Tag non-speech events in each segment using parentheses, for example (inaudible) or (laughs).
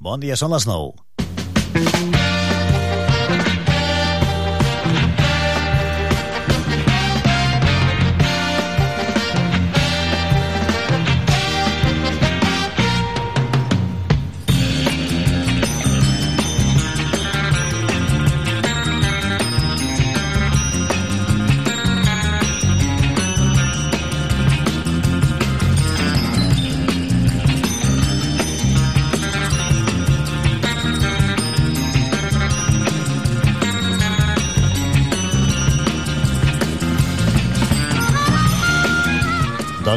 Bon dia, són les 9.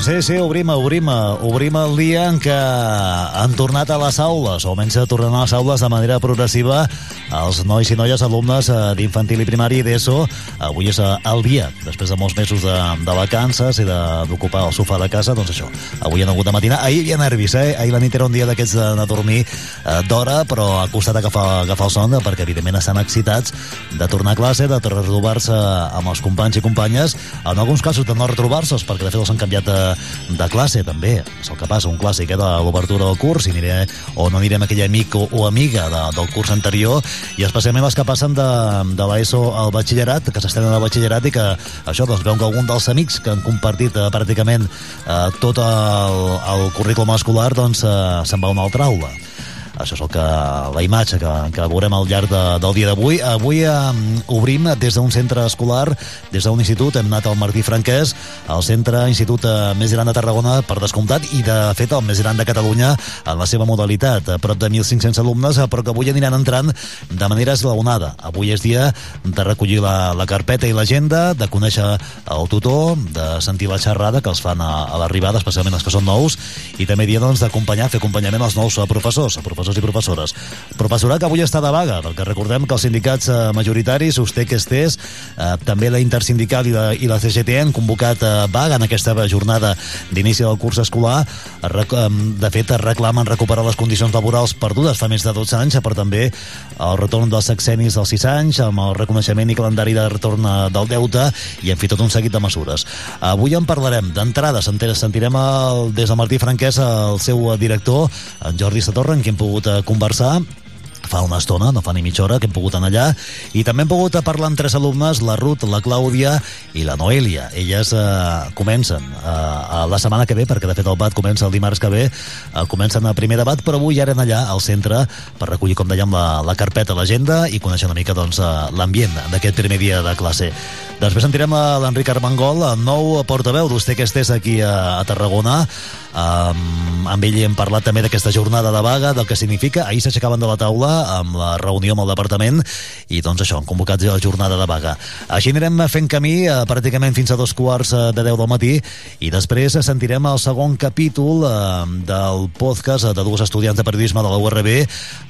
Sí, sí, obrim, obrim, obrim el dia en què han tornat a les aules, o almenys tornant a les aules de manera progressiva els nois i noies alumnes eh, d'infantil i primari d'ESO. Avui és eh, el dia, després de molts mesos de, de vacances i d'ocupar el sofà de casa, doncs això, avui han hagut de matinar. Ahir hi havia nervis, eh? Ahir la nit era un dia d'aquests d'anar a dormir d'hora, però ha costat agafar, agafar el son, perquè evidentment estan excitats de tornar a classe, de retrobar-se amb els companys i companyes, en alguns casos de no retrobar-se, perquè de fet els han canviat de, de classe, també. És el que passa, un clàssic eh, de l'obertura del curs, i aniré, o no anirem aquell amic o, o amiga de, del curs anterior, i especialment les que passen de, de l'ESO al batxillerat, que s'estenen al batxillerat i que això, doncs, veuen que algun dels amics que han compartit eh, pràcticament eh, tot el, el currículum escolar, doncs, eh, se'n va a una altra aula. Això és el que, la imatge que, que veurem al llarg de, del dia d'avui. Avui eh, obrim des d'un centre escolar, des d'un institut, hem anat al Martí Franquès, el centre institut eh, més gran de Tarragona, per descomptat, i de fet el més gran de Catalunya en la seva modalitat. A prop de 1.500 alumnes, eh, però que avui aniran entrant de manera esglaonada. Avui és dia de recollir la, la carpeta i l'agenda, de conèixer el tutor, de sentir la xerrada que els fan a, a l'arribada, especialment els que són nous, i també dia doncs, d'acompanyar, fer acompanyament als nous professors, professors professors i professores. Professorat que avui està de vaga, perquè recordem que els sindicats eh, majoritaris, USTEC, Estés, eh, també la Intersindical i la, i la CGT han convocat eh, vaga en aquesta jornada d'inici del curs escolar. Eh, de fet, reclamen recuperar les condicions laborals perdudes fa més de 12 anys, però també el retorn dels sexenis dels 6 anys, amb el reconeixement i calendari de retorn eh, del deute, i en fi, tot un seguit de mesures. Avui en parlarem. D'entrada, sentirem el, des de Martí Franquès el seu director, en Jordi Satorra, en qui hem pogut pogut conversar fa una estona, no fa ni mitja hora que hem pogut anar allà. I també hem pogut parlar amb tres alumnes la Ruth, la Clàudia i la Noelia. Elles eh, comencen eh, la setmana que ve, perquè de fet el BAT comença el dimarts que ve, eh, comencen el primer debat però avui ja eren allà al centre per recollir, com dèiem, la, la carpeta, l'agenda i conèixer una mica doncs, l'ambient d'aquest primer dia de classe. Després sentirem l'Enric Armengol el nou portaveu d'Uste que estés aquí a, a Tarragona um, amb ell hem parlat també d'aquesta jornada de vaga, del que significa. Ahir s'aixecaven de la taula amb la reunió amb el departament i doncs això, han convocat la jornada de vaga. Així anirem fent camí eh, pràcticament fins a dos quarts eh, de 10 del matí i després sentirem el segon capítol eh, del podcast de dues estudiants de periodisme de la URB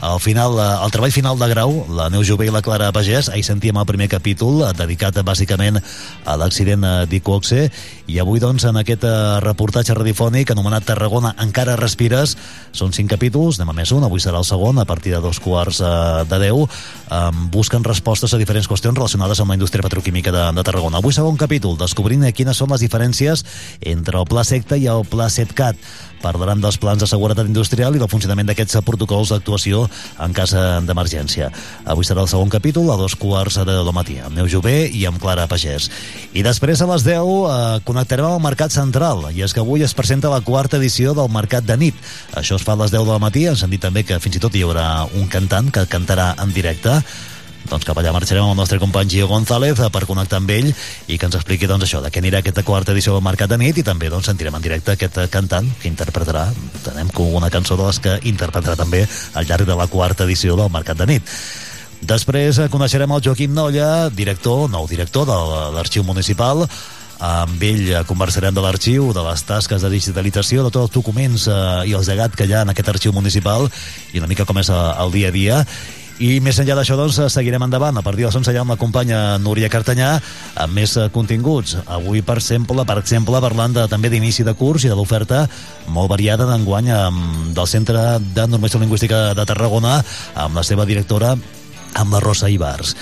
al final, eh, el treball final de grau la Neus Jové i la Clara Pagès ahir sentíem el primer capítol eh, dedicat bàsicament a l'accident eh, d'Icoxe i avui doncs en aquest eh, reportatge radiofònic anomenat Tarragona encara respires. Són cinc capítols, a més un, avui serà el segon a partir de dos quarts eh, de 10 eh, busquen respostes a diferents qüestions relacionades amb la indústria petroquímica de, de Tarragona. Avui segon capítol, descobrint quines són les diferències entre el Pla Secta i el Pla Setcat parlaran dels plans de seguretat industrial i del funcionament d'aquests protocols d'actuació en cas d'emergència. Avui serà el segon capítol a dos quarts de del matí, amb Neu Jové i amb Clara Pagès. I després a les 10 eh, connectarem amb el Mercat Central, i és que avui es presenta la quarta edició del Mercat de nit. Això es fa a les 10 del matí, ens han dit també que fins i tot hi haurà un cantant que cantarà en directe doncs cap allà marxarem amb el nostre company Gio González per connectar amb ell i que ens expliqui doncs, això, de què anirà aquesta quarta edició del Mercat de nit i també doncs, sentirem en directe aquest cantant que interpretarà, tenem com una cançó de les que interpretarà també al llarg de la quarta edició del Mercat de nit. Després coneixerem el Joaquim Nolla, director, nou director de l'Arxiu Municipal, amb ell conversarem de l'arxiu, de les tasques de digitalització, de tots els documents eh, i els llegat que hi ha en aquest arxiu municipal i una mica com és el dia a dia i més enllà d'això, doncs, seguirem endavant. A partir de les 11 ja amb la companya Núria Cartanyà amb més continguts. Avui, per exemple, per exemple parlant de, també d'inici de curs i de l'oferta molt variada d'enguany del Centre de Normació Lingüística de Tarragona amb la seva directora, amb la Rosa Ibars.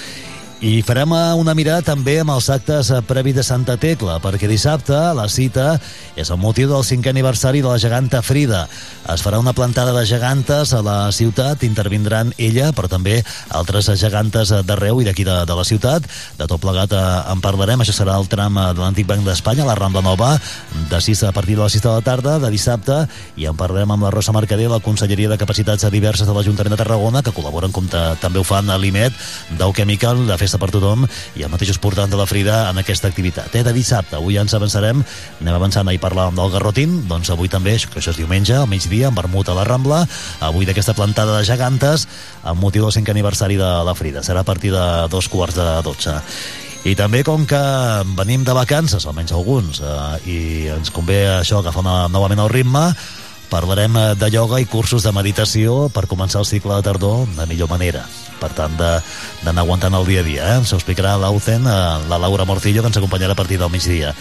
I farem una mirada també amb els actes previs de Santa Tecla, perquè dissabte la cita és el motiu del cinquè aniversari de la geganta Frida. Es farà una plantada de gegantes a la ciutat, intervindran ella, però també altres gegantes d'arreu i d'aquí de, de la ciutat. De tot plegat eh, en parlarem, això serà el tram de l'Antic Banc d'Espanya, la Rambla Nova, de 6 a partir de les 6 de la tarda, de dissabte, i en parlarem amb la Rosa Mercader, la Conselleria de Capacitats Diverses de l'Ajuntament de Tarragona, que col·laboren com també ho fan a l'IMET, Dau Chemical, de Festa per Tothom, i el mateix portant de la Frida en aquesta activitat. Eh? De dissabte, avui ja ens avançarem, anem avançant, ahir parlàvem del Garrotín, doncs avui també, que això és diumenge, al migdia, en vermut a la Rambla, avui d'aquesta plantada de gegantes, amb motiu del 5 aniversari de la Frida. Serà a partir de dos quarts de dotze. I també com que venim de vacances, almenys alguns, eh, i ens convé això agafar una, novament el ritme, parlarem eh, de ioga i cursos de meditació per començar el cicle de tardor de millor manera per tant d'anar aguantant el dia a dia eh? s'ho explicarà l'Aucen, eh, la Laura Morcillo que ens acompanyarà a partir del migdia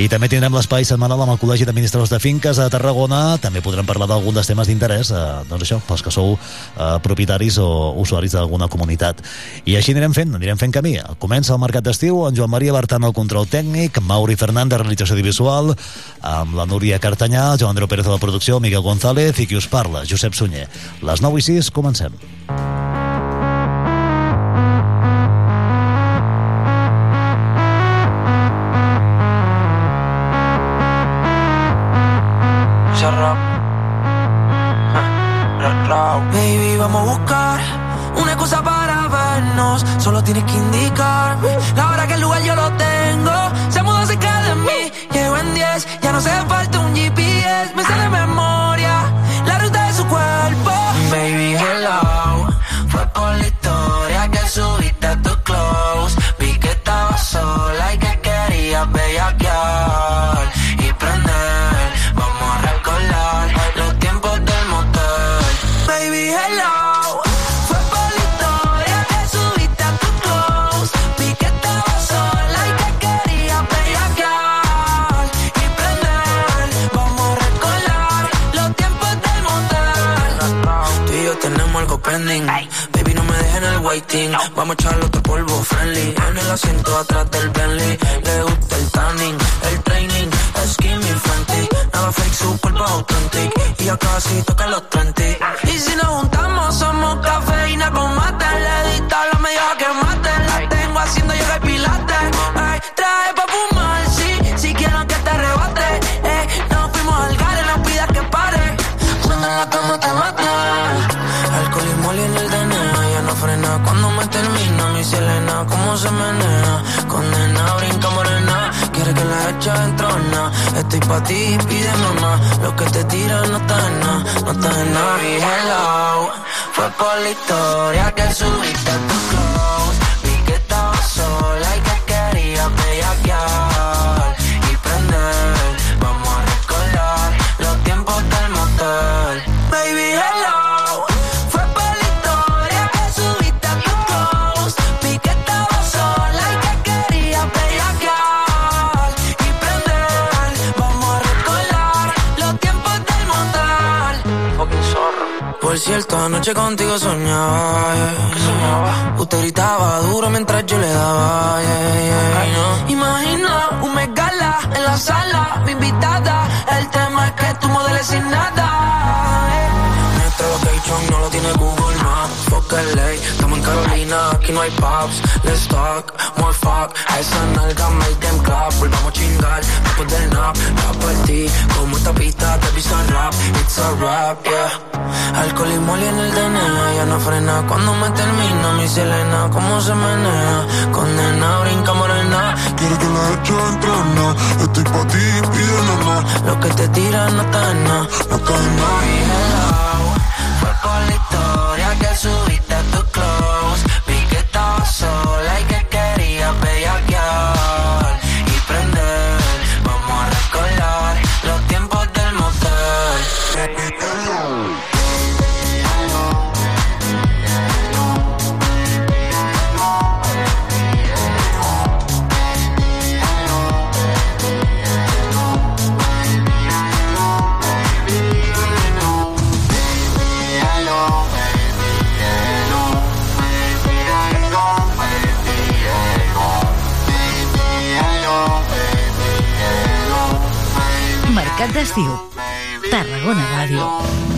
i també tindrem l'espai setmanal amb el Col·legi d'Administradors de Finques a Tarragona. També podrem parlar d'algun dels temes d'interès, eh, doncs això, pels que sou eh, propietaris o usuaris d'alguna comunitat. I així anirem fent, anirem fent camí. Comença el mercat d'estiu, en Joan Maria Bertan el control tècnic, Mauri Fernández, realització audiovisual, amb la Núria Cartanyà, Joan Andreu Pérez de la producció, Miguel González i qui us parla, Josep Sunyer. Les 9 i 6, comencem. Baby, que indicarme la hora que el lugar yo lo tengo. Se muda cerca de mí, llego en 10. Ya no se falta el. Vamos a echarle otro polvo friendly. En el asiento atrás del Bentley. Le gusta el tanning, el training. Skinny Fenty. Nada fake, su cuerpo authentic. Y ya casi toca los 30. Y si nos juntamos, somos cafeína con mate. Le dista la media que mate. La tengo haciendo yoga y pilates. Ay, cuando me termina. Mi Selena, cómo se menea. Condena, brinca morena. Quiere que la eche en trona. Estoy pa' ti, pídeme más. Lo que te tiran no está en nada. No está en nada. Y hello. Fue por la historia que subiste Cierto, anoche contigo soñaba, yeah. Usted gritaba duro mientras yo le daba, yeah, yeah, no. Imagina un megala en la sala, mi invitada. El tema es que tú modeles sin nada. Aquí no hay pops. Let's talk, more fuck. A esa nalga make them clap. Volvamos a chingar después del nap. Va por ti, como esta pista te pisa rap. It's a rap, yeah. Alcohol y moli en el DNA, ya no frena cuando me termina mi Selena. Cómo se menea, condena, brinca morena. Quiero que la eche en trona. Estoy pa' ti, pídeme más. Lo que te tiran no está en nada. No está en nada. Mercat d'Estiu. Tarragona Ràdio.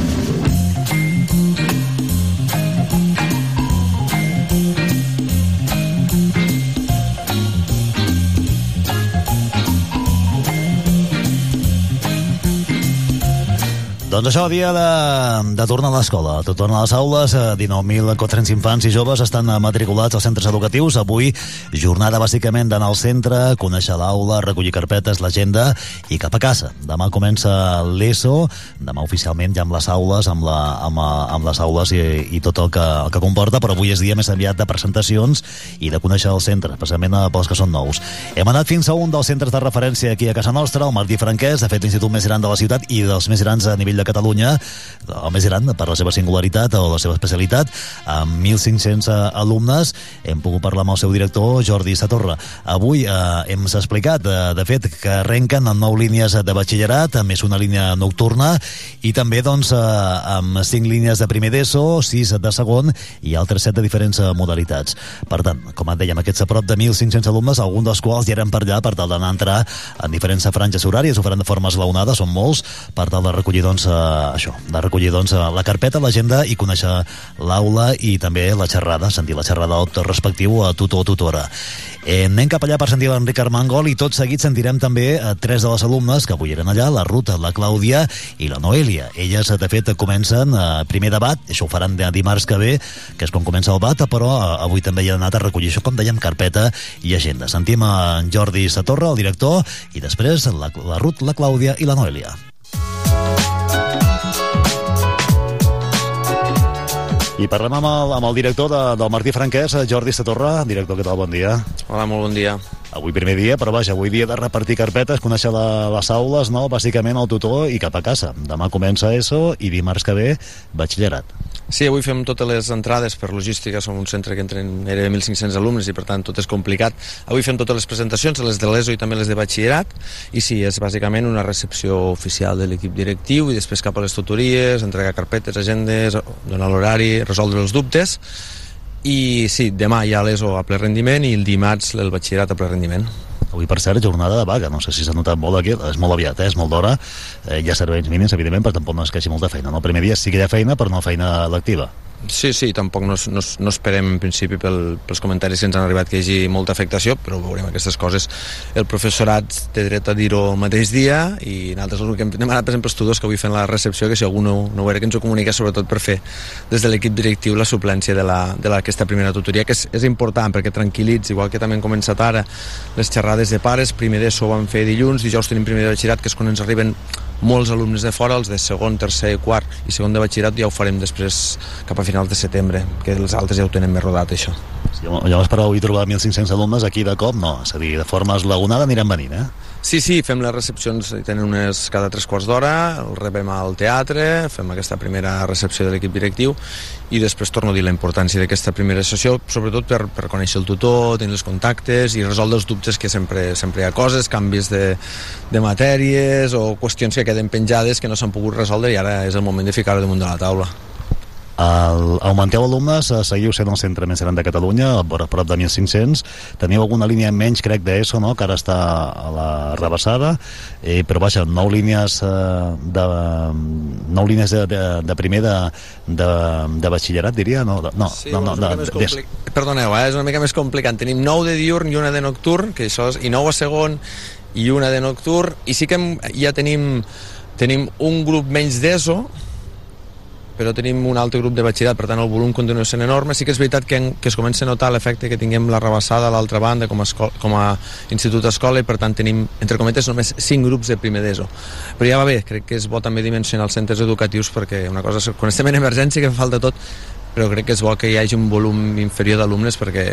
Doncs això, dia de, de tornar a l'escola. Tot torna a les aules, 19.400 infants i joves estan matriculats als centres educatius. Avui, jornada bàsicament d'anar al centre, conèixer l'aula, recollir carpetes, l'agenda i cap a casa. Demà comença l'ESO, demà oficialment ja amb les aules, amb, la, amb, amb les aules i, i tot el que, el que comporta, però avui és dia més aviat de presentacions i de conèixer el centre, especialment pels que són nous. Hem anat fins a un dels centres de referència aquí a casa nostra, el Martí Franquès, de fet l'institut més gran de la ciutat i dels més grans a nivell de Catalunya, el més gran per la seva singularitat o la seva especialitat, amb 1.500 alumnes. Hem pogut parlar amb el seu director, Jordi Satorra. Avui eh, hem explicat, eh, de fet, que arrenquen amb nou línies de batxillerat, a més una línia nocturna, i també doncs, eh, amb cinc línies de primer d'ESO, sis de segon i altres set de diferents eh, modalitats. Per tant, com et dèiem, aquests a prop de 1.500 alumnes, alguns dels quals ja eren per allà per tal d'anar a entrar en diferents franges horàries, ho faran de forma esglaonada, són molts, per tal de recollir doncs, eh, això, de recollir doncs, eh, la carpeta, l'agenda i conèixer l'aula i també la xerrada, sentir la xerrada respectiu a tutor o tutora. Eh, anem cap allà per sentir l'Enric Armengol i tot seguit sentirem també a tres de les alumnes que avui eren allà, la Ruta, la Clàudia i la Noelia. Elles, de fet, comencen eh, primer debat, això ho faran de dimarts que ve, que és quan comença el bat, però eh, avui també hi ha anat a recollir això, com dèiem, carpeta i agenda. Sentim a en Jordi Satorra, el director, i després la, la Ruth, la Clàudia i la Noelia. I parlem amb el, amb el director de, del Martí Franquès, Jordi Satorra. Director, què tal? Bon dia. Hola, molt bon dia. Avui primer dia, però vaja, avui dia de repartir carpetes, conèixer la, les aules, no? bàsicament el tutor i cap a casa. Demà comença ESO i dimarts que ve batxillerat. Sí, avui fem totes les entrades per logística, som un centre que entren gairebé 1.500 alumnes i per tant tot és complicat. Avui fem totes les presentacions, les de l'ESO i també les de batxillerat, i sí, és bàsicament una recepció oficial de l'equip directiu i després cap a les tutories, entregar carpetes, agendes, donar l'horari, resoldre els dubtes, i sí, demà hi ha l'ESO a ple rendiment i el dimarts el batxillerat a ple rendiment. Avui, per cert, jornada de vaga. No sé si s'ha notat molt aquí. És molt aviat, eh? és molt d'hora. Eh, hi ha serveis mínims, evidentment, però tampoc no es queixi molta feina. No? El primer dia sí que hi ha feina, però no feina lectiva. Sí, sí, tampoc no, no, no esperem en principi pel, pels comentaris que ens han arribat que hi hagi molta afectació, però veurem aquestes coses. El professorat té dret a dir-ho el mateix dia i nosaltres el que hem demanat, per exemple, els tutors que avui fem la recepció, que si algú no, no ho era, que ens ho comunica sobretot per fer des de l'equip directiu la suplència d'aquesta primera tutoria, que és, és important perquè tranquil·litzi, igual que també han començat ara les xerrades de pares, primer d'ESO ho van fer dilluns, dijous tenim primer de batxillerat, que és quan ens arriben molts alumnes de fora, els de segon, tercer, quart i segon de batxillerat ja ho farem després cap a finals de setembre, que els altres ja ho tenen més rodat, això. Sí, llavors, per avui trobar 1.500 alumnes aquí de cop, no. És a dir, de forma esglaonada anirem venint, eh? Sí, sí, fem les recepcions, tenen unes cada tres quarts d'hora, el rebem al teatre, fem aquesta primera recepció de l'equip directiu i després torno a dir la importància d'aquesta primera sessió, sobretot per, per conèixer el tutor, tenir els contactes i resoldre els dubtes que sempre, sempre hi ha coses, canvis de, de matèries o qüestions que queden penjades que no s'han pogut resoldre i ara és el moment de ficar-ho damunt de la taula. El, augmenteu alumnes, eh, seguiu sent el centre més gran de Catalunya, a prop de 1.500. Teniu alguna línia menys, crec, d'ESO, no?, que ara està a la rebassada, eh, però vaja, nou línies eh, de, nou línies de, de, de primer de, de, de batxillerat, diria? No, de, no, sí, no, no, no, de, de, Perdoneu, eh, és una mica més complicat. Tenim nou de diurn i una de nocturn, que això és, i nou a segon i una de nocturn, i sí que hem, ja tenim, tenim un grup menys d'ESO, però tenim un altre grup de batxillerat, per tant el volum continua sent enorme. Sí que és veritat que, que es comença a notar l'efecte que tinguem la rebassada a l'altra banda com a, escola, com a institut escola i per tant tenim, entre cometes, només 5 grups de primer d'ESO. Però ja va bé, crec que és bo també dimensionar els centres educatius perquè una cosa, quan estem en emergència que fa falta tot, però crec que és bo que hi hagi un volum inferior d'alumnes perquè,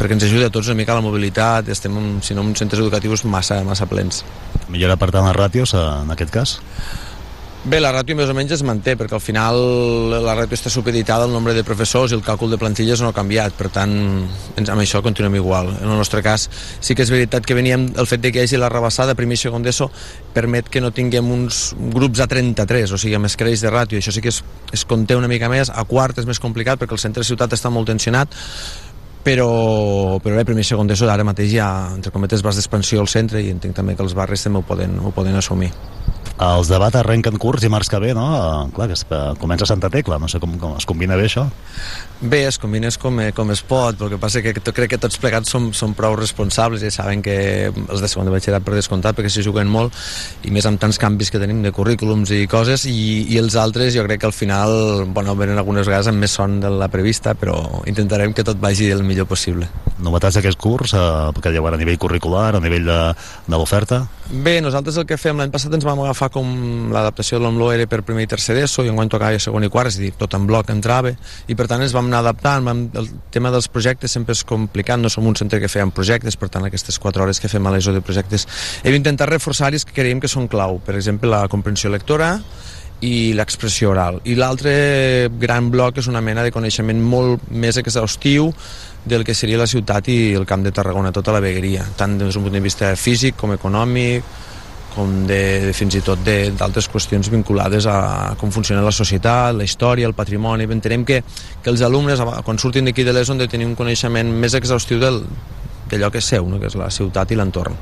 perquè ens ajuda a tots una mica la mobilitat, estem, si no, en centres educatius massa, massa plens. Millora, per tant, les ràtios, en aquest cas? Bé, la ràtio més o menys es manté, perquè al final la ràtio està supeditada al nombre de professors i el càlcul de plantilles no ha canviat, per tant, amb això continuem igual. En el nostre cas, sí que és veritat que veníem, el fet de que hi hagi la rebassada primer i segon d'ESO permet que no tinguem uns grups a 33, o sigui, amb escreix de ràtio, això sí que es, es conté una mica més, a quart és més complicat perquè el centre de ciutat està molt tensionat, però, però bé, primer i segon d'ESO ara mateix ha, entre cometes, vas d'expansió al centre i entenc també que els barris també ho poden, ho poden assumir. Els debats arrenquen curts i març que ve, no? Uh, clar, que es, comença Santa Tecla, no sé com, com es combina bé això. Bé, es combines com, eh, com es pot, però el que passa que crec que tots plegats som, som prou responsables i saben que els de segon de batxillerat per descomptat perquè s'hi juguen molt i més amb tants canvis que tenim de currículums i coses i, i els altres jo crec que al final bueno, venen algunes vegades amb més son de la prevista però intentarem que tot vagi el millor possible. Novetats d'aquest curs eh, que hi haurà a nivell curricular, a nivell de, de l'oferta? Bé, nosaltres el que fem l'any passat ens vam agafar com l'adaptació de l'OMLO era per primer i tercer d'ESO i en quan tocava segon i quart, és a dir, tot en bloc entrava i per tant ens vam anar adaptant, vam, el tema dels projectes sempre és complicat, no som un centre que fèiem projectes, per tant aquestes 4 hores que fem a l'ESO de projectes hem intentat reforçar els que creiem que són clau, per exemple la comprensió lectora i l'expressió oral. I l'altre gran bloc és una mena de coneixement molt més exhaustiu del que seria la ciutat i el camp de Tarragona, tota la vegueria, tant des d'un punt de vista físic com econòmic, com de, de fins i tot d'altres qüestions vinculades a com funciona la societat, la història, el patrimoni. Entenem que, que els alumnes, quan surtin d'aquí de l'ESO, han de tenir un coneixement més exhaustiu d'allò que és seu, no? que és la ciutat i l'entorn.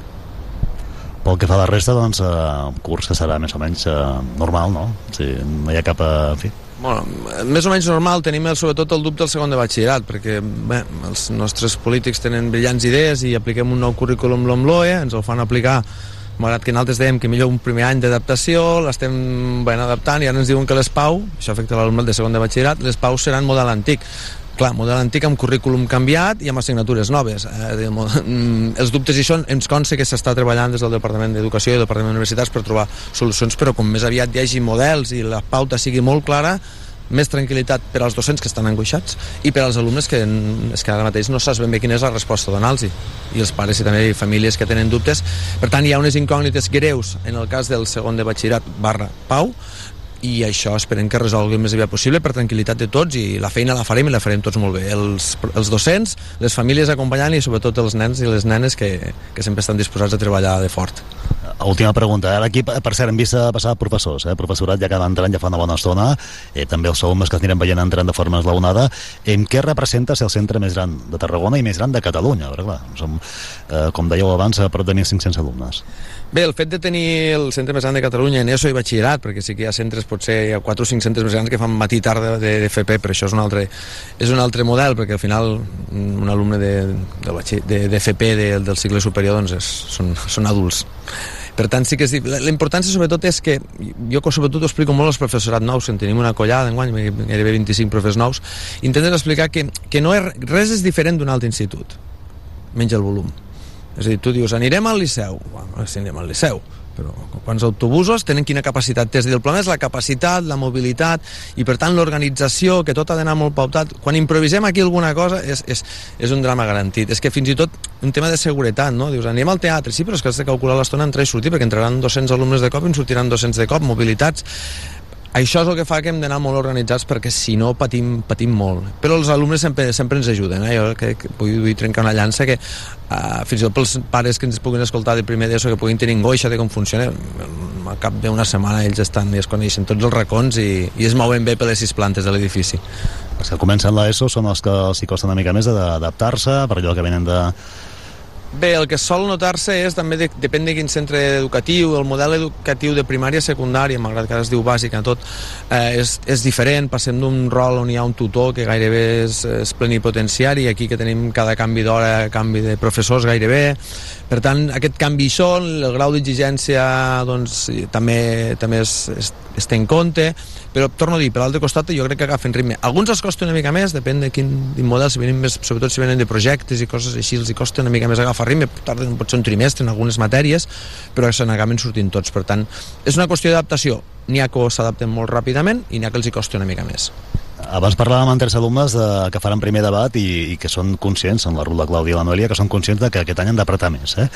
Pel que fa a la resta, doncs, eh, curs que serà més o menys eh, normal, no? O sigui, no hi ha cap... Eh, en fi, Bueno, més o menys normal, tenim el, sobretot el dubte del segon de batxillerat, perquè bé, els nostres polítics tenen brillants idees i apliquem un nou currículum l'OMLOE, ens el fan aplicar malgrat que nosaltres dèiem que millor un primer any d'adaptació, l'estem ben adaptant i ara ens diuen que les PAU, això afecta l'alumnat de segon de batxillerat, les PAU seran model antic. Clar, model antic amb currículum canviat i amb assignatures noves. Eh, els dubtes hi són, ens consta que s'està treballant des del Departament d'Educació i el Departament d'Universitats per trobar solucions, però com més aviat hi hagi models i la pauta sigui molt clara, més tranquil·litat per als docents que estan angoixats i per als alumnes que, és que ara mateix no saps ben bé quina és la resposta donar-los i els pares i també famílies que tenen dubtes. Per tant hi ha unes incògnites greus en el cas del segon de batxillerat barra Pau i això esperem que resolgui el més aviat possible per tranquil·litat de tots i la feina la farem i la farem tots molt bé els, els docents, les famílies acompanyant i sobretot els nens i les nenes que, que sempre estan disposats a treballar de fort Última pregunta. Ara aquí, per cert, hem vist passar professors, eh? professorat ja que va entrant ja fa una bona estona, eh, també els alumnes que es aniran veient entrant de forma eslaonada. En què representa ser el centre més gran de Tarragona i més gran de Catalunya? Perquè, clar, som, eh, com dèieu abans, a prop de 1.500 alumnes. Bé, el fet de tenir el centre més gran de Catalunya en ESO i batxillerat, perquè sí que hi ha centres, potser hi ha 4 o 5 centres més grans que fan matí i tarda de, de FP, però això és un altre, és un altre model, perquè al final un alumne de, de, de, de FP de, del cicle superior doncs és, són, són adults. Per tant, sí que és... La, la importància sobretot és que jo sobretot ho explico molt als professorat nous, en tenim una collada enguany, gairebé 25 professors nous, intenten explicar que, que no és, res és diferent d'un altre institut, menys el volum. És a dir, tu dius, anirem al Liceu, bueno, si anirem al Liceu, però quants autobusos tenen quina capacitat. És dir, el problema és la capacitat, la mobilitat i per tant l'organització, que tot ha d'anar molt pautat. Quan improvisem aquí alguna cosa és, és, és un drama garantit. És que fins i tot un tema de seguretat, no? Dius, anem al teatre, sí, però és que has de calcular l'estona entrar i sortir perquè entraran 200 alumnes de cop i en sortiran 200 de cop, mobilitats això és el que fa que hem d'anar molt organitzats perquè si no patim, patim molt però els alumnes sempre, sempre ens ajuden eh? jo que, que vull, vull trencar una llança que uh, fins i tot pels pares que ens puguin escoltar de primer d'ESO que puguin tenir angoixa de com funciona al cap d'una setmana ells estan i es coneixen tots els racons i, i es mouen bé per les sis plantes de l'edifici els que comencen l'ESO són els que els costa una mica més d'adaptar-se per allò que venen de, Bé, el que sol notar-se és també de, depèn de quin centre educatiu, el model educatiu de primària i secundària, malgrat que ara es diu bàsic a tot, eh, és, és diferent, passem d'un rol on hi ha un tutor que gairebé és, és plenipotenciari, aquí que tenim cada canvi d'hora, canvi de professors gairebé, per tant, aquest canvi hi són, el grau d'exigència doncs, també, també es, es, es té en compte, però torno a dir, per l'altre costat jo crec que agafen ritme. Alguns els costa una mica més, depèn de quin, model, si venen més, sobretot si venen de projectes i coses així, els costa una mica més agafar ritme, tarden potser un trimestre en algunes matèries, però se n'acaben sortint tots. Per tant, és una qüestió d'adaptació. N'hi ha que s'adapten molt ràpidament i n'hi ha que els hi costa una mica més. Abans parlàvem amb tres alumnes de, que faran primer debat i, i que són conscients, en la Rula Clàudia i la Noelia, que són conscients de que aquest any han d'apretar més, eh?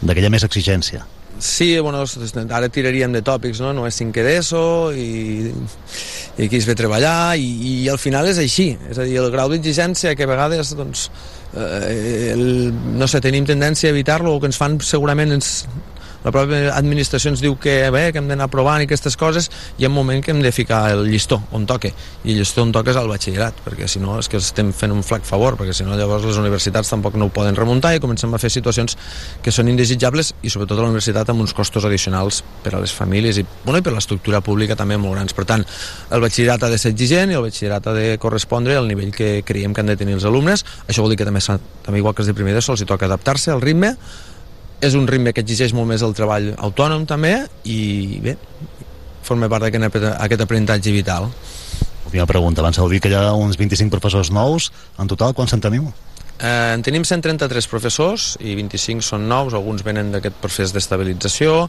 de que hi ha més exigència. Sí, bueno, ara tiraríem de tòpics, no? No és cinquè d'ESO i, i aquí es ve treballar i, i al final és així. És a dir, el grau d'exigència que a vegades, doncs, eh, el, no sé, tenim tendència a evitar-lo o que ens fan segurament ens, la pròpia administració ens diu que bé, que hem d'anar provant i aquestes coses, hi ha un moment que hem de ficar el llistó on toque, i el llistó on toca és al batxillerat, perquè si no és que estem fent un flac favor, perquè si no llavors les universitats tampoc no ho poden remuntar i comencem a fer situacions que són indesitjables i sobretot a la universitat amb uns costos addicionals per a les famílies i, bueno, i per l'estructura pública també molt grans. Per tant, el batxillerat ha de ser exigent i el batxillerat ha de correspondre al nivell que creiem que han de tenir els alumnes. Això vol dir que també, també igual que els de primer d'ESO, els hi toca adaptar-se al ritme. És un ritme que exigeix molt més el treball autònom també i bé, forma part d'aquest aprenentatge vital. Última pregunta, abans heu dit que hi ha uns 25 professors nous, en total quants en teniu? Eh, en tenim 133 professors i 25 són nous, alguns venen d'aquest procés d'estabilització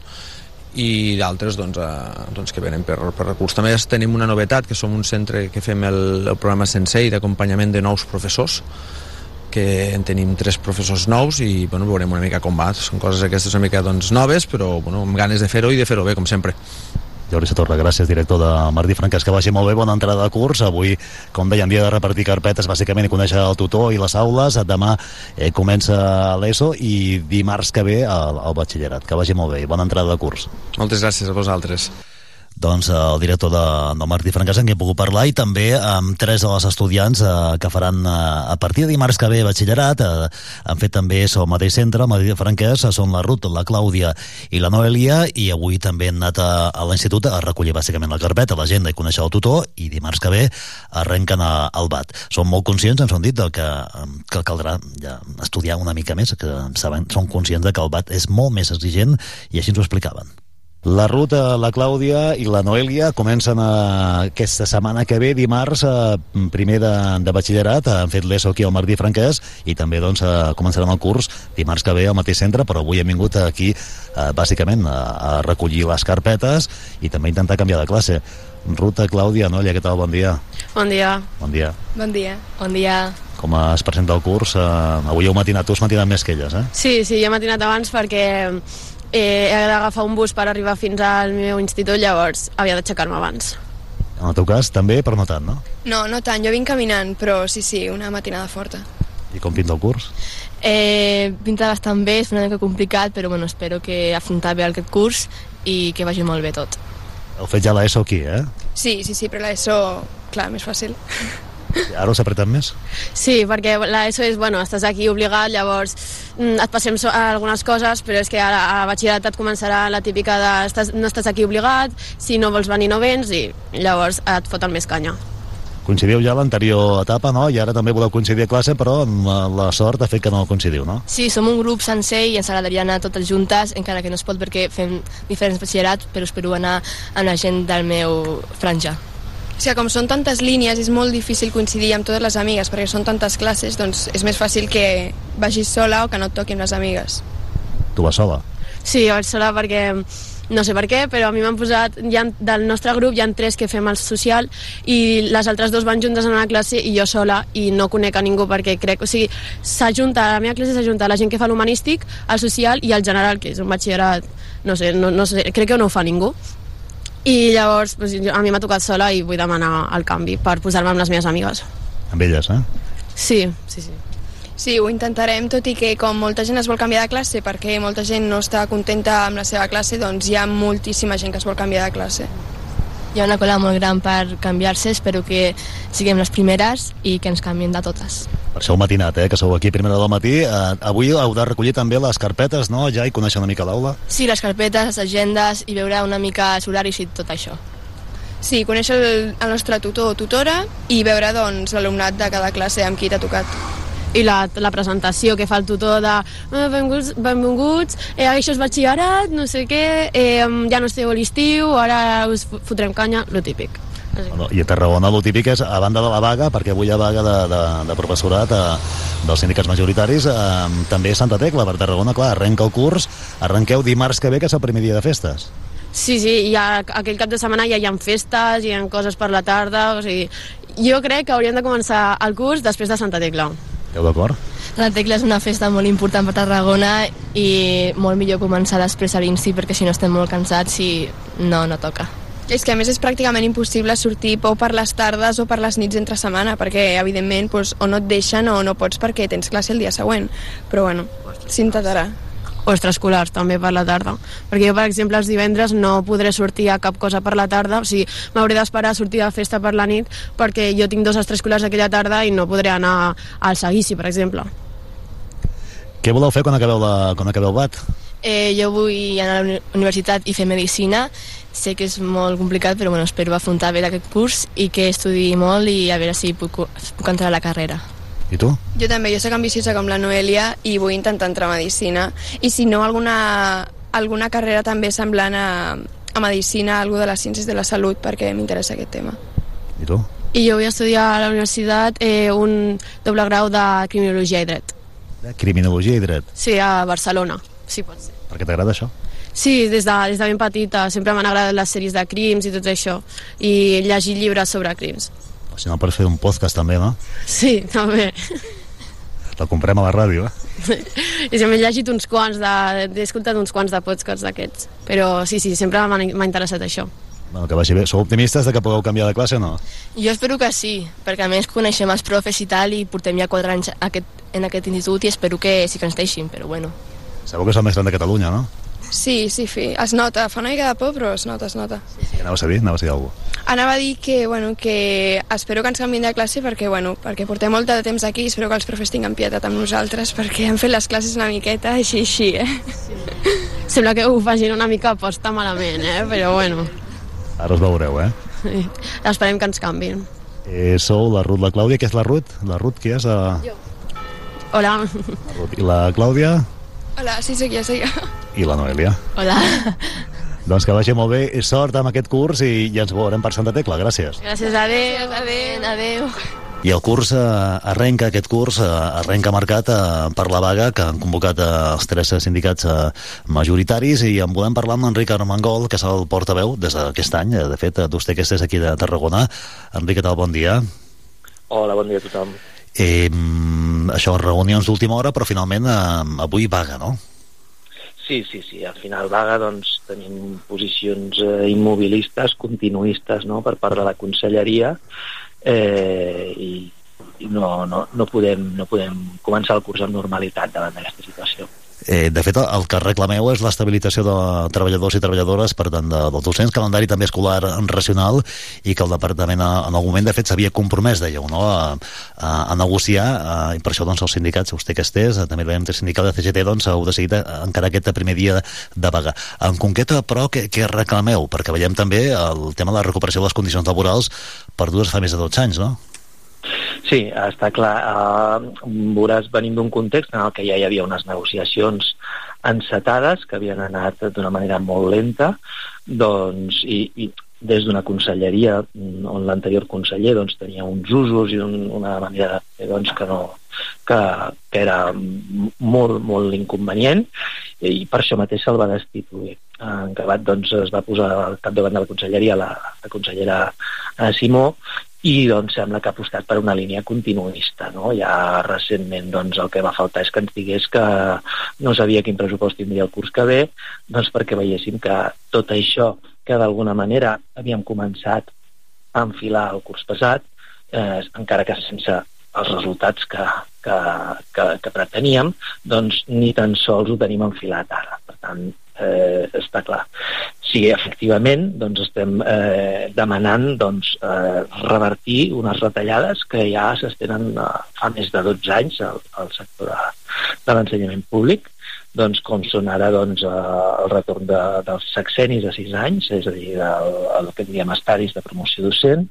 i d'altres doncs, eh, doncs que venen per, per recurs. També tenim una novetat, que som un centre que fem el, el programa Sensei d'acompanyament de nous professors, que en tenim tres professors nous i bueno, veurem una mica com va. Són coses aquestes una mica doncs, noves, però bueno, amb ganes de fer-ho i de fer-ho bé, com sempre. Jordi Satorra, gràcies, director de Martí Franques, que vagi molt bé, bona entrada de curs. Avui, com dèiem, dia de repartir carpetes, bàsicament, i conèixer el tutor i les aules. Demà eh, comença l'ESO i dimarts que ve el, el batxillerat. Que vagi molt bé i bona entrada de curs. Moltes gràcies a vosaltres doncs, el director de, de Martí Franques en què he pogut parlar i també amb tres de les estudiants eh, que faran eh, a partir de dimarts que ve batxillerat eh, han fet també el mateix centre, Martí Franques són la Ruth, la Clàudia i la Noelia i avui també han anat a, a l'institut a recollir bàsicament la carpeta, l'agenda i conèixer el tutor i dimarts que ve arrenquen a, al BAT. Són molt conscients, ens han dit que, que caldrà ja estudiar una mica més, que saben, són conscients de que el BAT és molt més exigent i així ens ho explicaven. La ruta, la Clàudia i la Noelia comencen a, eh, aquesta setmana que ve, dimarts, a, eh, primer de, de batxillerat, han fet l'ESO aquí al Martí Franquès i també doncs, a, eh, començaran el curs dimarts que ve al mateix centre, però avui hem vingut aquí a, bàsicament a, a recollir les carpetes i també intentar canviar de classe. Ruta, Clàudia, Noelia, què tal? Bon dia. Bon dia. Bon dia. Bon dia. Bon dia. Com es presenta el curs? Uh, avui heu matinat, tu has matinat més que elles, eh? Sí, sí, jo he matinat abans perquè eh, he d'agafar un bus per arribar fins al meu institut, llavors havia d'aixecar-me abans. En el teu cas també, però no tant, no? No, no tant, jo vinc caminant, però sí, sí, una matinada forta. I com pinta el curs? Eh, pinta bastant bé, és una mica complicat, però bueno, espero que afrontar bé aquest curs i que vagi molt bé tot. Heu fet ja l'ESO aquí, eh? Sí, sí, sí, però l'ESO, clar, més fàcil. (laughs) Ara us apreten més? Sí, perquè l'ESO és, bueno, estàs aquí obligat, llavors mm, et passem so algunes coses, però és que ara a batxillerat et començarà la típica de estàs, no estàs aquí obligat, si no vols venir no vens, i llavors et foten més canya. Coincidiu ja l'anterior etapa, no? I ara també voleu coincidir a classe, però amb la sort ha fet que no coincidiu, no? Sí, som un grup sencer i ens agradaria anar totes juntes, encara que no es pot perquè fem diferents batxillerats, però espero anar amb la gent del meu franja. O sigui, com són tantes línies, és molt difícil coincidir amb totes les amigues, perquè són tantes classes, doncs és més fàcil que vagis sola o que no et toquin les amigues. Tu vas sola? Sí, jo vaig sola perquè no sé per què, però a mi m'han posat, ja, del nostre grup hi ha tres que fem el social i les altres dos van juntes en una classe i jo sola i no conec a ningú perquè crec, o sigui, s'ajunta, a la meva classe s'ajunta la gent que fa l'humanístic, el social i el general, que és un batxillerat, no sé, no, no sé, crec que no ho fa ningú i llavors pues, a mi m'ha tocat sola i vull demanar el canvi per posar-me amb les meves amigues. Amb elles, eh? Sí, sí, sí. Sí, ho intentarem, tot i que com molta gent es vol canviar de classe perquè molta gent no està contenta amb la seva classe, doncs hi ha moltíssima gent que es vol canviar de classe. Hi ha una cola molt gran per canviar-se, espero que siguem les primeres i que ens canvien de totes. Per això heu matinat, eh, que sou aquí a primera del matí. Eh, avui heu de recollir també les carpetes, no? Ja i conèixer una mica l'aula. Sí, les carpetes, les agendes i veure una mica els horaris i tot això. Sí, conèixer el, el nostre tutor o tutora i veure doncs, l'alumnat de cada classe amb qui t'ha tocat i la, la presentació que fa el tutor de eh, benvinguts, benvinguts eh, això és batxillerat, no sé què eh, ja no esteu a l'estiu, ara us fotrem canya, lo típic I a Tarragona el típic és, a banda de la vaga, perquè avui hi ha vaga de, de, de professorat a, eh, dels sindicats majoritaris, eh, també Santa Tecla, per Tarragona, clar, arrenca el curs, arrenqueu dimarts que ve, que és el primer dia de festes. Sí, sí, i ha, aquell cap de setmana ja hi ha festes, hi ha coses per la tarda, o sigui, jo crec que hauríem de començar el curs després de Santa Tecla. Esteu d'acord? La Tecla és una festa molt important per Tarragona i molt millor començar després a l'Insti perquè si no estem molt cansats i no, no toca. És que a més és pràcticament impossible sortir o per les tardes o per les nits entre setmana, perquè evidentment doncs, o no et deixen o no pots perquè tens classe el dia següent. Però bueno, s'intentarà. o extraescolars també per la tarda perquè jo per exemple els divendres no podré sortir a cap cosa per la tarda o sigui, m'hauré d'esperar a sortir de festa per la nit perquè jo tinc dos extraescolars aquella tarda i no podré anar al seguici per exemple Què voleu fer quan acabeu, la, quan acabeu BAT? Eh, jo vull anar a la uni- universitat i fer medicina. Sé que és molt complicat, però bueno, espero afrontar bé aquest curs i que estudi molt i a veure si puc, puc entrar a la carrera. I tu? Jo també, jo soc ambiciosa com la Noelia i vull intentar entrar a Medicina. I si no, alguna, alguna carrera també semblant a, a Medicina, algú de les ciències de la salut, perquè m'interessa aquest tema. I tu? i jo vull estudiar a la universitat eh, un doble grau de criminologia i dret De criminologia i dret. sí, a Barcelona sí, pot ser Per què t'agrada això? Sí, des de, des de ben petita sempre m'han agradat les sèries de crims i tot això i llegir llibres sobre crims O si no, per fer un podcast també, no? Sí, també La comprem a la ràdio, eh? (laughs) i sempre he llegit uns quants de, he escoltat uns quants de podcasts d'aquests però sí, sí, sempre m'ha m'ha interessat això Bueno, que vagi bé. Sou optimistes de que podeu canviar de classe o no? Jo espero que sí, perquè a més coneixem els profes i tal i portem ja quatre anys aquest, en aquest institut i espero que sí que ens deixin, però bueno. Sabeu que és el més gran de Catalunya, no? Sí, sí, sí, es nota, fa una mica de por, però es nota, es nota. Què anaves a dir? Anaves a dir alguna cosa. Anava a dir que, bueno, que espero que ens canviïn de classe perquè, bueno, perquè portem molt de temps aquí i espero que els profes tinguen pietat amb nosaltres perquè han fet les classes una miqueta així, així, eh? sembla que ho facin una mica posta malament, eh? però bueno Ara us veureu, eh? sí. esperem que ens canviïn eh sou la Ruth, la Clàudia. Què és la Ruth? La Ruth, qui és? Uh, Hola la Ruth. I la Clàudia Hola, sí, sóc jo, sóc jo. i la Noelia. Hola. Doncs que vagi molt bé i sort amb aquest curs i ja ens veurem per Santa Tecla. Gràcies. gràcies, adéu, Adéu, adéu. I el curs eh, arrenca, aquest curs eh, arrenca marcat eh, per la vaga que han convocat eh, els tres sindicats eh, majoritaris i en volem parlar amb Enric Armengol, que és el portaveu des d'aquest any, eh, de fet, eh, vostè que estàs aquí de Tarragona. Enric, què tal? Bon dia. Hola, bon dia a tothom. Eh, això, reunions d'última hora, però finalment eh, avui vaga, no? Sí, sí, sí, al final vaga doncs tenim posicions eh, immobilistes, continuistes no? per part de la conselleria eh, i, i no, no, no, podem, no podem començar el curs amb normalitat davant d'aquesta situació. Eh, de fet, el que reclameu és l'estabilitació de treballadors i treballadores, per tant, de, dels docents, calendari també escolar racional, i que el departament, eh, en algun moment, de fet, s'havia compromès, dèieu, no?, a, a, a negociar, eh, i per això, doncs, els sindicats, vostè que estés, eh, també el sindical de CGT, doncs, heu decidit encara aquest primer dia de vaga. En concret, però, què, què reclameu? Perquè veiem també el tema de la recuperació de les condicions laborals perdudes fa més de 12 anys, no? Sí, està clar. Uh, veuràs, venim d'un context en el que ja hi havia unes negociacions encetades que havien anat d'una manera molt lenta doncs, i, i des d'una conselleria mm, on l'anterior conseller doncs, tenia uns usos i un, una manera de fer doncs, que, no, que, que era molt, molt inconvenient i per això mateix se'l va destituir. En acabat doncs, es va posar al capdavant de la conselleria la, la consellera eh, Simó i doncs sembla que ha apostat per una línia continuista. No? Ja recentment doncs, el que va faltar és que ens digués que no sabia quin pressupost tindria el curs que ve, doncs perquè veiéssim que tot això que d'alguna manera havíem començat a enfilar el curs passat, eh, encara que sense els resultats que, que, que, que preteníem, doncs ni tan sols ho tenim enfilat ara. Per tant, eh, està clar. Sí, efectivament, doncs estem eh, demanant doncs, eh, revertir unes retallades que ja s'estenen eh, fa més de 12 anys al, al sector de, de l'ensenyament públic, doncs, com són ara doncs, eh, el retorn de, dels sexenis a 6 anys, és a dir, el, el que diem estadis de promoció docent,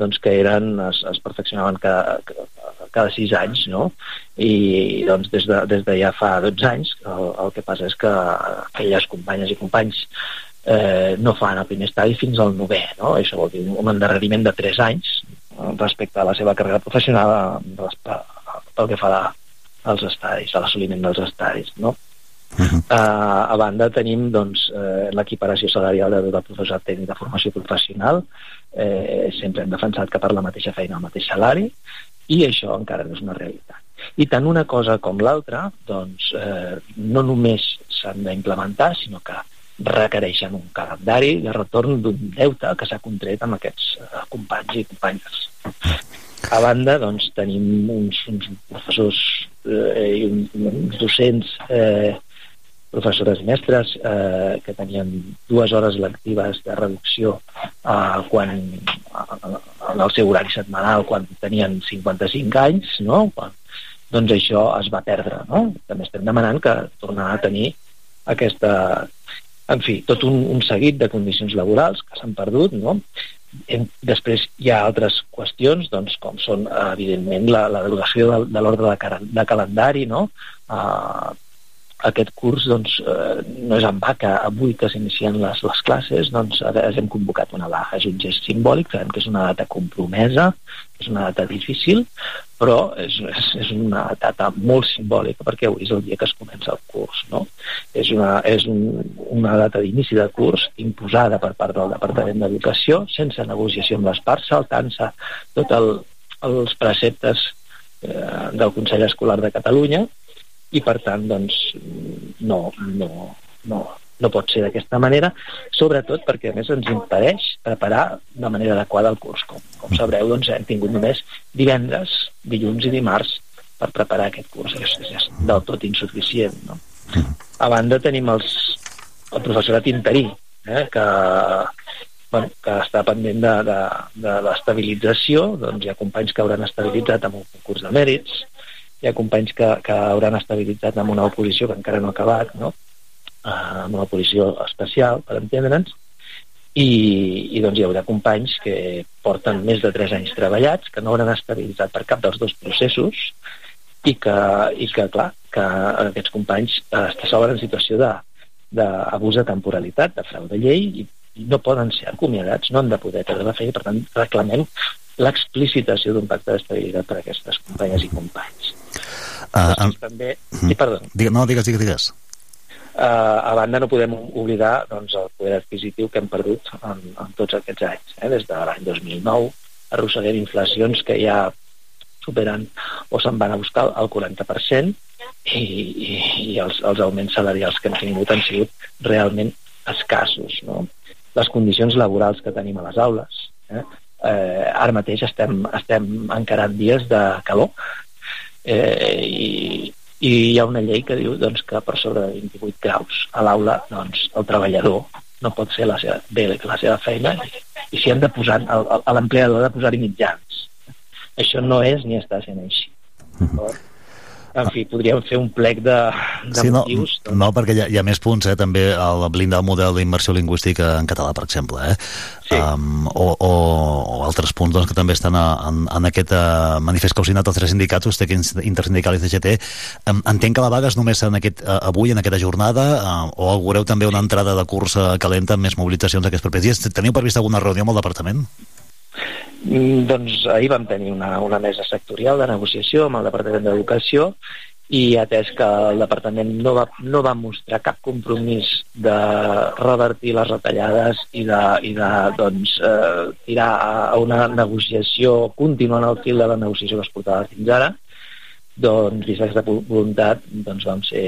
doncs, que eren, es, es perfeccionaven cada, cada 6 anys, no? I doncs, des de, des de ja fa 12 anys, el, el que passa és que aquelles companyes i companys eh, no fan el primer estadi fins al novè, no? Això vol dir un endarreriment de 3 anys eh, respecte a la seva carrera professional eh, de pel que fa als estadis, a l'assoliment dels estadis, no? Uh -huh. uh, a banda tenim doncs, eh, l'equiparació salarial de tot el professorat tècnic de formació professional eh, sempre hem defensat que per la mateixa feina el mateix salari i això encara no és una realitat i tant una cosa com l'altra doncs, eh, no només s'han d'implementar sinó que requereixen un calendari de retorn d'un deute que s'ha contret amb aquests eh, companys i companyes a banda doncs, tenim uns, uns professors eh, i uns docents eh, professores i mestres eh, que tenien dues hores lectives de reducció eh, quan, en el seu horari setmanal quan tenien 55 anys, no? Quan, doncs això es va perdre. No? També estem demanant que tornar a tenir aquesta, en fi, tot un, un seguit de condicions laborals que s'han perdut, no? Després hi ha altres qüestions, doncs, com són, evidentment, la, la derogació de, de l'ordre de, de calendari, no? Uh, aquest curs doncs, eh, no és en va que avui que s'inicien les, les classes doncs hem convocat una vaga, és un gest simbòlic sabem que és una data compromesa és una data difícil però és, és, és una data molt simbòlica perquè avui és el dia que es comença el curs no? és, una, és un, una data d'inici de curs imposada per part del Departament d'Educació sense negociació amb les parts saltant-se tots el, els preceptes eh, del Consell Escolar de Catalunya i per tant doncs no, no, no, no pot ser d'aquesta manera, sobretot perquè a més ens impedeix preparar de manera adequada el curs. Com, com sabreu, doncs, hem tingut només divendres, dilluns i dimarts per preparar aquest curs. És, és del tot insuficient. No? A banda tenim els, el professorat interí, eh, que, bueno, que està pendent de, de, de l'estabilització, doncs hi ha companys que hauran estabilitzat amb un concurs de mèrits, hi ha companys que, que hauran estabilitzat amb una oposició que encara no ha acabat, no? Uh, amb una oposició especial, per entendre'ns, i, i doncs hi haurà companys que porten més de 3 anys treballats, que no hauran estabilitzat per cap dels dos processos, i que, i que clar, que aquests companys eh, es troben en situació d'abús de, de temporalitat, de frau de llei, i, no poden ser acomiadats, no han de poder perdre la feina, per tant reclamem l'explicitació d'un pacte d'estabilitat per a aquestes companyes i companys. Uh, um, també... Sí, perdó. Digue, no, digues, digues, digues. Uh, a banda no podem oblidar doncs, el poder adquisitiu que hem perdut en, en tots aquests anys. Eh? Des de l'any 2009 arrosseguem inflacions que ja superen o se'n van a buscar el 40% i, i, i els, els augments salarials que hem tingut han sigut realment escassos. No? Les condicions laborals que tenim a les aules, eh? eh, ara mateix estem, estem encarant dies de calor eh, i, i hi ha una llei que diu doncs, que per sobre de 28 graus a l'aula doncs, el treballador no pot ser la seva, bé la seva feina i, si hem de posar a l'empleador de posar-hi mitjans. Això no és ni està sent així. -huh en fi, podríem fer un plec de, de sí, motius. No, no perquè hi ha, hi ha més punts, eh, també el blindar el model d'immersió lingüística en català, per exemple, eh? Sí. Um, o, o, o altres punts doncs, que també estan a, en, en aquest uh, manifest que heu signat els tres sindicats, USTEC Intersindical i CGT. Um, entenc que la vaga és només en aquest, uh, avui, en aquesta jornada, uh, o augureu també una entrada de curs uh, calenta amb més mobilitzacions aquests propers dies. Teniu previst alguna reunió amb el departament? Mm, doncs ahir vam tenir una, una mesa sectorial de negociació amb el Departament d'Educació i atès que el departament no va, no va mostrar cap compromís de revertir les retallades i de, i de doncs, eh, tirar a una negociació continuant el fil de la negociació que es portava fins ara, doncs, vist aquesta voluntat, doncs vam ser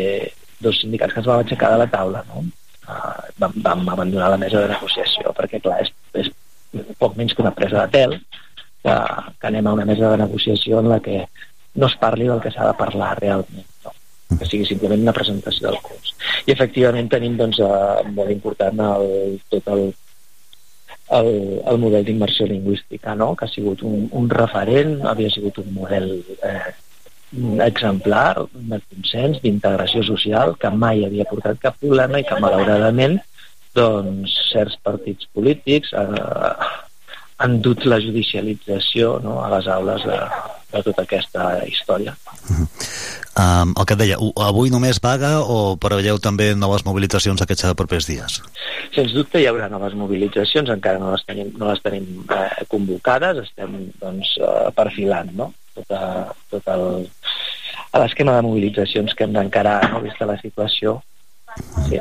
dos sindicats que ens vam aixecar de la taula, no? Uh, vam, vam abandonar la mesa de negociació, perquè, clar, és, és poc menys que una presa de tel, que, que anem a una mesa de negociació en la que no es parli del que s'ha de parlar realment, no? que sigui simplement una presentació del curs. I efectivament tenim doncs, eh, molt important el, tot el, el, el model d'immersió lingüística, no? que ha sigut un, un referent, havia sigut un model eh, exemplar de consens, d'integració social, que mai havia portat cap problema i que malauradament doncs, certs partits polítics eh, han dut la judicialització no, a les aules de, de tota aquesta història. Uh -huh. um, el que et deia, avui només vaga o preveieu també noves mobilitzacions aquests propers dies? Sens dubte hi haurà noves mobilitzacions, encara no les tenim, no les tenim eh, convocades, estem doncs, eh, perfilant no? tot, a, tot el, l'esquema de mobilitzacions que hem d'encarar, no? vista la situació, Sí.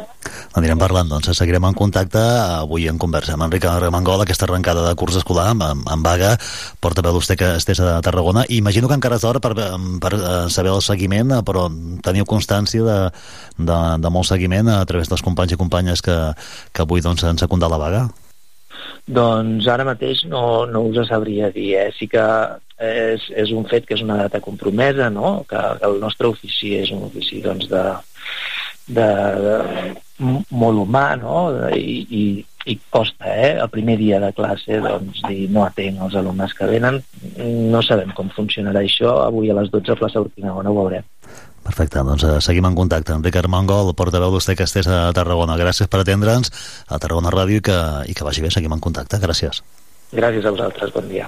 Anirem parlant, doncs, seguirem en contacte avui en conversa amb Enric Armengol, aquesta arrencada de curs escolar amb, amb, amb vaga, portaveu que estés a Tarragona, i imagino que encara és d'hora per, per eh, saber el seguiment, eh, però teniu constància de, de, de molt seguiment a través dels companys i companyes que, que avui doncs, han secundat la vaga? Doncs ara mateix no, no us sabria dir, eh? sí que és, és un fet que és una data compromesa, no? que, que el nostre ofici és un ofici doncs, de, de, de molt humà, no? I, i, i costa, eh? El primer dia de classe, doncs, dir no atenc els alumnes que venen. No sabem com funcionarà això. Avui a les 12 a plaça Urquinaona ho veurem. Perfecte, doncs eh, seguim en contacte amb Ricard Mangol, portaveu d'Uste Casters a Tarragona. Gràcies per atendre'ns a Tarragona Ràdio i que, i que vagi bé, seguim en contacte. Gràcies. Gràcies a vosaltres, bon dia.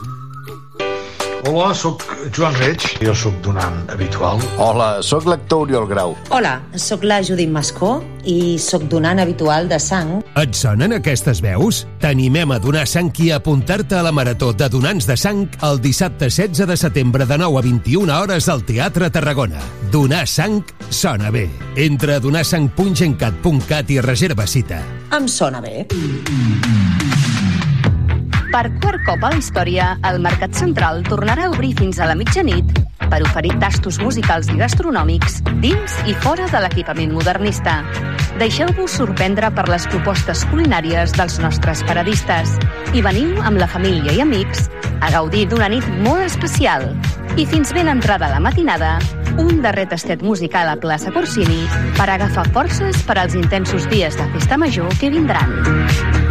Hola, sóc Joan Reig, jo sóc donant habitual. Hola, sóc l'actor Oriol Grau. Hola, sóc la Judit Mascó i sóc donant habitual de sang. Et sonen aquestes veus? T'animem a donar sang i a apuntar-te a la Marató de Donants de Sang el dissabte 16 de setembre de 9 a 21 hores al Teatre Tarragona. Donar sang sona bé. Entra a donarsang.gencat.cat i reserva cita. Em sona bé. Per quart cop a la història, el Mercat Central tornarà a obrir fins a la mitjanit per oferir tastos musicals i gastronòmics dins i fora de l'equipament modernista. Deixeu-vos sorprendre per les propostes culinàries dels nostres paradistes i veniu amb la família i amics a gaudir d'una nit molt especial. I fins ben entrada la matinada, un darrer tastet musical a plaça Corsini per agafar forces per als intensos dies de festa major que vindran.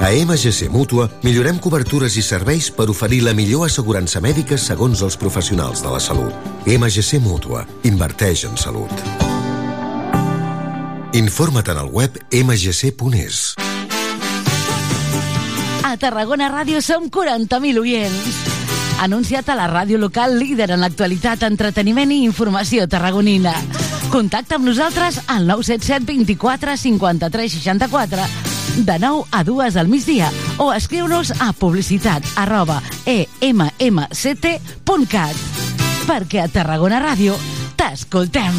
A MGC Mútua millorem cobertures i serveis per oferir la millor assegurança mèdica segons els professionals de la salut. MGC Mútua. Inverteix en salut. Informa't en el web mgc.es. A Tarragona Ràdio som 40.000 oients. Anuncia't a la ràdio local líder en l'actualitat, entreteniment i informació tarragonina. Contacta amb nosaltres al 977 24 53 64 de 9 a 2 al migdia o escriu-nos a publicitat arroba emmct.cat perquè a Tarragona Ràdio t'escoltem.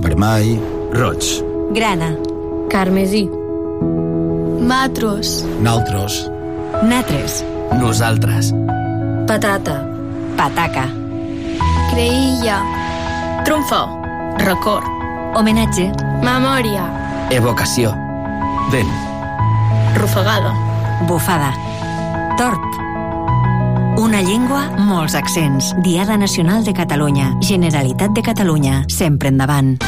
Vermell, roig. Grana. Carmesí. Matros. Naltros. Natres. Nosaltres. Patata. Pataca. Creïlla. Trumfo. Record. Homenatge. Memòria. Evocació. Vent. Rufagada. Bufada. Torp. Una llengua, molts accents. Diada Nacional de Catalunya. Generalitat de Catalunya. Sempre endavant.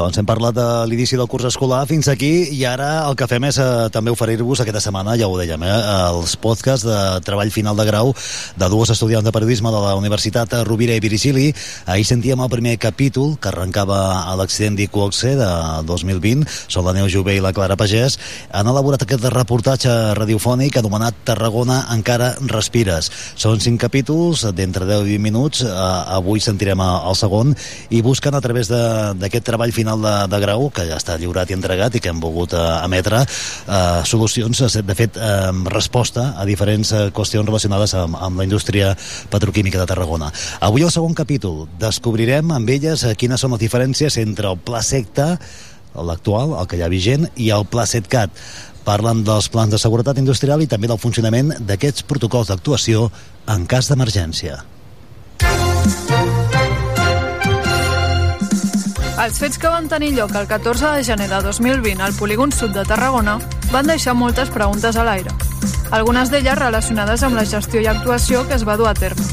Doncs hem parlat de l'inici del curs escolar fins aquí i ara el que fem és eh, també oferir-vos aquesta setmana, ja ho dèiem, eh, els podcasts de treball final de grau de dues estudiants de periodisme de la Universitat Rovira i Virgili. Ahir sentíem el primer capítol que arrencava a l'accident d'Icoxe de 2020. Són la Neu Jové i la Clara Pagès. Han elaborat aquest reportatge radiofònic anomenat Tarragona encara respires. Són cinc capítols d'entre 10 i 20 minuts. Eh, avui sentirem el segon i busquen a través d'aquest treball final final de, de grau, que ja està lliurat i entregat i que hem volgut eh, emetre eh, solucions, de fet, eh, resposta a diferents eh, qüestions relacionades amb, amb la indústria petroquímica de Tarragona. Avui el segon capítol. Descobrirem amb elles eh, quines són les diferències entre el pla secta, l'actual, el que hi ha vigent, i el pla setcat. Parlen dels plans de seguretat industrial i també del funcionament d'aquests protocols d'actuació en cas d'emergència. Els fets que van tenir lloc el 14 de gener de 2020 al polígon sud de Tarragona van deixar moltes preguntes a l'aire, algunes d'elles relacionades amb la gestió i actuació que es va dur a terme.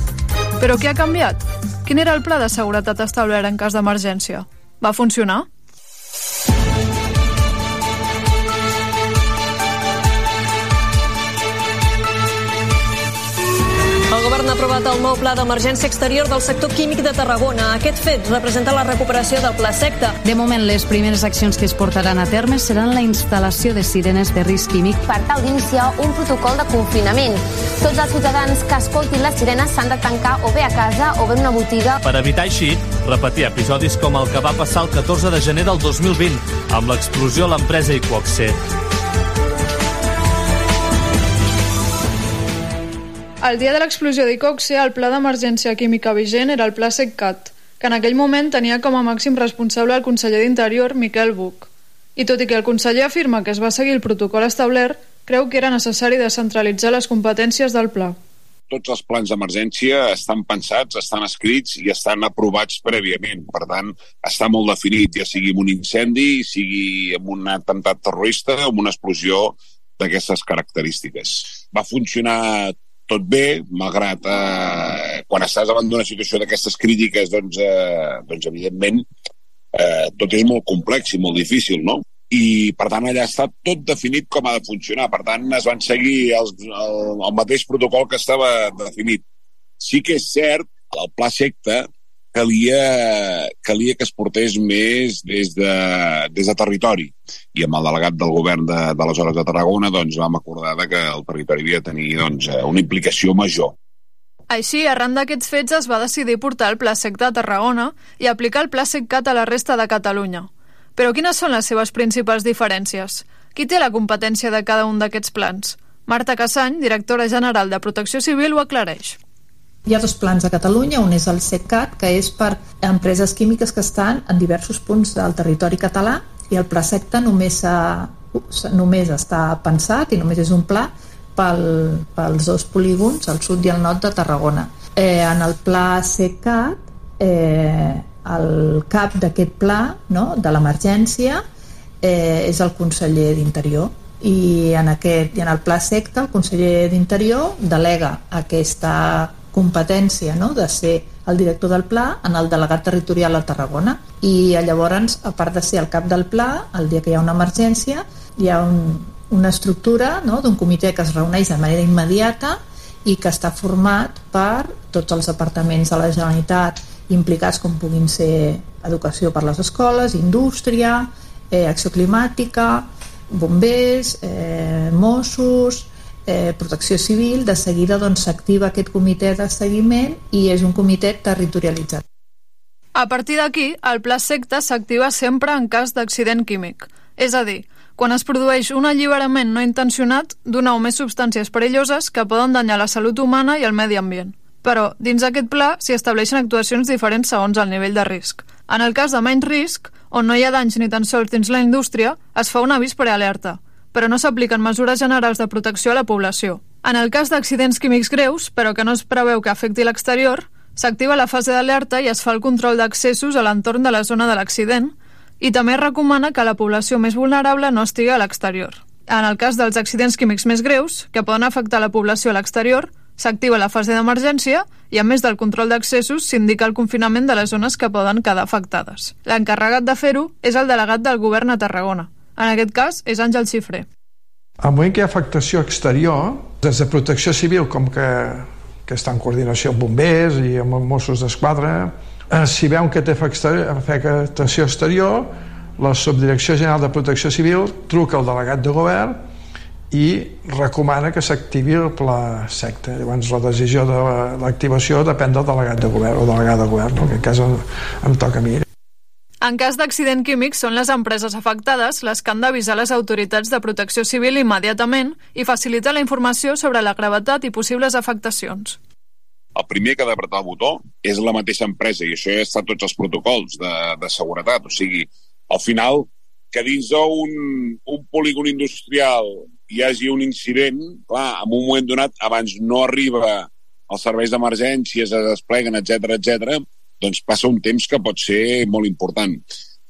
Però què ha canviat? Quin era el pla de seguretat establert en cas d'emergència? Va funcionar? Aprovat el nou pla d'emergència exterior del sector químic de Tarragona. Aquest fet representa la recuperació del pla secta. De moment, les primeres accions que es portaran a terme seran la instal·lació de sirenes de risc químic per tal d'iniciar un protocol de confinament. Tots els ciutadans que escoltin les sirenes s'han de tancar o bé a casa o bé en una botiga. Per evitar així repetir episodis com el que va passar el 14 de gener del 2020 amb l'explosió a l'empresa Iquoxe. El dia de l'explosió d'Icoxe, el pla d'emergència química vigent era el pla SECCAT, que en aquell moment tenia com a màxim responsable el conseller d'Interior, Miquel Buch. I tot i que el conseller afirma que es va seguir el protocol establert, creu que era necessari descentralitzar les competències del pla. Tots els plans d'emergència estan pensats, estan escrits i estan aprovats prèviament. Per tant, està molt definit, ja sigui en un incendi, sigui en un atemptat terrorista o en una explosió d'aquestes característiques. Va funcionar tot bé, malgrat eh, quan estàs davant d'una situació d'aquestes crítiques, doncs, eh, doncs evidentment eh, tot és molt complex i molt difícil, no? I, per tant, allà està tot definit com ha de funcionar. Per tant, es van seguir els, el, el mateix protocol que estava definit. Sí que és cert, el pla secta calia, calia que es portés més des de, des de territori. I amb el delegat del govern de, de les hores de Tarragona doncs, vam acordar que el territori havia de tenir doncs, una implicació major. Així, arran d'aquests fets, es va decidir portar el Pla Sec de Tarragona i aplicar el Pla Seccat a la resta de Catalunya. Però quines són les seves principals diferències? Qui té la competència de cada un d'aquests plans? Marta Cassany, directora general de Protecció Civil, ho aclareix. Hi ha dos plans a Catalunya, un és el SECAT, que és per empreses químiques que estan en diversos punts del territori català, i el pla SECTA només, només està pensat i només és un pla pel, pels dos polígons, al sud i al nord de Tarragona. Eh, en el pla SECAT, eh, el cap d'aquest pla no, de l'emergència eh, és el conseller d'Interior i en, aquest, i en el pla secta el conseller d'Interior delega aquesta competència no? de ser el director del pla en el delegat territorial a Tarragona i llavors, a part de ser el cap del pla, el dia que hi ha una emergència hi ha un, una estructura no? d'un comitè que es reuneix de manera immediata i que està format per tots els departaments de la Generalitat implicats com puguin ser educació per les escoles, indústria, eh, acció climàtica, bombers, eh, Mossos, eh, Protecció Civil, de seguida doncs, s'activa doncs, aquest comitè de seguiment i és un comitè territorialitzat. A partir d'aquí, el pla secta s'activa sempre en cas d'accident químic. És a dir, quan es produeix un alliberament no intencionat d'una o més substàncies perilloses que poden danyar la salut humana i el medi ambient. Però, dins aquest pla, s'hi estableixen actuacions diferents segons el nivell de risc. En el cas de menys risc, on no hi ha danys ni tan sols dins la indústria, es fa un avís prealerta, però no s'apliquen mesures generals de protecció a la població. En el cas d'accidents químics greus, però que no es preveu que afecti l'exterior, s'activa la fase d'alerta i es fa el control d'accessos a l'entorn de la zona de l'accident i també es recomana que la població més vulnerable no estigui a l'exterior. En el cas dels accidents químics més greus, que poden afectar la població a l'exterior, s'activa la fase d'emergència i, a més del control d'accessos, s'indica el confinament de les zones que poden quedar afectades. L'encarregat de fer-ho és el delegat del govern a Tarragona. En aquest cas, és Àngel Xifré. Al moment que hi ha afectació exterior, des de protecció civil, com que, que està en coordinació amb bombers i amb Mossos d'Esquadra, eh, si veuen que té afectació exterior, la Subdirecció General de Protecció Civil truca al delegat de govern i recomana que s'activi el pla secta. Llavors la decisió de l'activació depèn del delegat de govern o delegada de govern, en aquest cas em, em toca a mi. En cas d'accident químic, són les empreses afectades les que han d'avisar les autoritats de protecció civil immediatament i facilitar la informació sobre la gravetat i possibles afectacions. El primer que ha d'apretar el botó és la mateixa empresa i això ja està tots els protocols de, de seguretat. O sigui, al final, que dins d'un un polígon industrial hi hagi un incident, clar, en un moment donat, abans no arriba els serveis d'emergències, es despleguen, etc etc doncs passa un temps que pot ser molt important.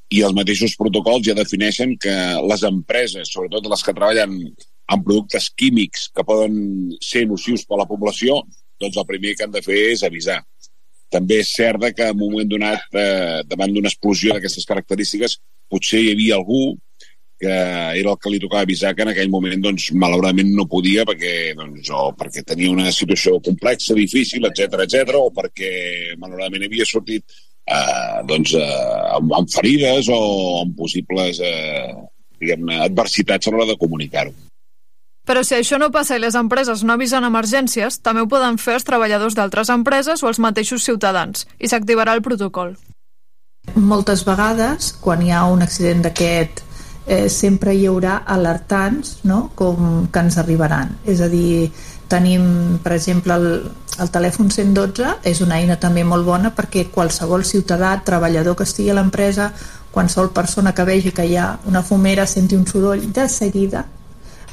I els mateixos protocols ja defineixen que les empreses, sobretot les que treballen amb productes químics que poden ser nocius per a la població, doncs el primer que han de fer és avisar. També és cert que en un moment donat, eh, davant d'una explosió d'aquestes característiques, potser hi havia algú que era el que li tocava avisar que en aquell moment doncs, malauradament no podia perquè, doncs, o perquè tenia una situació complexa, difícil, etc etc o perquè malauradament havia sortit eh, doncs, eh, amb, amb ferides o amb possibles eh, diguem-ne adversitats a l'hora de comunicar-ho. Però si això no passa i les empreses no avisen emergències, també ho poden fer els treballadors d'altres empreses o els mateixos ciutadans, i s'activarà el protocol. Moltes vegades, quan hi ha un accident d'aquest eh, sempre hi haurà alertants no? com que ens arribaran. És a dir, tenim, per exemple, el, el telèfon 112 és una eina també molt bona perquè qualsevol ciutadà, treballador que estigui a l'empresa, qualsevol persona que vegi que hi ha una fumera, senti un soroll, de seguida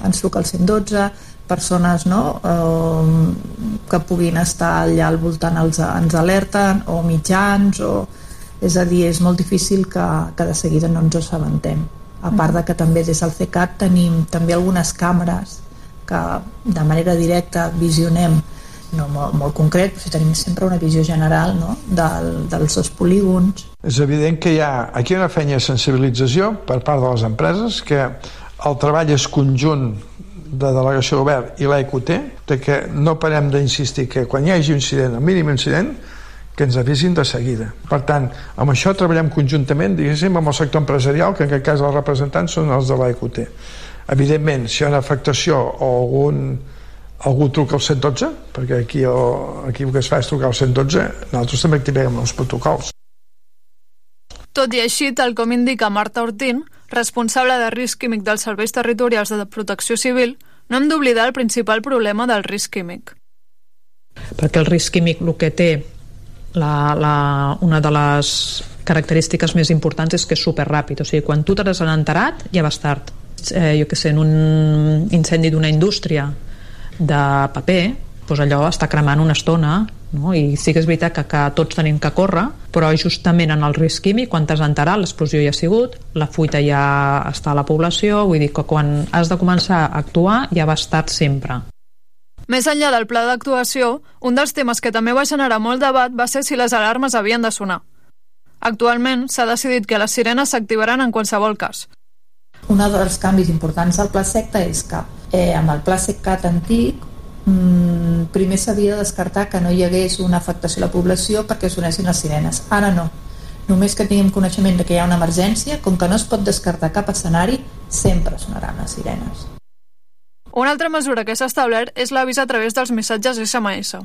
ens truca el 112, persones no, eh, que puguin estar allà al voltant els, ens alerten, o mitjans, o... és a dir, és molt difícil que, que de seguida no ens assabentem a part de que també des del CECAT tenim també algunes càmeres que de manera directa visionem no molt, molt concret, però si tenim sempre una visió general no? Del, dels dos polígons. És evident que hi ha aquí una feina de sensibilització per part de les empreses, que el treball és conjunt de delegació de govern i l'EQT, que no parem d'insistir que quan hi hagi un incident, el mínim incident, que ens avisin de seguida. Per tant, amb això treballem conjuntament, diguéssim, amb el sector empresarial, que en aquest cas els representants són els de l'EQT. Evidentment, si hi ha una afectació o algun, algú truca al 112, perquè aquí, el, aquí el que es fa és trucar al 112, nosaltres també activem els protocols. Tot i així, tal com indica Marta Ortín, responsable de risc químic dels serveis territorials de protecció civil, no hem d'oblidar el principal problema del risc químic. Perquè el risc químic el que té la, la, una de les característiques més importants és que és superràpid, o sigui, quan tu t'has enterat ja vas tard. Eh, jo que sé, en un incendi d'una indústria de paper, doncs allò està cremant una estona no? i sí que és veritat que, que tots tenim que córrer però justament en el risc químic quan t'has enterat l'explosió ja ha sigut la fuita ja està a la població vull dir que quan has de començar a actuar ja va estar sempre més enllà del pla d'actuació, un dels temes que també va generar molt debat va ser si les alarmes havien de sonar. Actualment s'ha decidit que les sirenes s'activaran en qualsevol cas. Un dels canvis importants del pla secta és que eh, amb el pla seccat antic mmm, primer s'havia de descartar que no hi hagués una afectació a la població perquè sonessin les sirenes. Ara no. Només que tinguem coneixement de que hi ha una emergència, com que no es pot descartar cap escenari, sempre sonaran les sirenes. Una altra mesura que s'ha establert és l'avís a través dels missatges SMS.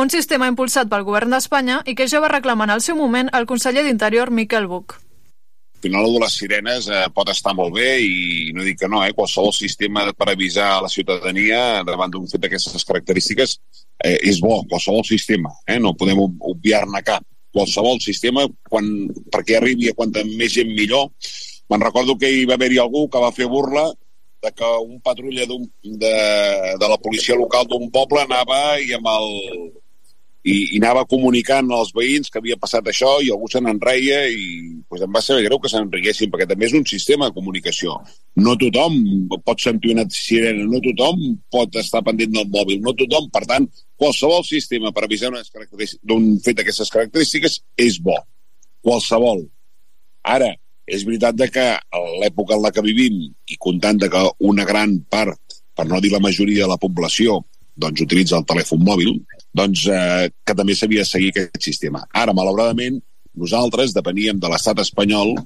Un sistema impulsat pel govern d'Espanya i que ja va reclamar en el seu moment el conseller d'Interior Miquel Buch. Al final, de les sirenes eh, pot estar molt bé i no dic que no, eh, qualsevol sistema per avisar a la ciutadania davant d'un fet d'aquestes característiques eh, és bo, qualsevol sistema, eh, no podem obviar-ne cap. Qualsevol sistema, quan, perquè arribi a quanta més gent millor. Me'n recordo que hi va haver-hi algú que va fer burla de que un patrulla de, de la policia local d'un poble anava i amb el i, i anava comunicant als veïns que havia passat això i algú se n'enreia i pues, em va saber greu que se n'enriguessin perquè també és un sistema de comunicació. No tothom pot sentir una sirena no tothom pot estar pendent del mòbil no tothom, per tant qualsevol sistema per avisar d'un fet d'aquestes característiques és bo. Qualsevol. Ara, és veritat de que l'època en la que vivim i comptant de que una gran part, per no dir la majoria de la població, doncs utilitza el telèfon mòbil, doncs eh, que també s'havia de seguir aquest sistema. Ara, malauradament, nosaltres depeníem de l'estat espanyol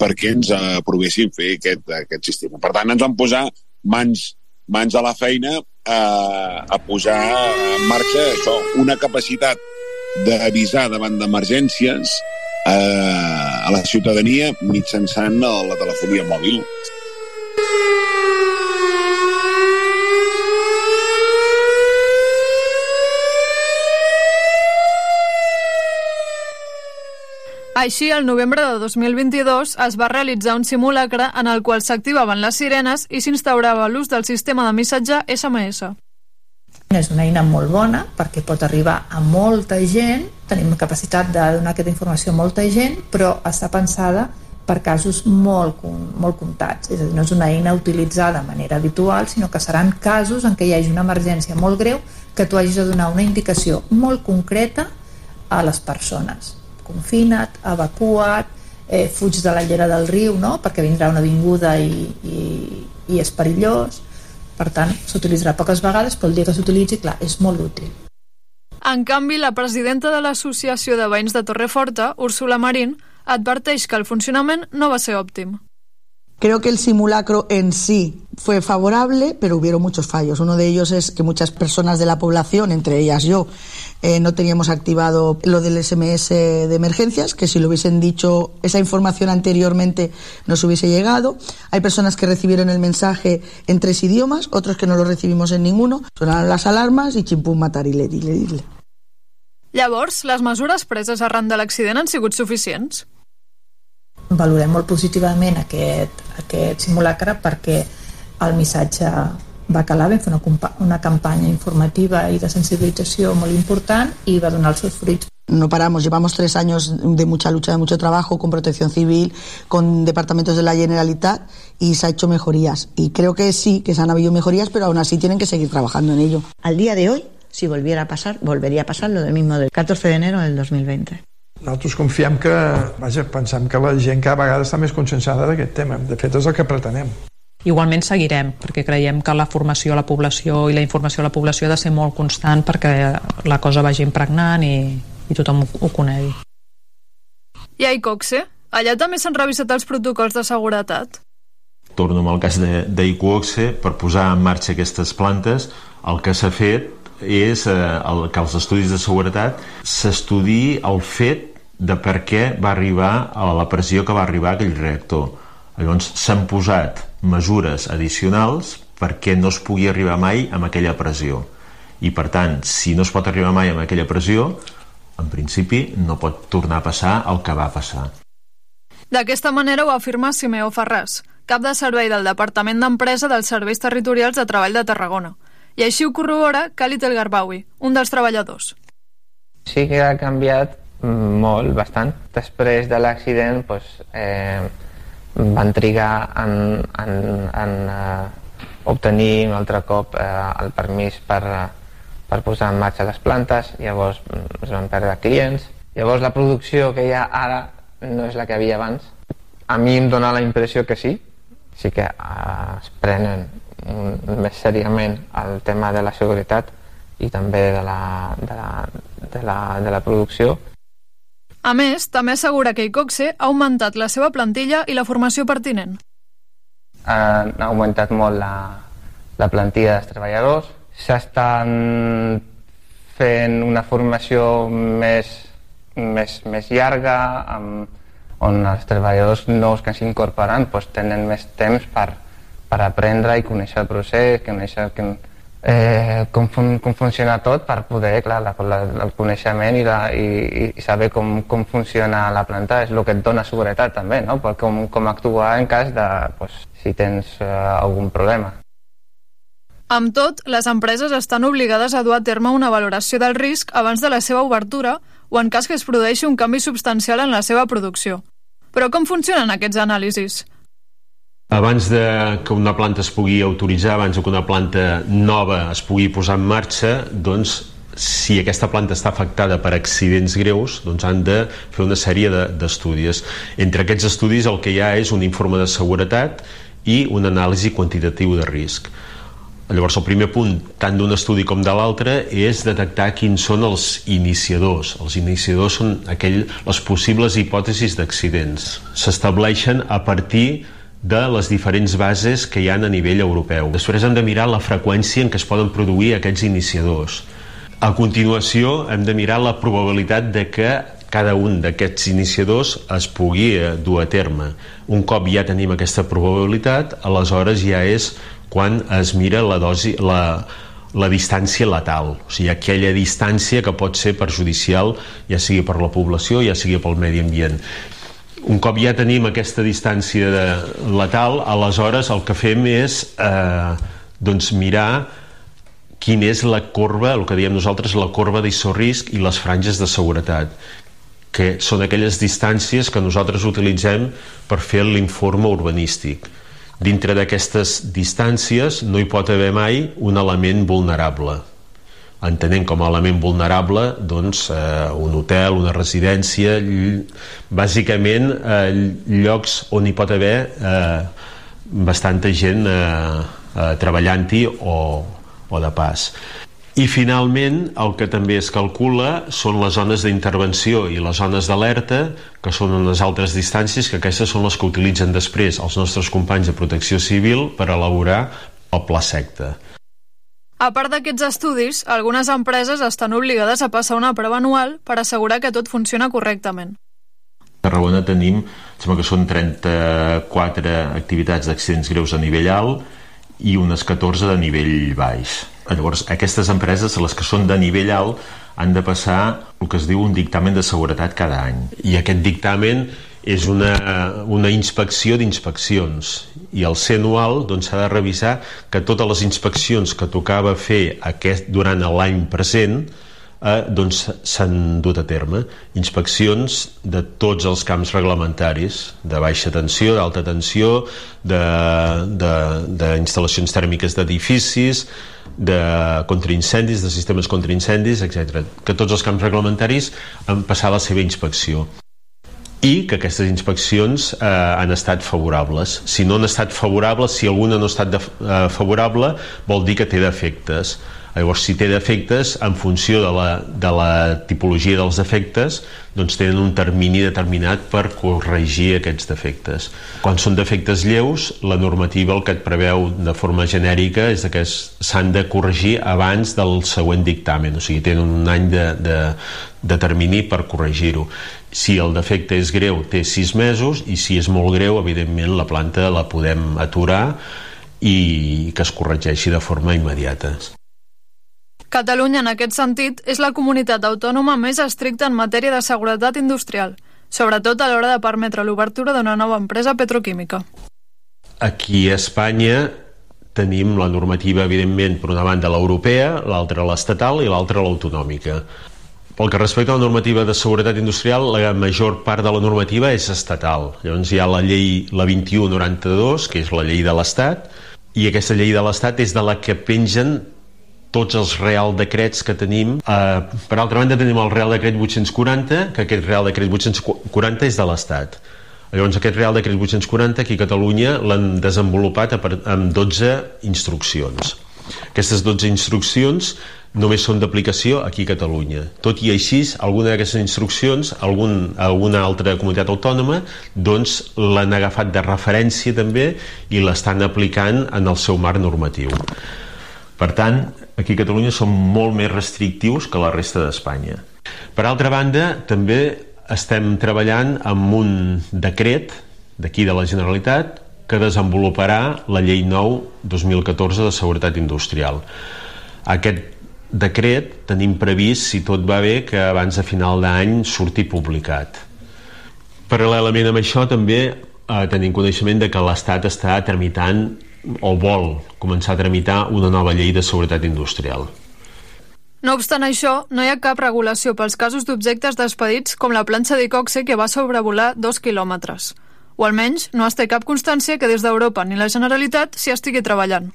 perquè ens aprovessin fer aquest, aquest sistema. Per tant, ens vam posar mans, mans a la feina a, a posar en marxa això, una capacitat d'avisar davant d'emergències eh, a la ciutadania mitjançant la telefonia mòbil. Així, el novembre de 2022 es va realitzar un simulacre en el qual s'activaven les sirenes i s'instaurava l'ús del sistema de missatge SMS. És una eina molt bona perquè pot arribar a molta gent, tenim capacitat de donar aquesta informació a molta gent, però està pensada per casos molt, molt comptats. És a dir, no és una eina utilitzada de manera habitual, sinó que seran casos en què hi hagi una emergència molt greu que tu hagis de donar una indicació molt concreta a les persones. Confina't, evacua't, eh, fuig de la llera del riu no? perquè vindrà una vinguda i, i, i és perillós per tant s'utilitzarà poques vegades però el dia que s'utilitzi, clar, és molt útil en canvi, la presidenta de l'Associació de Veïns de Torreforta, Úrsula Marín, adverteix que el funcionament no va ser òptim. Creo que el simulacro en sí fue favorable, pero hubieron muchos fallos. Uno de ellos es que muchas personas de la población, entre ellas yo, eh, no teníamos activado lo del SMS de emergencias, que si lo hubiesen dicho esa información anteriormente nos hubiese llegado. Hay personas que recibieron el mensaje en tres idiomas, otros que no lo recibimos en ninguno. Sonaron las alarmas i ximpum matar i l'edile. Llavors, les mesures preses arran de l'accident han sigut suficients? Valorem molt positivament aquest, aquest simulacre perquè el missatge va calar, vam fer una, una campanya informativa i de sensibilització molt important i va donar els seus fruits. No paramos, llevamos tres años de mucha lucha, de mucho trabajo con protección civil, con departamentos de la Generalitat y se ha hecho mejorías. Y creo que sí, que se han habido mejorías, pero aún así tienen que seguir trabajando en ello. Al día de hoy, si volviera a pasar, volvería a pasar lo del mismo del 14 de enero del 2020. Nosaltres confiem que, vaja, pensem que la gent cada vegada està més conscienciada d'aquest tema. De fet, és el que pretenem. Igualment seguirem, perquè creiem que la formació a la població i la informació a la població ha de ser molt constant perquè la cosa vagi impregnant i, i tothom ho, ho conegui. I a Icoxe? Allà també s'han revisat els protocols de seguretat? Torno amb el cas d'Icoxe, per posar en marxa aquestes plantes, el que s'ha fet és eh, el, que els estudis de seguretat s'estudi el fet de per què va arribar a la pressió que va arribar aquell reactor. Llavors s'han posat mesures addicionals perquè no es pugui arribar mai amb aquella pressió. I per tant, si no es pot arribar mai amb aquella pressió, en principi no pot tornar a passar el que va passar. D'aquesta manera ho afirma Simeo Ferràs, cap de servei del Departament d'Empresa dels Serveis Territorials de Treball de Tarragona. I així ho corrobora Khalid El Garbawi, un dels treballadors. Sí que ha canviat molt, bastant. Després de l'accident pues, eh, van trigar en, en, en eh, obtenir un altre cop eh, el permís per, per posar en marxa les plantes, llavors mm, es van perdre clients. Llavors la producció que hi ha ara no és la que havia abans. A mi em dóna la impressió que sí, sí que eh, es prenen més seriament el tema de la seguretat i també de la, de la, de la, de la producció. A més, també assegura que Icoxe ha augmentat la seva plantilla i la formació pertinent. Ha augmentat molt la, la plantilla dels treballadors, s'estan fent una formació més, més, més llarga, amb, on els treballadors nous que s'incorporen doncs, tenen més temps per, per aprendre i conèixer el procés, conèixer que, eh, com, fun, com funciona tot per poder, clar, la, la, el coneixement i, la, i, i saber com, com funciona la planta és el que et dona seguretat també, no? Per com, com actuar en cas de, pues, si tens eh, algun problema. Amb tot, les empreses estan obligades a dur a terme una valoració del risc abans de la seva obertura o en cas que es produeixi un canvi substancial en la seva producció. Però com funcionen aquests anàlisis? Abans de que una planta es pugui autoritzar, abans que una planta nova es pugui posar en marxa, doncs si aquesta planta està afectada per accidents greus, doncs han de fer una sèrie d'estudis. De, Entre aquests estudis el que hi ha és un informe de seguretat i un anàlisi quantitatiu de risc. Llavors el primer punt, tant d'un estudi com de l'altre, és detectar quins són els iniciadors. Els iniciadors són aquell, les possibles hipòtesis d'accidents. S'estableixen a partir de les diferents bases que hi han a nivell europeu. Després hem de mirar la freqüència en què es poden produir aquests iniciadors. A continuació hem de mirar la probabilitat de que cada un d'aquests iniciadors es pugui eh, dur a terme. Un cop ja tenim aquesta probabilitat, aleshores ja és quan es mira la dosi, la, la distància letal, o sigui, aquella distància que pot ser perjudicial ja sigui per la població, ja sigui pel medi ambient un cop ja tenim aquesta distància de letal, aleshores el que fem és eh, doncs mirar quina és la corba, el que diem nosaltres, la corba d'issorrisc i les franges de seguretat que són aquelles distàncies que nosaltres utilitzem per fer l'informe urbanístic. Dintre d'aquestes distàncies no hi pot haver mai un element vulnerable. Entenent com a element vulnerable doncs, eh, un hotel, una residència, bàsicament eh, llocs on hi pot haver eh, bastanta gent eh, eh, treballant-hi o, o de pas. I finalment el que també es calcula són les zones d'intervenció i les zones d'alerta, que són unes altres distàncies, que aquestes són les que utilitzen després els nostres companys de protecció civil per elaborar el pla secta. A part d'aquests estudis, algunes empreses estan obligades a passar una prova anual per assegurar que tot funciona correctament. A Tarragona tenim, sembla que són 34 activitats d'accidents greus a nivell alt i unes 14 de nivell baix. Llavors, aquestes empreses, les que són de nivell alt, han de passar el que es diu un dictamen de seguretat cada any. I aquest dictamen és una, una inspecció d'inspeccions i el anual doncs, s'ha de revisar que totes les inspeccions que tocava fer aquest, durant l'any present eh, doncs s'han dut a terme inspeccions de tots els camps reglamentaris de baixa tensió, d'alta tensió d'instal·lacions tèrmiques d'edificis de contraincendis, de sistemes contraincendis, etc. Que tots els camps reglamentaris han passat la seva inspecció i que aquestes inspeccions eh, han estat favorables. Si no han estat favorables, si alguna no ha estat de, eh, favorable, vol dir que té defectes. Llavors, si té defectes, en funció de la, de la tipologia dels defectes, doncs tenen un termini determinat per corregir aquests defectes. Quan són defectes lleus, la normativa el que et preveu de forma genèrica és que s'han de corregir abans del següent dictamen, o sigui, tenen un any de, de, de termini per corregir-ho. Si el defecte és greu, té sis mesos, i si és molt greu, evidentment, la planta la podem aturar i que es corregeixi de forma immediata. Catalunya, en aquest sentit, és la comunitat autònoma més estricta en matèria de seguretat industrial, sobretot a l'hora de permetre l'obertura d'una nova empresa petroquímica. Aquí a Espanya tenim la normativa, evidentment, per una banda l'europea, l'altra l'estatal i l'altra l'autonòmica. Pel que respecta a la normativa de seguretat industrial, la major part de la normativa és estatal. Llavors hi ha la llei, la 2192, que és la llei de l'Estat, i aquesta llei de l'Estat és de la que pengen tots els real decrets que tenim. Uh, per altra banda, tenim el Real Decret 840, que aquest Real Decret 840 és de l'Estat. Llavors, aquest Real Decret 840 aquí a Catalunya l'han desenvolupat amb 12 instruccions. Aquestes 12 instruccions només són d'aplicació aquí a Catalunya. Tot i així, alguna d'aquestes instruccions, algun, alguna altra comunitat autònoma, doncs l'han agafat de referència també i l'estan aplicant en el seu marc normatiu. Per tant, aquí a Catalunya som molt més restrictius que la resta d'Espanya. Per altra banda, també estem treballant amb un decret d'aquí de la Generalitat que desenvoluparà la llei 9 2014 de seguretat industrial. Aquest decret tenim previst, si tot va bé, que abans de final d'any surti publicat. Paral·lelament amb això també eh, tenim coneixement de que l'Estat està tramitant o vol començar a tramitar una nova llei de seguretat industrial. No obstant això, no hi ha cap regulació pels casos d'objectes despedits com la planxa d'Icoxe que va sobrevolar dos quilòmetres. O almenys no es té cap constància que des d'Europa ni la Generalitat s'hi estigui treballant.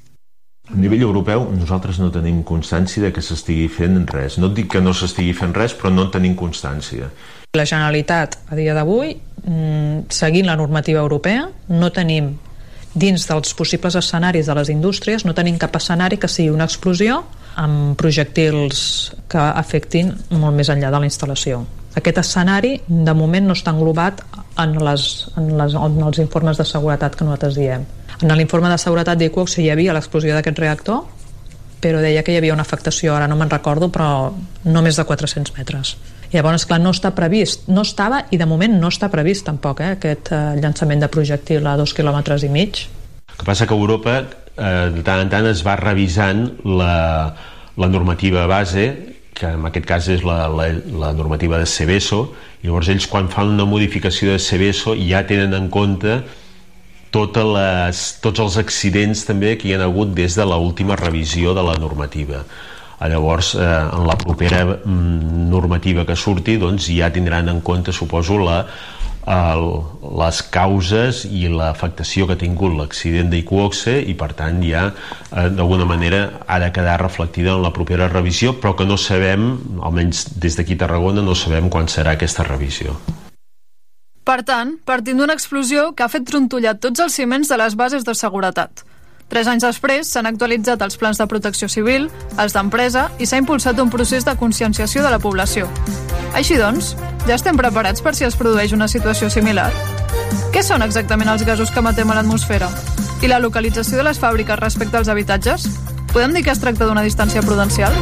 A nivell europeu nosaltres no tenim constància de que s'estigui fent res. No et dic que no s'estigui fent res, però no en tenim constància. La Generalitat, a dia d'avui, mm, seguint la normativa europea, no tenim dins dels possibles escenaris de les indústries no tenim cap escenari que sigui una explosió amb projectils que afectin molt més enllà de la instal·lació. Aquest escenari, de moment, no està englobat en, les, en, les, en els informes de seguretat que nosaltres diem. En l'informe de seguretat d'IQOX hi havia l'explosió d'aquest reactor, però deia que hi havia una afectació, ara no me'n recordo, però no més de 400 metres. Llavors, clar, no està previst, no estava i de moment no està previst tampoc eh, aquest eh, llançament de projectil a dos quilòmetres i mig. El que passa que Europa eh, de tant en tant es va revisant la, la normativa base que en aquest cas és la, la, la normativa de Seveso i llavors ells quan fan una modificació de Seveso ja tenen en compte totes les, tots els accidents també que hi ha hagut des de l'última revisió de la normativa llavors eh, en la propera mm, normativa que surti doncs ja tindran en compte suposo la, el, les causes i l'afectació que ha tingut l'accident d'Iquoxe i per tant ja eh, d'alguna manera ha de quedar reflectida en la propera revisió però que no sabem, almenys des d'aquí Tarragona no sabem quan serà aquesta revisió. Per tant, partint d'una explosió que ha fet trontollar tots els ciments de les bases de seguretat. Tres anys després s'han actualitzat els plans de protecció civil, els d'empresa i s'ha impulsat un procés de conscienciació de la població. Així doncs, ja estem preparats per si es produeix una situació similar? Què són exactament els gasos que matem a l'atmosfera? I la localització de les fàbriques respecte als habitatges? Podem dir que es tracta d'una distància prudencial?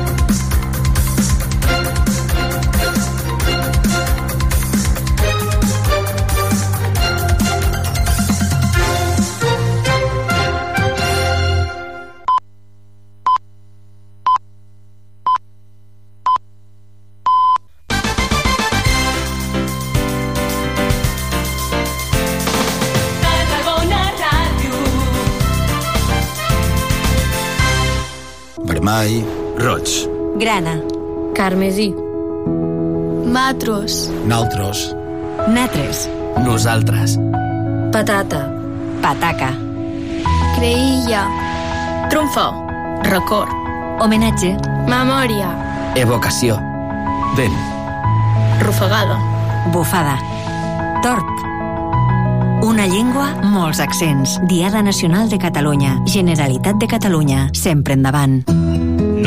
Vermell, roig, Grana. Carmesí. Matros. naltros, Natres. nosaltres, Patata. Pataca. Creïlla. Trumfo. Record. Homenatge. Memòria. evocació, vent, Rufagada. Bufada. Torp. Una llengua, molts accents. Diada Nacional de Catalunya. Generalitat de Catalunya. Sempre endavant.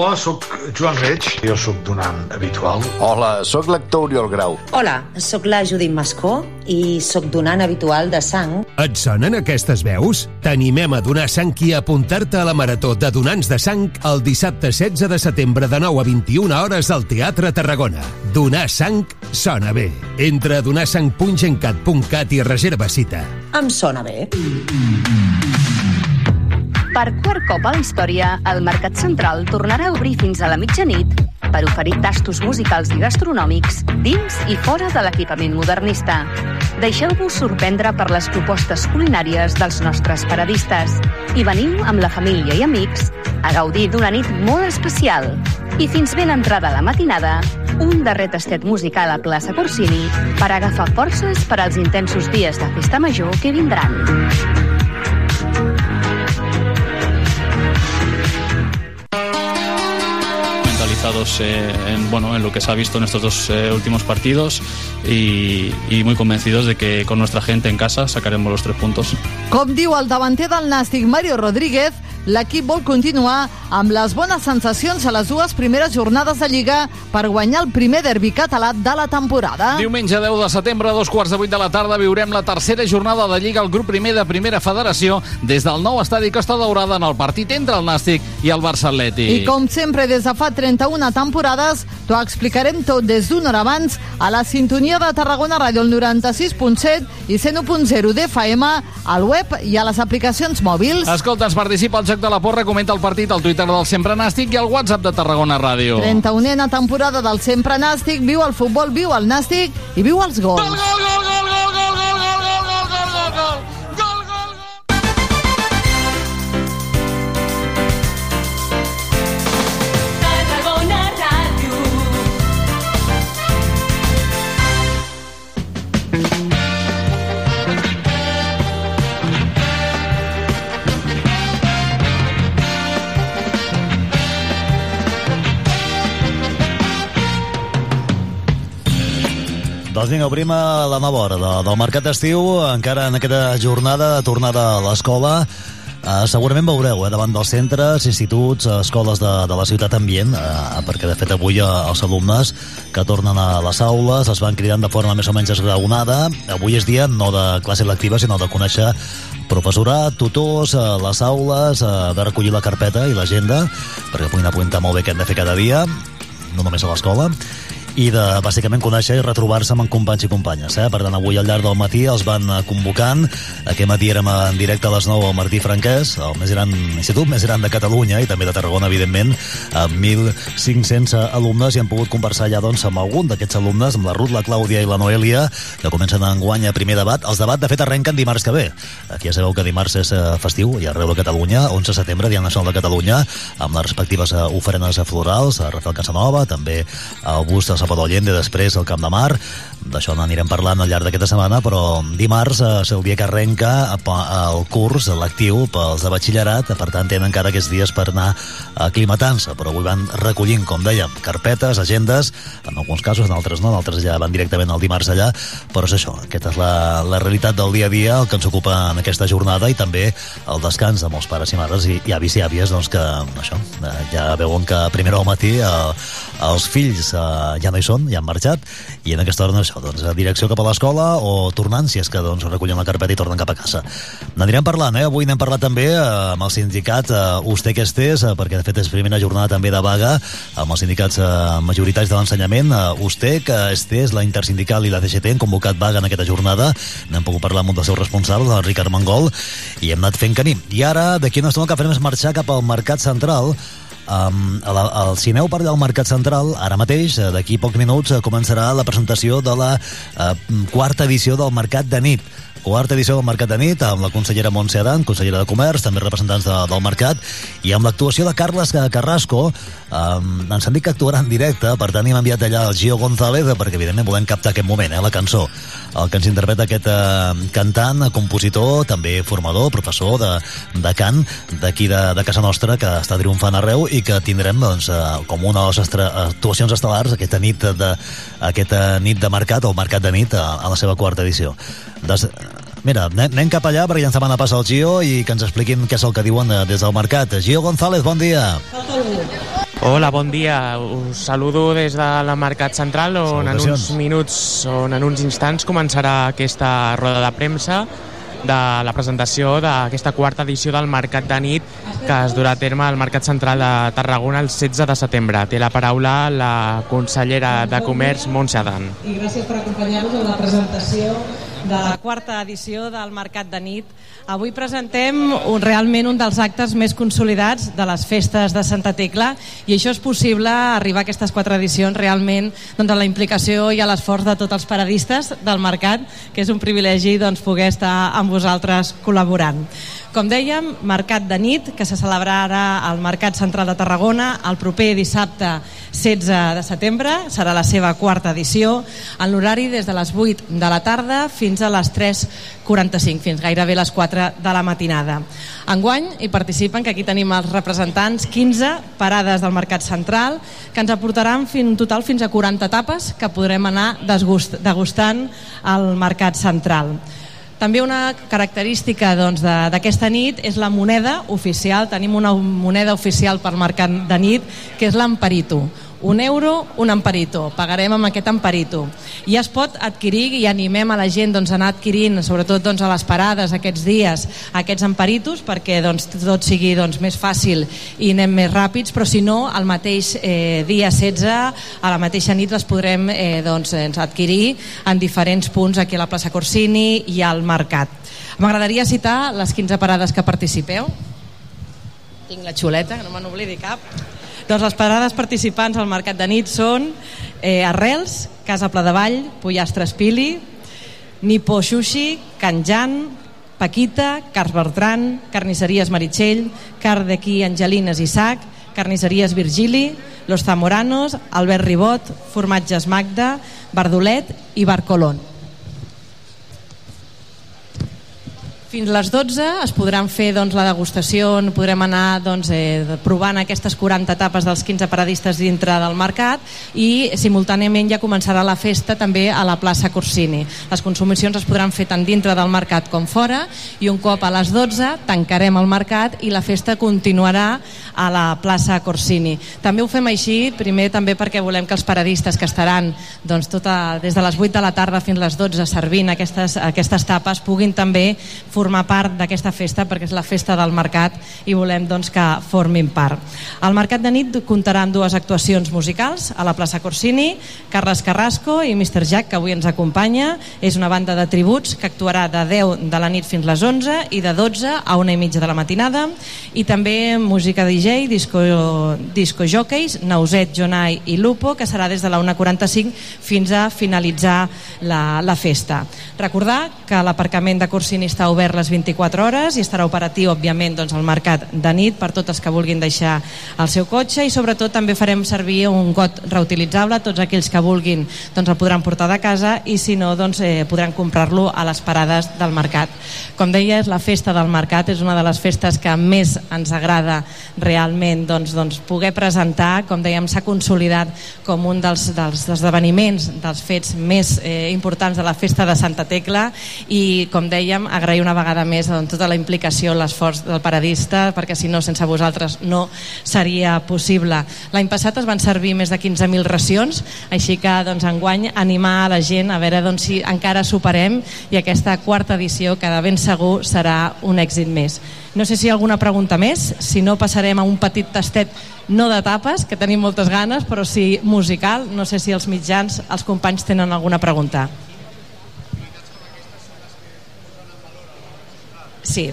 Hola, sóc Joan Reig, jo sóc donant habitual. Hola, sóc l'actor Oriol Grau. Hola, sóc la Judit Mascó i sóc donant habitual de sang. Et sonen aquestes veus? T'animem a donar sang i a apuntar-te a la Marató de Donants de Sang el dissabte 16 de setembre de 9 a 21 hores al Teatre Tarragona. Donar sang sona bé. Entra a donarsang.gencat.cat i reserva cita. Em sona bé. Per quart cop a la història, el Mercat Central tornarà a obrir fins a la mitjanit per oferir tastos musicals i gastronòmics dins i fora de l'equipament modernista. Deixeu-vos sorprendre per les propostes culinàries dels nostres paradistes i veniu amb la família i amics a gaudir d'una nit molt especial. I fins ben entrada la matinada, un darrer tastet musical a plaça Corsini per agafar forces per als intensos dies de festa major que vindran. Mentalizados eh, en, bueno, en lo que se ha visto en estos dos eh, últimos partidos y, y muy convencidos de que con nuestra gente en casa sacaremos los tres puntos. Com diu el davanter del Nàstic, Mario Rodríguez, l'equip vol continuar amb les bones sensacions a les dues primeres jornades de Lliga per guanyar el primer derbi català de la temporada. Diumenge 10 de setembre, a dos quarts de vuit de la tarda, viurem la tercera jornada de Lliga al grup primer de Primera Federació des del nou estadi Costa Daurada en el partit entre el Nàstic i el Barça Atlètic. I com sempre, des de fa 31 temporades, t'ho explicarem tot des d'una hora abans a la sintonia de Tarragona Ràdio, el 96.7 i 101.0 d'FM, al web i a les aplicacions mòbils. Escolta, ens participa al Joc de la Porra, comenta el partit al Twitter del Sempre Nàstic i al WhatsApp de Tarragona Ràdio. 31a temporada del Sempre Nàstic, viu el futbol, viu el Nàstic i viu els gols. Gol, gol, gol, gol, gol, gol, Doncs vinga, obrim a la nova hora de, del Mercat d'Estiu, encara en aquesta jornada de tornada a l'escola. Uh, segurament veureu eh, davant dels centres, instituts, escoles de, de la ciutat ambient, uh, perquè de fet avui uh, els alumnes que tornen a les aules es van cridant de forma més o menys esgraonada. Avui és dia no de classe lectiva, sinó de conèixer professorat, tutors, uh, les aules, uh, de recollir la carpeta i l'agenda, perquè puguin apuntar molt bé què hem de fer cada dia, no només a l'escola. I de bàsicament conèixer i retrobar-se amb companys i companyes. Eh? Per tant, avui al llarg del matí els van eh, convocant. Aquest matí érem en directe a les 9 al Martí Franquès, el més gran institut més gran de Catalunya i també de Tarragona, evidentment, amb 1.500 alumnes i hem pogut conversar ja doncs, amb algun d'aquests alumnes, amb la Ruth, la Clàudia i la Noelia, que comencen a enguany a primer debat. Els debats, de fet, arrenquen dimarts que ve. Aquí ja sabeu que dimarts és eh, festiu i arreu de Catalunya, 11 de setembre, Dia Nacional de Catalunya, amb les respectives eh, ofrenes florals, a Rafael Casanova, també al bus de Salvador Allende, després al Camp de Mar. D'això n'anirem parlant al llarg d'aquesta setmana, però dimarts eh, és el dia que arrenca el curs, l'actiu, pels de batxillerat, per tant tenen encara aquests dies per anar aclimatant-se, però avui van recollint, com dèiem, carpetes, agendes, en alguns casos, en altres no, en altres ja van directament el dimarts allà, però és això, aquesta és la, la realitat del dia a dia, el que ens ocupa en aquesta jornada i també el descans de molts pares i mares i, i avis i àvies, doncs que això, eh, ja veuen que a primera al matí eh, els fills eh, ja no hi són, ja han marxat, i en aquesta hora no això, doncs, direcció cap a l'escola o tornant, si és que doncs, recullen la carpeta i tornen cap a casa. N'anirem parlant, eh? Avui n'hem parlat també eh, amb el sindicat eh, Usté que estés, eh, perquè de fet és primera jornada també de vaga amb els sindicats eh, majoritaris de l'ensenyament. Eh, que estés, la Intersindical i la CGT han convocat vaga en aquesta jornada. N'hem pogut parlar amb un dels seus responsables, el Ricard Mangol, i hem anat fent camí. I ara, d'aquí una estona que farem és marxar cap al Mercat Central, Um, el, si aneu per allà al Mercat Central, ara mateix, eh, d'aquí pocs minuts, eh, començarà la presentació de la uh, quarta edició del Mercat de nit quarta edició del Mercat de nit amb la consellera Montse Adan, consellera de Comerç, també representants de, del Mercat, i amb l'actuació de Carles Carrasco, um, ens han dit que actuarà en directe, per tant hem enviat allà el Gio González, perquè evidentment volem captar aquest moment, eh, la cançó, el que ens interpreta aquest uh, cantant, compositor, també formador, professor de, de cant d'aquí de, de casa nostra, que està triomfant arreu i que tindrem doncs, uh, com una de les actuacions estel·lars aquesta nit de, aquesta nit de mercat, o mercat de nit, a, a la seva quarta edició. Des, Mira, anem cap allà perquè ja ens demana pas el Gio i que ens expliquin què és el que diuen eh, des del mercat. Gio González, bon dia. Hola, bon dia. Us saludo des de la Mercat Central on en uns minuts, on en uns instants començarà aquesta roda de premsa de la presentació d'aquesta quarta edició del Mercat de nit que es durà a terme al Mercat Central de Tarragona el 16 de setembre. Té la paraula la consellera de Comerç, Montse Adan. I gràcies per acompanyar-nos en la presentació de la quarta edició del Mercat de nit. Avui presentem un, realment un dels actes més consolidats de les festes de Santa Tecla i això és possible arribar a aquestes quatre edicions realment doncs, a la implicació i a l'esforç de tots els paradistes del mercat, que és un privilegi doncs, poder estar amb vosaltres col·laborant. Com dèiem, Mercat de nit, que se celebrarà al Mercat Central de Tarragona el proper dissabte 16 de setembre, serà la seva quarta edició, en l'horari des de les 8 de la tarda fins a les 3.45, fins gairebé les 4 de la matinada. Enguany hi participen, que aquí tenim els representants, 15 parades del Mercat Central, que ens aportaran fin, un total fins a 40 etapes que podrem anar degustant al Mercat Central. També una característica doncs, d'aquesta doncs, nit és la moneda oficial. Tenim una moneda oficial per mercat de nit, que és l'amperito. Un euro, un amperito. Pagarem amb aquest amperito. I es pot adquirir i animem a la gent doncs, a anar adquirint, sobretot doncs, a les parades aquests dies, aquests amperitos perquè doncs, tot sigui doncs, més fàcil i anem més ràpids, però si no, el mateix eh, dia 16, a la mateixa nit les podrem eh, doncs, adquirir en diferents punts aquí a la plaça Corsini i al mercat. M'agradaria citar les 15 parades que participeu. Tinc la xuleta, que no me n'oblidi cap. Doncs les parades participants al Mercat de nit són eh, Arrels, Casa Pla de Vall, Pollastres Pili, Nipo Sushi, Can Jan, Paquita, Cars Bertran, Carnisseries Meritxell, Car d'aquí Angelines Isaac, Carnisseries Virgili, Los Zamoranos, Albert Ribot, Formatges Magda, Bardolet i Barcolón. Fins les 12 es podran fer doncs, la degustació, on podrem anar doncs, eh, provant aquestes 40 etapes dels 15 paradistes dintre del mercat i simultàniament ja començarà la festa també a la plaça Corsini. Les consumicions es podran fer tant dintre del mercat com fora i un cop a les 12 tancarem el mercat i la festa continuarà a la plaça Corsini. També ho fem així, primer també perquè volem que els paradistes que estaran doncs, tota, des de les 8 de la tarda fins les 12 servint aquestes, aquestes tapes puguin també formar part d'aquesta festa perquè és la festa del mercat i volem doncs, que formin part. El Mercat de nit comptarà amb dues actuacions musicals a la plaça Corsini, Carles Carrasco i Mr. Jack, que avui ens acompanya. És una banda de tributs que actuarà de 10 de la nit fins les 11 i de 12 a una i mitja de la matinada. I també música DJ, disco, disco jockeys, Nauset, Jonai i Lupo, que serà des de la 1.45 fins a finalitzar la, la festa. Recordar que l'aparcament de Corsini està obert les 24 hores i estarà operatiu, òbviament, doncs, el mercat de nit per tots els que vulguin deixar el seu cotxe. I sobretot també farem servir un got reutilitzable, tots aquells que vulguin doncs, el podran portar de casa i si no doncs, eh, podran comprar-lo a les parades del mercat. Com deia, és la festa del mercat, és una de les festes que més ens agrada realment doncs, doncs, poder presentar, com dèiem, s'ha consolidat com un dels, dels esdeveniments, dels fets més eh, importants de la festa de Santa Tecla. I, com dèiem, agrair una vegada més doncs, tota la implicació, l'esforç del paradista, perquè si no, sense vosaltres no seria possible. L'any passat es van servir més de 15.000 racions, així que doncs, enguany animar a la gent a veure doncs, si encara superem i aquesta quarta edició que de ben segur serà un èxit més. No sé si hi ha alguna pregunta més, si no passarem a un petit tastet no de tapes, que tenim moltes ganes, però sí musical. No sé si els mitjans, els companys tenen alguna pregunta. Sí.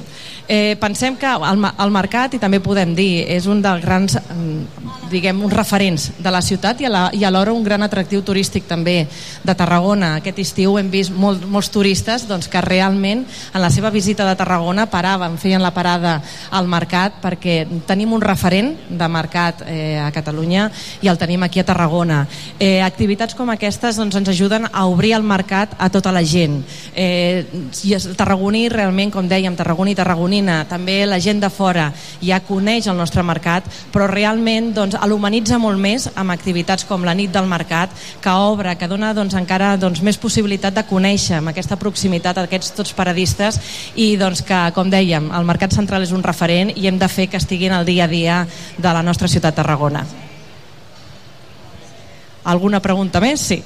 Eh, pensem que el, el mercat, i també podem dir, és un dels grans, mm, diguem, uns referents de la ciutat i, a la, i alhora un gran atractiu turístic també de Tarragona. Aquest estiu hem vist molt, molts turistes doncs, que realment en la seva visita de Tarragona paraven, feien la parada al mercat perquè tenim un referent de mercat eh, a Catalunya i el tenim aquí a Tarragona. Eh, activitats com aquestes doncs, ens ajuden a obrir el mercat a tota la gent. Eh, i el tarragoní realment, com dèiem, tarragoní femenina, també la gent de fora ja coneix el nostre mercat, però realment doncs, l'humanitza molt més amb activitats com la nit del mercat, que obre, que dona doncs, encara doncs, més possibilitat de conèixer amb aquesta proximitat aquests tots paradistes i doncs, que, com dèiem, el mercat central és un referent i hem de fer que estiguin al dia a dia de la nostra ciutat Tarragona. Alguna pregunta més? Sí.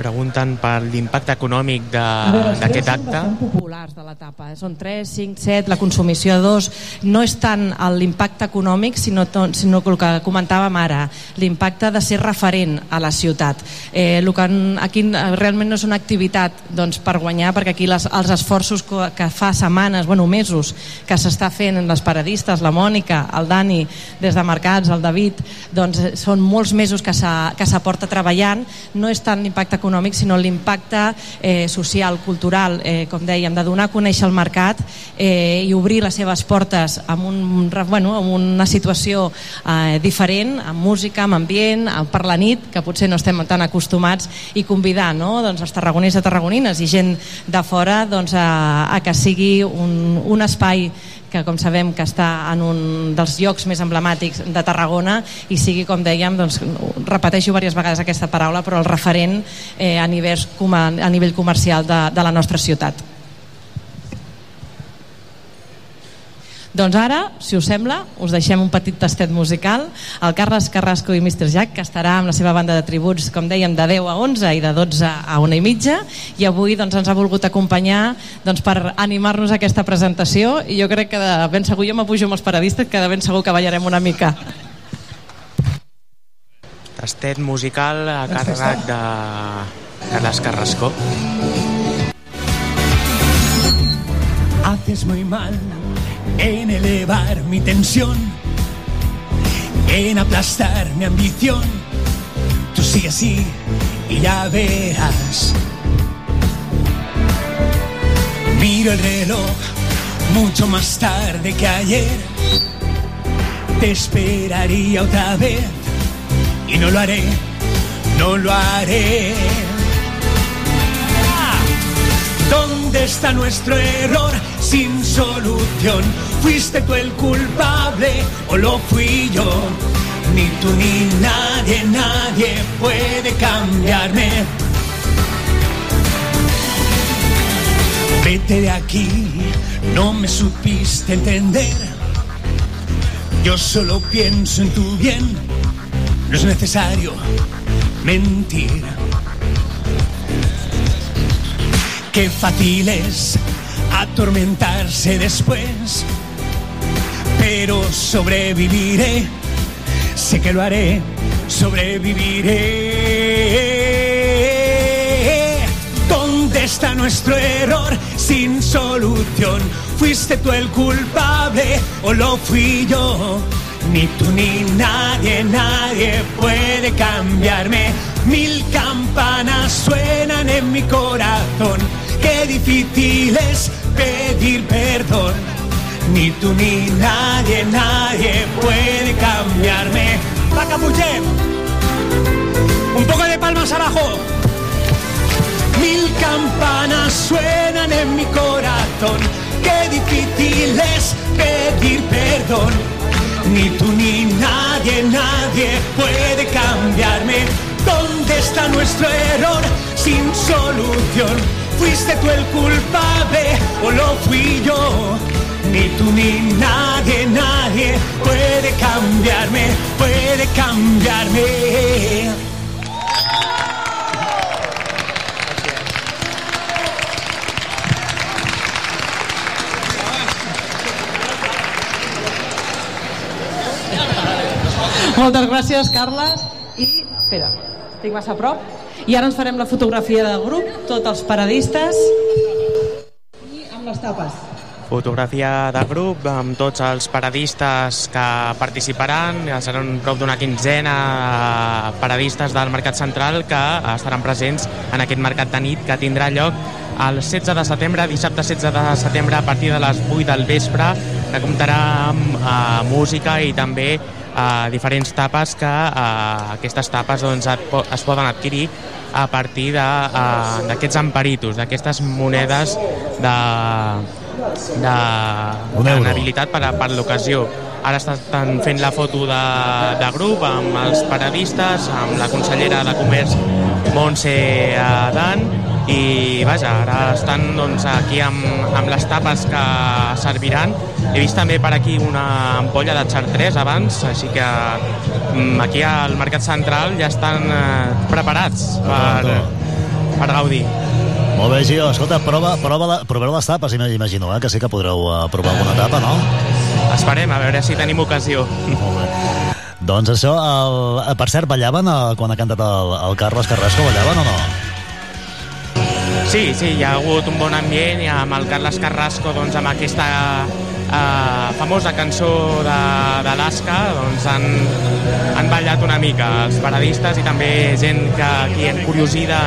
Pregunten per l'impacte econòmic d'aquest acte. Són populars de l'etapa, eh? són 3, 5, 7, la consumició de 2. No és tant l'impacte econòmic, sinó, sinó el que comentàvem ara, l'impacte de ser referent a la ciutat. Eh, el que aquí realment no és una activitat doncs, per guanyar, perquè aquí les, els esforços que, que fa setmanes, bueno, mesos, que s'està fent les paradistes, la Mònica, el Dani, des de Mercats, el David, doncs són molts mesos que s'aporta treballant, no és tant l'impacte econòmic econòmic, sinó l'impacte eh, social, cultural, eh, com dèiem, de donar a conèixer el mercat eh, i obrir les seves portes amb, un, bueno, amb una situació eh, diferent, amb música, amb ambient, per la nit, que potser no estem tan acostumats, i convidar no? doncs, els tarragonins i tarragonines i gent de fora doncs, a, a que sigui un, un espai que com sabem que està en un dels llocs més emblemàtics de Tarragona i sigui, com dèiem, doncs, repeteixo diverses vegades aquesta paraula, però el referent eh, a, nivell, a nivell comercial de, de la nostra ciutat. Doncs ara, si us sembla, us deixem un petit tastet musical. El Carles Carrasco i Mr. Jack, que estarà amb la seva banda de tributs, com dèiem, de 10 a 11 i de 12 a 1 i mitja, i avui doncs, ens ha volgut acompanyar doncs, per animar-nos a aquesta presentació, i jo crec que de ben segur, jo m'apujo amb els paradistes, que de ben segur que ballarem una mica. Tastet musical a càrrec de Carles Carrasco. Haces muy mal en elevar mi tensión, en aplastar mi ambición. Tú sigue así y ya verás. Miro el reloj mucho más tarde que ayer. Te esperaría otra vez y no lo haré, no lo haré. ¿Dónde está nuestro error sin solución? ¿Fuiste tú el culpable o lo fui yo? Ni tú ni nadie, nadie puede cambiarme. Vete de aquí, no me supiste entender. Yo solo pienso en tu bien, no es necesario mentir. Qué fácil es atormentarse después, pero sobreviviré, sé que lo haré, sobreviviré. ¿Dónde está nuestro error sin solución? ¿Fuiste tú el culpable o lo fui yo? Ni tú ni nadie, nadie puede cambiarme. Mil campanas suenan en mi corazón. Qué difícil es pedir perdón. Ni tú ni nadie, nadie puede cambiarme. Va Capuchet. Un poco de palmas abajo. Mil campanas suenan en mi corazón. Qué difícil es pedir perdón. Ni tú ni nadie, nadie puede cambiarme. ¿Dónde está nuestro error sin solución? ¿Fuiste tú el culpable o lo fui yo? Ni tú ni nadie, nadie puede cambiarme, puede cambiarme. Moltes gràcies, Carles. I, espera, estic massa a prop. I ara ens farem la fotografia del grup, tots els paradistes. I amb les tapes. Fotografia de grup amb tots els paradistes que participaran. Seran prop d'una quinzena paradistes del Mercat Central que estaran presents en aquest mercat de nit que tindrà lloc el 16 de setembre, dissabte 16 de setembre a partir de les 8 del vespre que comptarà amb uh, música i també uh, diferents tapes que uh, aquestes tapes doncs, es poden adquirir a partir d'aquests uh, emparitos, d'aquestes monedes de, de, de euro. renabilitat per, per l'ocasió. Ara estan fent la foto de, de grup amb els paradistes, amb la consellera de Comerç Montse Dan i vaja, ara estan doncs, aquí amb, amb les tapes que serviran. He vist també per aquí una ampolla de Chartres abans, així que mm, aquí al Mercat Central ja estan eh, preparats per, per gaudir. Molt bé, Gio. Escolta, prova, prova la, proveu les tapes, ima- imagino, eh? que sí que podreu uh, provar alguna tapa, no? Esperem, a veure si tenim ocasió. Doncs això, el, eh, per cert, ballaven uh, quan ha cantat el, el Carles Carrasco, ballaven o no? Sí, sí, hi ha hagut un bon ambient i amb el Carles Carrasco doncs, amb aquesta eh, famosa cançó l'Asca doncs, han, han ballat una mica els paradistes i també gent que aquí en curiosida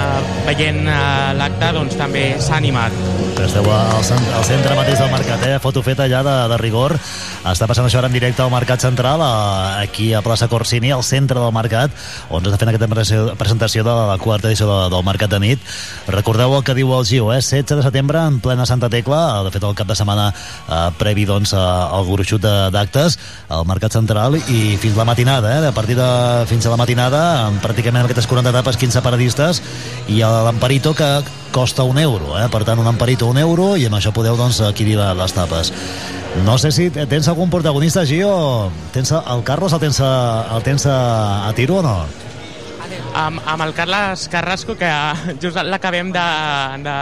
veient eh, l'acte doncs, també s'ha animat. Esteu al, al centre mateix del mercat, eh? Foto feta ja de, de rigor. Està passant això ara en directe al Mercat Central, a, aquí a plaça Corsini, al centre del mercat, on s'està fent aquesta presentació de la quarta edició de, del Mercat de nit. Recordeu el que diu el Gio, eh? 16 de setembre, en plena Santa Tecla, de fet el cap de setmana eh, previ doncs, a- al gruixut d'actes al Mercat Central i fins la matinada, eh? a partir de fins a la matinada, amb pràcticament aquestes 40 etapes, 15 paradistes, i l'Amparito que costa un euro, eh? per tant un Amparito un euro i amb això podeu doncs, adquirir les tapes. No sé si tens algun protagonista, Gio? Tens el Carlos el tens a, el tens a, a tiro o no? Amb, amb el Carles Carrasco, que (laughs) just l'acabem de, de,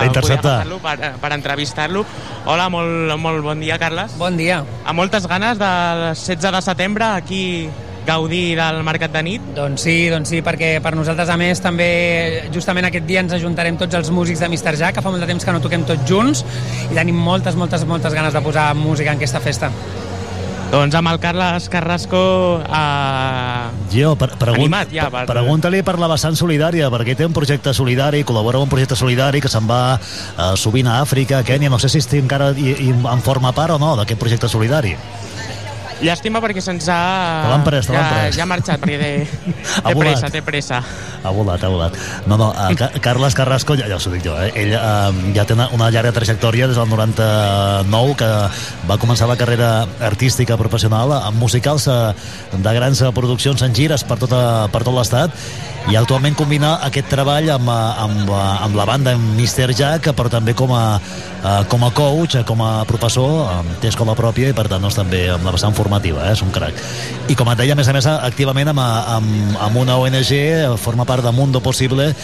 D'interceptar. poder agafar-lo Per, per entrevistar-lo. Hola, molt, molt bon dia, Carles. Bon dia. Amb moltes ganes del 16 de setembre aquí gaudir del Mercat de nit? Doncs sí, doncs sí, perquè per nosaltres, a més, també justament aquest dia ens ajuntarem tots els músics de Mr. Jack, que fa molt de temps que no toquem tots junts, i tenim moltes, moltes, moltes ganes de posar música en aquesta festa. Doncs amb el Carles Carrasco eh, Gio, per, pregun Animat ja, per- pregunta-li per la vessant solidària, perquè té un projecte solidari, col·labora amb un projecte solidari que se'n va eh, sovint a Àfrica, a Kènia, no sé si encara i, i en forma part o no d'aquest projecte solidari. Llàstima perquè se'ns ha... Te l'han pres, te l'han ja, pres. ja ha marxat, perquè té, (laughs) té pressa, té pressa. Ha volat, ha volat. No, no, uh, Ca Carles Carrasco, ja, ja us ho dic jo, eh? ell uh, ja té una, una llarga trajectòria des del 99, que va començar la carrera artística professional amb musicals uh, de grans eh, produccions en gires per, tota, per tot l'estat i actualment combina aquest treball amb, eh, amb, eh, amb la banda Mr. Jack, però també com a, eh, com a coach, com a professor, amb té escola pròpia i per tant doncs, també amb la vessant formativa, eh? és un crac. I com et deia, a més a més, activament amb, amb, amb una ONG, forma part de Mundo Possible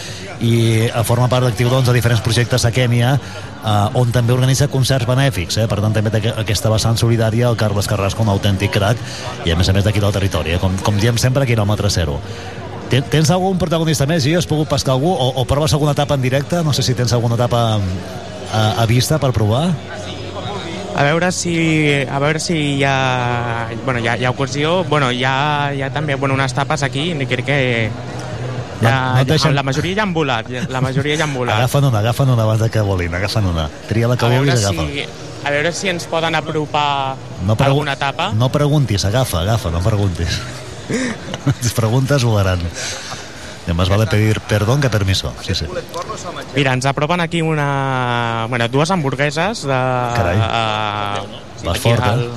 i forma part d'actiu doncs, de diferents projectes a Kènia eh, on també organitza concerts benèfics, eh? per tant també té aquesta vessant solidària el Carles Carrasco, un autèntic crac i a més a més d'aquí del territori, eh? com, com diem sempre quilòmetre zero. Ten- Tens algun protagonista més, i has pogut pescar algú o, o proves alguna etapa en directe? No sé si tens alguna etapa a, a vista per provar. A veure si, a veure si hi ha, bueno, hi ha, hi ha ocasió, bueno, hi ha, hi ha també bueno, unes tapes aquí, crec que ja, no deixen- la majoria ja han volat, la majoria ja han volat. Agafa'n una, agafa'n una abans que volin, agafa'n una. Tria la que a vulguis, agafa. si, a veure si ens poden apropar No pregu- alguna etapa. No preguntis, agafa, agafa, no preguntis. (laughs) si preguntes, volaran. Y más vale pedir perdón que permiso. Sí, sí. Mira, ens apropen aquí una... Bueno, dues hamburgueses de... Carai. Uh, Vas fort, eh?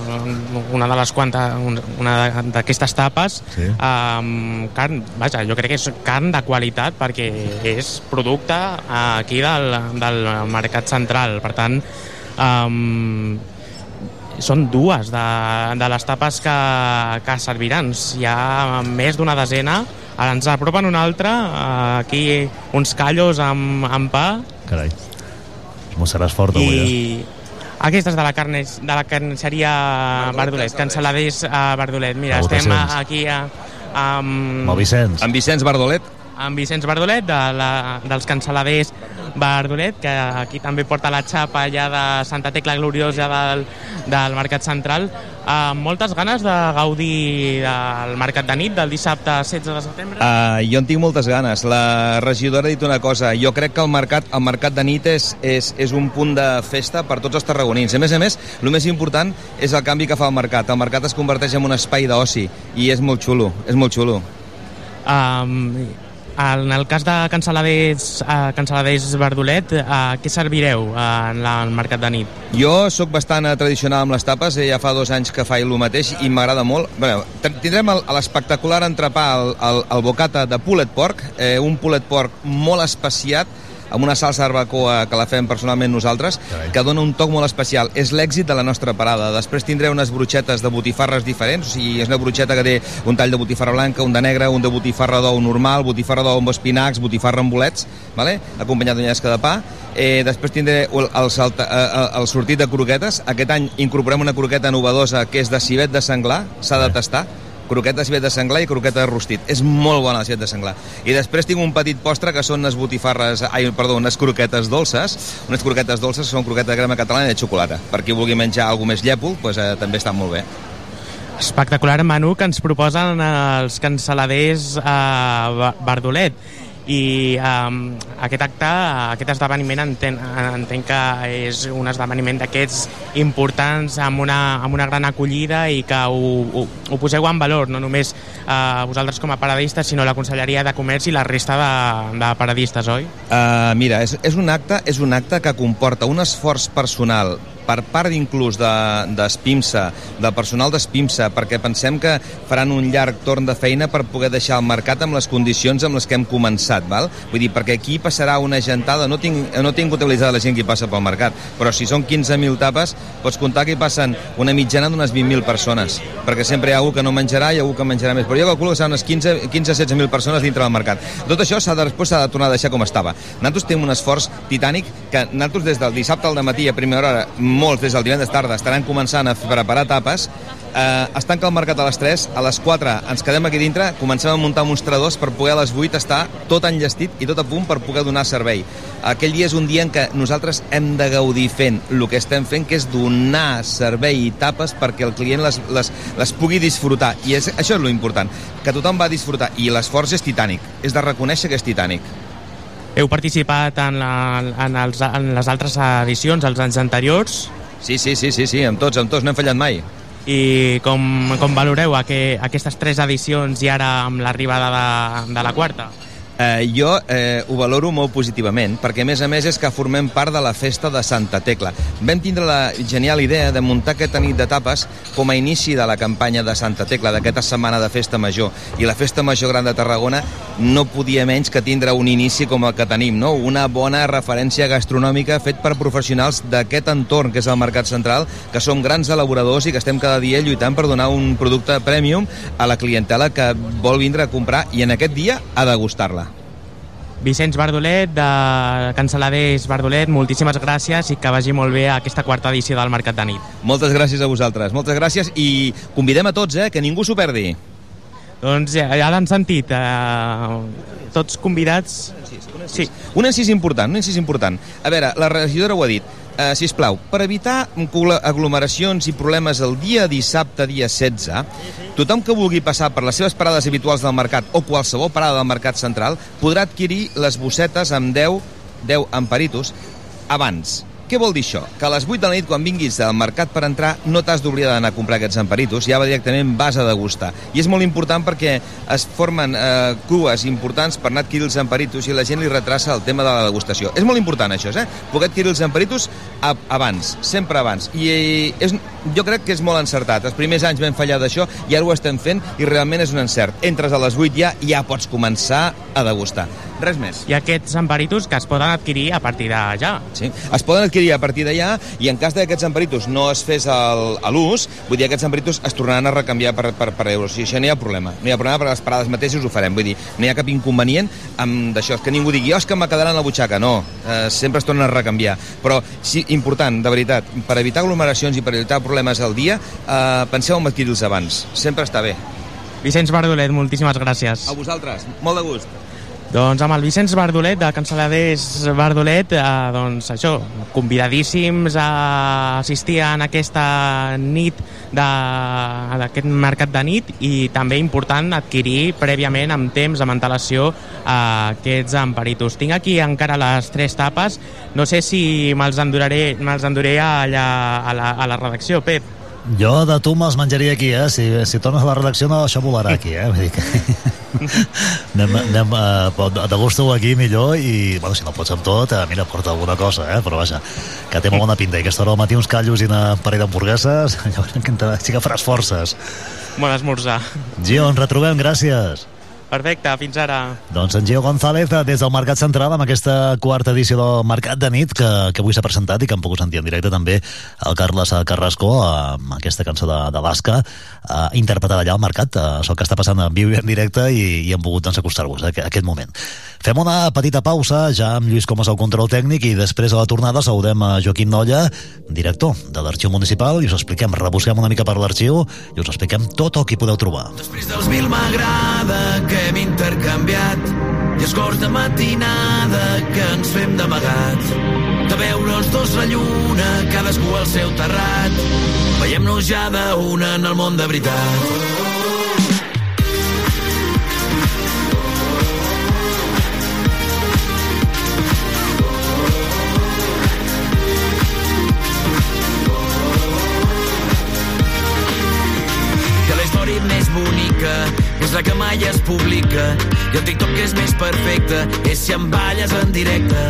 Una de les quantes... un- Una d'aquestes tapes Sí. amb carn... Vaja, jo crec que és carn de qualitat perquè és producte aquí del, del mercat central. Per tant, um, són dues de, de les tapes que, que serviran. Hi ha més d'una desena. Ara ens apropen una altra, eh, aquí uns callos amb, amb pa Carai. M'ho seràs fort avui, eh? i aquestes de la, carne, de la carnisseria Verdolet, cansaladers a Verdolet. Mira, estem aquí a, amb, Amb Vicenç. Amb Vicenç Bardolet. Amb Vicenç Verdolet, de la, dels cansaladers Verdolet, que aquí també porta la xapa allà de Santa Tecla Gloriosa del, del Mercat Central, amb moltes ganes de gaudir del Mercat de nit, del dissabte 16 de setembre. Uh, jo en tinc moltes ganes. La regidora ha dit una cosa. Jo crec que el mercat, el mercat de nit és, és, és un punt de festa per tots els tarragonins. A més a més, el més important és el canvi que fa el mercat. El mercat es converteix en un espai d'oci i és molt xulo, és molt xulo. Um, en el cas de Cansaladers, uh, Cansaladers Verdolet, uh, què servireu uh, en la, al mercat de nit? Jo sóc bastant eh, tradicional amb les tapes, eh, ja fa dos anys que faig el mateix i m'agrada molt. Bé, tindrem el- l'espectacular entrepà, el, el, el bocata de pulled pork, eh, un pulled pork molt especiat, amb una salsa barbacoa que la fem personalment nosaltres, que dona un toc molt especial. És l'èxit de la nostra parada. Després tindré unes brutxetes de botifarres diferents, o sigui, és una brutxeta que té un tall de botifarra blanca, un de negre, un de botifarra d'ou normal, botifarra d'ou amb espinacs, botifarra amb bolets, vale? acompanyat d'una llesca de pa. Eh, després tindré el, el, salta, eh, el sortit de croquetes. Aquest any incorporem una croqueta novedosa que és de civet de senglar, s'ha de tastar croqueta de de senglar i croqueta de rostit. És molt bona la de senglar. I després tinc un petit postre que són unes botifarres, ai, perdó, unes croquetes dolces, unes croquetes dolces que són croqueta de crema catalana i de xocolata. Per qui vulgui menjar alguna més llèpol, doncs, eh, també està molt bé. Espectacular menú que ens proposen els cansaladers a Verdolet i um, aquest acte, aquest esdeveniment entenc, entenc que és un esdeveniment d'aquests importants amb una, amb una gran acollida i que ho, ho, ho poseu en valor, no només uh, vosaltres com a paradistes, sinó la Conselleria de Comerç i la resta de, de paradistes, oi? Uh, mira, és, és, un acte, és un acte que comporta un esforç personal per part inclús d'Espimsa, de, del personal d'Espimsa, perquè pensem que faran un llarg torn de feina per poder deixar el mercat amb les condicions amb les que hem començat, val? Vull dir, perquè aquí passarà una gentada, no tinc, no tinc comptabilitzada la gent que passa pel mercat, però si són 15.000 tapes, pots comptar que hi passen una mitjana d'unes 20.000 persones, perquè sempre hi ha algú que no menjarà i algú que menjarà més, però jo calculo que seran unes 15 15-16.000 persones dintre del mercat. Tot això s'ha de, després s'ha de tornar a deixar com estava. Nosaltres tenim un esforç titànic que nosaltres des del dissabte al matí a primera hora, molts des del divendres tarda, estaran començant a preparar tapes, eh, es tanca el mercat a les 3, a les 4 ens quedem aquí dintre, comencem a muntar mostradors per poder a les 8 estar tot enllestit i tot a punt per poder donar servei. Aquell dia és un dia en què nosaltres hem de gaudir fent el que estem fent, que és donar servei i tapes perquè el client les, les, les pugui disfrutar. I és, això és lo important, que tothom va disfrutar. I l'esforç és titànic, és de reconèixer que és titànic. Heu participat en, la, en, els, en les altres edicions, els anys anteriors? Sí, sí, sí, sí, sí, amb tots, amb tots, no hem fallat mai. I com, com valoreu aqu aquestes tres edicions i ara amb l'arribada de, de la quarta? Eh, jo eh, ho valoro molt positivament, perquè a més a més és que formem part de la festa de Santa Tecla. Vam tindre la genial idea de muntar aquesta nit d'etapes com a inici de la campanya de Santa Tecla, d'aquesta setmana de festa major. I la festa major gran de Tarragona no podia menys que tindre un inici com el que tenim, no? una bona referència gastronòmica fet per professionals d'aquest entorn, que és el Mercat Central, que som grans elaboradors i que estem cada dia lluitant per donar un producte premium a la clientela que vol vindre a comprar i en aquest dia a degustar-la. Vicenç Bardolet, de Canceladers Bardolet, moltíssimes gràcies i que vagi molt bé aquesta quarta edició del Mercat de Nit. Moltes gràcies a vosaltres, moltes gràcies i convidem a tots, eh, que ningú s'ho perdi. Doncs ja, ja l'han sentit, eh, tots convidats... Sí. Un encís important, un encís important. A veure, la regidora ho ha dit. Uh, si plau, per evitar aglomeracions i problemes el dia dissabte, dia 16, tothom que vulgui passar per les seves parades habituals del mercat o qualsevol parada del mercat central podrà adquirir les bossetes amb 10, 10 amperitos abans. Què vol dir això? Que a les 8 de la nit, quan vinguis al mercat per entrar, no t'has d'oblidar d'anar a comprar aquests amperitos, ja va directament vas a degustar. I és molt important perquè es formen eh, cues importants per anar a adquirir els amperitos i la gent li retrassa el tema de la degustació. És molt important això, eh? Poder adquirir els amperitos a, abans, sempre abans. I és, jo crec que és molt encertat. Els primers anys vam fallar d'això i ara ho estem fent i realment és un encert. Entres a les 8 ja i ja pots començar a degustar. Res més. I aquests amperitos que es poden adquirir a partir d'allà. Sí. Es poden adquirir a partir d'allà i en cas de que aquests emperitos no es fes a l'ús, vull dir, aquests emperitos es tornaran a recanviar per, per, per euros. I això no hi ha problema. No hi ha problema perquè les parades mateixes ho farem. Vull dir, no hi ha cap inconvenient amb d'això. Que ningú digui, oh, és que me quedaran a la butxaca. No, eh, sempre es tornen a recanviar. Però, sí, important, de veritat, per evitar aglomeracions i per evitar problemes al dia, eh, penseu en adquirir-los abans. Sempre està bé. Vicenç Bardolet, moltíssimes gràcies. A vosaltres, molt de gust. Doncs amb el Vicenç Bardolet, de Canceladers Bardolet, eh, doncs això, convidadíssims a assistir en aquesta nit d'aquest mercat de nit i també important adquirir prèviament amb temps, amb antelació, eh, aquests amperitos. Tinc aquí encara les tres tapes, no sé si me'ls enduraré, me'ls enduré allà a la, a la redacció, Pep. Jo de tu me'ls menjaria aquí, eh? Si, si tornes a la redacció, no, això volarà aquí, eh? Vull dir que... (laughs) anem, anem uh, degusta-ho aquí millor i, bueno, si no pots amb tot, uh, mira, porta alguna cosa, eh? Però vaja, que té molt bona pinta. I aquesta hora al matí uns callos i una parell d'hamburgueses, (laughs) llavors que sí que faràs forces. Bon esmorzar. Gio, ens retrobem, gràcies. Perfecte, fins ara. Doncs en Gio González, eh, des del Mercat Central, amb aquesta quarta edició del Mercat de nit, que, que avui s'ha presentat i que hem pogut sentir en directe també el Carles Carrasco, amb aquesta cançó de, de l'Asca, eh, interpretada allà al Mercat, eh, això que està passant en viu i en directe i, i hem pogut doncs, acostar-vos a a aquest moment. Fem una petita pausa, ja amb Lluís Comas al control tècnic, i després a la tornada saludem a Joaquim Nolla, director de l'Arxiu Municipal, i us expliquem, rebusquem una mica per l'arxiu i us expliquem tot el que hi podeu trobar. Després dels mil m'agrada que hem intercanviat i escorts de matinada que ens fem d'amagat. De veure els dos la lluna, cadascú al seu terrat. Veiem-nos ja d'una en el món de veritat. Bonica és la que mai es publica. I el TikTok és més perfecte és si em balles en directe.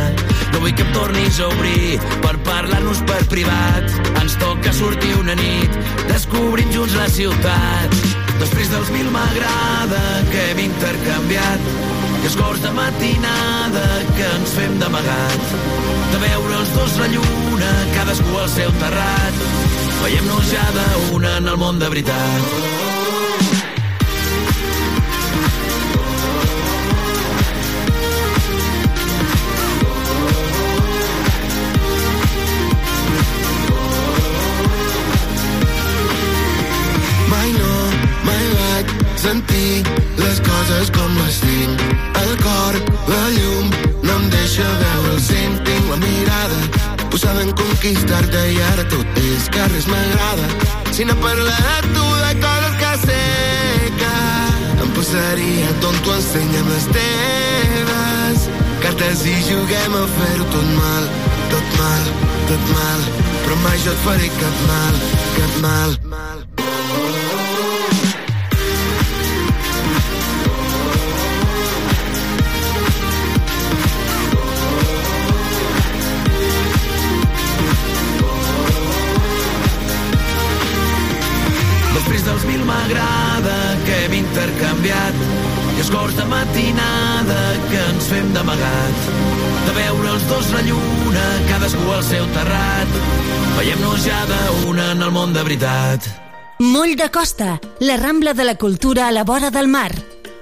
No vull que em tornis a obrir per parlar-nos per privat. Ens toca sortir una nit descobrim junts la ciutat. Després dels mil m'agrada que hem intercanviat i escorts de matinada que ens fem d'amagat de veure els dos la lluna cadascú al seu terrat. Veiem-nos ja d'una en el món de veritat sentir les coses com les tinc. El cor, la llum, no em deixa veure el cim. Tinc la mirada posada en conquistar-te i ara tot és que res m'agrada. Si no parla de tu, de coses que sé que em passaria tonto, ensenya'm les teves cartes i juguem a fer-ho tot mal, tot mal, tot mal. Però mai jo et faré cap mal, cap mal. M'agrada que hem intercanviat. I escorts de matinada que ens fem d'amagat. De veure els dos la lluna cadascú al seu terrat. Veiem-nos ja d'una en el món de veritat. Moll de Costa, la Rambla de la Cultura a la vora del mar.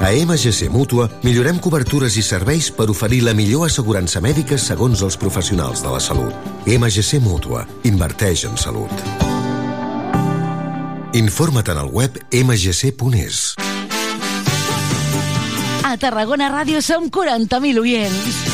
A MGC Mútua millorem cobertures i serveis per oferir la millor assegurança mèdica segons els professionals de la salut. MGC Mútua. Inverteix en salut. Informa't en el web mgc.es. A Tarragona Ràdio som 40.000 oients.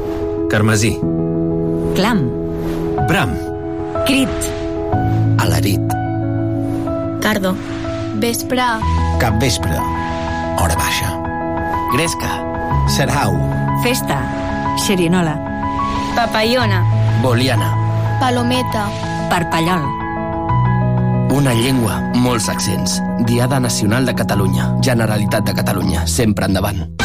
Carmesí. Clam. Bram. Crit. Alarit. Cardo. Vespre. Capvespre. Hora baixa. Gresca. Serau. Festa. Xerinola. Papallona. Boliana. Palometa. Parpallol. Una llengua, molts accents. Diada Nacional de Catalunya. Generalitat de Catalunya. Sempre endavant.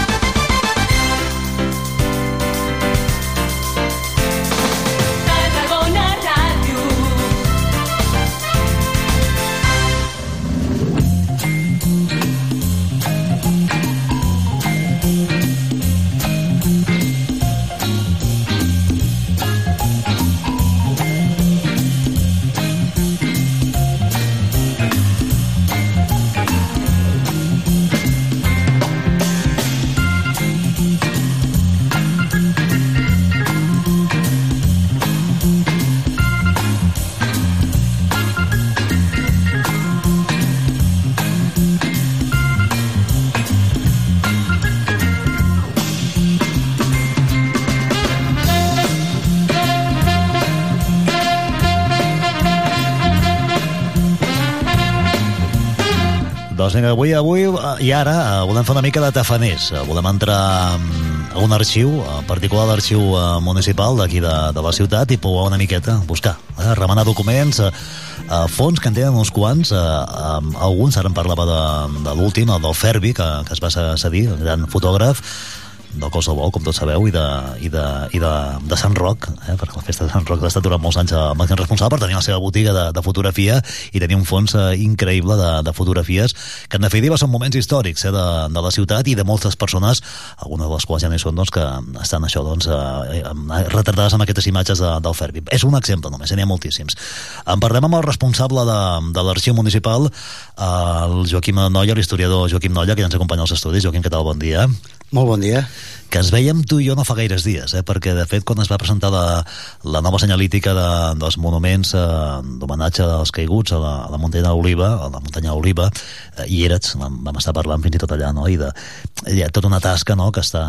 Avui, avui eh, i ara eh, volem fer una mica de tafaners. Eh, Volem entrar mm, a un arxiu, en particular l'arxiu municipal d'aquí de, de la ciutat i pouar una miqueta, buscar, eh, remenar documents, eh, fons que en tenen uns quants, eh, alguns, ara en parlava de, de l'últim, el del Ferbi, que, que es va cedir, el gran fotògraf, del cos del vol, com tots sabeu, i de, i de, i de, de Sant Roc, eh, perquè la festa de Sant Roc ha estat durant molts anys el màxim responsable per tenir la seva botiga de, de fotografia i tenir un fons eh, increïble de, de fotografies que en definitiva són moments històrics eh, de, de la ciutat i de moltes persones, algunes de les quals ja no hi són, doncs, que estan això, doncs, eh, eh, retardades amb aquestes imatges de, del Ferbi. És un exemple només, eh, n'hi ha moltíssims. En parlem amb el responsable de, de l'arxiu municipal, el Joaquim Nolla, l'historiador Joaquim Nolla, que ja ens acompanya als estudis. Joaquim, què tal? Bon dia. Molt bon dia. Que ens veiem tu i jo no fa gaires dies, eh? perquè de fet quan es va presentar la, la nova senyalítica de, dels monuments eh, d'homenatge als caiguts a la, a la muntanya d'Oliva, a la muntanya d'Oliva, eh, hi eres, vam, vam estar parlant fins i tot allà, no? i de, hi ha tota una tasca no? que està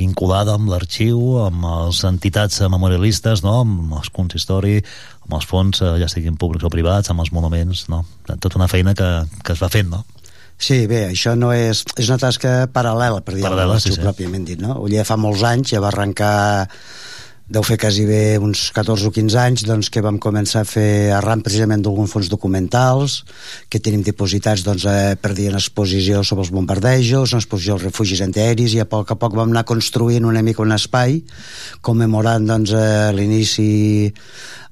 vinculada amb l'arxiu, amb les entitats memorialistes, no? amb els consistori, amb els fons, eh, ja siguin públics o privats, amb els monuments, no? tota una feina que, que es va fent, no? Sí, bé, això no és... És una tasca paral·lela, per dir-ho sí, sí, pròpiament dit, no? Oller fa molts anys ja va arrencar deu fer quasi bé uns 14 o 15 anys doncs, que vam començar a fer arran precisament d'alguns fons documentals que tenim dipositats doncs, eh, per dir en exposició sobre els bombardejos, en exposició als refugis antiaeris i a poc a poc vam anar construint una mica un espai commemorant doncs, eh, l'inici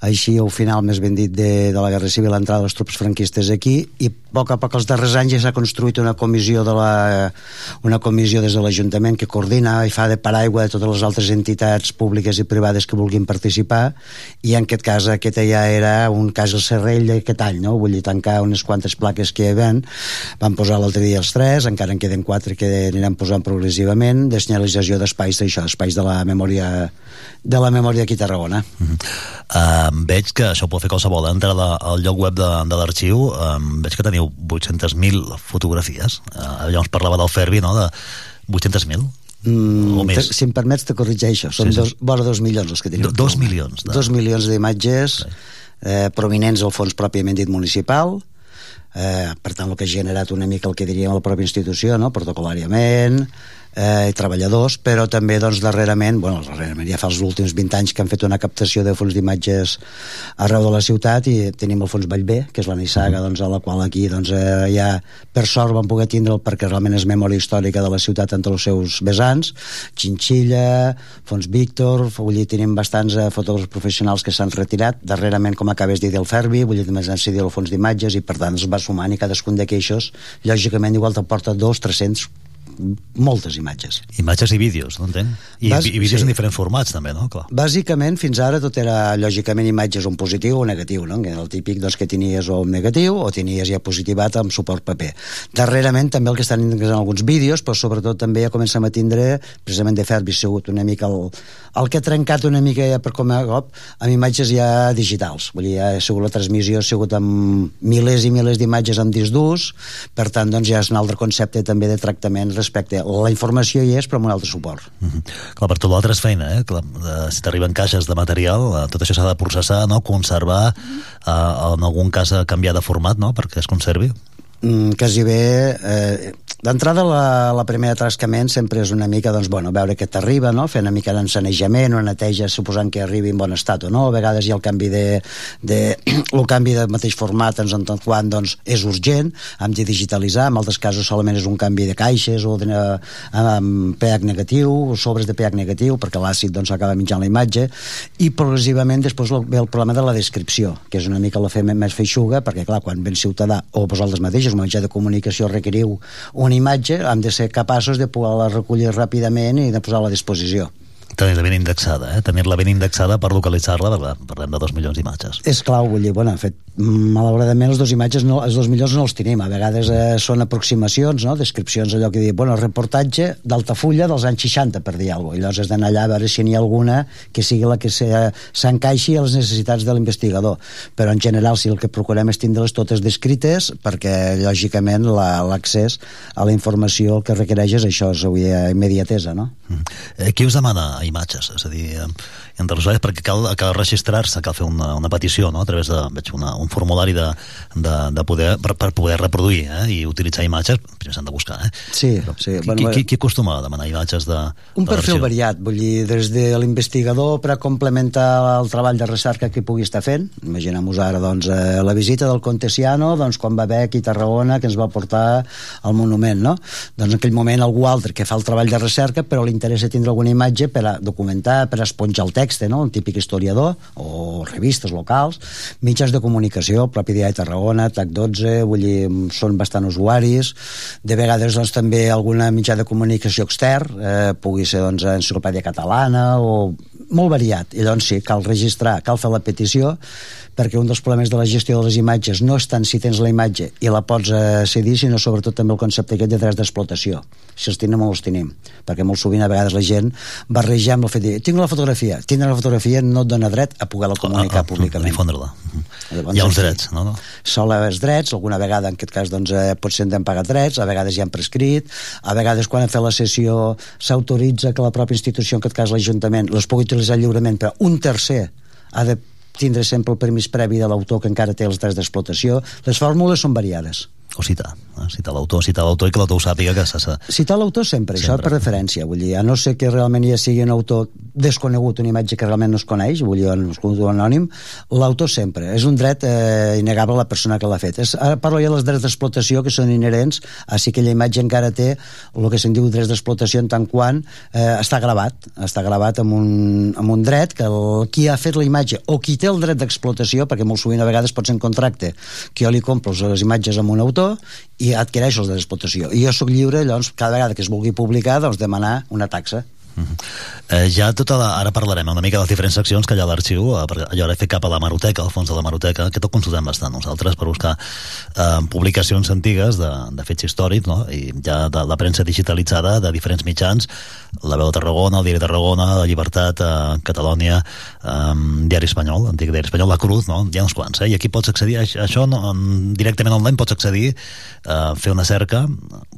així al final més ben dit de, de la Guerra Civil l'entrada de les tropes franquistes aquí i a poc a poc els darrers anys ja s'ha construït una comissió de la, una comissió des de l'Ajuntament que coordina i fa de paraigua de totes les altres entitats públiques i privades que vulguin participar i en aquest cas aquest ja era un cas al Serrell aquest any, no? vull dir tancar unes quantes plaques que hi havia van posar l'altre dia els tres, encara en queden quatre que aniran posant progressivament de senyalització d'espais d'això, espais de la memòria de la memòria aquí a Tarragona. Uh -huh. uh, veig que això ho pot fer qualsevol. Entra al lloc web de, de l'arxiu, um, veig que teniu 800.000 fotografies. Uh, llavors parlava del Ferbi, no?, de 800.000. Mm, o més. Si em permets, te corregeixo. Són sí, sí. dos, vora dos milions els que tenim. Do, dos milions. De... Dos milions d'imatges eh, prominents al fons pròpiament dit municipal, eh, per tant el que ha generat una mica el que diríem la pròpia institució, no? protocolàriament, eh, i treballadors, però també doncs, darrerament, bueno, darrerament ja fa els últims 20 anys que han fet una captació de fons d'imatges arreu de la ciutat i tenim el fons Vallbé, que és la nissaga doncs, a la qual aquí doncs, eh, ja per sort vam poder tindre'l perquè realment és memòria històrica de la ciutat entre els seus vessants. Chinchilla, fons Víctor vull dir, tenim bastants eh, fotògrafs professionals que s'han retirat, darrerament com acabes de dir del Ferbi, vull dir, també s'han cedit el fons d'imatges i per tant es va sumant i cadascun d'aquests lògicament igual te porta dos, 300 moltes imatges. Imatges i vídeos, no entenc? I, Bas, i vídeos sí. en diferents formats, també, no? Clar. Bàsicament, fins ara tot era, lògicament, imatges un positiu o negatiu, no? El típic doncs, que tenies o un negatiu o tenies ja positivat amb suport paper. Darrerament també el que estan en alguns vídeos, però sobretot també ja comencem a tindre, precisament de Ferbi sigut una mica el, el que ha trencat una mica ja per com a cop amb imatges ja digitals. Vull dir, ja ha sigut la transmissió, ha sigut amb milers i milers d'imatges amb disc durs, per tant, doncs ja és un altre concepte també de tractament respecte a la informació hi és, però amb un altre suport. Mm -hmm. Clar, per tot l'altre és feina, eh? Clar, eh, si t'arriben caixes de material, eh, tot això s'ha de processar, no? conservar, eh, en algun cas canviar de format, no?, perquè es conservi. Mm, quasi bé eh, D'entrada, la, la primera trascament sempre és una mica, doncs, bueno, veure què t'arriba, no? fer una mica d'ensanejament, una neteja suposant que arribi en bon estat o no. A vegades hi ha el canvi de, de (clears throat) el canvi de mateix format en tant quan doncs, és urgent, hem de digitalitzar, en altres casos solament és un canvi de caixes o de, amb pH negatiu, o sobres de pH negatiu, perquè l'àcid doncs, acaba mitjant la imatge, i progressivament després ve el problema de la descripció, que és una mica la fe més feixuga, perquè clar, quan ben ciutadà o vosaltres mateixos, un mitjà de comunicació requeriu un una imatge hem de ser capaços de poder-la recollir ràpidament i de posar-la a disposició tenir-la ben indexada, eh? tenir-la ben indexada per localitzar-la, parlem de dos milions d'imatges. És clau, vull dir, bueno, fet, malauradament els dos imatges, no, els dos milions no els tenim, a vegades eh, són aproximacions, no? descripcions, allò que diu, bueno, reportatge d'Altafulla dels anys 60, per dir alguna cosa, i llavors has d'anar allà a veure si n'hi ha alguna que sigui la que s'encaixi a les necessitats de l'investigador, però en general si el que procurem és tindre-les totes descrites, perquè lògicament l'accés a la informació el que requereix és això, és avui immediatesa, no? Mm. Eh, qui us demana imatges, és a dir, entre usuaris, perquè cal, cal registrar-se, cal fer una, una petició, no?, a través de, veig, una, un formulari de, de, de poder, per, per poder reproduir eh? i utilitzar imatges, primer s'han de buscar, eh? Sí, Però, sí. Qui, bueno, qui, qui acostuma a demanar imatges de Un perfil variat, vull dir, des de l'investigador per a complementar el treball de recerca que pugui estar fent, imaginem-nos ara, doncs, eh, la visita del Contesiano, doncs, quan va haver aquí a Tarragona, que ens va portar al monument, no? Doncs en aquell moment algú altre que fa el treball de recerca, però li interessa tindre alguna imatge per a documentar, per esponjar el text, no? un típic historiador, o revistes locals, mitjans de comunicació, propi diari Tarragona, TAC12, vull dir, són bastant usuaris, de vegades doncs, també alguna mitjà de comunicació extern, eh, pugui ser doncs, enciclopèdia catalana, o molt variat, i doncs sí, cal registrar, cal fer la petició, perquè un dels problemes de la gestió de les imatges no és tant si tens la imatge i la pots eh, cedir, sinó sobretot també el concepte aquest de drets d'explotació. Si els tenim o els tenim. Perquè molt sovint a vegades la gent barreja amb el fet de dir, tinc la fotografia, tindre la fotografia no et dona dret a poder-la comunicar a, a, públicament. Difondre-la. Llavors, hi ha uns drets, no? no? Sol haver drets, alguna vegada en aquest cas doncs, eh, potser hem pagat drets, a vegades ja han prescrit, a vegades quan hem fet la sessió s'autoritza que la pròpia institució, en aquest cas l'Ajuntament, les pugui utilitzar lliurement, però un tercer ha de tindre sempre el permís previ de l'autor que encara té els drets d'explotació. Les fórmules són variades. O citar, eh? citar l'autor, citar l'autor i que l'autor ho sàpiga que s'ha... Citar l'autor sempre, sempre, això per referència, vull dir, a no ser que realment ja sigui un autor desconegut, una imatge que realment no es coneix, vull dir, un autor anònim, l'autor sempre, és un dret eh, innegable a la persona que l'ha fet. És, ara parlo ja dels drets d'explotació que són inherents, així que la imatge encara té el que se'n diu drets d'explotació en tant quan eh, està gravat, està gravat amb un, amb un dret que el, qui ha fet la imatge o qui té el dret d'explotació, perquè molt sovint a vegades pot ser en contracte que jo li compro les imatges amb un autor autor i adquireixo els de l'explotació. I jo sóc lliure, llavors, cada vegada que es vulgui publicar, doncs demanar una taxa. Uh -huh. eh, ja tota la... ara parlarem una mica de les diferents seccions que hi ha a l'arxiu eh, allò he fet cap a la maroteca, al fons de la maroteca que tot consultem bastant nosaltres per buscar eh, publicacions antigues de, de fets històrics no? i ja de la premsa digitalitzada de diferents mitjans la Veu de Tarragona, el Diari de Tarragona la Llibertat, eh, Catalònia eh, Diari Espanyol, Antic Diari Espanyol La Cruz, no? hi ha uns quants, eh? i aquí pots accedir a això no, directament online pots accedir eh, fer una cerca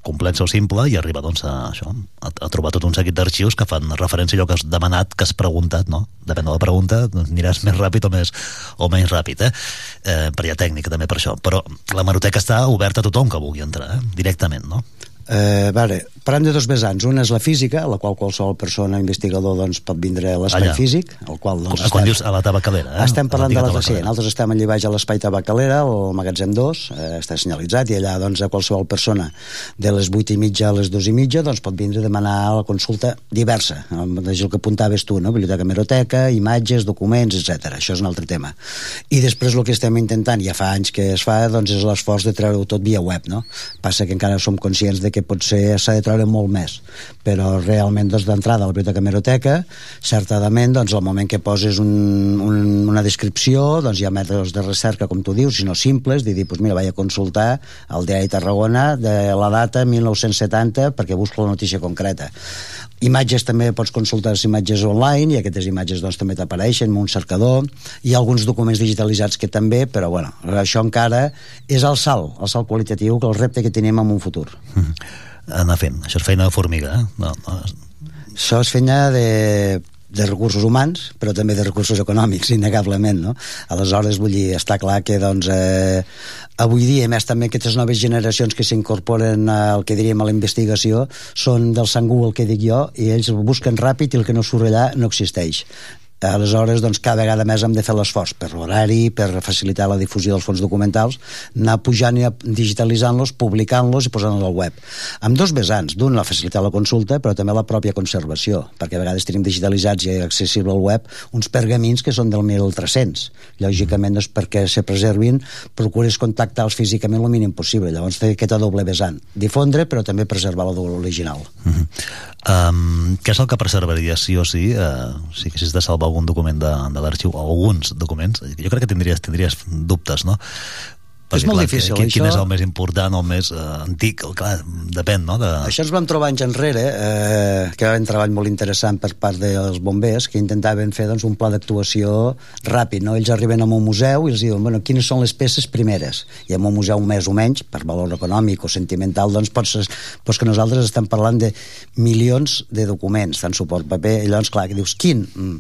complexa o simple i arribar doncs, a, això, a, a trobar tot un seguit d'arxius que fan referència a allò que has demanat, que has preguntat, no? Depèn de la pregunta, doncs aniràs més ràpid o més o menys ràpid, eh? eh per hi ha tècnica també per això. Però la maroteca està oberta a tothom que vulgui entrar, eh? directament, no? Eh, vale, parlem de dos vessants. Una és la física, a la qual qualsevol persona investigador doncs, pot vindre a l'espai físic, el qual doncs, quan estem... dius a la tabacalera, eh? Estem parlant de la sí, nosaltres estem allà baix a l'espai tabacalera, el magatzem 2, eh, està senyalitzat, i allà doncs, a qualsevol persona de les 8 i mitja a les 2 i mitja doncs, pot vindre a demanar la consulta diversa, és el que apuntaves tu, no? biblioteca meroteca, imatges, documents, etc. Això és un altre tema. I després el que estem intentant, ja fa anys que es fa, doncs, és l'esforç de treure-ho tot via web. No? Passa que encara som conscients de que potser s'ha de treure molt més. Però realment doncs, d'entrada a la biblioteca Meroteca certament doncs, al moment que poses un, un, una descripció doncs, hi ha mètodes de recerca com tu dius, sinó simples, de dir, doncs, mira, vaig a consultar el diari Tarragona de la data 1970 perquè busco la notícia concreta. Imatges també pots consultar les imatges online i aquestes imatges doncs, també t'apareixen amb un cercador. Hi ha alguns documents digitalitzats que també però bueno, això encara és el salt el salt qualitatiu que el repte que tenim en un futur. Mm -hmm anar fent. Això és feina de formiga, eh? No, no. Això és feina de, de recursos humans, però també de recursos econòmics, (laughs) innegablement, no? Aleshores, vull dir, està clar que, doncs, eh, avui dia, més també aquestes noves generacions que s'incorporen al que diríem a la investigació, són del sangú, el que dic jo, i ells busquen ràpid i el que no surt allà no existeix. Aleshores, doncs, cada vegada més hem de fer l'esforç per l'horari, per facilitar la difusió dels fons documentals, anar pujant i digitalitzant-los, publicant-los i posant-los al web. Amb dos vessants, d'un la facilitar la consulta, però també la pròpia conservació, perquè a vegades tenim digitalitzats i accessible al web uns pergamins que són del 1300. Lògicament, doncs, perquè se preservin, procures contactar-los físicament el mínim possible. Llavors té aquesta doble vessant. Difondre, però també preservar l'original. Uh -huh. um, què és el que preservaria sí o sí, uh, si haguessis de salvar algun document de, de l'arxiu, o alguns documents, jo crec que tindries, tindries dubtes, no? Perquè, és molt clar, difícil, quin, això... Quin és el més important, el més uh, antic? Clar, depèn, no? De... Això ens vam trobar anys enrere, eh, que va un treball molt interessant per part dels bombers, que intentaven fer doncs, un pla d'actuació ràpid, no? Ells arriben a un museu i els diuen, bueno, quines són les peces primeres? I en un museu més o menys, per valor econòmic o sentimental, doncs pots, pots que nosaltres estem parlant de milions de documents, tant suport paper, i llavors, clar, que dius, quin? Mm.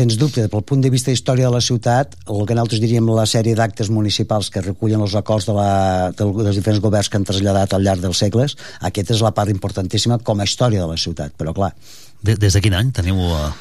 Sens dubte, pel punt de vista història de la ciutat, el que nosaltres diríem la sèrie d'actes municipals que recullen els acords de, la, de, dels diferents governs que han traslladat al llarg dels segles, aquesta és la part importantíssima com a història de la ciutat, però clar... De, des de quin any teniu... Uh...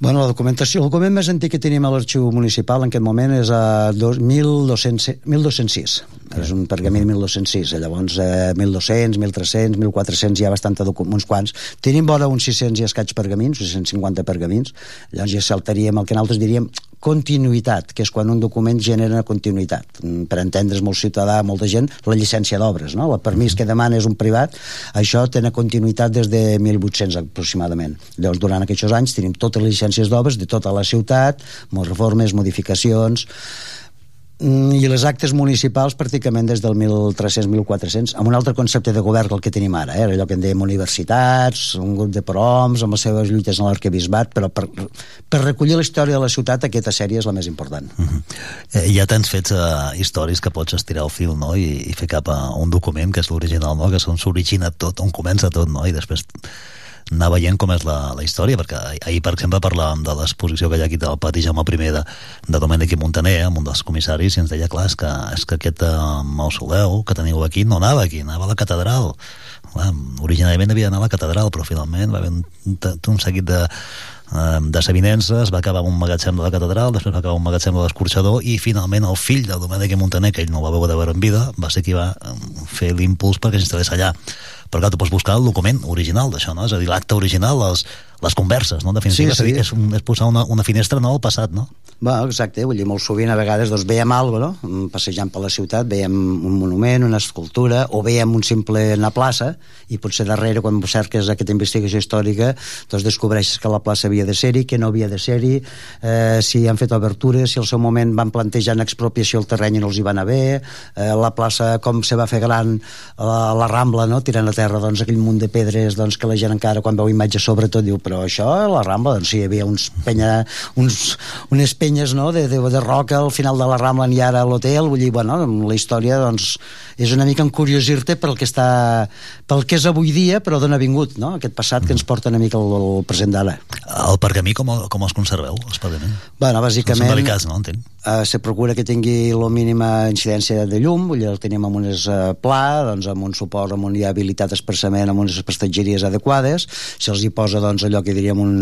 Bueno, la documentació, el document més antic que tenim a l'arxiu municipal en aquest moment és a 1200, 1206. És un pergamí 1206. Llavors, eh, 1200, 1300, 1400, hi ha bastant uns quants. Tenim vora uns 600 i escaig pergamins, 650 pergamins. Llavors ja saltaríem el que nosaltres diríem continuïtat, que és quan un document genera continuïtat. Mm, per entendre's molt ciutadà, molta gent, la llicència d'obres, no? El permís que demana és un privat, això té una continuïtat des de 1800 aproximadament. Llavors, durant aquests anys tenim totes les llicències d'obres de tota la ciutat, reformes, modificacions, i les actes municipals pràcticament des del 1300-1400 amb un altre concepte de govern que el que tenim ara eh? allò que en dèiem universitats un grup de proms amb les seves lluites en l'arquebisbat però per, per recollir la història de la ciutat aquesta sèrie és la més important uh -huh. eh, ja tens fets uh, històrics que pots estirar el fil no? I, i fer cap a un document que és l'original no? que s'origina tot, on comença tot no? i després anar veient com és la, la història, perquè ahir, per exemple, parlàvem de l'exposició que hi ha aquí del pati Jaume I de, de Domènec i Montaner, amb un dels comissaris, i ens deia, clar, és que, és que aquest uh, mausoleu que teniu aquí no anava aquí, anava a la catedral. Clar, originàriament havia d'anar a la catedral, però finalment va haver un, un seguit de, eh, de Sabinenses, va acabar un magatzem de la catedral, després va acabar un magatzem de l'escorxador i finalment el fill del Domènec i Montaner, que ell no va veure de veure en vida, va ser qui va eh, fer l'impuls perquè s'instal·lés allà però clar, tu pots buscar el document original d'això, no? És a dir, l'acte original, les, les converses, no? En definitiva, Sí, sí. És, un, és posar una, una finestra no al passat, no? Va, exacte, vull dir, molt sovint a vegades doncs, veiem alguna cosa, no? passejant per la ciutat, veiem un monument, una escultura, o veiem un simple una plaça, i potser darrere, quan cerques aquesta investigació històrica, doncs descobreixes que la plaça havia de ser-hi, que no havia de ser-hi, eh, si han fet obertures, si al seu moment van plantejar expropiació el terreny i no els hi van bé, eh, la plaça com se va fer gran, la, la Rambla, no? tirant a terra doncs, aquell munt de pedres doncs, que la gent encara quan veu imatges sobretot diu, però això, la Rambla, doncs sí, hi havia uns penya, uns, unes penyes no? de, de, de roca al final de la Rambla i ara a l'hotel, vull dir, bueno, la història doncs, és una mica encuriosir-te pel que està pel que és avui dia, però d'on ha vingut, no? aquest passat que ens porta una mica al, al present d'ara. El pergamí, com, el- com els conserveu, els pergamins? Bueno, bàsicament... Són delicats, no? Entenc. eh, se procura que tingui la mínima incidència de llum, vull dir, el tenim amb unes eh, pla, doncs amb un suport, amb un hi ha habilitat expressament, amb unes prestatgeries adequades, se'ls hi posa doncs, allò que diríem un,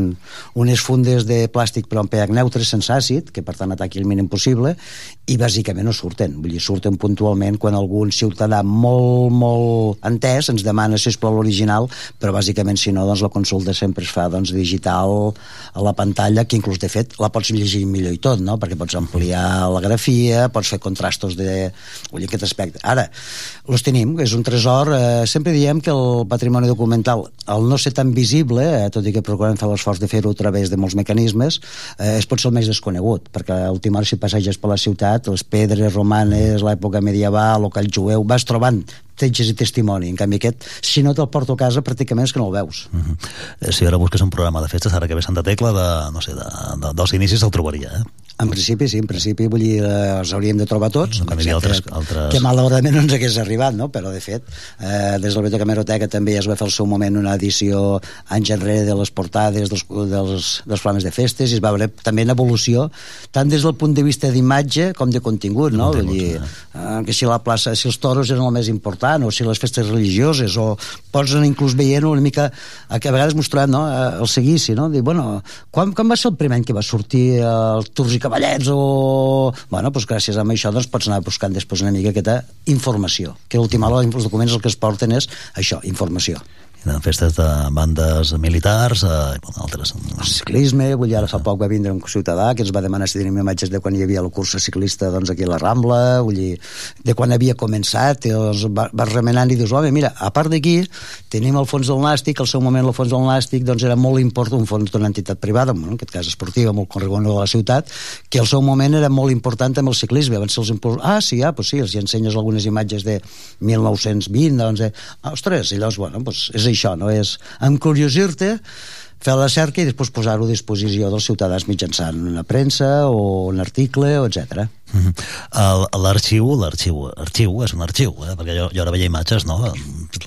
unes fundes de plàstic però amb pH neutre, sense àcid, que per tant ataqui el mínim possible, i bàsicament no surten, vull dir, surten puntualment quan algun ciutadà molt, molt entès ens demana, si és l'original, però bàsicament si no, doncs la consulta sempre es fa doncs, digital a la pantalla, que inclús de fet la pots llegir millor i tot, no? perquè pots ampliar la grafia, pots fer contrastos de... Vull dir, aquest aspecte. Ara, els tenim, és un tresor, eh, sempre diem que el patrimoni documental, al no ser tan visible, eh, tot i que procurem fer l'esforç de fer-ho a través de molts mecanismes, eh, és potser el més desconegut, perquè a última hora si passeges per la ciutat, les pedres romanes, l'època medieval, el call jueu, vas trobant tetges i testimoni. En canvi aquest, si no te'l porto a casa, pràcticament és que no el veus. Uh -huh. Eh, Si ara busques un programa de festes, ara que ve Santa Tecla, de, no sé, de, de, dels inicis el trobaria, eh? En principi, sí, en principi, vull dir, eh, els hauríem de trobar tots. No, altres- altres- Que malauradament no ens hagués arribat, no? Però, de fet, eh, des de la Biblioteca Meroteca també es va fer al seu moment una edició anys enrere de les portades dels, dels, dels programes de festes i es va veure també en evolució, tant des del punt de vista d'imatge com de contingut, no? Vull dir, eh, que si la plaça, si els toros eren el més important, o si les festes religioses, o pots anar inclús veient una mica, a que a vegades mostrant no? eh, el seguici, no? Dir, bueno, quan, quan va ser el primer any que va sortir eh, el Tours i Cavallets o... Bueno, doncs gràcies a això doncs, pots anar buscant després una mica aquesta informació, que l'última hora els documents el que es porten és això, informació. Eren festes de bandes militars, eh, i bueno, altres... El ciclisme, vull ara fa poc va vindre un ciutadà que ens va demanar si tenim imatges de quan hi havia la cursa ciclista doncs, aquí a la Rambla, vull dir, de quan havia començat, i doncs, va, vas remenant i dius, home, mira, a part d'aquí tenim el fons del Nàstic, al seu moment el fons del Nàstic doncs, era molt important, un fons d'una entitat privada, en aquest cas esportiva, molt corregona de la ciutat, que al seu moment era molt important amb el ciclisme, van ser els impuls... Ah, sí, ah, pues sí, els hi ensenyes algunes imatges de 1920, doncs, eh, ostres, i llavors, bueno, pues és això, no? És encuriosir-te, fer la cerca i després posar-ho a disposició dels ciutadans mitjançant una premsa o un article, etc. Mhm. El- L'arxiu, l'arxiu, arxiu és un arxiu, eh? perquè jo, jo ara veia imatges, no?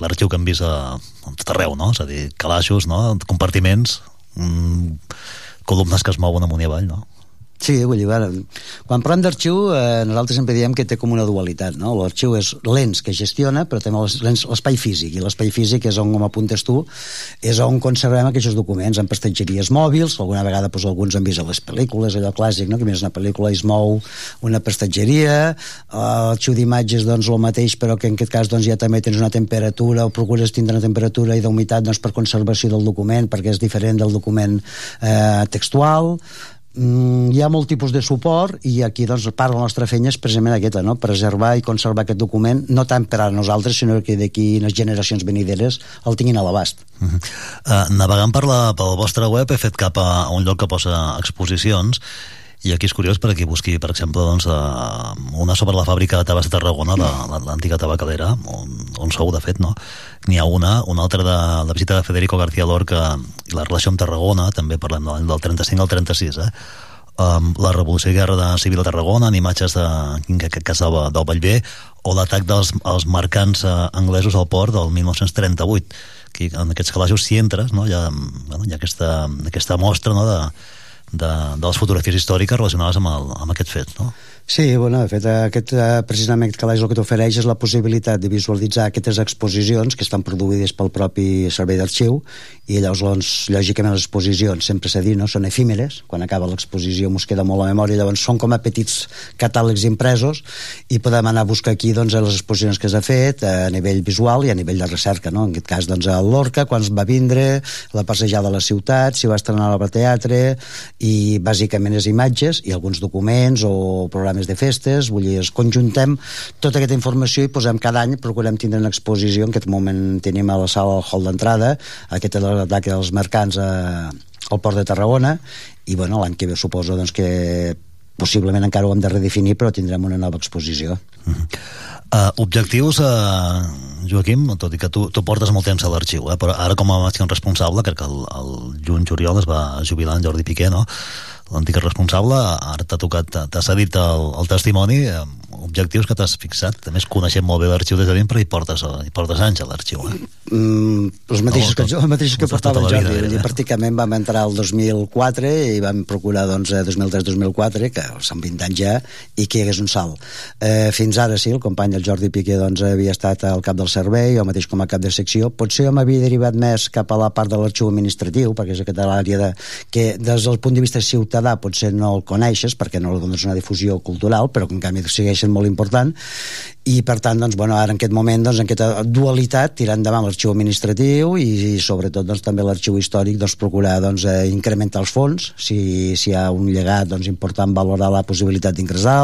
L'arxiu que hem vist a, a tot arreu, no? És a dir, calaixos, no? Compartiments, mm, columnes que es mouen amunt i avall, no? Sí, vull dir, bueno, quan parlem d'arxiu, eh, nosaltres sempre diem que té com una dualitat, no? L'arxiu és l'ens que gestiona, però també l'espai físic, i l'espai físic és on, com apuntes tu, és on conservem aquests documents, en prestatgeries mòbils, alguna vegada doncs, alguns han vist a les pel·lícules, allò clàssic, no? que mires una pel·lícula i es mou una prestatgeria, eh, l'arxiu d'imatges, doncs, el mateix, però que en aquest cas doncs, ja també tens una temperatura, o procures tindre una temperatura i d'humitat doncs, per conservació del document, perquè és diferent del document eh, textual, Mm, hi ha molt tipus de suport i aquí doncs, part de la nostra feina és precisament aquesta, no? preservar i conservar aquest document no tant per a nosaltres sinó que d'aquí les generacions venideres el tinguin a l'abast Uh -huh. uh, navegant per la, pel vostre web he fet cap a, a un lloc que posa exposicions i aquí és curiós perquè busqui, per exemple, doncs, uh, una sobre la fàbrica de tabacs de Tarragona, la- la- l'antiga tabacalera, on, on sou, de fet, no? N'hi ha una, una altra de la visita de Federico García Lorca i la relació amb Tarragona, també parlem del, del 35 al 36, eh? Um, la revolució i guerra de civil a Tarragona en imatges de, en aquest cas del, Vallvé o l'atac dels els mercants uh, anglesos al port del 1938 aquí, en aquests calaixos, si entres, no? hi, ha, bueno, hi ha aquesta, aquesta mostra no? de, de, de les fotografies històriques relacionades amb, el, amb aquest fet. No? Sí, bueno, de fet, aquest, eh, precisament aquest calaix el que t'ofereix és la possibilitat de visualitzar aquestes exposicions que estan produïdes pel propi servei d'arxiu i llavors, doncs, lògicament, les exposicions, sempre s'ha dit, no? són efímeres, quan acaba l'exposició ens queda molt a memòria, llavors són com a petits catàlegs impresos i podem anar a buscar aquí doncs, les exposicions que s'ha fet a nivell visual i a nivell de recerca, no? en aquest cas doncs, a Lorca, quan va vindre, la passejada a la ciutat, si va estrenar l'obra teatre i bàsicament és imatges i alguns documents o programes programes de festes, vull dir, es conjuntem tota aquesta informació i posem cada any, procurem tindre una exposició, en aquest moment tenim a la sala al hall d'entrada, aquesta de l'atac dels mercants a, al port de Tarragona, i bueno, l'any que ve suposo doncs, que possiblement encara ho hem de redefinir, però tindrem una nova exposició. Uh -huh. Uh, objectius, uh, Joaquim, tot i que tu, tu portes molt temps a l'arxiu, eh? però ara com a màxim responsable, crec que el, el juny-juliol es va jubilar en Jordi Piqué, no? L'antic responsable, ara t'ha tocat, t'ha cedit el, el testimoni, eh, objectius que t'has fixat. A més, coneixem molt bé l'arxiu des de dintre i portes, i portes anys a l'arxiu. Eh? Mm, els mateixos no, que jo, els mateixos que portava el Jordi. Vida, eh? Pràcticament vam entrar el 2004 i vam procurar, doncs, 2003-2004, que són 20 anys ja, i que hi hagués un salt. Eh, fins ara sí, el company el Jordi Piqué doncs, havia estat al cap del servei, o mateix com a cap de secció. Potser jo m'havia derivat més cap a la part de l'arxiu administratiu, perquè és aquesta l'àrea de, que des del punt de vista ciutadà ciutadà potser no el coneixes perquè no li dones una difusió cultural, però que en canvi segueixen molt important i per tant, doncs, bueno, ara en aquest moment doncs, en aquesta dualitat, tirar endavant l'arxiu administratiu i, i sobretot doncs, també l'arxiu històric doncs, procurar doncs, eh, incrementar els fons si, si hi ha un llegat doncs, important valorar la possibilitat d'ingressar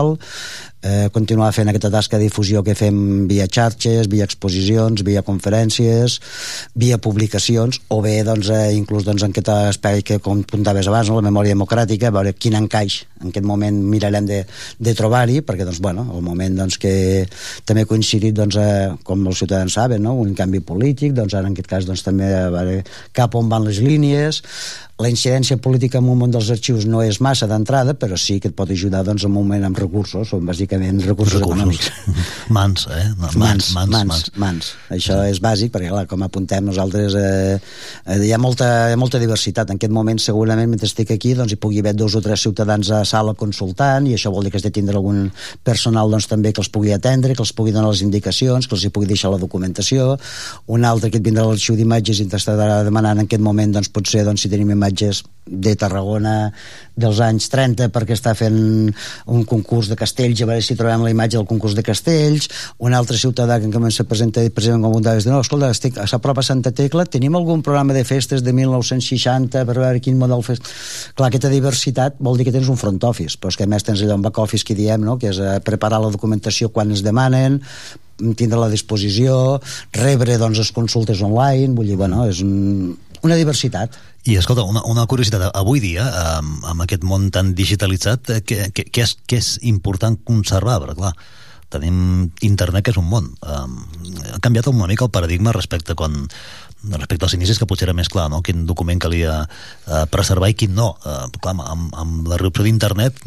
eh, continuar fent aquesta tasca de difusió que fem via xarxes, via exposicions, via conferències, via publicacions, o bé doncs, eh, inclús doncs, en aquest espai que com apuntaves abans, no, la memòria democràtica, veure quin encaix en aquest moment mirarem de, de trobar-hi, perquè doncs, bueno, el moment doncs, que també ha coincidit doncs, eh, com els ciutadans saben, no? un canvi polític, doncs ara en aquest cas doncs, també a veure cap on van les línies, la incidència política en un món dels arxius no és massa d'entrada, però sí que et pot ajudar doncs, en un moment amb recursos, o bàsicament recursos, recursos. econòmics. (laughs) Mans, eh? Mans, mans, mans, mans. mans, mans. Això sí. és bàsic, perquè clar, com apuntem nosaltres eh, eh, hi, ha molta, hi ha molta diversitat. En aquest moment, segurament, mentre estic aquí, doncs, hi pugui haver dos o tres ciutadans a sala consultant, i això vol dir que has de tindre algun personal doncs, també que els pugui atendre, que els pugui donar les indicacions, que els hi pugui deixar la documentació, un altre que et vindrà a l'arxiu d'imatges i t'estarà demanant en aquest moment, doncs, potser, doncs, si tenim imatges de Tarragona dels anys 30 perquè està fent un concurs de castells a veure si trobem la imatge del concurs de castells un altre ciutadà que en se presenta precisament com un de no, escolta, estic a prop a Santa Tecla tenim algun programa de festes de 1960 per veure quin model fest clar, aquesta diversitat vol dir que tens un front office però és que a més tens allò un back office que diem no? que és eh, preparar la documentació quan es demanen tindre la disposició, rebre doncs, les consultes online, vull dir, bueno, és un, una diversitat. I escolta, una, una curiositat, avui dia, amb, amb aquest món tan digitalitzat, eh, què, què, què, és, què és important conservar? Perquè, clar, tenim internet que és un món. Um, ha canviat una mica el paradigma respecte quan respecte als inicis que potser era més clar no? quin document calia uh, preservar i quin no uh, clar, amb, amb la reopció d'internet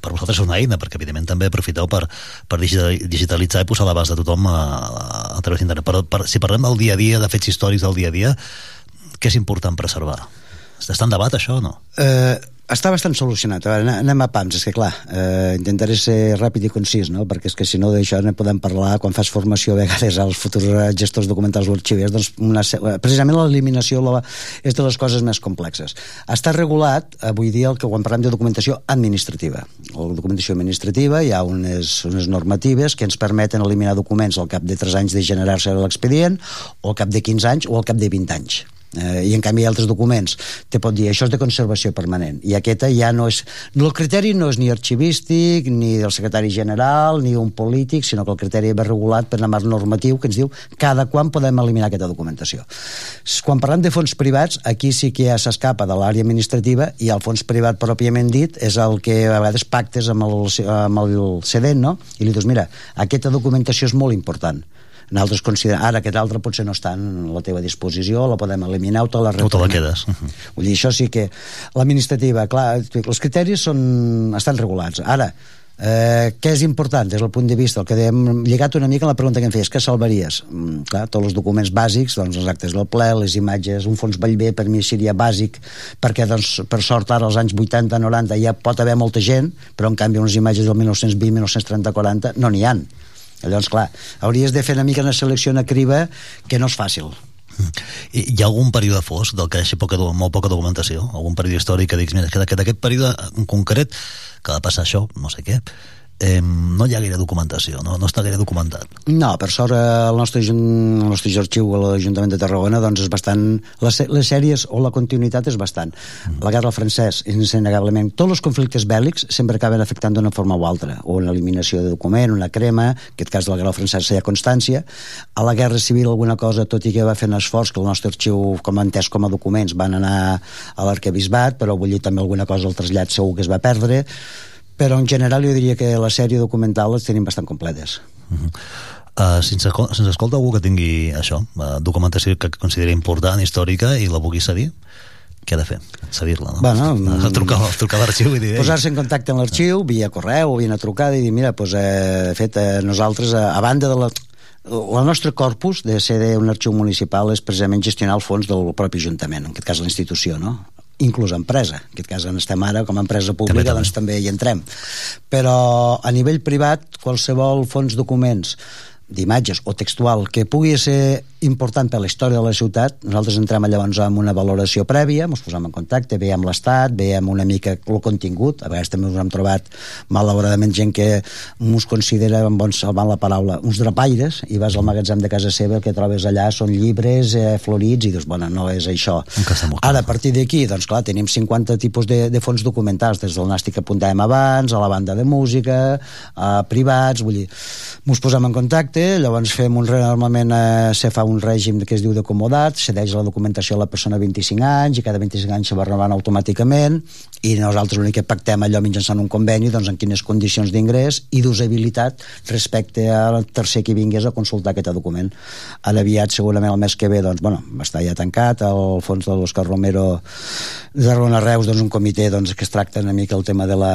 per vosaltres és una eina perquè evidentment també aprofiteu per, per digitalitzar i posar a l'abast de tothom a, a través d'internet però per, si parlem del dia a dia de fets històrics del dia a dia què és important preservar? Està en debat això o no? Eh, està bastant solucionat. A veure, anem a pams, és que clar, eh, intentaré ser ràpid i concís, no? perquè és que si no d'això ne podem parlar quan fas formació a vegades als futurs gestors documentals o arxivers, doncs una, precisament l'eliminació és de les coses més complexes. Està regulat, avui dia, el que quan parlem de documentació administrativa. La documentació administrativa hi ha unes, unes normatives que ens permeten eliminar documents al cap de 3 anys de generar-se l'expedient, o al cap de 15 anys, o al cap de 20 anys eh, i en canvi altres documents. Te pot dir això és de conservació permanent. I aquesta ja no és el criteri no és ni arxivístic ni del secretari general ni un polític sinó que el criteri ve regulat per una marc normatiu que ens diu cada quan podem eliminar aquesta documentació. Quan parlem de fons privats aquí sí que ja s'escapa de l'àrea administrativa i el fons privat pròpiament dit és el que a vegades pactes amb el, amb el cedent no? i li dius mira aquesta documentació és molt important nosaltres considerem, ara aquest altre potser no està en la teva disposició, la podem eliminar o te la retornem. O te la quedes. Uh -huh. Vull dir, això sí que l'administrativa, clar, els criteris són, estan regulats. Ara, Eh, què és important des del punt de vista, el que hem lligat una mica a la pregunta que em feies, què salvaries? Mm, clar, tots els documents bàsics, doncs els actes del ple, les imatges, un fons Vallvé per mi seria bàsic, perquè doncs, per sort ara als anys 80-90 ja pot haver molta gent, però en canvi unes imatges del 1920, 1930, 40 no n'hi han. Llavors, clar, hauries de fer una mica una selecció, una criba, que no és fàcil. I hi ha algun període fosc del que deixi poca, molt poca documentació? Algun període històric que diguis, mira, que d'aquest període en concret que va passar això, no sé què, eh, no hi ha gaire documentació, no, no està gaire documentat. No, per sort eh, el nostre, el nostre arxiu a l'Ajuntament de Tarragona doncs és bastant... Les, les sèries o la continuïtat és bastant. Mm. La guerra francès, innegablement. Tots els conflictes bèl·lics sempre acaben afectant d'una forma o altra. O una eliminació de document, una crema, en aquest cas de la guerra francès hi ha constància. A la guerra civil alguna cosa, tot i que va fer un esforç que el nostre arxiu, com a entès com a documents, van anar a l'arquebisbat, però vull dir també alguna cosa al trasllat segur que es va perdre però en general jo diria que la sèrie documental les tenim bastant completes. Uh -huh. Uh, si, ens, si ens escolta algú que tingui això, uh, documentació que consideri important, històrica, i la vulgui cedir, què ha de fer? Cedir-la, no? Bueno, (laughs) uh, trucar, trucar a l'arxiu i dir... Posar-se en contacte amb l'arxiu, via correu via una trucada i dir, mira, pues, eh, de fet, eh, nosaltres, a, a banda de la, el nostre corpus de ser un arxiu municipal és precisament gestionar el fons del propi Ajuntament, en aquest cas la institució, no? Inclús empresa. En aquest cas on estem ara, com a empresa pública, també, també. doncs també hi entrem. Però a nivell privat, qualsevol fons documents d'imatges o textual que pugui ser important per la història de la ciutat, nosaltres entrem llavors amb una valoració prèvia, ens posem en contacte, veiem l'estat, veiem una mica el contingut, a vegades també ens hem trobat malauradament gent que ens considera, en bon salvant la paraula, uns drapaires, i vas al magatzem de casa seva, el que trobes allà són llibres eh, florits, i dius, bueno, no és això. Ara, a partir d'aquí, doncs clar, tenim 50 tipus de, de fons documentals, des del nàstic que apuntàvem abans, a la banda de música, a privats, vull dir, ens posem en contacte, llavors fem un, normalment eh, se fa un règim que es diu d'acomodat, cedeix la documentació a la persona 25 anys i cada 25 anys se va renovant automàticament i nosaltres l'únic que pactem allò mitjançant un conveni doncs en quines condicions d'ingrés i d'usabilitat respecte al tercer que vingués a consultar aquest document. Ara aviat, segurament el mes que ve, doncs, bueno, està ja tancat, el fons de l'Òscar Romero de Tarragona Reus, doncs, un comitè doncs, que es tracta una mica el tema de la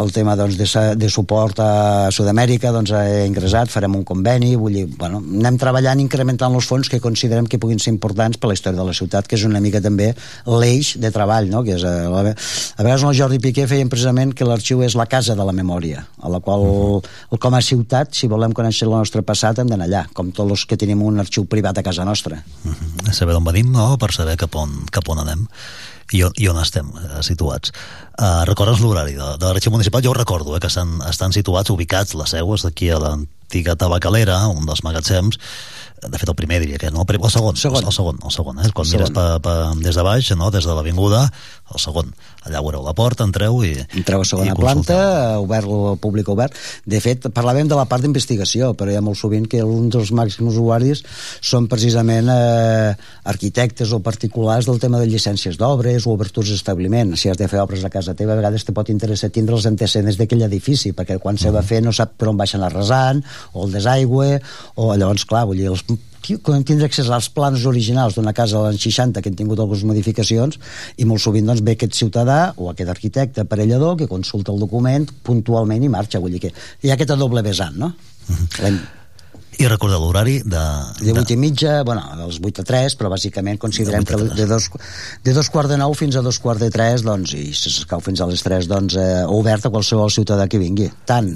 el tema doncs, de, de suport a Sud-amèrica doncs, ha ingressat, farem un conveni vull dir, bueno, anem treballant incrementant els fons que considerem que puguin ser importants per la història de la ciutat, que és una mica també l'eix de treball, no? que és a, a vegades el Jordi Piqué feien precisament que l'arxiu és la casa de la memòria a la qual uh -huh. com a ciutat si volem conèixer el nostre passat hem d'anar allà com tots els que tenim un arxiu privat a casa nostra uh -huh. saber d'on venim no? per saber cap on, cap on anem i on, i on estem eh, situats. Uh, recordes l'horari de, de l'arxiu municipal? Jo ho recordo, eh, que estan, estan situats, ubicats, les seues, aquí a l'antiga tabacalera, un dels magatzems, de fet el primer diria que no, el segon, segon. el segon, el segon, eh? quan segon. mires pa, pa, des de baix, no? des de l'avinguda, el segon, allà veureu la porta, entreu i entreu a segona planta, obert el públic obert. De fet, parlàvem de la part d'investigació, però hi ha molt sovint que un dels màxims usuaris són precisament eh, arquitectes o particulars del tema de llicències d'obres o obertures d'establiment. Si has de fer obres a casa teva, a vegades te pot interessar tindre els antecedents d'aquell edifici, perquè quan mm. se va fer no sap per on baixen la resant, o el desaigüe, o llavors, clar, vull dir, els quan tindre accés als plans originals d'una casa als anys 60 que han tingut algunes modificacions i molt sovint doncs, ve aquest ciutadà o aquest arquitecte aparellador que consulta el document puntualment i marxa vull dir que hi ha aquesta doble vessant no? Uh mhm. -huh. I recorda l'horari de... De 8 i mitja, bueno, dels 8 a 3, però bàsicament considerem que de dos, de dos quarts de 9 fins a dos quarts de 3, doncs, i si s'escau fins a les 3, doncs, eh, obert a qualsevol ciutadà que vingui. Tant,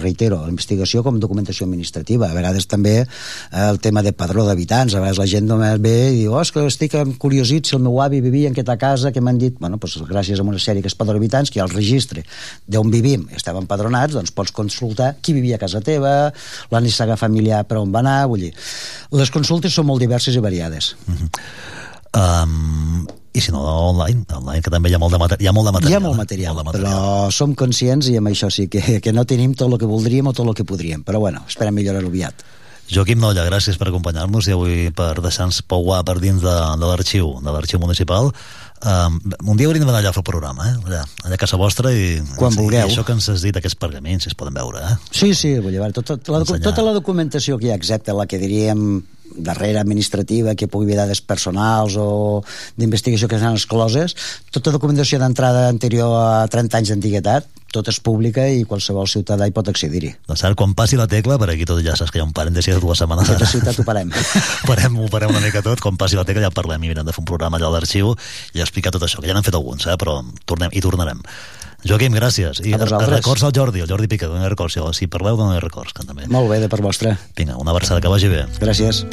reitero, investigació com documentació administrativa. A vegades també eh, el tema de padró d'habitants. A vegades la gent només ve i diu, oh, és que estic curiosit si el meu avi vivia en aquesta casa que m'han dit, bueno, doncs, gràcies a una sèrie que és padró d'habitants, que hi ha el registre d'on vivim, estem empadronats, doncs pots consultar qui vivia a casa teva, la nissaga familiar allà per on va anar, vull dir, les consultes són molt diverses i variades. Uh -huh. um, i si no, online, online que també hi ha molt de, mater hi ha molt de material. Hi ha molt material, molt de material, però som conscients i amb això sí que, que no tenim tot el que voldríem o tot el que podríem, però bueno, esperem millorar-ho aviat. Joaquim Nolla, gràcies per acompanyar-nos i avui per deixar-nos pouar per dins de, de l'arxiu, de l'arxiu municipal. Um, un dia hauríem d'anar allà a fer el programa, eh? allà, allà a casa vostra i, Quan i, vulgueu. i això que ens has dit, aquests pergaments, si es poden veure eh? sí, sí, vull dir, tota, la, tota la documentació que hi ha, excepte la que diríem darrera administrativa que pugui haver dades personals o d'investigació que s'han excloses tota documentació d'entrada anterior a 30 anys d'antiguitat tot és pública i qualsevol ciutadà hi pot accedir-hi. Doncs ara, quan passi la tecla, per aquí tot ja saps que hi ha un parèntesi de dues setmanes. Aquesta ciutat ho parem. (laughs) parem, ho parem una mica tot, quan passi la tecla ja parlem i mirem de fer un programa allà a l'arxiu i explicar tot això, que ja n'hem fet alguns, eh, però tornem, hi tornarem. Joaquim, gràcies. I records al Jordi, el Jordi Pica, dona records. Si, parleu, dona records, que també. Molt bé, de per vostre. Vinga, una abraçada, que vagi bé. Gràcies.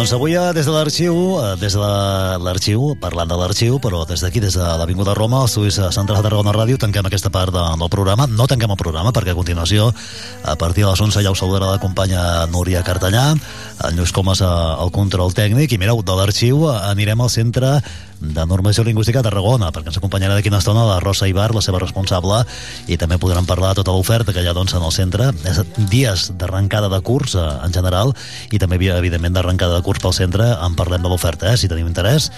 Doncs avui eh, des de l'arxiu, eh, des de la- l'arxiu, parlant de l'arxiu, però des d'aquí, des de l'Avinguda Roma, als estudis eh, centrals de Tarragona Ràdio, tanquem aquesta part de, del programa. No tanquem el programa, perquè a continuació, a partir de les 11, ja us saludarà la companya Núria Cartellà, en Lluís Comas al control tècnic, i mireu, de l'arxiu anirem al centre de Normació Lingüística de Tarragona, perquè ens acompanyarà d'aquí una estona la Rosa Ibar, la seva responsable, i també podrem parlar de tota l'oferta que hi ha doncs, en el centre. És dies d'arrencada de curs eh, en general i també, evidentment, d'arrencada de curs pel centre. En parlem de l'oferta, eh? si tenim interès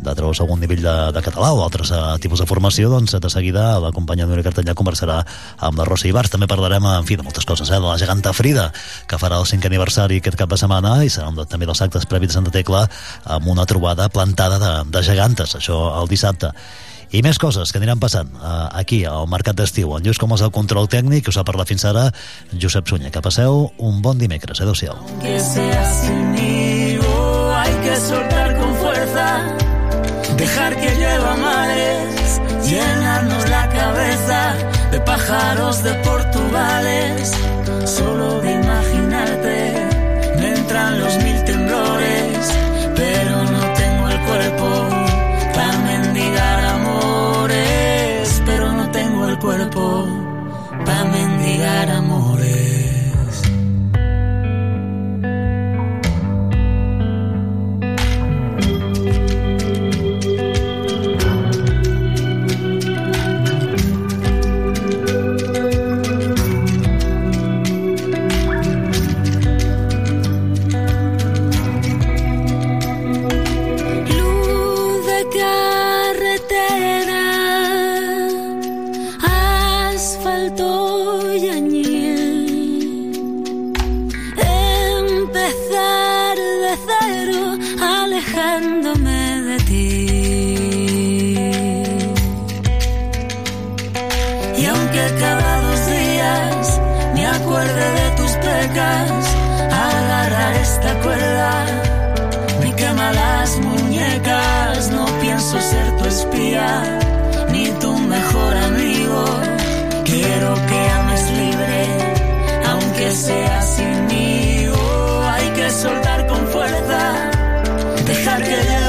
de treure algun nivell de, de català o altres uh, tipus de formació, doncs de seguida la companya Núria Cartellà conversarà amb la Rosa Ibars. També parlarem, en fi, de moltes coses, eh? de la geganta Frida, que farà el cinquè aniversari aquest cap de setmana i seran doncs, també dels actes previs de Santa Tecla amb una trobada plantada de, de gegantes, això el dissabte. I més coses que aniran passant uh, aquí al Mercat d'Estiu. En Lluís com és el control tècnic, us ha parlat fins ara Josep Sunyer. Que passeu un bon dimecres. Adéu-siau. que sea sin higo, hay que soltar con fuerza, dejar que llueva mares, llenarnos la cabeza de pájaros de Portugales, solo de imaginarte me entran los mil temblores, pero no tengo el cuerpo para mendigar amores, pero no tengo el cuerpo para mendigar amores. Tus pecas, agarrar esta cuerda me quema las muñecas, no pienso ser tu espía, ni tu mejor amigo. Quiero que ames libre, aunque sea sin mí. Oh, hay que soltar con fuerza, dejar que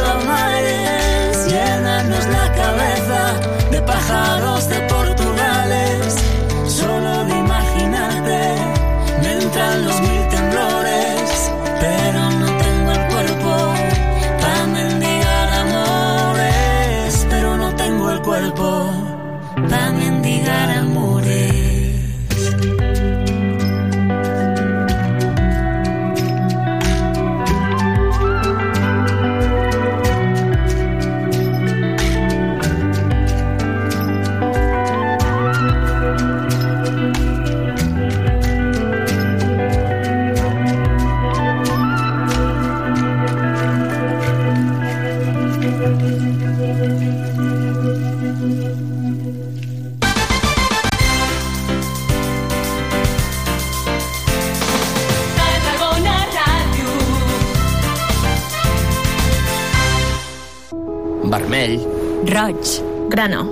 Roig. Grana.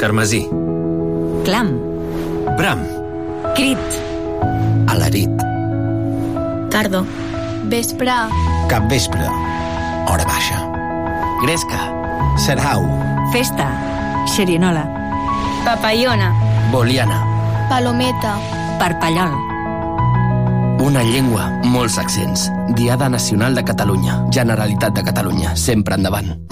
Carmesí. Clam. Bram. Crit. Alarit. Tardo. Vespre. Cap vespre. Hora baixa. Gresca. Serau. Festa. Xerinola. Papallona. Boliana. Palometa. Parpallol. Una llengua, molts accents. Diada Nacional de Catalunya. Generalitat de Catalunya. Sempre endavant.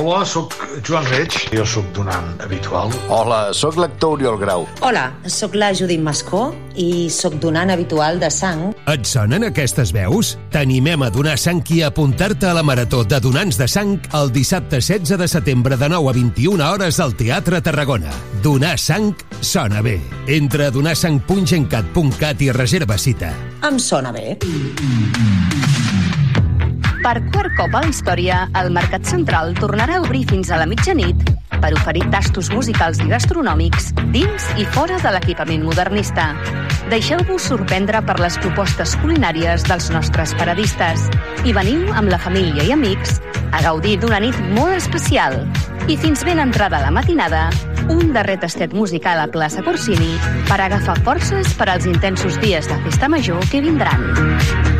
Hola, sóc Joan Reig, jo sóc donant habitual. Hola, sóc l'actor Oriol Grau. Hola, sóc la Judit Mascó i sóc donant habitual de sang. Et sonen aquestes veus? T'animem a donar sang i a apuntar-te a la Marató de Donants de Sang el dissabte 16 de setembre de 9 a 21 hores al Teatre Tarragona. Donar sang sona bé. Entra a donarsang.gencat.cat i reserva cita. Em sona bé. Per quart cop a la història, el Mercat Central tornarà a obrir fins a la mitjanit per oferir tastos musicals i gastronòmics dins i fora de l'equipament modernista. Deixeu-vos sorprendre per les propostes culinàries dels nostres paradistes i veniu amb la família i amics a gaudir d'una nit molt especial. I fins ben entrada la matinada, un darrer tastet musical a plaça Corsini per agafar forces per als intensos dies de festa major que vindran.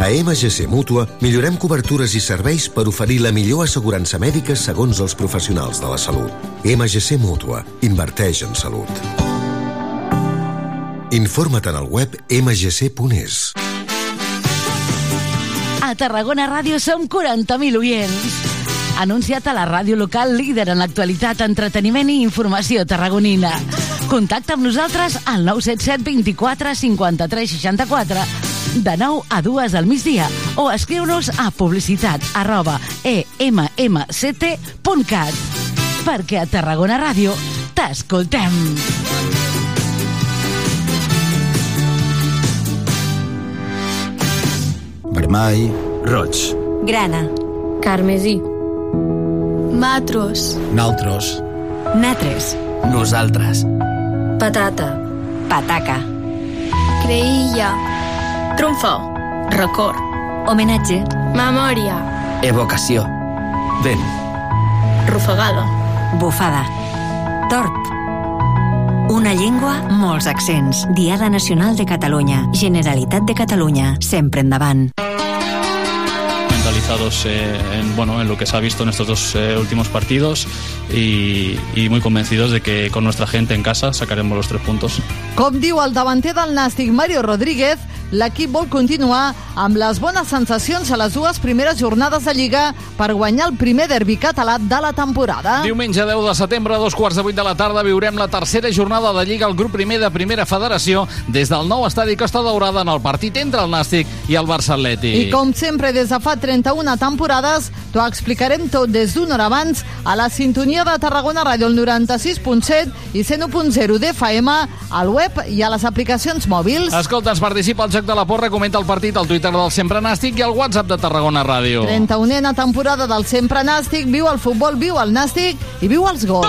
A MGC Mútua millorem cobertures i serveis per oferir la millor assegurança mèdica segons els professionals de la salut. MGC Mútua. Inverteix en salut. Informa't en el web mgc.es. A Tarragona Ràdio som 40.000 oients. Anuncia't a la ràdio local líder en l'actualitat, entreteniment i informació tarragonina. Contacta amb nosaltres al 977 24 53 64 de 9 a 2 al migdia o escriu-nos a publicitat arroba emmct.cat perquè a Tarragona Ràdio t'escoltem. Vermell, roig, Grana. Carmesí. Matros. naltros, Natres. Nosaltres. Patata. Pataca. Creïlla. Trumfo. Record. Homenatge. Memòria. Evocació. Vent. Rufagada. Bufada. Torp. Una llengua, molts accents. Diada Nacional de Catalunya. Generalitat de Catalunya. Sempre endavant. mentalizados eh, en, bueno, en lo que se ha visto en estos dos eh, últimos partidos y, y muy convencidos de que con nuestra gente en casa sacaremos los tres puntos. Com diu el davanter del Nàstic, Mario Rodríguez, l'equip vol continuar amb les bones sensacions a les dues primeres jornades de Lliga per guanyar el primer derbi català de la temporada. Diumenge 10 de setembre, a dos quarts de vuit de la tarda, viurem la tercera jornada de Lliga al grup primer de Primera Federació des del nou estadi Costa Daurada en el partit entre el Nàstic i el Barça Atlètic. I com sempre, des de fa 31 temporades, t'ho explicarem tot des d'una hora abans a la sintonia de Tarragona Ràdio, el 96.7 i 101.0 d'FM, al web i a les aplicacions mòbils. Escolta, ens participa al Joc de la Porra, comenta el partit al Twitter del Sempre Nàstic i al WhatsApp de Tarragona Ràdio. 31a temporada del Sempre Nàstic, viu el futbol, viu el Nàstic i viu els gols.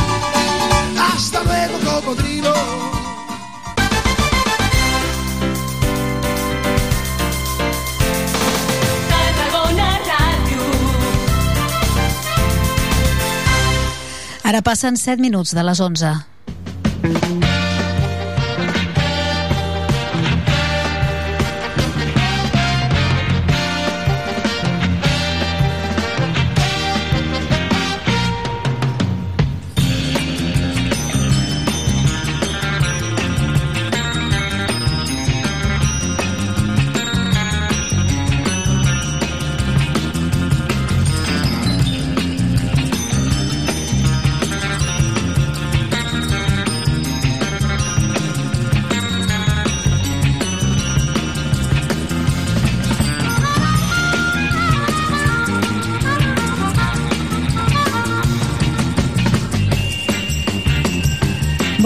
Hasta luego, cocodrilo. Ara passen 7 minuts de les 11.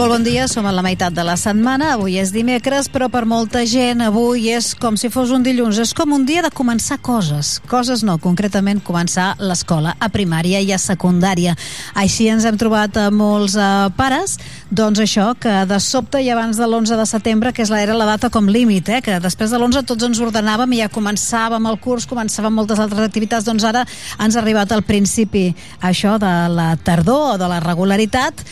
Molt bon dia, som a la meitat de la setmana, avui és dimecres, però per molta gent avui és com si fos un dilluns, és com un dia de començar coses. Coses no, concretament començar l'escola, a primària i a secundària. Així ens hem trobat a molts eh, pares, doncs això, que de sobte i abans de l'11 de setembre, que és la, era la data com límit, eh, que després de l'11 tots ens ordenàvem i ja començàvem el curs, començàvem moltes altres activitats, doncs ara ens ha arribat al principi això de la tardor o de la regularitat,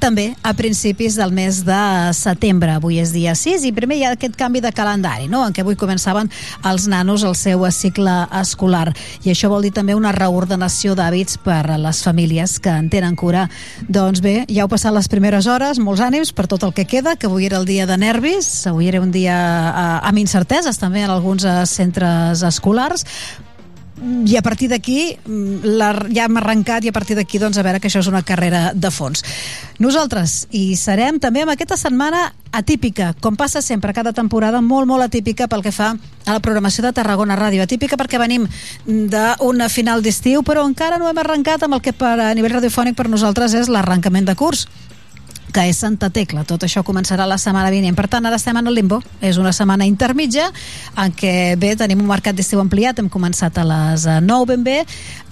també a principis del mes de setembre. Avui és dia 6 i primer hi ha aquest canvi de calendari, no? en què avui començaven els nanos el seu cicle escolar. I això vol dir també una reordenació d'hàbits per a les famílies que en tenen cura. Doncs bé, ja heu passat les primeres hores, molts ànims per tot el que queda, que avui era el dia de nervis, avui era un dia eh, amb incerteses també en alguns eh, centres escolars, i a partir d'aquí la- ja hem arrencat i a partir d'aquí doncs a veure que això és una carrera de fons. Nosaltres hi serem també amb aquesta setmana atípica, com passa sempre cada temporada molt molt atípica pel que fa a la programació de Tarragona Ràdio, atípica perquè venim d'una final d'estiu però encara no hem arrencat amb el que per a nivell radiofònic per nosaltres és l'arrencament de curs que és Santa Tecla. Tot això començarà la setmana vinent. Per tant, ara estem en el limbo. És una setmana intermitja en què, bé, tenim un mercat d'estiu ampliat. Hem començat a les eh, 9 ben bé.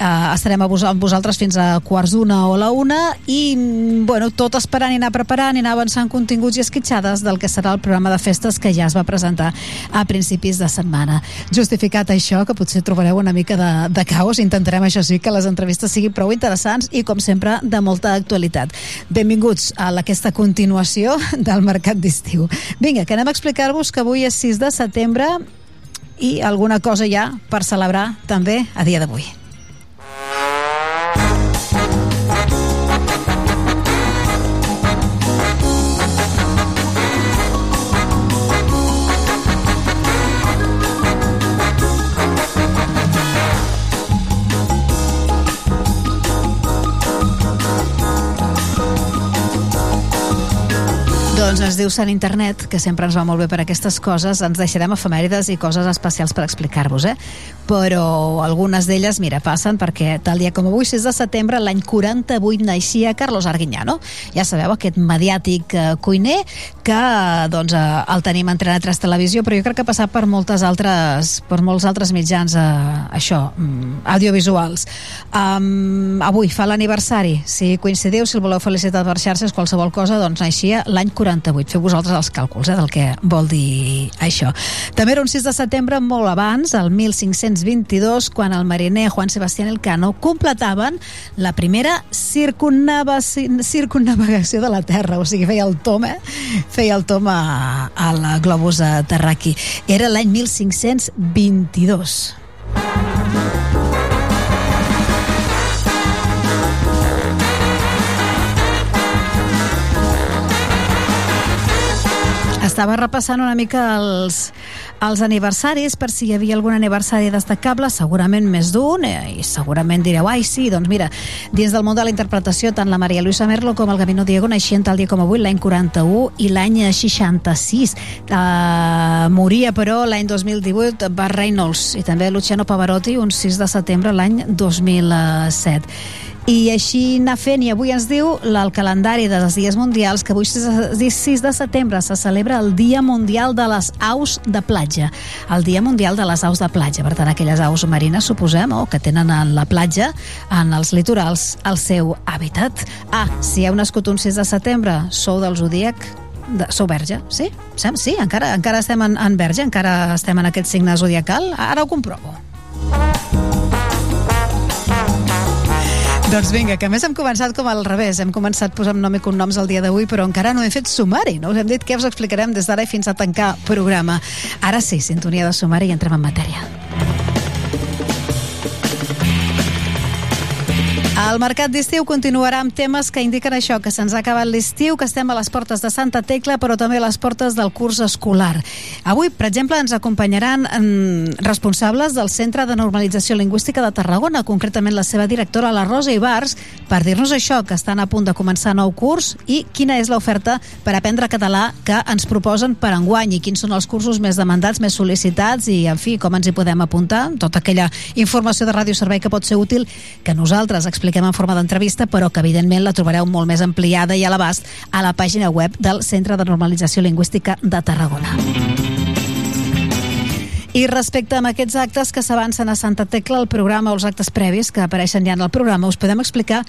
Uh, estarem a vos amb vosaltres fins a quarts d'una o la una i, mm, bueno, tot esperant i anar preparant i anar avançant continguts i esquitxades del que serà el programa de festes que ja es va presentar a principis de setmana. Justificat això, que potser trobareu una mica de, de caos, intentarem, això sí, que les entrevistes siguin prou interessants i, com sempre, de molta actualitat. Benvinguts a aquesta continuació del mercat d'estiu. Vinga, que anem a explicar-vos que avui és 6 de setembre i alguna cosa ja per celebrar també a dia d'avui. Doncs es diu Sant Internet, que sempre ens va molt bé per aquestes coses. Ens deixarem efemèrides i coses especials per explicar-vos, eh? Però algunes d'elles, mira, passen perquè tal dia com avui, 6 de setembre, l'any 48, naixia Carlos Arguiñano. Ja sabeu, aquest mediàtic eh, cuiner que doncs, eh, el tenim entrenat a Tres Televisió, però jo crec que ha passat per moltes altres, per molts altres mitjans eh, això, mm, audiovisuals. Um, avui fa l'aniversari. Si coincidiu, si el voleu felicitar per xarxes, qualsevol cosa, doncs naixia l'any 48. Feu vosaltres els càlculs eh, del que vol dir això. També era un 6 de setembre molt abans, el 1522, quan el mariner Juan Sebastián Elcano completaven la primera circunnavegació, de la Terra, o sigui, feia el tom, eh? feia el tom a, al globus terraqui. Era l'any 1522. Estava repassant una mica els, els aniversaris per si hi havia algun aniversari destacable, segurament més d'un, eh, i segurament direu, ai, sí, doncs mira, dins del món de la interpretació, tant la Maria Luisa Merlo com el Gabino Diego naixien tal dia com avui, l'any 41 i l'any 66. Uh, moria, però, l'any 2018, Bart Reynolds i també Luciano Pavarotti, un 6 de setembre l'any 2007 i així anar fent, i avui ens diu el calendari dels dies mundials que avui 6 de setembre se celebra el Dia Mundial de les Aus de Platja el Dia Mundial de les Aus de Platja per tant aquelles aus marines, suposem o que tenen en la platja, en els litorals el seu hàbitat. Ah, si heu nascut un 6 de setembre sou del zodíac de, sou verge, sí? Sem- Sí, encara, encara estem en, en verge, encara estem en aquest signe zodiacal, ara ho comprovo. Doncs vinga, que més hem començat com al revés. Hem començat posant nom i cognoms el dia d'avui, però encara no hem fet sumari. No us hem dit què us explicarem des d'ara i fins a tancar programa. Ara sí, sintonia de sumari i entrem en matèria. El mercat d'estiu continuarà amb temes que indiquen això, que se'ns ha acabat l'estiu, que estem a les portes de Santa Tecla, però també a les portes del curs escolar. Avui, per exemple, ens acompanyaran mm, responsables del Centre de Normalització Lingüística de Tarragona, concretament la seva directora, la Rosa Ibars, per dir-nos això, que estan a punt de començar nou curs i quina és l'oferta per aprendre català que ens proposen per enguany i quins són els cursos més demandats, més sol·licitats i, en fi, com ens hi podem apuntar, tota aquella informació de ràdio servei que pot ser útil, que nosaltres expliquem en forma d'entrevista, però que evidentment la trobareu molt més ampliada i a l'abast a la pàgina web del Centre de Normalització Lingüística de Tarragona. I respecte a aquests actes que s'avancen a Santa Tecla, el programa o els actes previs que apareixen ja en el programa, us podem explicar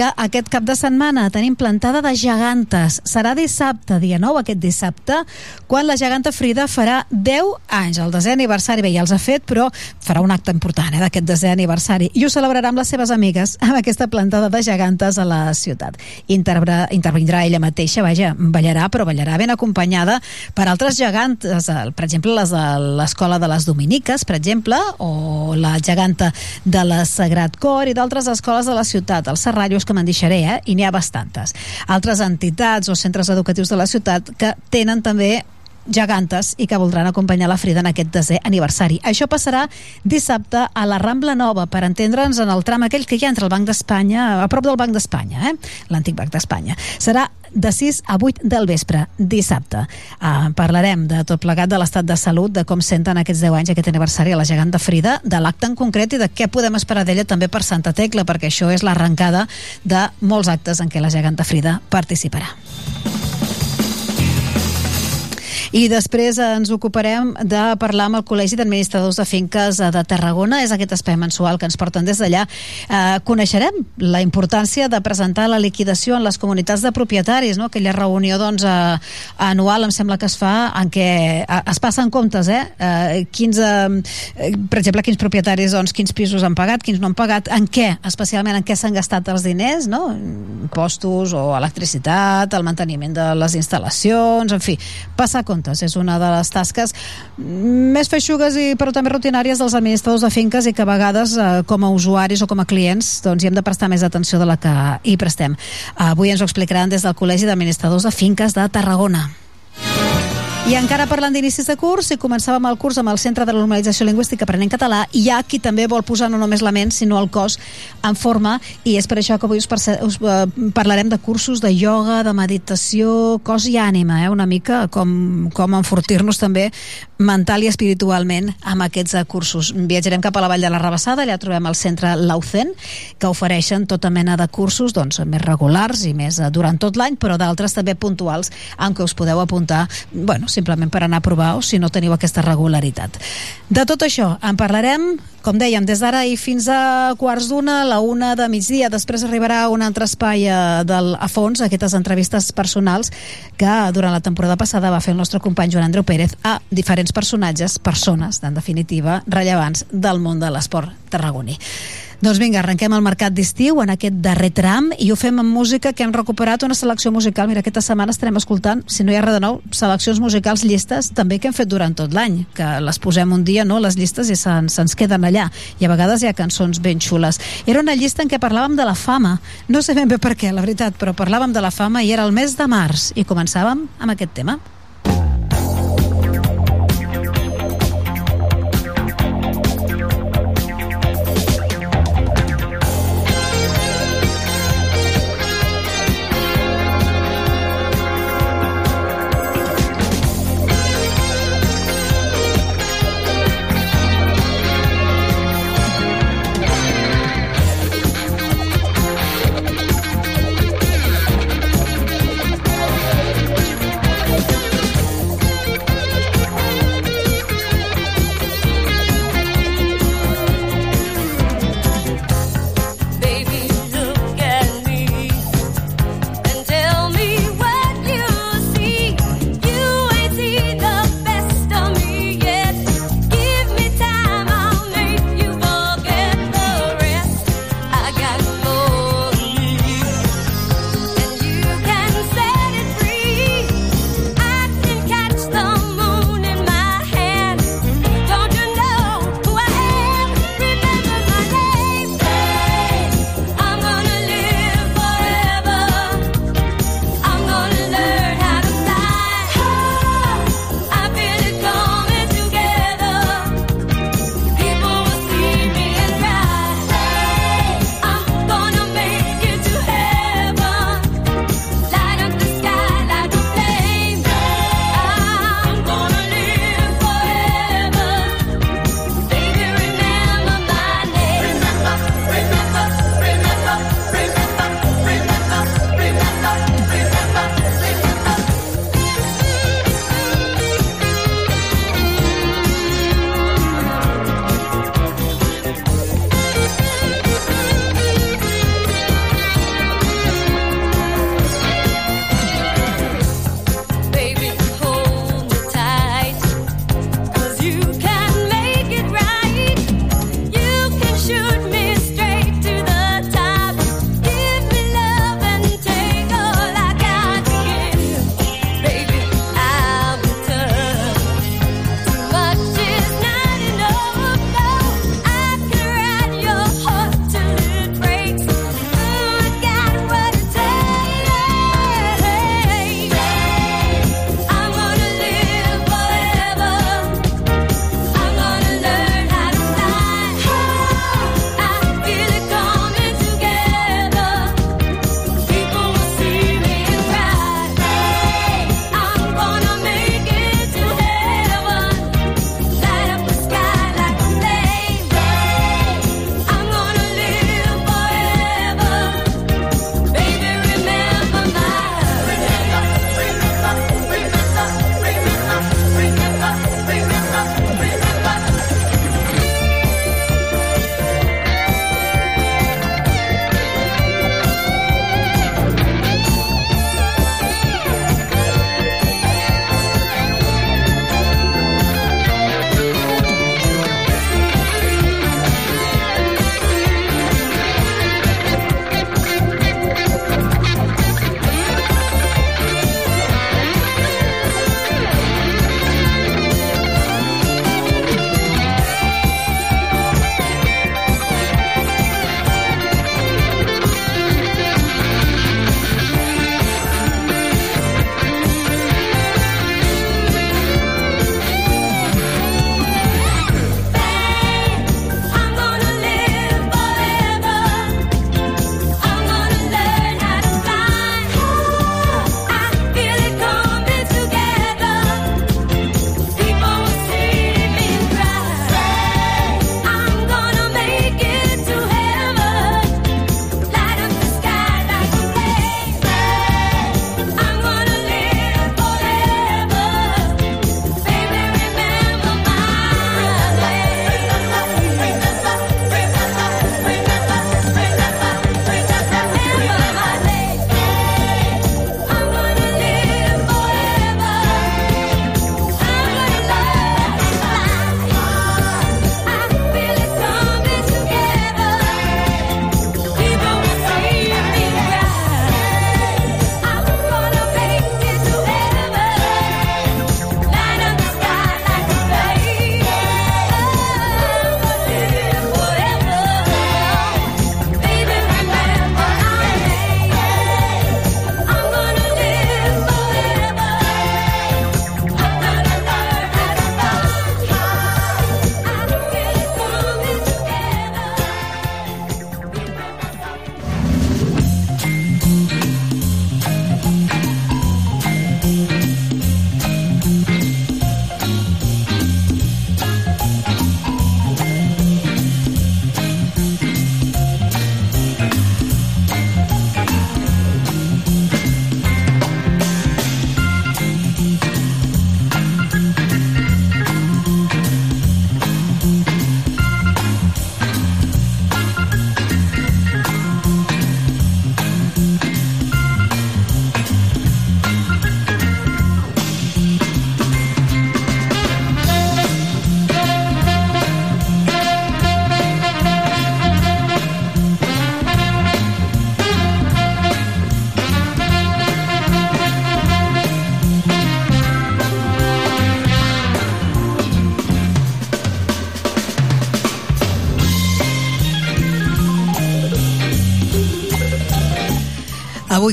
que aquest cap de setmana tenim plantada de gegantes. Serà dissabte, dia 9, aquest dissabte, quan la geganta Frida farà 10 anys. El desè aniversari, bé, ja els ha fet, però farà un acte important eh, d'aquest desè aniversari. I ho celebrarà amb les seves amigues amb aquesta plantada de gegantes a la ciutat. Intervra, intervindrà ella mateixa, vaja, ballarà, però ballarà ben acompanyada per altres gegantes, per exemple, les de l'Escola de les Dominiques, per exemple, o la geganta de la Sagrat Cor i d'altres escoles de la ciutat. El Serrallo és que me'n deixaré, eh? i n'hi ha bastantes. Altres entitats o centres educatius de la ciutat que tenen també gegantes i que voldran acompanyar la Frida en aquest desè aniversari. Això passarà dissabte a la Rambla Nova, per entendre'ns en el tram aquell que hi ha entre el Banc d'Espanya, a prop del Banc d'Espanya, eh? l'antic Banc d'Espanya. Serà de 6 a 8 del vespre, dissabte. Uh, parlarem de tot plegat de l'estat de salut, de com senten aquests 10 anys aquest aniversari a la gegant de Frida, de l'acte en concret i de què podem esperar d'ella també per Santa Tecla, perquè això és l'arrencada de molts actes en què la gegant de Frida participarà. I després ens ocuparem de parlar amb el Col·legi d'Administradors de Finques de Tarragona. És aquest espai mensual que ens porten des d'allà. Eh, coneixerem la importància de presentar la liquidació en les comunitats de propietaris, no? aquella reunió doncs, eh, anual, em sembla que es fa, en què eh, es passen comptes, eh? eh quins, eh, per exemple, quins propietaris, doncs, quins pisos han pagat, quins no han pagat, en què, especialment en què s'han gastat els diners, no? impostos o electricitat, el manteniment de les instal·lacions, en fi, passar comptes comptes. És una de les tasques més feixugues i però també rutinàries dels administradors de finques i que a vegades eh, com a usuaris o com a clients doncs hi hem de prestar més atenció de la que hi prestem. Avui ens ho explicaran des del Col·legi d'Administradors de Finques de Tarragona. I encara parlant d'inicis de curs, si començàvem el curs amb el Centre de Normalització Lingüística aprenent català, hi ha qui també vol posar no només la ment, sinó el cos en forma, i és per això que avui us, us uh, parlarem de cursos de ioga, de meditació, cos i ànima, eh? una mica com, com enfortir-nos també mental i espiritualment amb aquests uh, cursos. Viatjarem cap a la Vall de la Rabassada, allà trobem el centre Laucen, que ofereixen tota mena de cursos doncs, més regulars i més uh, durant tot l'any, però d'altres també puntuals en què us podeu apuntar bueno, simplement per anar a provar o si no teniu aquesta regularitat. De tot això en parlarem, com dèiem, des d'ara i fins a quarts d'una, la una de migdia. Després arribarà un altre espai a, eh, del, a fons, aquestes entrevistes personals que durant la temporada passada va fer el nostre company Joan Andreu Pérez a diferents personatges, persones, en definitiva, rellevants del món de l'esport tarragoní. Doncs vinga, arrenquem el mercat d'estiu en aquest darrer tram i ho fem amb música que hem recuperat una selecció musical. Mira, aquesta setmana estarem escoltant, si no hi ha res de nou, seleccions musicals, llistes, també que hem fet durant tot l'any, que les posem un dia, no?, les llistes i se'ns se queden allà. I a vegades hi ha cançons ben xules. Era una llista en què parlàvem de la fama. No sé ben bé per què, la veritat, però parlàvem de la fama i era el mes de març i començàvem amb aquest tema.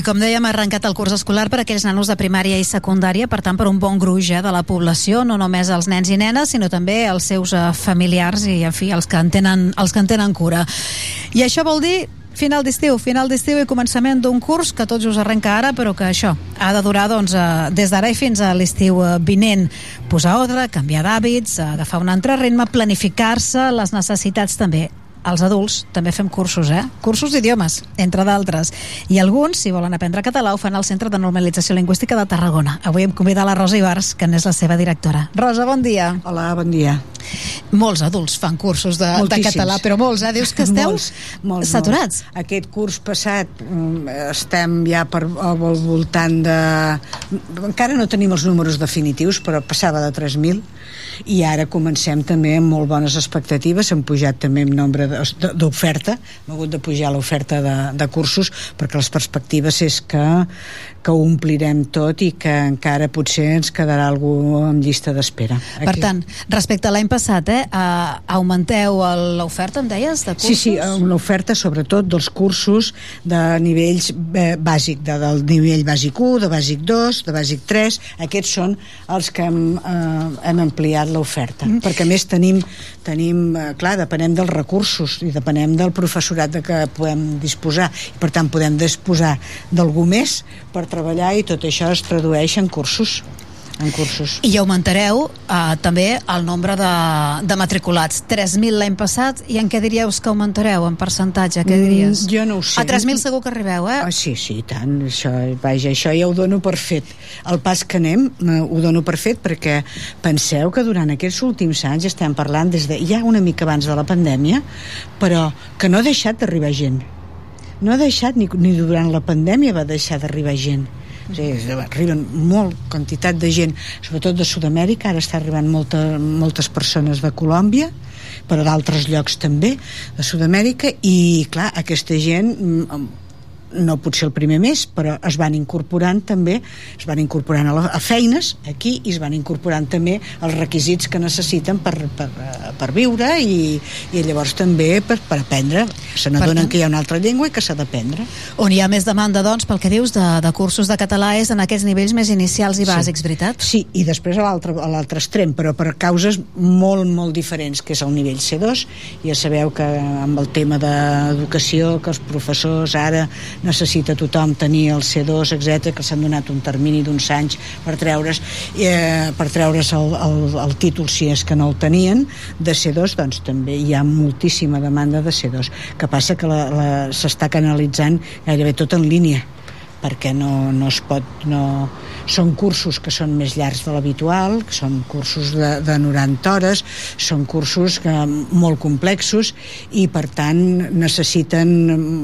Com dèiem, ha arrencat el curs escolar per a aquells nanos de primària i secundària, per tant, per un bon gruix eh, de la població, no només els nens i nenes, sinó també els seus eh, familiars i, en fi, els que, en tenen, els que en tenen cura. I això vol dir final d'estiu, final d'estiu i començament d'un curs que tots us arrenca ara, però que això ha de durar doncs, eh, des d'ara i fins a l'estiu eh, vinent. Posar ordre, canviar d'hàbits, agafar un altre ritme, planificar-se, les necessitats també els adults també fem cursos, eh? Cursos d'idiomes, entre d'altres. I alguns, si volen aprendre català, ho fan al Centre de Normalització Lingüística de Tarragona. Avui hem convidat la Rosa Ibars, que n'és la seva directora. Rosa, bon dia. Hola, bon dia. Molts adults fan cursos de, de català, però molts, eh? Dius que esteu molts, molts, saturats. Molts. Aquest curs passat mm, estem ja per, al voltant de... Encara no tenim els números definitius, però passava de 3.000 i ara comencem també amb molt bones expectatives, hem pujat també en nombre de- d'oferta, hem hagut de pujar l'oferta de, de cursos perquè les perspectives és que, que ho omplirem tot i que encara potser ens quedarà algú en llista d'espera. Per tant, respecte a l'any passat, eh, eh, augmenteu l'oferta, em deies, de cursos? Sí, sí, una oferta sobretot dels cursos de nivells eh, bàsic, de, del nivell bàsic 1, de bàsic 2, de bàsic 3, aquests són els que hem, eh, hem ampliat l'oferta, mm. perquè a més tenim, tenim eh, clar, depenem dels recursos i depenem del professorat de que podem disposar, i per tant podem disposar d'algú més per treballar i tot això es tradueix en cursos en cursos. I augmentareu eh, també el nombre de, de matriculats. 3.000 l'any passat, i en què diríeu que augmentareu en percentatge? Què diries? Mm, jo no ho sé. A 3.000 segur que arribeu, eh? Ah, sí, sí, tant. Això, vaja, això ja ho dono per fet. El pas que anem eh, ho dono per fet perquè penseu que durant aquests últims anys estem parlant des de ja una mica abans de la pandèmia, però que no ha deixat d'arribar gent. No ha deixat, ni, ni durant la pandèmia va deixar d'arribar gent. O sigui, arriben molt quantitat de gent, sobretot de Sud-amèrica, ara està arribant molta, moltes persones de Colòmbia, però d'altres llocs també, de Sud-amèrica, i clar, aquesta gent mm, no potser el primer mes, però es van incorporant també, es van incorporant a, la, a feines aquí i es van incorporant també els requisits que necessiten per, per, eh, per viure i, i llavors també per, per aprendre. Se n'adonen que hi ha una altra llengua i que s'ha d'aprendre. On hi ha més demanda, doncs, pel que dius, de, de cursos de català és en aquests nivells més inicials i bàsics, veritat? Sí, i després a l'altre extrem, però per causes molt, molt diferents, que és el nivell C2. Ja sabeu que amb el tema d'educació, que els professors ara necessita tothom tenir el C2, etc que s'han donat un termini d'uns anys per treure's, eh, per treure's el, el, el títol si és que no el tenien, de C2, doncs també hi ha moltíssima demanda de C2. Que passa que s'està canalitzant gairebé tot en línia perquè no, no es pot no... són cursos que són més llargs de l'habitual que són cursos de, de 90 hores són cursos que, molt complexos i per tant necessiten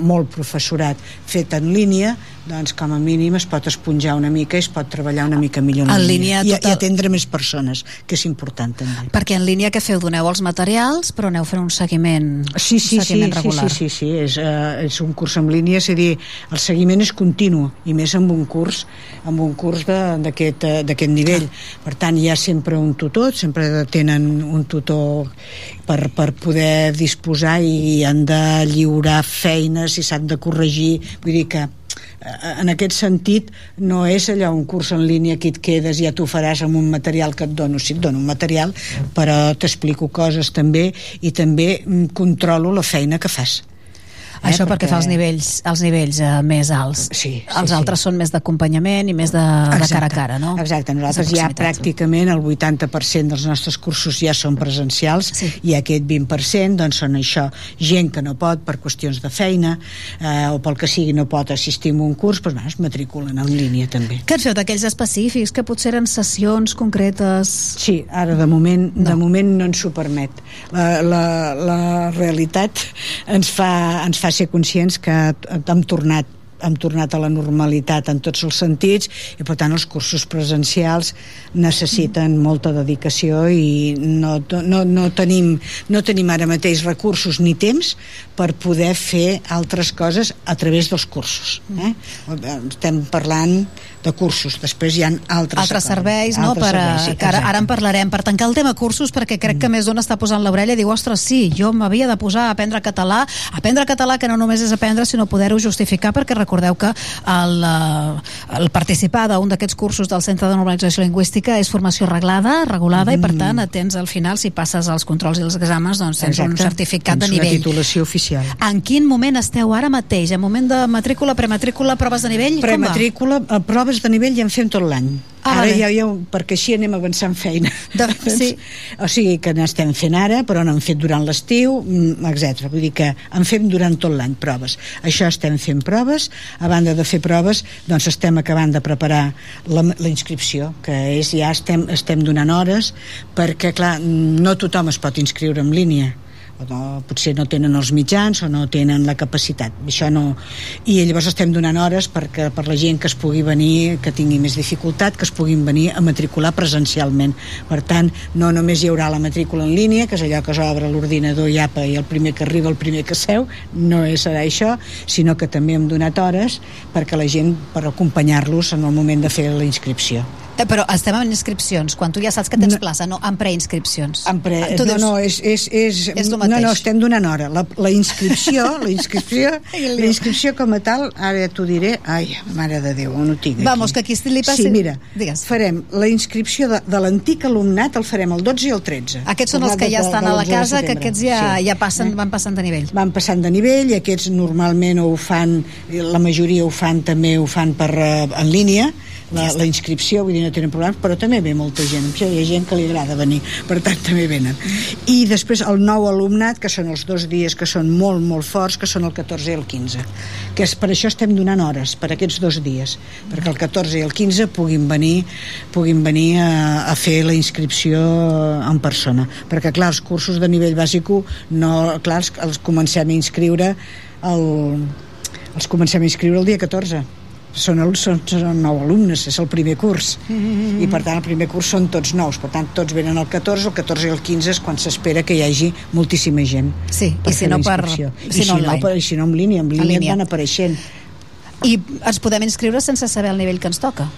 molt professorat fet en línia doncs com a mínim es pot esponjar una mica i es pot treballar una mica millor En línia I, tot i el- atendre més persones que és important també Perquè en línia que feu doneu els materials, però aneu fent un seguiment, Sí, sí, un sí, seguiment sí, regular. sí, sí, sí, és, uh, és un curs en línia, és a dir, el seguiment és continu, i més amb un curs amb un curs d'aquest eh, d'aquest nivell. Per tant, hi ha sempre un tutor, sempre tenen un tutor per, per poder disposar i han de lliurar feines i s'han de corregir, vull dir que en aquest sentit no és allò un curs en línia que et quedes ja t'ho faràs amb un material que et dono. Sí, et dono un material però t'explico coses també i també mm, controlo la feina que fas Això perquè, fa els nivells, els nivells eh, més alts. Sí, els altres són més d'acompanyament i més de, de cara a cara, no? Exacte, nosaltres ja pràcticament el 80% dels nostres cursos ja són presencials sí. i aquest 20% doncs són això, gent que no pot per qüestions de feina eh, o pel que sigui no pot assistir a un curs, doncs bueno, es matriculen en línia també. Què feu d'aquells específics, que potser eren sessions concretes? Sí, ara de moment no, de moment no ens ho permet. La, la, la realitat ens fa, ens fa ser conscients que hem tornat hem tornat a la normalitat en tots els sentits i per tant els cursos presencials necessiten molta dedicació i no, no, no, tenim, no tenim ara mateix recursos ni temps per poder fer altres coses a través dels cursos eh? estem parlant de cursos. Després hi ha altres, altres serveis, no? altres per, serveis, sí, que ara, ara en parlarem. Per tancar el tema cursos, perquè crec que més d'un està posant l'orella i diu, ostres, sí, jo m'havia de posar a aprendre català, aprendre català que no només és aprendre, sinó poder-ho justificar, perquè recordeu que el, eh, el participar d'un d'aquests cursos del Centre de Normalització Lingüística és formació reglada, regulada, i per Mm. tant tens al final, si passes els controls i els exàmens, doncs tens un Exacte. certificat de Tens nivell. una titulació oficial. En quin moment esteu ara mateix? En moment de matrícula, prematrícula, proves de nivell? Prematrícula, a proves de nivell ja en fem tot l'any. Ah, ara vale. ja, ja, perquè així anem avançant feina. De, (laughs) sí. O sigui que n'estem fent ara, però n'hem fet durant l'estiu, etc. Vull dir que en fem durant tot l'any proves. Això estem fent proves, a banda de fer proves, doncs estem acabant de preparar la, la inscripció, que és ja estem, estem donant hores, perquè clar, no tothom es pot inscriure en línia o no, potser no tenen els mitjans o no tenen la capacitat. Això no... i llavors estem donant hores perquè per la gent que es pugui venir que tingui més dificultat, que es puguin venir a matricular presencialment. Per tant, no només hi haurà la matrícula en línia que és allò que s'obre l'ordinador i apa i el primer que arriba, el primer que seu no serà això, sinó que també hem donat hores perquè la gent per acompanyar-los en el moment de fer la inscripció Eh, Però estem en inscripcions, quan tu ja saps que tens plaça, no en preinscripcions. En pre... Tu no, dius, no, és, és, és, És lo no, no, estem donant hora. La, la inscripció, (laughs) la inscripció, (laughs) la inscripció com a tal, ara ja t'ho diré, ai, mare de Déu, on ho tinc aquí. Vamos, que aquí li passi... Sí, mira, Digues. farem la inscripció de, de l'antic alumnat, el farem el 12 i el 13. Aquests són els que ja estan a la casa, que aquests ja, ja passen, van passant de nivell. van passant de nivell, aquests normalment ho fan, la majoria ho fan també ho fan per, eh, en línia, la, la inscripció, vull dir, no tenen problemes, però també ve molta gent, hi ha gent que li agrada venir, per tant també venen. I després el nou alumnat, que són els dos dies que són molt, molt forts, que són el 14 i el 15, que és, per això estem donant hores, per aquests dos dies, perquè el 14 i el 15 puguin venir, puguin venir a, a fer la inscripció en persona, perquè clar, els cursos de nivell bàsic no, clar, els, els comencem a inscriure el, els comencem a inscriure el dia 14 són, són, són nou alumnes, és el primer curs Mm-hmm. i per tant el primer curs són tots nous per tant tots venen el 14, el 14 i el 15 és quan s'espera que hi hagi moltíssima gent Sí, i si no per- si I no si no, online. per, si no en línia, en línia, línia. et van apareixent I ens podem inscriure sense saber el nivell que ens toca.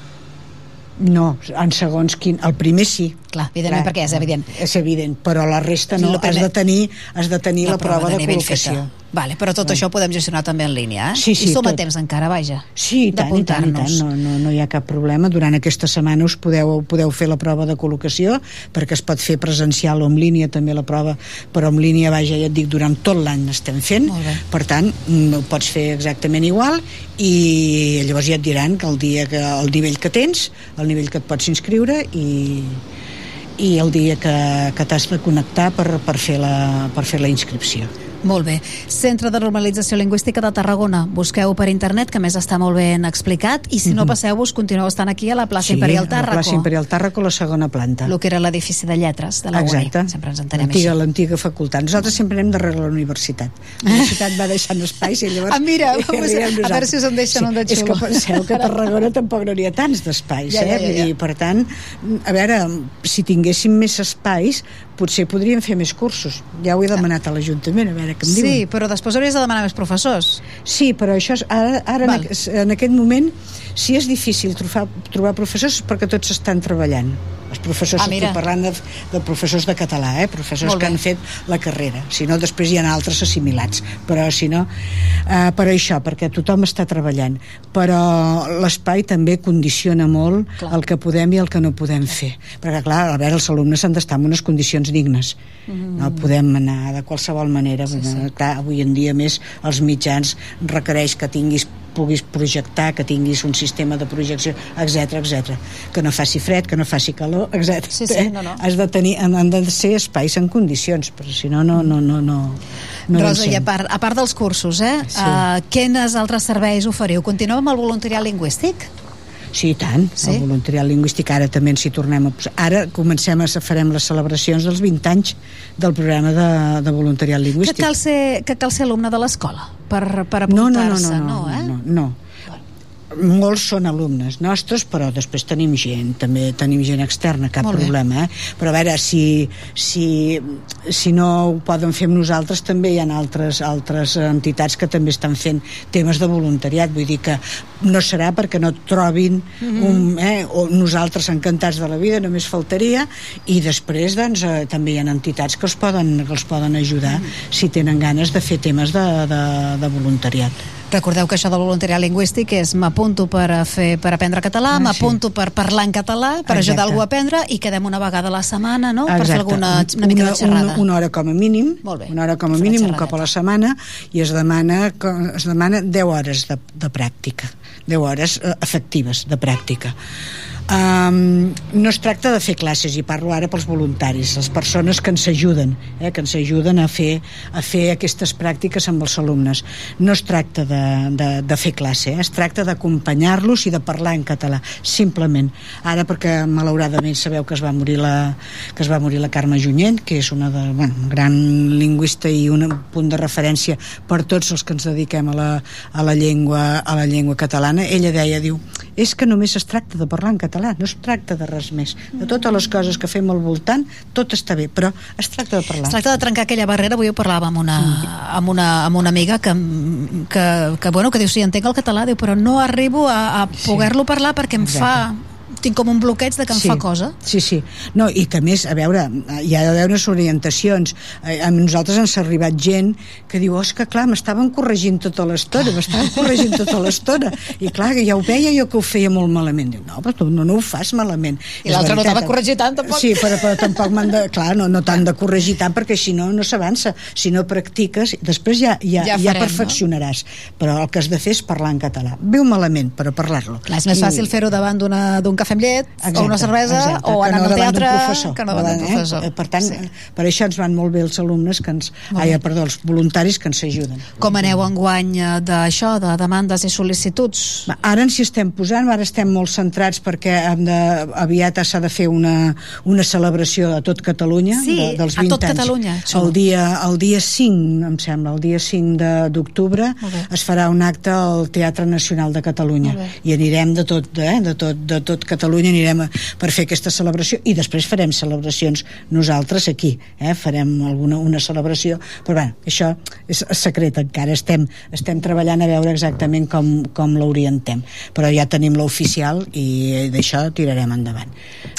no, en segons quin, el primer sí Clar, evidentment, perquè és evident. és evident, però la resta no, has de tenir, has de tenir la, prova, de, nivell col·locació. Vale, però tot això ho podem gestionar també en línia, eh? Sí, sí, I som a tot. temps encara, vaja. Sí, i tant, i tant, i tant. No, no, no hi ha cap problema. Durant aquesta setmana us podeu, podeu fer la prova de col·locació perquè es pot fer presencial o en línia també la prova, però en línia, vaja, ja et dic, durant tot l'any n'estem fent. Per tant, ho pots fer exactament igual i llavors ja et diran que el dia que el nivell que tens, el nivell que et pots inscriure i i el dia que, que t'has de connectar per, per, fer la, per fer la inscripció. Molt bé. Centre de Normalització Lingüística de Tarragona. Busqueu per internet, que a més està molt ben explicat, i si no Mhm. passeu-vos, continueu estant aquí a la plaça Imperial a la Tàrraco. plaça Imperial Tàrraco, la segona planta. El que era l'edifici de lletres de la UNI. Exacte. Sempre ens entenem així. L'antiga, l'antiga facultat. Nosaltres sempre anem darrere la universitat. (laughs) La universitat va deixant espais i llavors... Ah, mira, i arribem a veure si us en deixen un de És xulo. que penseu que (laughs) a Tarragona tampoc no n'hi ha tants d'espais, Ja, ja, eh? ja, Vull ja. dir, per tant, a veure, si tinguéssim més espais, potser podríem fer més cursos. Ja ho he demanat a l'Ajuntament, a veure què em Sí, diuen. però després hauries de demanar més professors. Sí, però això és, ara, ara en, Val. en aquest moment si és difícil trobar, trobar professors és perquè tots estan treballant. Els professors, Ah, estic parlant de, de professors de català, eh? professors que han fet la carrera. Si no després hi ha altres assimilats. Però si no, eh, per això perquè tothom està treballant. Però l'espai també condiciona molt Clar. el que podem i el que no podem fer. Perquè clar, a veure, els alumnes han d'estar en unes condicions dignes. Mm. no podem anar de qualsevol manera. Sí, sí. Clar, avui en dia més els mitjans requereix que tinguis puguis projectar, que tinguis un sistema de projecció, etc etc. que no faci fred, que no faci calor, etc. Sí, sí, no, no. Has de tenir, han, de ser espais en condicions, però si no, no, no, no, no, no Rosa, i a part, a part dels cursos, eh? Sí. Uh, quins altres serveis oferiu? Continueu amb el voluntariat lingüístic? Sí, tant, Sí? el voluntariat lingüístic ara també ens hi tornem a posar. Ara comencem a farem les celebracions dels 20 anys del programa de, de voluntariat Que lingüístic. cal ser, que cal ser alumne de l'escola per, per no, no, no, apuntar-se, no, no, eh? no, no. Molts són alumnes nostres, però després tenim gent, també tenim gent externa, cap problema, eh? Però a veure, si, si, si no ho poden fer amb nosaltres, també hi ha altres, altres entitats que també estan fent temes de voluntariat, vull dir que no serà perquè no trobin Mhm. un, eh, o nosaltres encantats de la vida, només faltaria, i després doncs, eh, també hi ha entitats que els poden, que els poden ajudar si tenen ganes de fer temes de, de, de voluntariat. Recordeu que això del voluntariat lingüístic és m'apunto per a fer per aprendre català, Ah, m'apunto per parlar en català, per Exacte. ajudar algú a aprendre i quedem una vegada a la setmana, no? Per fer Exacte. alguna una mica de xerrada. Una, una hora com a mínim, una hora com a una mínim, un cop a la setmana, i es demana, es demana 10 hores de, de pràctica, 10 hores eh, efectives de pràctica. Um, no es tracta de fer classes i parlo ara pels voluntaris les persones que ens ajuden eh, que ens ajuden a fer, a fer aquestes pràctiques amb els alumnes. No es tracta de, de, de fer classe eh, es tracta d'acompanyar-los i de parlar en català simplement. Ara perquè malauradament sabeu que es va morir la, que es va morir la Carme Junyent que és una de, bueno, gran lingüista i un punt de referència per tots els que ens dediquem a la, a la llengua a la llengua catalana. Ella deia, diu, és que només es tracta de parlar en català, no es tracta de res més. De totes les coses que fem al voltant tot està bé, però es tracta de parlar. Es tracta de trencar aquella barrera, avui ho parlàvem amb una, amb una, amb una amiga que, que, que, bueno, que diu, sí, entenc el català, diu, però no arribo a, a poder-lo parlar perquè em Exacte. fa tinc com un bloqueig de que em sí, fa cosa. Sí, sí. No, I que a més, a veure, hi ha d'haver unes orientacions. Eh, A nosaltres ens ha arribat gent que diu, oh, és que clar, m'estaven corregint tota l'estona, m'estaven corregint tota l'estona. I clar, que ja ho veia jo que ho feia molt malament. Diu, no, però tu no, no ho fas malament. I l'altre no t'ha de corregir tant, tampoc. Sí, però, però tampoc m'han de... Clar, no, no t'han de corregir tant perquè si no, no s'avança. Si no practiques, després ja, ja, Ja ja, ja farem, perfeccionaràs. Però el que has de fer és parlar en català. Viu malament, però parlar-lo. És més fàcil fer-ho davant d'una- d'un cafè amb llet o una cervesa exacte, o anar no al teatre professor. que no davant d'un Eh? professor. Eh, Per tant, sí. per això ens van molt bé els alumnes que ens... Ai, perdó, els voluntaris que ens ajuden. Com aneu enguany eh, d'això, de demandes i sol·licituds? Va, Ara ens hi estem posant, ara estem molt centrats perquè hem de, aviat s'ha de fer una, una celebració a tot Catalunya Sí, de, dels a 20 tot anys. Catalunya. El dia, el dia 5, em sembla, el dia 5 de- d'octubre es farà un acte al Teatre Nacional de Catalunya i anirem de tot, eh, de tot, de tot Catalunya anirem a, per fer aquesta celebració i després farem celebracions nosaltres aquí, eh, farem alguna una celebració, però bueno, això és secret encara, estem, estem treballant a veure exactament com, com l'orientem, però ja tenim l'oficial i d'això tirarem endavant.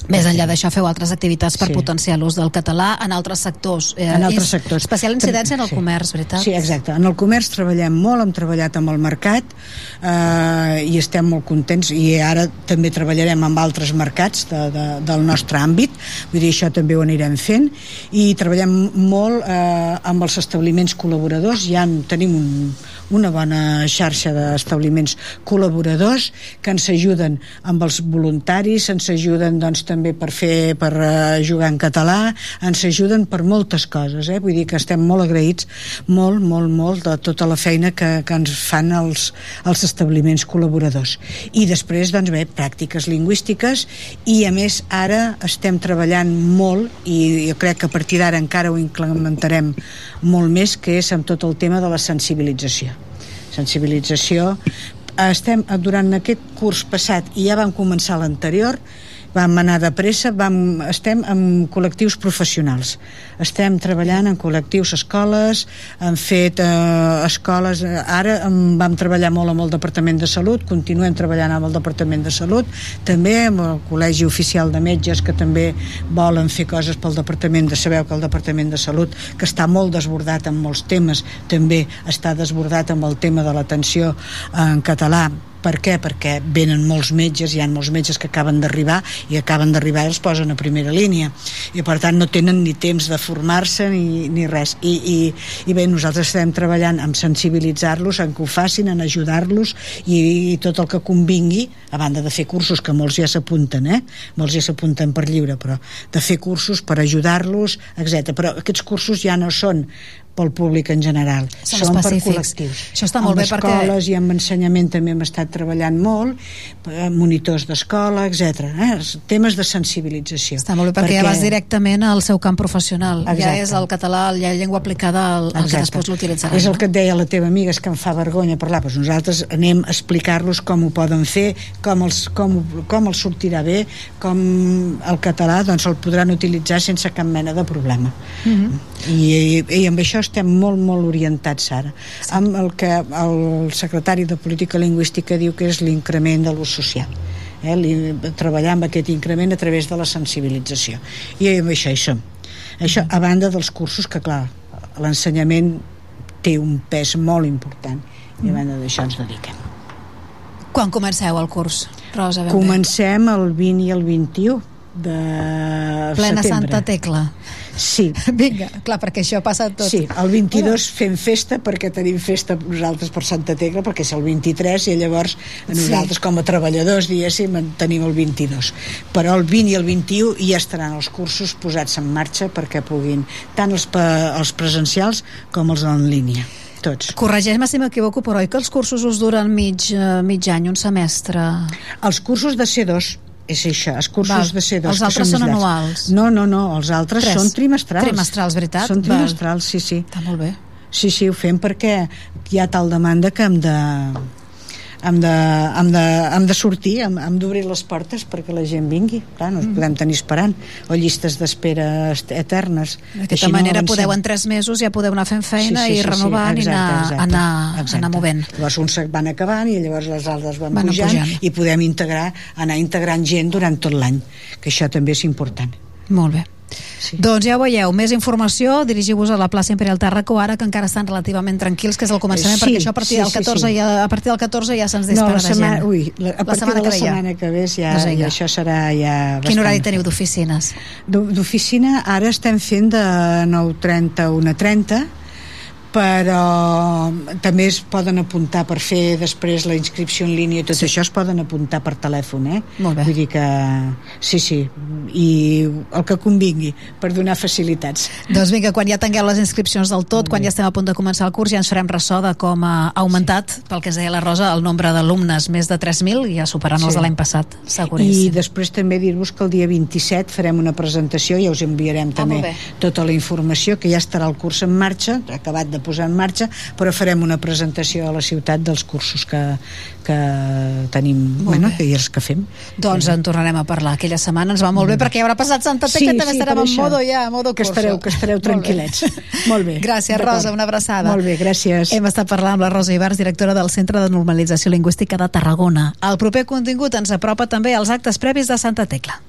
Més enllà d'això, feu altres activitats per Sí. potenciar l'ús del català en altres sectors. Eh, en altres sectors. Especial incidència en el Sí. comerç, veritat? Sí, exacte. En el comerç treballem molt, hem treballat amb el mercat eh, i estem molt contents i ara també treballarem amb altres mercats de, de, del nostre àmbit, vull dir, això també ho anirem fent i treballem molt eh, amb els establiments col·laboradors, ja en tenim un, una bona xarxa d'establiments col·laboradors que ens ajuden amb els voluntaris, ens ajuden doncs, també per fer per eh, jugar en català, ens ajuden per moltes coses, eh? vull dir que estem molt agraïts, molt, molt, molt de tota la feina que, que ens fan els, els establiments col·laboradors. I després, doncs bé, pràctiques lingüístiques i a més ara estem treballant molt i jo crec que a partir d'ara encara ho incrementarem molt més, que és amb tot el tema de la sensibilització. Sensibilització. Estem durant aquest curs passat i ja vam començar l'anterior vam anar de pressa, vam, estem amb col·lectius professionals. Estem treballant en col·lectius escoles, hem fet eh, escoles, eh, ara vam treballar molt amb el Departament de Salut, continuem treballant amb el Departament de Salut, també amb el Col·legi Oficial de Metges, que també volen fer coses pel Departament de... Sabeu que el Departament de Salut, que està molt desbordat en molts temes, també està desbordat amb el tema de l'atenció en català, per què? Perquè venen molts metges, hi ha molts metges que acaben d'arribar i acaben d'arribar i els posen a primera línia i per tant no tenen ni temps de formar-se ni, ni res I, i, i bé, nosaltres estem treballant en sensibilitzar-los, en que ho facin en ajudar-los i, i tot el que convingui a banda de fer cursos que molts ja s'apunten eh? molts ja s'apunten per lliure però de fer cursos per ajudar-los, etc. però aquests cursos ja no són pel públic en general. Són Són per col·lectius. Això està molt amb bé perquè- escoles i amb ensenyament també hem estat treballant molt, eh, monitors d'escola, etc. Eh? Temes de sensibilització. Està molt bé perquè, ja vas directament al seu camp professional. Ja Exacte. és el català, ja llengua aplicada al, al que després l'utilitzaran. És el que et deia la teva amiga, és que em fa vergonya parlar. Doncs nosaltres anem a explicar-los com ho poden fer, com els, com, com els sortirà bé, com el català doncs, el podran utilitzar sense cap mena de problema. Mhm. I, i, i amb això estem molt, molt orientats ara. Sí. Amb el que el secretari de Política Lingüística diu que és l'increment de l'ús social. Eh? Li, treballar amb aquest increment a través de la sensibilització. I amb això hi som. Això, a banda dels cursos que, clar, l'ensenyament té un pes molt important i a banda d'això ens dediquem. Quan comenceu el curs, Rosa? Comencem el 20 i el 21 de Plena setembre. Santa Tecla. Sí. Vinga, clar, perquè això passa tot. Sí, el 22 fem festa perquè tenim festa nosaltres per Santa Tecla perquè és el 23 i llavors nosaltres com a treballadors diguéssim en tenim el 22 però el 20 i el 21 ja estaran els cursos posats en marxa perquè puguin tant els, els presencials com els en línia tots. Corregeix-me si m'equivoco, però oi que els cursos us duren mig, eh, mig any, un semestre? Els cursos de C2 és això, els cursos Val. de C2 Els altres són són anuals. no, no, no, els altres Tres. són trimestrals Trimestrals, veritat? són Val. trimestrals, sí, sí Està molt bé. Sí, sí, ho fem perquè hi ha tal demanda que hem de hem de, hem de, hem de sortir, hem, hem d'obrir les portes perquè la gent vingui, clar, no ens Mm. podem tenir esperant o llistes d'espera eternes D'aquesta no manera avancem. podeu en tres mesos ja podeu anar fent feina i renovant i anar, anar, anar movent. Llavors uns van acabant i llavors les altres van, Van pujant, pujant. i podem integrar, anar integrant gent durant tot l'any, que això també és important. Molt bé. Sí. Doncs ja ho veieu, més informació, dirigiu-vos a la plaça Imperial Tàrraco ara que encara estan relativament tranquils, que és el començament, Sí, perquè això a partir sí, del sí, 14 sí. ja, a partir del 14 ja se'ns No, dispara la de setmana, gent. ui, la, a partir de la que ja. setmana que ve ja, Doncs ja vinga. això serà ja Quin horari bastant. teniu d'oficines? D'o- D'oficina ara estem fent de 9.30 a 1.30 però també es poden apuntar per fer després la inscripció en línia i tot sí. això es poden apuntar per telèfon eh? Molt bé. vull dir que sí, sí i el que convingui per donar facilitats Doncs vinga, quan ja tingueu les inscripcions del tot, quan ja estem a punt de començar el curs, ja ens farem ressò de com ha augmentat, sí. pel que es deia la Rosa, el nombre d'alumnes, més de 3.000, i ja superant sí. els de l'any passat, i seguríssim. després també dir-vos que el dia 27 farem una presentació i us enviarem també molt bé. tota la informació que ja estarà el curs en marxa acabat de posar en marxa però farem una presentació a la ciutat dels cursos que, que tenim bueno, que, i els que fem Doncs en tornarem a parlar. Aquella setmana ens va molt bé perquè ja haurà passat Santa Tecla, també estarem per en això. modo ja, modo que estareu, que estareu (laughs) tranquil·lets molt bé, Gràcies. Rosa, una abraçada. molt bé, gràcies Hem estat parlant amb la Rosa Ibars, directora del Centre de Normalització Lingüística de Tarragona. El proper contingut ens apropa també als actes previs de Santa Tecla.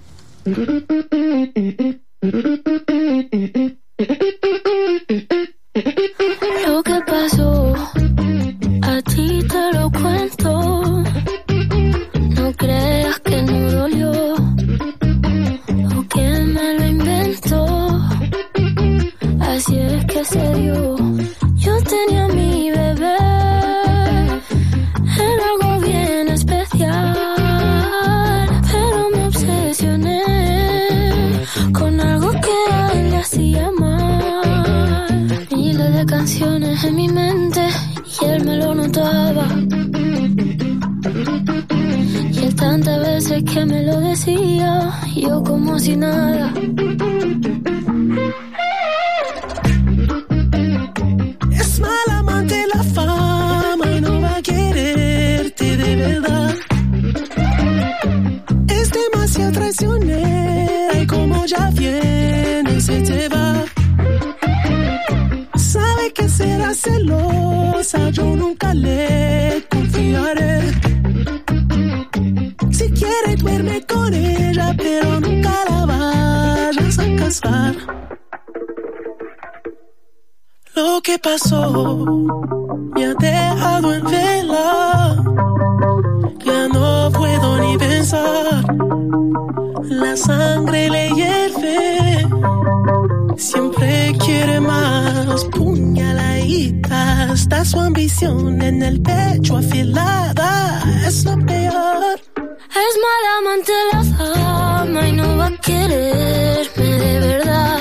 Lo que pasó, a ti te lo cuento. No creas que no dolió o que me lo inventó. Así es que se dio. Canciones en mi mente y él me lo notaba. Y él tantas veces que me lo decía, yo como si nada. Es mal amante la fama y no va a quererte de verdad. Es demasiado traicionera y como ya viene se te va. Que será celosa, yo nunca le confiaré. Si quiere duerme con ella, pero nunca la vayas a casar. Lo que pasó me ha dejado en vela. Ni pensar. La sangre le hierve. Siempre quiere más. Puñaladita. Está su ambición en el pecho afilada. Es lo peor. Es mala amante la fama y no va a quererme de verdad.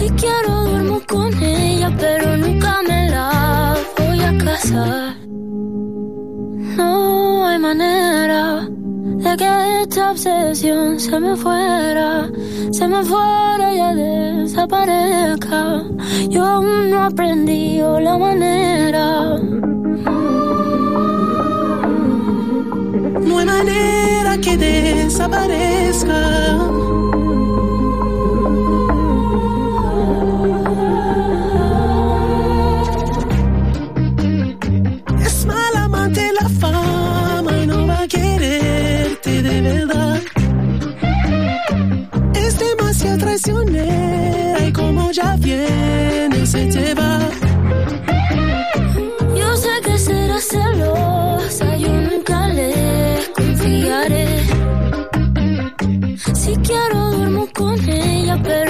Si quiero duermo con ella, pero nunca me la voy a casar. No hay manera de que esta obsesión se me fuera, se me fuera y ya desaparezca. Yo aún no he aprendido la manera. No hay manera que desaparezca. Verdad. Es demasiado traicionera y como ya viene se te va. Yo sé que será celosa, yo nunca le confiaré. Si quiero duermo con ella, pero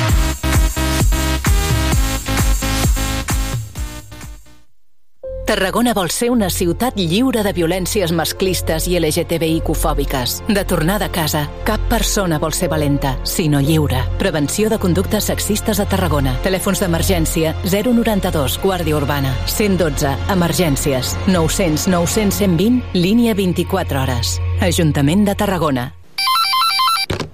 Tarragona vol ser una ciutat lliure de violències masclistes i LGTBIQ-fòbiques. De tornada a casa, cap persona vol ser valenta, sinó lliure. Prevenció de conductes sexistes a Tarragona. Telèfons d'emergència 092, Guàrdia Urbana. 112, emergències. 900 900 120, línia 24 hores. Ajuntament de Tarragona.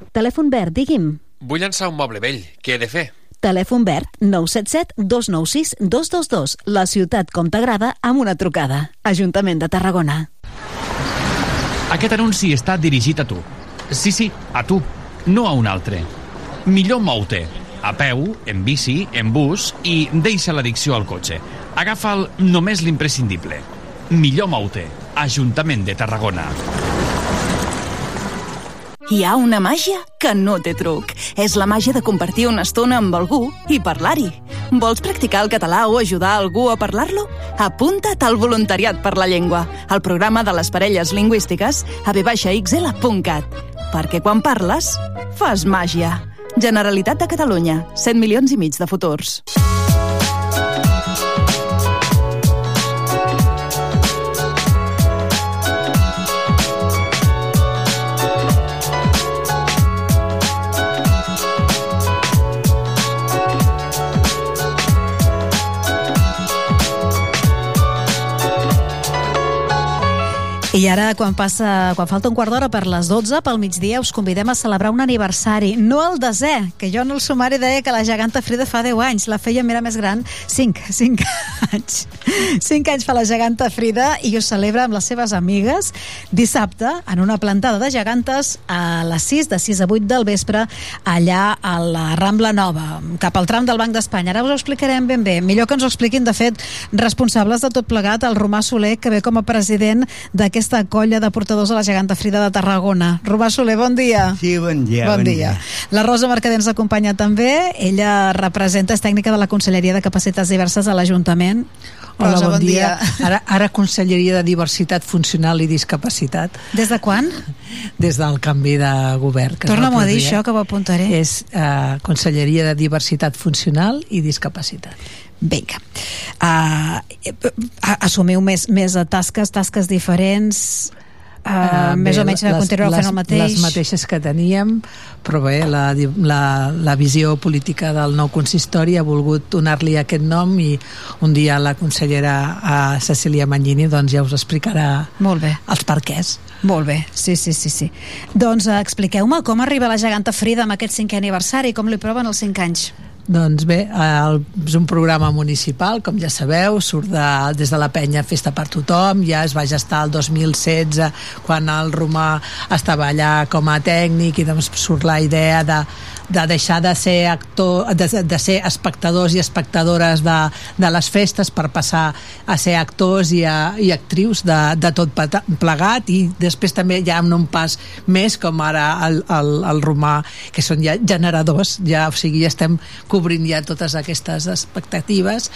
Telèfon verd, digui'm. Vull llançar un moble vell. Què he de fer? Telèfon verd 977 296 222. La ciutat com t'agrada amb una trucada. Ajuntament de Tarragona. Aquest anunci està dirigit a tu. Sí, sí, a tu, no a un altre. Millor mou-te. A peu, en bici, en bus i deixa l'addicció al cotxe. Agafa'l només l'imprescindible. Millor mou-te. Ajuntament de Tarragona. Hi ha una màgia que no té truc. És la màgia de compartir una estona amb algú i parlar-hi. Vols practicar el català o ajudar algú a parlar-lo? Apunta't al Voluntariat per la Llengua, al programa de les parelles lingüístiques a vxl.cat. Perquè quan parles, fas màgia. Generalitat de Catalunya, 100 milions i mig de futurs. I ara, quan, passa, quan falta un quart d'hora per les 12, pel migdia, us convidem a celebrar un aniversari. No el desè, que jo en el sumari deia que la geganta Frida fa 10 anys. La feia mirar més gran, 5, 5 (laughs) anys. 5 anys fa la geganta Frida i ho celebra amb les seves amigues dissabte en una plantada de gegantes a les 6, de 6 a 8 del vespre, allà a la Rambla Nova, cap al tram del Banc d'Espanya. Ara us ho explicarem ben bé. Millor que ens ho expliquin, de fet, responsables de tot plegat, el Romà Soler, que ve com a president d'aquesta colla de portadors de la geganta Frida de Tarragona. Romà Soler, bon dia. Sí, bon dia. Bon, dia. La Rosa Mercader ens acompanya també. Ella representa, és tècnica de la Conselleria de Capacitats Diverses a l'Ajuntament. Hola, Rosa, bon, dia. Ara, ara Conselleria de Diversitat Funcional i Discapacitat. Des de quan? Des del canvi de govern. que es va Torna'm a dir això, que ho apuntaré. És uh, Conselleria de Diversitat Funcional i Discapacitat. Vinga. Uh, assumiu més, més tasques, tasques diferents, uh, Eh, més bé, o menys les- les, fent el mateix. Les mateixes que teníem, però bé, la, la, la visió política del nou consistori ha volgut donar-li aquest nom i un dia la consellera a Cecília Mangini doncs ja us explicarà Molt bé. els perquès. Molt bé, sí, sí, sí. sí. Doncs uh, expliqueu-me com arriba la geganta Frida amb aquest cinquè aniversari, com li proven els cinc anys. Doncs bé, el, és un programa municipal, com ja sabeu, surt de, des de la penya Festa per tothom, ja es va gestar el 2016 quan el Romà estava allà com a tècnic i doncs surt la idea de, de deixar de ser actor, de, de ser espectadors i espectadores de, de les festes per passar a ser actors i, a, i actrius de, de tot plegat. I després també ja amb un pas més com ara el, el, el romà que són ja generadors. Ja, o sigui, ja estem cobrint ja totes aquestes expectatives.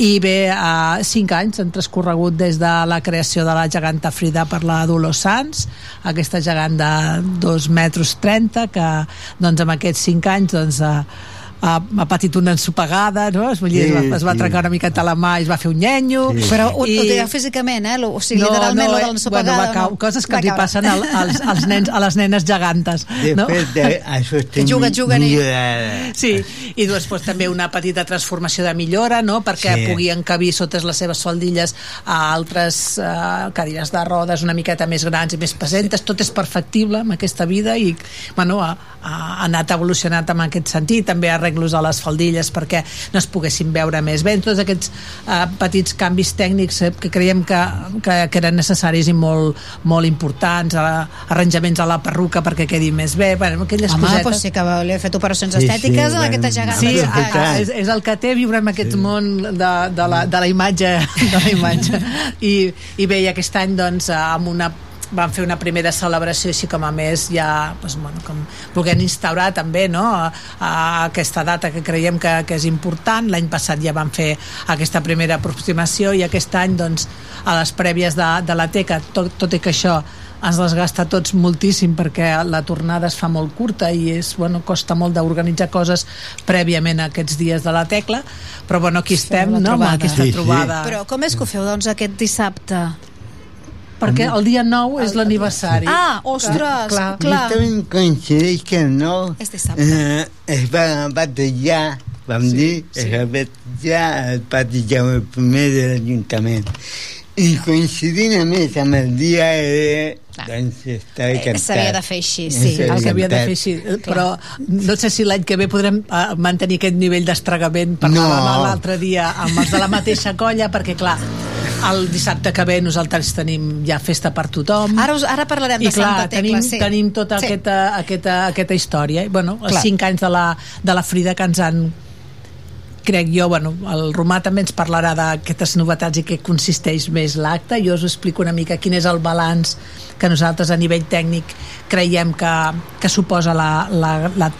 I bé, a cinc anys han transcorregut des de la creació de la geganta Frida per la Dolors Sans aquesta gegant de 2 metres 30 que doncs amb aquests cinc anys doncs ha, ha, ha patit una ensopegada no? es, dir, es, va, es va Sí, trencar una miqueta la mà i es va fer un nyenyo Sí. Però ho, I... ho deia físicament, eh? O sigui, literalment, lo de l'ensopegada. bueno, va cau, coses que Va li caure. passen al, als, als nens, a les nenes gegantes (laughs) no? Després de, això estem juguen, juguen i- millorada. Sí, i després també una petita transformació de millora, no?, perquè Sí. sí. pugui encabir sota les seves faldilles a altres uh, cadires de rodes una miqueta més grans i més pesentes. Tot és perfectible amb aquesta vida i, bueno, ha, ha anat evolucionat en aquest sentit. També arreglos a les faldilles perquè no es poguessin veure més bé. Tots aquests uh, petits canvis tècnics eh, que creiem que, que, que eren necessaris i molt, molt importants, uh, arranjaments a la perruca perquè quedi més bé, bueno, aquelles Home, cosetes. doncs sí que li he fet operacions Sí, sí, estètiques a bueno, aquesta geganta. Sí, ah, és, és el que té viure en aquest sí. món de, de, la, de la imatge (laughs) de la imatge i, i bé, i aquest any doncs amb una van fer una primera celebració així com a més ja doncs, bueno, com volent instaurar també no, a, a aquesta data que creiem que, que és important l'any passat ja van fer aquesta primera aproximació i aquest any doncs, a les prèvies de, de la TECA tot, tot i que això ens desgasta tots moltíssim perquè la tornada es fa molt curta i és, bueno, costa molt d'organitzar coses prèviament a aquests dies de la tecla però bueno, aquí estem no, amb aquesta Sí, sí. trobada Però com és que ho feu, doncs, aquest dissabte? Perquè el dia 9 és l'aniversari Ah, ostres, clar. clar. Justament coincideix que el nou És dissabte. eh, es va batejar, vam sí, dir, sí. es va batejar el pati Jaume I de l'Ajuntament. I coincidint a més amb el dia de... Doncs estava Eh, cantat. s'havia de fer així, sí. el que havia de fer així però no sé si l'any que ve podrem uh, mantenir aquest nivell d'estregament parlàvem No. l'altre dia amb els de la mateixa colla perquè clar el dissabte que ve nosaltres tenim ja festa per tothom Ara, us, ara parlarem i de clar, Santa Tecla, tenim, sí. tenim tota, Sí. aquesta, aquesta, aquesta història i bueno, els Clar. cinc anys de la, de la Frida que ens han crec jo, bueno, el Romà també ens parlarà d'aquestes novetats i què consisteix més l'acte, jo us explico una mica quin és el balanç que nosaltres a nivell tècnic creiem que, que suposa la, la, la,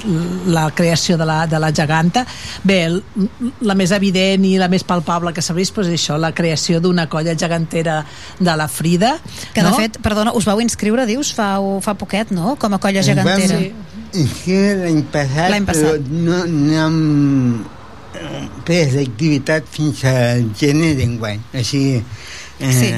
la creació de la, de la geganta bé, el, la més evident i la més palpable que s'ha vist doncs és això, la creació d'una colla gegantera de la Frida Que, de no? fet, perdona, us vau inscriure, dius, fa, fa poquet, no?, com a colla gegantera. I que l'any passat, passat. però no, no hem pres l'activitat fins al gener d'enguany. Sigui... Eh, Sí.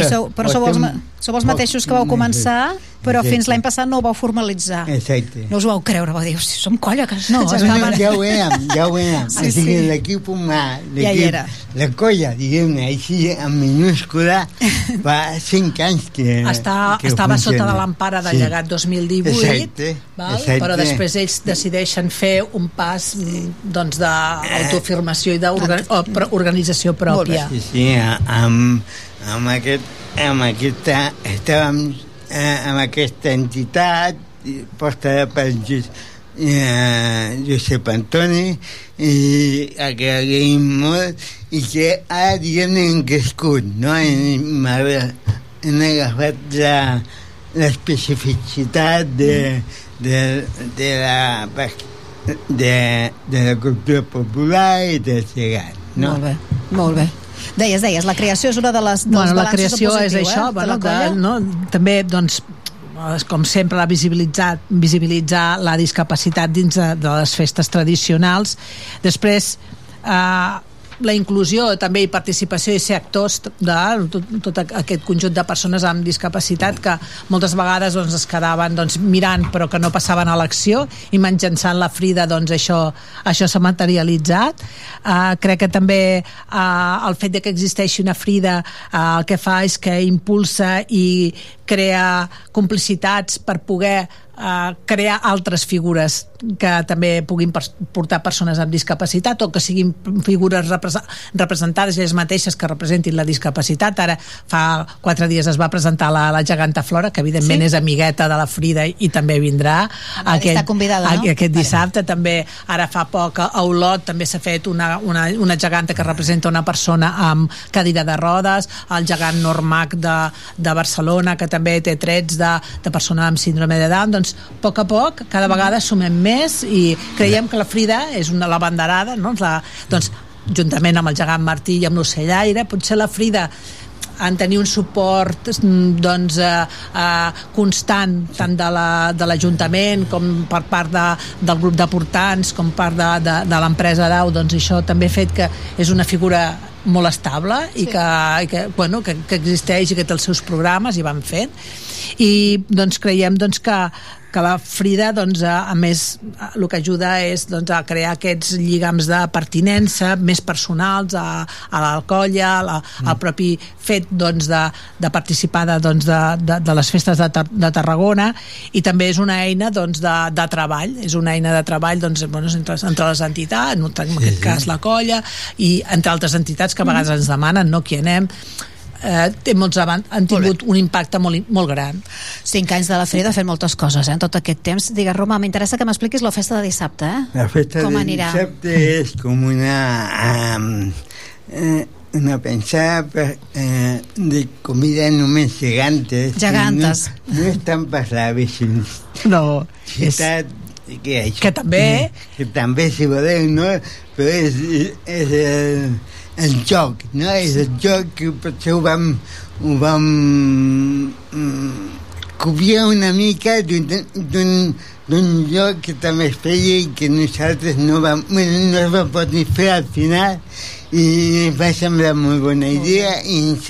I sou, però sou els, sou els mateixos que vau començar, però Exacte. fins l'any passat no ho vau formalitzar. Exacte. No us ho vau creure, vau dir, "Hosti, som colla, que No, ja no, estaven... ja ho érem, ja ho érem. Sí, o sigui, sí. l'equip humà, Ja hi era. la colla, diguem-ne, així en minúscula, (laughs) fa cinc anys que, Està, que estava funciona. sota de l'empara de Sí. llegat 2018 Exacte, val? exacte. però després ells decideixen fer un pas doncs d'autoafirmació i d'organització pròpia Sí, sí, amb, amb, aquest, amb aquesta, estàvem eh, amb aquesta entitat i portada per eh, Josep Antoni i que agraïm molt i que ara diguem-ne hem crescut no? hem, hem agafat l'especificitat de, de, de la de, de la cultura popular i del llegat no? Molt bé, molt bé. Deies, deies, la creació és una de les dels bueno, la creació en és positiu, això, eh, bueno, de, no? també doncs és com sempre la visibilitzar, visibilitzar la discapacitat dins de, de les festes tradicionals després eh, la inclusió també i participació i ser actors de tot, tot aquest conjunt de persones amb discapacitat que moltes vegades doncs, es quedaven doncs, mirant però que no passaven a l'acció i mitjançant la Frida doncs, això, això s'ha materialitzat. Uh, crec que també uh, el fet de que existeixi una Frida uh, el que fa és que impulsa i crea complicitats per poder eh, crear altres figures que també puguin portar persones amb discapacitat o que siguin figures repres representades elles mateixes que representin la discapacitat. Ara fa quatre dies es va presentar la, la geganta Flora, que evidentment Sí? és amigueta de la Frida i també vindrà està convidada, no? aquest dissabte. També ara fa poc a Olot també s'ha fet una, una, una geganta que representa una persona amb cadira de rodes, el gegant Normac de, de Barcelona, que també té trets de, de persona amb síndrome de Down, doncs a poc a poc, cada vegada sumem més i creiem que la Frida és una la banderada, no? La, doncs, juntament amb el gegant Martí i amb l'ocellaire, potser la Frida en tenir un suport doncs, eh, eh, constant tant de la- de l'Ajuntament com per part de, del grup de portants com part de, de, de l'empresa DAU doncs això també ha fet que és una figura molt estable i que, i que, bueno, que, que existeix i que té els seus programes i van fent. I doncs creiem doncs, que, que la Frida doncs, a, a més el que ajuda és doncs, a crear aquests lligams de pertinença més personals a, a la colla, a, al propi fet doncs, de, de participar de, doncs, de, de, de les festes de, Tar- de Tarragona. I també és una eina doncs, de, de treball. És una eina de treball doncs, bueno, entre, entre les entitats, en aquest cas la colla i entre altres entitats que a vegades ens demanen no, qui anem eh, té molts avan han tingut un impacte molt, molt gran Cinc anys de la Frida fent moltes coses, eh, en tot aquest temps. Digues, Roma, m'interessa que m'expliquis la festa de dissabte, eh? La festa Com de anirà? dissabte és com una... Um, eh, una pensada per, eh, de comida només gegantes. Gegantes. No, no estan per la no, ciutat que, això, que també- que també si voleu no? però és, és el, el joc no? és el joc que potser ho vam ho vam mm, copiar una mica d'un lloc que també es feia i que nosaltres no vam, bueno, no es va poder fer al final i ens va semblar molt bona idea i ens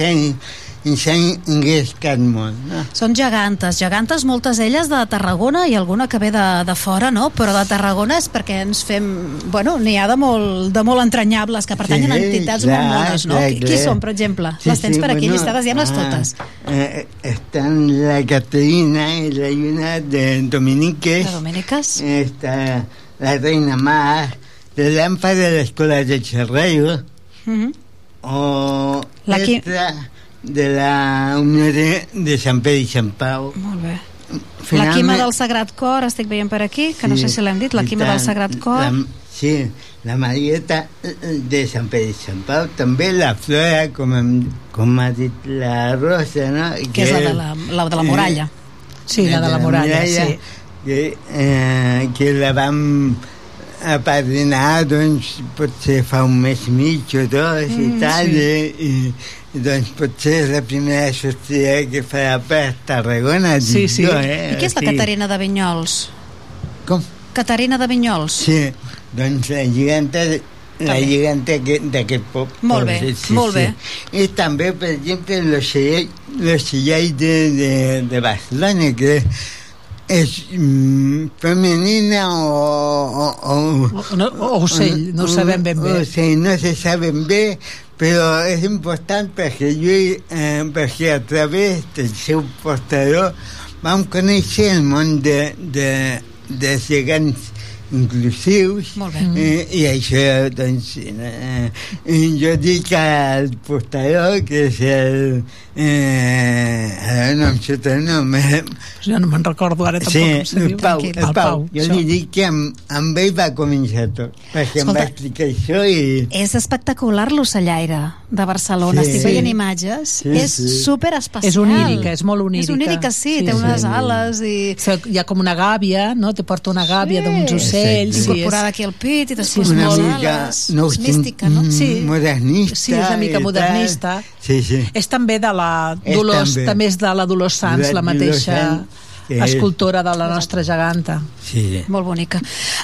engrescat molt no? Són gegantes, gegantes moltes elles de Tarragona i alguna que ve de, de fora, no? Però de Tarragona és perquè ens fem... Bueno, n'hi ha de molt, de molt entranyables que pertanyen a Sí, entitats clar, molt mones, no? clar, Qui, qui clar. són, per exemple? Sí, Les tens sí, per aquí bueno, llistades, diem-les ah, totes. Eh, están la Caterina y la Yuna de Dominiques. De Dominiques. Está la Reina Mar, de Lámpara de la Escuela de Cherreiro. Mhm. O La qui- esta de la Unió de, de Sant Pere i Sant Pau. Molt bé. La Finalment- Quima del Sagrat Cor, estic veient per aquí, que no Sí, sé si l'hem dit, la Quima del tant. Sagrat Cor. La, sí, la Marieta de Sant Pere i Sant Pau, també la Flora, com, hem- com ha dit la Rosa, no? Que és la de la, la de la muralla. Sí, la de la muralla, sí. Que, eh, que la vam apadrinar, doncs, potser fa un mes i mig o dos Mm, i tal, sí. i, i doncs potser és la primera sortida que farà per Tarragona, Sí, sí. jo, eh? I qui és la Sí. Caterina de Vinyols? Com? Caterina de Vinyols. Sí, doncs la lliganta la aquest- d'aquest poble. Molt bé, molt bé. I també, per exemple, l'ocellell de, de, de Barcelona, que és mm, femenina o... O, o, O- no- o ocell, no ho sabem ben bé. O sigui, no se saben bé, però és important perquè jo, eh, perquè a través del seu portador vam conèixer el món de, de, de gegants inclusius Molt bé. eh, i això doncs eh, jo dic al portador que és el eh, ara no em surt el nom eh, Ja no me'n recordo ara tampoc Sí, com se el diu. Pau, Tranquil. el Pau. Jo això. li dic que amb, amb ell va començar tot, perquè em Escolta. va explicar això i... És espectacular l'ocellaire de Barcelona. Sí. Estic Sí. veient imatges. Sí, és sí. super especial. És onírica, és molt onírica. És onírica, sí, Sí, té sí. unes ales i... Sí, Hi ha com una gàbia, no? Te porta una gàbia Sí. d'uns ocells. Exacte. incorporada aquí al pit i després una unes mica no, és mística, no? Sí. modernista Sí, és una mica modernista. sí, sí. És també de la Dolors, també. també és de la Dolors Sans, De la Dolors mateixa Sans, que és- escultora de la nostra geganta. sí. Molt bonica.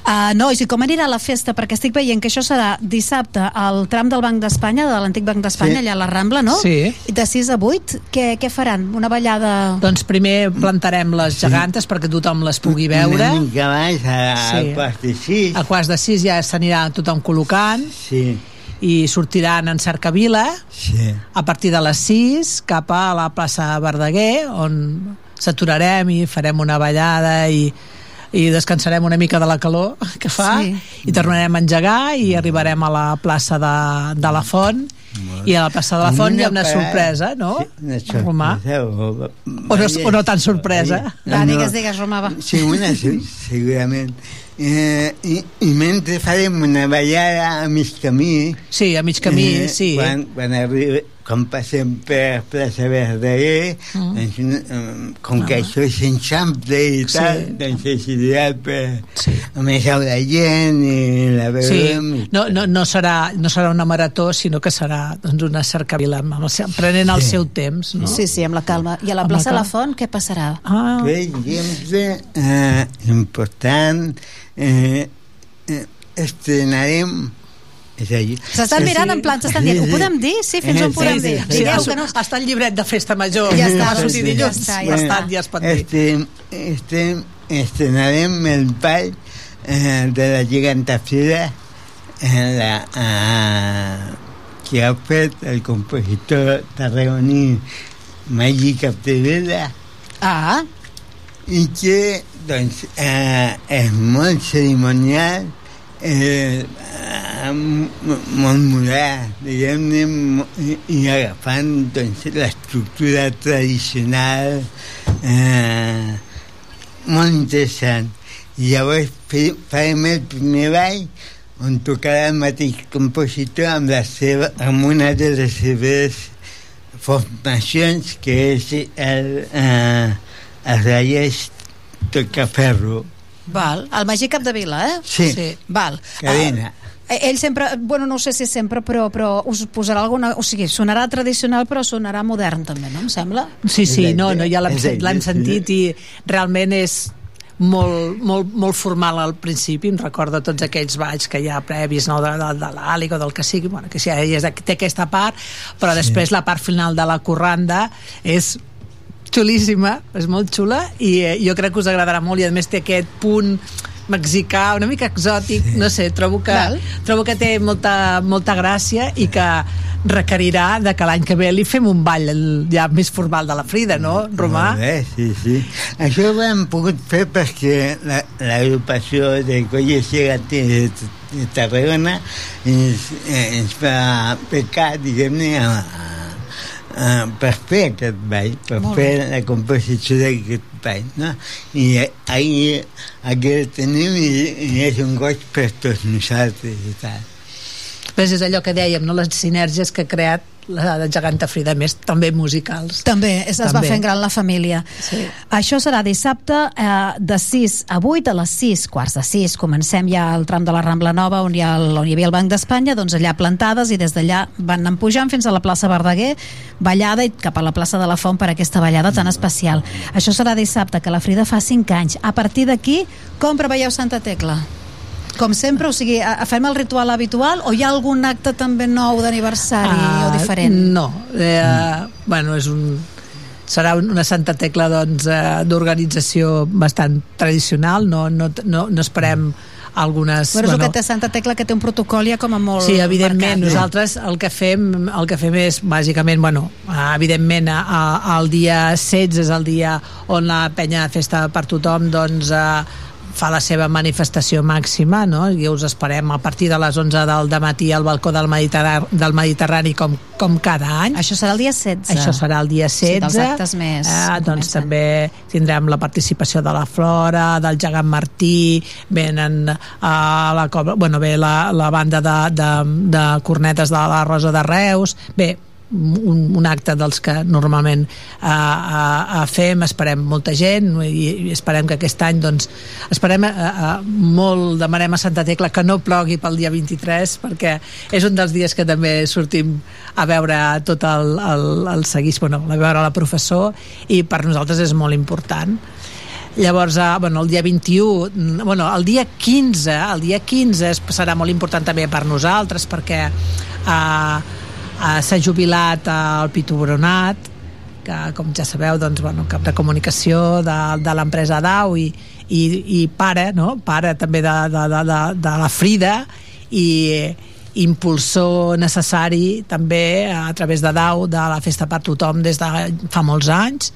Uh, nois, i com anirà la festa? Perquè estic veient que això serà dissabte al tram del Banc d'Espanya, de l'antic Banc d'Espanya, Sí. allà a la Rambla, no? Sí. I de 6 a 8, què, què faran? Una ballada... Doncs primer plantarem les gegantes perquè tothom les pugui veure. Una mica abans, a, Sí. a quarts de sis. A quarts de sis ja s'anirà tothom col·locant Sí, i sortiran en cercavila sí. a partir de les 6 cap a la plaça Verdaguer on s'aturarem i farem una ballada i, i descansarem una mica de la calor que fa Sí. i tornarem a engegar i arribarem a la plaça de, de la Font i a la plaça de la Font hi ha una sorpresa, no? Una Romà? sorpresa, o, O no, o no tan sorpresa. Va, digues, digues, Romà, va. Sí, una sí, segurament. Eh, i, I mentre farem una ballada a mig camí... Sí, a mig camí, sí. Quan, quan, arriba, quan passem per plaça Verdaguer, Mm. doncs, eh, com que això és enxample i Sí. tal, doncs és ideal per... Sí. A més, hi haurà gent i la Sí, veurem... i no, no, no, serà, no serà una marató, sinó que serà doncs, una cercavila, amb el, seu- prenent el seu temps. No? Sí, sí, amb la calma. I a la Amb la plaça de la. Font, què passarà? Ah. Per exemple, eh, important, eh, eh, estrenarem... És dir, S'estan mirant en plan, s'estan dient, ho podem dir? Sí, fins on podem dir? Sí, Digueu sí, que no... Està el llibret de festa major. Ja està, va sortir ja dilluns. està, ja ja, està. ja es pot dir. Estem, estem, estrenarem el ball eh, de la gegantafira eh, la, eh, que ha fet el compositor tarragoní Magí Capdevila Ah, i que doncs, eh, és molt cerimonial eh, eh, molt moderat diguem-ne mo- i, i agafant doncs, l'estructura tradicional eh, molt interessant i llavors farem el primer ball on tocarà el mateix compositor amb, la seva, amb una de les seves formacions que és el, eh, el Reyes Tocaferro val. El Magí Capdevila, eh? Sí. Sí. Val. Cadena. Ah, ell sempre, bueno, no sé si sempre, però, però us posarà alguna... O sigui, sonarà tradicional, però sonarà modern també, no? Em sembla? Sí, sí, no, no ja l'hem sentit i realment és molt, molt, molt formal al principi, em recorda tots aquells balls que hi ha previs no, de, de, de l'àlic o del que sigui, bueno, que sí, és, té aquesta part, però sí. després la part final de la corranda és xulíssima, és molt xula i eh, jo crec que us agradarà molt i a més té aquest punt mexicà, una mica exòtic, sí. no sé, trobo que, Val. trobo que té molta, molta gràcia i que requerirà de que l'any que ve li fem un ball ja més formal de la Frida, no, Romà? Molt bé, sí, sí. Això ho hem pogut fer perquè la- l'agrupació de Colles Geganters de, de Tarragona ens, eh, ens va pecar, diguem-ne, a, a, a, per fer aquest ball, per Molt fer bé. la composició d'aquest ball, no? I eh, ahir aquí el tenim i, i és un goig per tots nosaltres i tal. Pues és allò que dèiem, no? les sinergies que ha creat la de Geganta Frida, més també musicals. També, es, es va També. fent gran la família. Sí. Això serà dissabte eh, de 6 a 8, a les 6, quarts de 6. Comencem ja el tram de la Rambla Nova, on hi, ha el, on hi havia el Banc d'Espanya, doncs allà plantades, i des d'allà van anar pujant fins a la plaça Verdaguer, ballada, i cap a la plaça de la Font per aquesta ballada tan especial. Això serà dissabte, que la Frida fa 5 anys. A partir d'aquí, com preveieu Santa Tecla? Com sempre, o sigui, a- fem el ritual habitual o hi ha algun acte també nou d'aniversari Ah, o diferent? No, eh, mm. bueno, és un serà un- una Santa Tecla doncs, eh, d'organització bastant tradicional, no, no, no, no esperem algunes... Bueno, és que té Santa Tecla, que té un protocol ja com a molt Sí, evidentment, marcat. nosaltres el que fem el que fem és, bàsicament, bueno, eh, evidentment, a- a- el dia 16 és el dia on la penya de festa per tothom doncs, eh, fa la seva manifestació màxima, no? I us esperem a partir de les 11 del matí al balcó del Mediterrani, del Mediterrani com, com cada any. Això serà el dia 16. Això serà el dia 16. Sí, dels actes més Eh, doncs també tindrem la participació de la Flora, del gegant Martí, venen a la cobra, bueno, ve la, la banda de, de, de cornetes de la Rosa de Reus, bé, un, un acte dels que normalment eh, eh, fem, esperem molta gent i, i esperem que aquest any doncs, esperem eh, eh, molt, demanem a Santa Tecla que no plogui pel dia 23 perquè és un dels dies que també sortim a veure tot el, el, el seguís, bueno, a veure la professor i per nosaltres és molt important. Llavors, eh, bueno, el dia 21 mm, bueno, el dia 15 el dia 15 es- serà molt important també per nosaltres perquè eh, eh, s'ha jubilat el Pitu Bronat que com ja sabeu doncs, bueno, cap de comunicació de, de l'empresa DAU i, i, i pare, no? pare també de, de, de, de, la Frida i impulsor necessari també a través de DAU de la Festa per Tothom des de fa molts anys.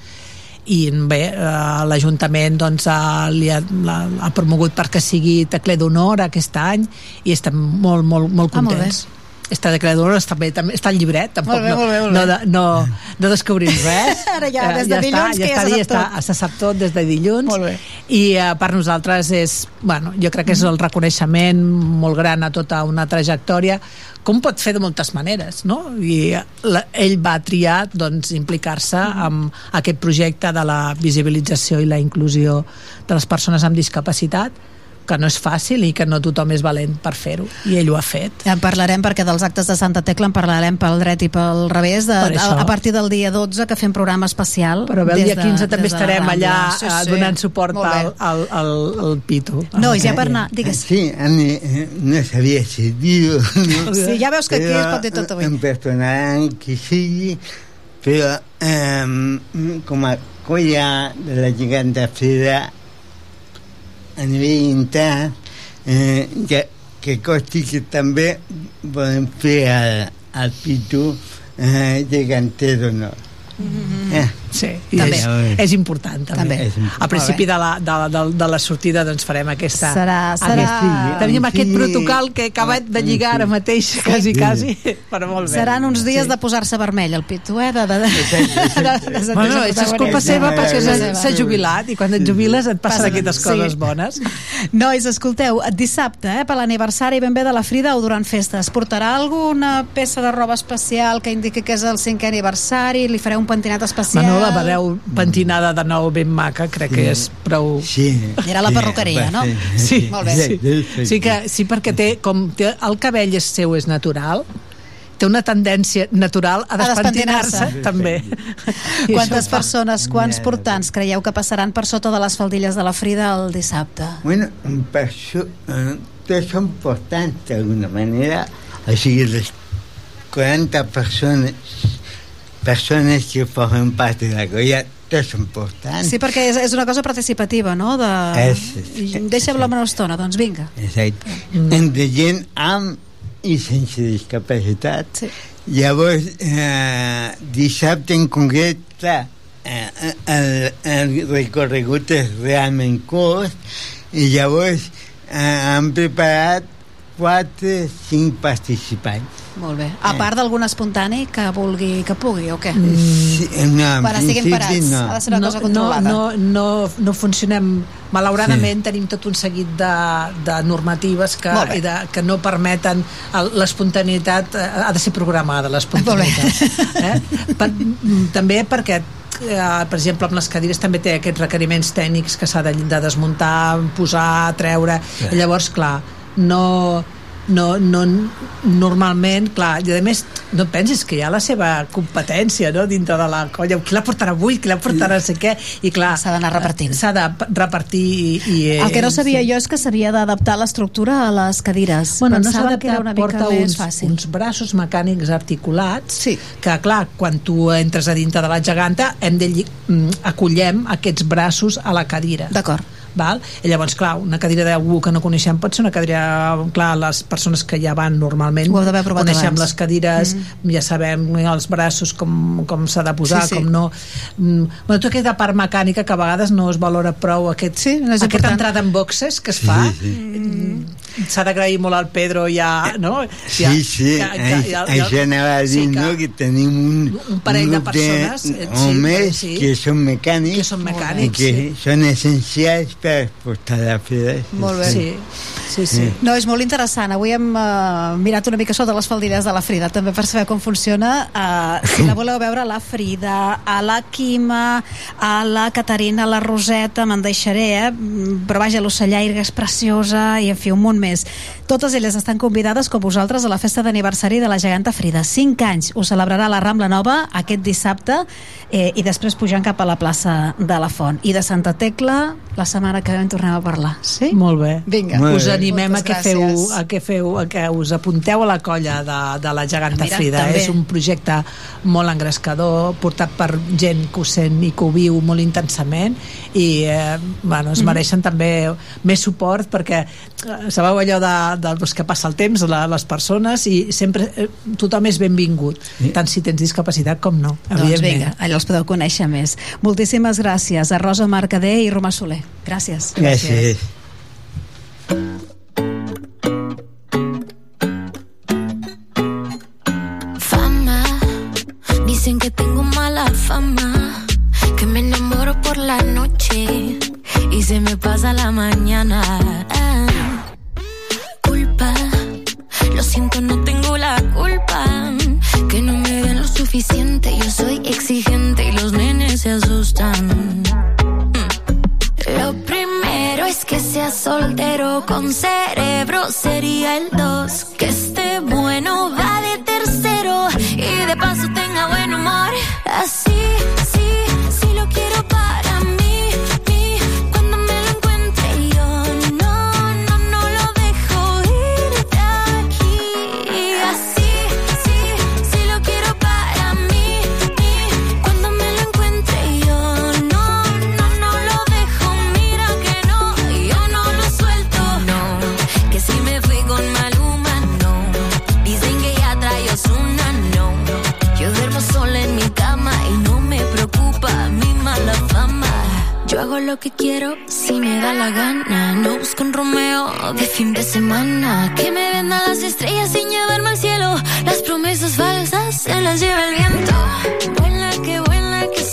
I bé, eh, l'Ajuntament doncs, ha, li ha, ha promogut perquè sigui tecler d'honor aquest any i estem molt, molt, molt Ah, molt contents està de creador està, bé, també, està al llibret tampoc Molt bé, no, molt bé, molt no, bé. de- no, no descobrim res (laughs) Ara ja, des de ja dilluns, que ja està, se ja sap està, tot. se sap tot des de dilluns Molt bé. i uh, per nosaltres és bueno, jo crec que és el reconeixement molt gran a tota una trajectòria com pot fer de moltes maneres no? i la, ell va triar doncs, implicar-se amb aquest projecte de la visibilització i la inclusió de les persones amb discapacitat que no és fàcil i que no tothom és valent per fer-ho i ell ho ha fet En parlarem perquè dels actes de Santa Tecla en parlarem pel dret i pel revés de, Per a, a partir del dia 12 que fem programa especial però bé, el dia de- 15 també des de la estarem allà Sí, eh, sí. donant suport al, al, al, al Pitu Nois, ja per anar, digues. Sí, eh, no sabia si dir-ho. No? Sí, ja veus que aquí es pot dir tot avui. Em perdonaran qui sigui, però eh, com a colla de la geganta Frida a nivell intern eh, que, que costi que també podem fer el, el Pitu eh, geganter d'honor. Eh. Sí, i També. és, és important també. També. És important. Al principi de la, de, la- de, de la sortida doncs farem aquesta... Serà- serà- Aquest, Sí, tenim sí. aquest protocol que he acabat de lligar ara mateix, quasi, quasi, (laughs) però molt bé. Seran uns dies de posar-se vermell el pitu, eh? De, de, de, de, de, Bueno, això és culpa seva perquè s'ha jubilat i quan et jubiles et passen Passen- aquestes sí. coses bones. (laughs) Nois, escolteu, dissabte, eh, per l'aniversari ben bé de la Frida o durant festes, portarà alguna peça de roba especial que indiqui que és el cinquè aniversari? Li fareu un pentinat especial? Bueno, la veureu pentinada de nou ben maca, crec que és prou... Sí. Era la perruqueria, no? Sí, Molt bé. sí. Sí, que, sí perquè té, com té, el cabell és seu és natural, té una tendència natural a despentinar-se, també. Quantes persones, quants portants creieu que passaran per sota de les faldilles de la Frida el dissabte? Bueno, per això, eh, tots són portants d'alguna manera, o sigui, les 40 persones, persones que formen part de la colla, tots són portants. Sí, perquè és, és una cosa participativa, no? De... És- Deixa'm-la una estona, doncs vinga. Exacte. Entre gent amb i sense discapacitat. Sí. Llavors, eh, dissabte en concret, clar, eh, el, el recorregut és realment curt i llavors eh, han preparat 4, 5 participants. Molt bé. A part d'algun espontani que vulgui, que pugui, o què? Sí, no, en Quan estiguin parats, no. ha de ser una no, cosa controlada. No, no, no, no funcionem... Malauradament sí. tenim tot un seguit de, de normatives que, i de, que no permeten l'espontaneïtat, eh, ha de ser programada l'espontaneïtat. Eh? Per, mm, també perquè eh, per exemple, amb les cadires també té aquests requeriments tècnics que s'ha de, de desmuntar, posar, treure, Sí. i llavors, clar, no, no, no, normalment, clar, i a més no pensis que hi ha la seva competència no? dintre de la colla, qui la portarà avui qui la portarà no sé què, i clar S'ha d'anar repartint. s'ha de repartir i, i El que no eh, sabia sí. jo és que s'havia d'adaptar l'estructura a les cadires. Bueno, no Pensava s'ha que era una mica porta més uns, fàcil. uns braços mecànics articulats sí. que clar, quan tu entres a dintre de la geganta hem de mm, acollem aquests braços a la cadira d'acord Val? I llavors, clar, una cadira d'algú que no coneixem pot ser una cadira, clar, les persones que ja van normalment, Ho coneixem abans. les cadires, mm. ja sabem els braços com, com s'ha de posar, Sí, sí. com no... Mm, bueno, tota aquesta part mecànica que a vegades no es valora prou aquest, sí, no és aquesta important. entrada en boxes que es fa, Mm, s'ha d'agrair molt al Pedro ja, no? Sí, ja, sí, que- que- això, ja- això anava a dir, sí, que- no?, que tenim un, un parell de grup persones, eh, sí, homes sí. que són mecànics, Que són mecànics, i que sí. són essencials per portar la fira. Molt bé. Sí, sí, sí. No, és molt interessant. Avui hem uh, mirat una mica sota les faldilles de la Frida, també per saber com funciona. Uh, si la voleu veure, la Frida, a la Quima, a la Caterina, a la Roseta, me'n deixaré, eh? Però vaja, l'ocellaire és preciosa i, en fi, un munt més. Totes elles estan convidades, com vosaltres, a la festa d'aniversari de la geganta Frida. 5 anys. Ho celebrarà a la Rambla Nova aquest dissabte eh, i després pujant cap a la plaça de la Font. I de Santa Tecla, la setmana que ve en tornem a parlar. Sí? Molt bé. Vinga. Us Molt bé. animem a que, feu, gràcies. a que feu a que us apunteu a la colla de, de la geganta Mira, Frida. també. És un projecte molt engrescador, portat per gent que ho sent i que ho viu molt intensament i eh, bueno, es Mhm. mereixen també més suport perquè eh, sabeu allò de, de doncs, que passa el temps, la, les persones, i sempre eh, tothom és benvingut, sí. tant si tens discapacitat com no, Doncs vinga, allò els podeu conèixer més. Moltíssimes gràcies a Rosa Mercader i Romà Soler. Gràcies. Gràcies. Fama, dicen que tengo mala fama, que me enamoro por la noche y se me pasa la mañana. Ah, lo siento, no tengo la culpa, que no me den lo suficiente, yo soy exigente y los nenes se asustan. Lo primero es que sea soltero con cerebro, sería el dos. Que esté bueno, va de tercero y de paso tenga buen humor. Así, lo que quiero si me da la gana. No busco un Romeo de fin de semana. Que me vendan las estrellas sin llevarme al cielo. Las promesas falsas se las lleva el viento. Vuela que vuela que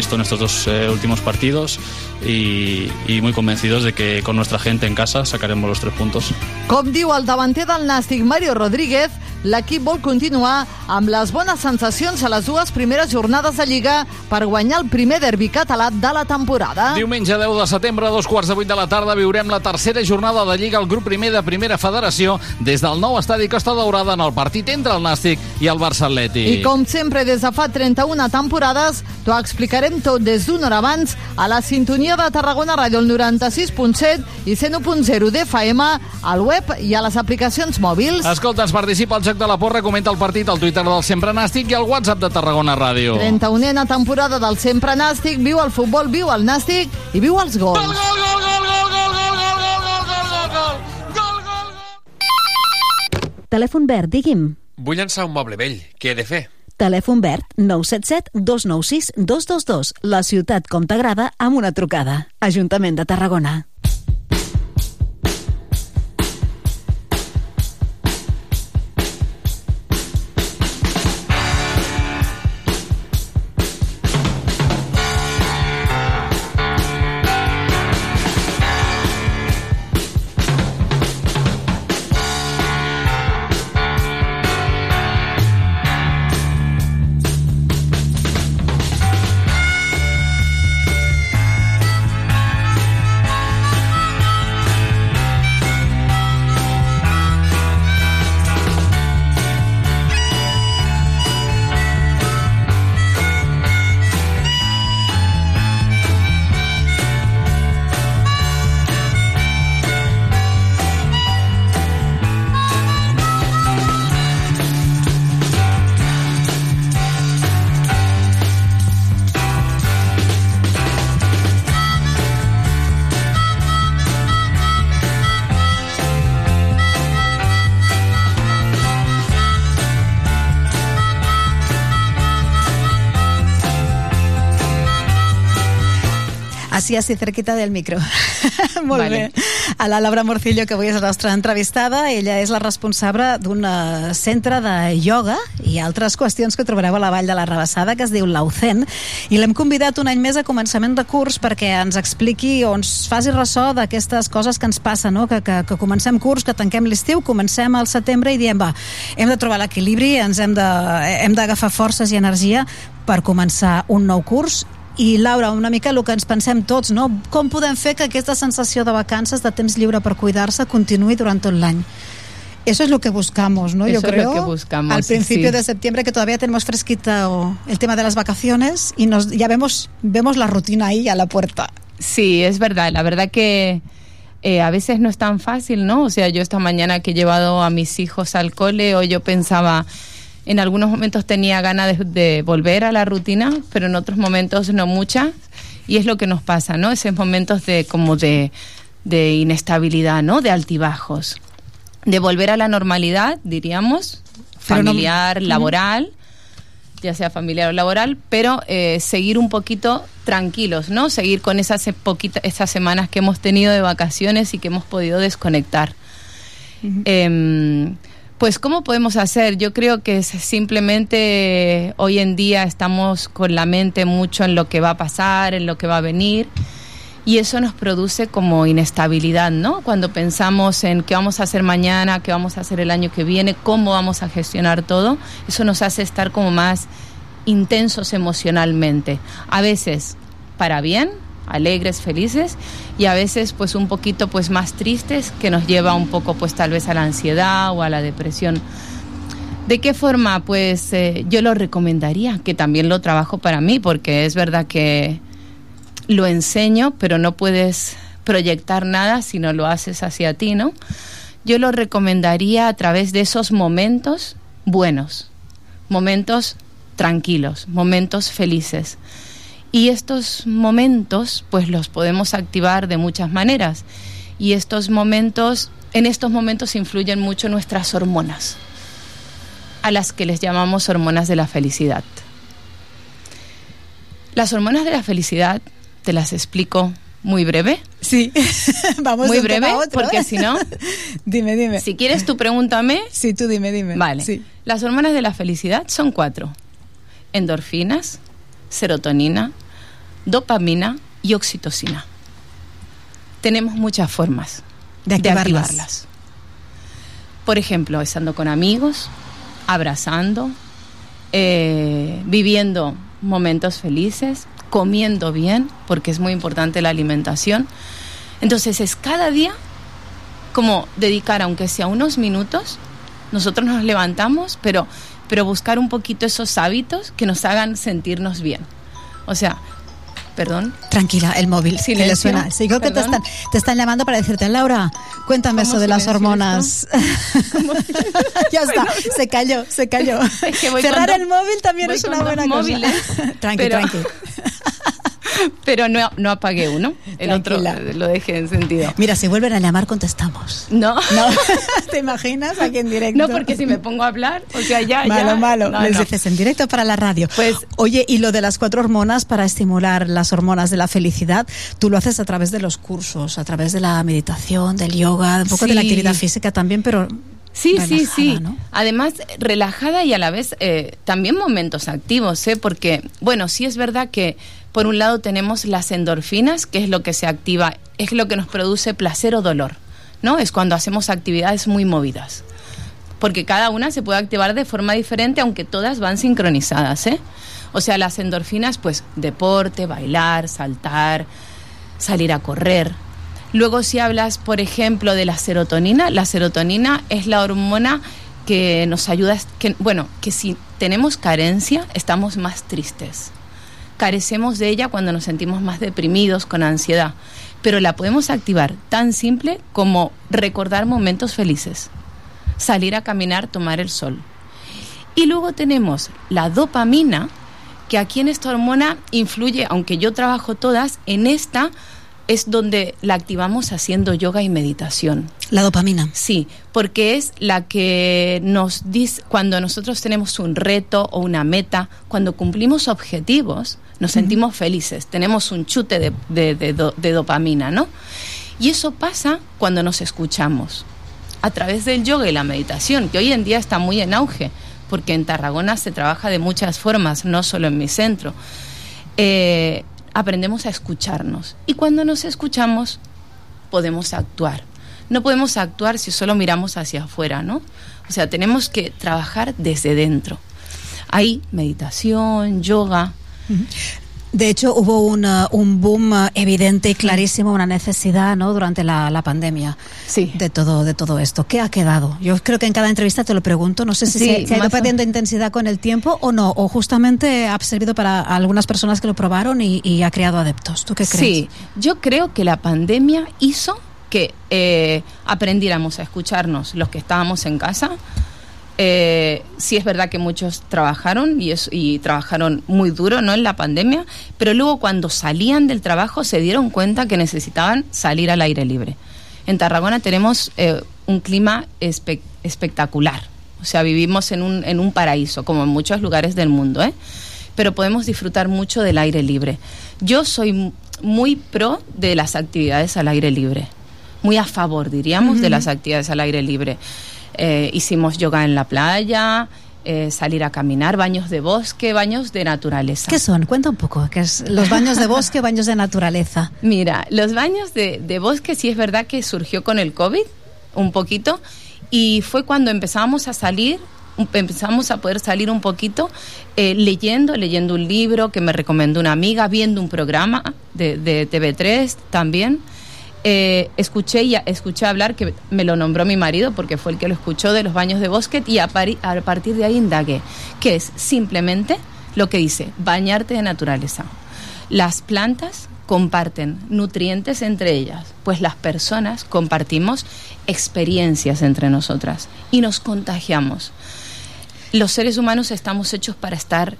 visto en estos dos eh, últimos partidos y, y muy convencidos de que con nuestra gente en casa sacaremos los tres puntos. Com diu el davanter del Nàstic, Mario Rodríguez, l'equip vol continuar amb les bones sensacions a les dues primeres jornades de Lliga per guanyar el primer derbi català de la temporada. Diumenge 10 de setembre, a dos quarts de vuit de la tarda, viurem la tercera jornada de Lliga al grup primer de Primera Federació des del nou estadi Costa Daurada en el partit entre el Nàstic i el Barça Atlètic. I com sempre, des de fa 31 temporades, t'ho explicarem tot des d'una hora abans a la sintonia de Tarragona Ràdio, el 96.7 i 101.0 d'FM, al web i a les aplicacions mòbils. Escolta, ens participa al Joc de la Porra, comenta el partit al Twitter del Sempre Nàstic i al WhatsApp de Tarragona Ràdio. 31a temporada del Sempre Nàstic, viu el futbol, viu el Nàstic i viu els gols. Telèfon verd, digui'm. Vull llançar un moble vell. Què he de fer? Telèfon verd 977 296 222. La ciutat com t'agrada amb una trucada. Ajuntament de Tarragona. Así, así, cerquita del micro. (laughs) Molt Vale. bé. A la Laura Morcillo, que avui és la nostra entrevistada, ella és la responsable d'un eh, centre de ioga i altres qüestions que trobareu a la Vall de la Rabassada, que es diu l'Aucen, i l'hem convidat un any més a començament de curs perquè ens expliqui o ens faci ressò d'aquestes coses que ens passen, no? que, que, que comencem curs, que tanquem l'estiu, comencem al setembre i diem, va, hem de trobar l'equilibri, ens hem de- hem d'agafar forces i energia per començar un nou curs i Laura, una mica el que ens pensem tots, no? Com podem fer que aquesta sensació de vacances, de temps lliure per cuidar-se, continuï durant tot l'any? Eso es lo que buscamos, ¿no? Yo Eso es creo. lo que buscamos, Al principio sí. de septiembre, que todavía tenemos fresquita el tema de las vacaciones y nos ya vemos vemos la rutina ahí a la puerta. Sí, es verdad. La verdad que eh, a veces no es tan fácil, ¿no? O sea, yo esta mañana que he llevado a mis hijos al cole, o yo pensaba, en algunos momentos tenía ganas de, de volver a la rutina, pero en otros momentos no muchas. Y es lo que nos pasa, ¿no? Esos momentos de como de, de inestabilidad, ¿no? De altibajos. De volver a la normalidad, diríamos, no- familiar, laboral, ya sea familiar o laboral, pero eh, seguir un poquito tranquilos, ¿no? Seguir con esas se- poquita- esas semanas que hemos tenido de vacaciones y que hemos podido desconectar. Em, pues, ¿cómo podemos hacer? Yo creo que simplemente hoy en día estamos con la mente mucho en lo que va a pasar, en lo que va a venir. Y eso nos produce como inestabilidad, ¿no? Cuando pensamos en qué vamos a hacer mañana, qué vamos a hacer el año que viene, cómo vamos a gestionar todo, eso nos hace estar como más intensos emocionalmente. A veces para bien, alegres, felices, y a veces pues un poquito pues más tristes, que nos lleva un poco pues tal vez a la ansiedad o a la depresión. ¿De qué forma? Pues eh, yo lo recomendaría, que también lo trabajo para mí, porque es verdad que lo enseño, pero no puedes proyectar nada si no lo haces hacia ti, ¿no? Yo lo recomendaría a través de esos momentos buenos, momentos tranquilos, momentos felices. Y estos momentos, pues los podemos activar de muchas maneras. Y estos momentos, en estos momentos influyen mucho nuestras hormonas, a las que les llamamos hormonas de la felicidad. Las hormonas de la felicidad, te las explico muy breve. Sí, (laughs) vamos muy breve, tema a otro, porque si no, (laughs) dime, dime. si quieres tú pregúntame. Sí, tú dime, dime. Vale. Sí. Las hormonas de la felicidad son cuatro: endorfinas, serotonina, dopamina y oxitocina. Tenemos muchas formas De activarlas. activarlas. Por ejemplo, estando con amigos, abrazando, eh, viviendo momentos felices, comiendo bien, porque es muy importante la alimentación. Entonces es cada día como dedicar, aunque sea unos minutos, nosotros nos levantamos, pero, pero buscar un poquito esos hábitos que nos hagan sentirnos bien. O sea, perdón. Tranquila, el móvil, que le suena. Sí, creo que te están, te están llamando para decirte, Laura, cuéntame ¿Cómo eso de las hormonas. (laughs) ya está, se calló, se calló. Es que Cerrar el móvil también es una buena móviles, cosa. (laughs) tranqui, pero- tranqui. (laughs) (laughs) Pero no, no apagué uno. El Tranquila. otro eh, lo dejé encendido. Mira, si vuelven a llamar, contestamos. No. (laughs) No, ¿te imaginas aquí en directo? No, porque si me pongo a hablar, o sea, ya, Malo, ya. malo. No, Les no. dices en directo para la radio. Pues, Oye, y lo de las cuatro hormonas para estimular las hormonas de la felicidad, tú lo haces a través de los cursos, a través de la meditación, del yoga, un poco de la actividad física también, pero Sí, sí, sí. ¿no? Además, relajada y a la vez eh, también momentos activos, ¿eh? Porque, bueno, sí es verdad que por un lado tenemos las endorfinas, que es lo que se activa, es lo que nos produce placer o dolor, ¿no? Es cuando hacemos actividades muy movidas. Porque cada una se puede activar de forma diferente, aunque todas van sincronizadas, ¿eh? O sea, las endorfinas, pues deporte, bailar, saltar, salir a correr. Luego si hablas, por ejemplo, de la serotonina, la serotonina es la hormona que nos ayuda, que, bueno, que si tenemos carencia, estamos más tristes. Carecemos de ella cuando nos sentimos más deprimidos, con ansiedad. Pero la podemos activar tan simple como recordar momentos felices, salir a caminar, tomar el sol. Y luego tenemos la dopamina, que aquí en esta hormona influye, aunque yo trabajo todas, en esta es donde la activamos haciendo yoga y meditación. La dopamina. Sí, porque es la que nos dice, cuando nosotros tenemos un reto o una meta, cuando cumplimos objetivos, nos sentimos felices, tenemos un chute de, de- de do- de dopamina, ¿no? Y eso pasa cuando nos escuchamos, a través del yoga y la meditación, que hoy en día está muy en auge, porque en Tarragona se trabaja de muchas formas, no solo en mi centro. Eh, aprendemos a escucharnos. Y cuando nos escuchamos, podemos actuar. No podemos actuar si solo miramos hacia afuera, ¿no? O sea, tenemos que trabajar desde dentro. Hay meditación, yoga. De hecho, hubo una- un boom eh, evidente y clarísimo, una necesidad ¿no? durante la, la pandemia de, todo, de todo esto. ¿Qué ha quedado? Yo creo que en cada entrevista te lo pregunto. No sé si Sí, se, se ha ido perdiendo intensidad con el tiempo o no, o justamente ha servido para algunas personas que lo probaron y, y ha creado adeptos. ¿Tú qué crees? Sí, yo creo que la pandemia hizo que eh, aprendiéramos a escucharnos los que estábamos en casa. Eh, sí es verdad que muchos trabajaron y, es- y trabajaron muy duro ¿no? en la pandemia, pero luego cuando salían del trabajo se dieron cuenta que necesitaban salir al aire libre. En Tarragona tenemos eh, un clima espe- espectacular, o sea, vivimos en un, en un paraíso, como en muchos lugares del mundo, ¿eh? pero podemos disfrutar mucho del aire libre. Yo soy muy pro de las actividades al aire libre, muy a favor, diríamos, de las actividades al aire libre. Eh, hicimos yoga en la playa, eh, salir a caminar, baños de bosque, baños de naturaleza. ¿Qué son? Cuenta un poco. ¿Qué es los baños de bosque, (laughs) baños de naturaleza? Mira, los baños de, de bosque sí es verdad que surgió con el COVID, un poquito, y fue cuando empezamos a salir, empezamos a poder salir un poquito eh, leyendo, leyendo un libro que me recomendó una amiga, viendo un programa de, de TV3 también. Eh, escuché y escuché hablar que me lo nombró mi marido porque fue el que lo escuchó de los baños de bosque y a, pari- a partir de ahí indagué que es simplemente lo que dice bañarte de naturaleza las plantas comparten nutrientes entre ellas, pues las personas compartimos experiencias entre nosotras y nos contagiamos. Los seres humanos estamos hechos para estar,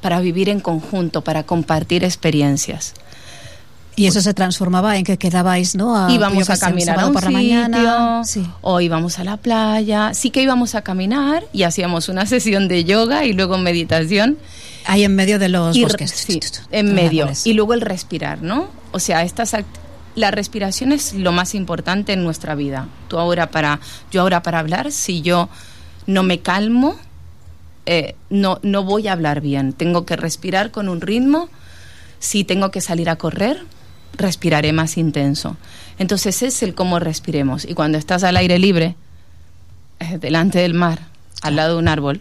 para vivir en conjunto, para compartir experiencias. Y eso se transformaba en que quedabais, ¿no? A, íbamos qué a caminar a un por la sitio, mañana. Sí. o íbamos a la playa. Sí que íbamos a caminar y hacíamos una (laughs) sesión de yoga y luego meditación. Ahí en medio de los Y bosques. sí, en medio. Y luego el respirar, ¿no? O sea, estas la respiración es lo más importante en nuestra vida. Tú ahora para, yo ahora para hablar, si yo no me calmo, eh, no, no voy a hablar bien. Tengo que respirar con un ritmo. Si tengo que salir a correr, respiraré más intenso. Entonces es el cómo respiremos. Y cuando estás al aire libre, eh, delante del mar, al lado de un árbol,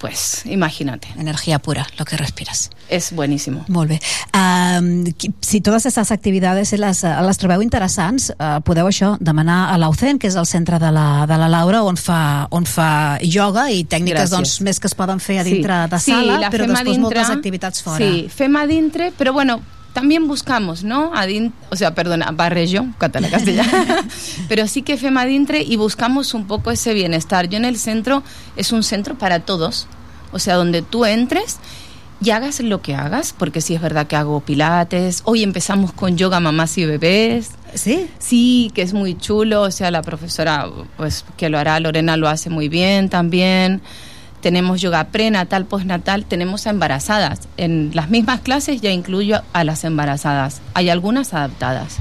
pues imagínate. Energía pura, lo que respiras. És buenísimo. Molt bé. Um, si totes aquestes activitats les, eh, les trobeu interessants, uh, podeu això demanar a l'Aucen, que és el centre de la, de la Laura, on fa, on fa yoga i tècniques Gràcies. doncs, més que es poden fer a dintre de Sí, sala, la però després dintre, moltes activitats fora. Sí, fem a dintre, pero bueno, también buscamos, ¿no? A din- o sea, perdona, barrejo, català, castellà. (laughs) pero sí que fem a dintre y buscamos un poco ese bienestar. Yo en el centro es un centro para todos, o sea, donde tú entres y hagas lo que hagas, porque sí es verdad que hago pilates. Hoy empezamos con yoga mamás y bebés. ¿Sí? Sí, que es muy chulo. O sea, la profesora, pues que lo hará, Lorena lo hace muy bien también. Tenemos yoga prenatal, postnatal, tenemos a embarazadas. En las mismas clases ya incluyo a las embarazadas. Hay algunas adaptadas.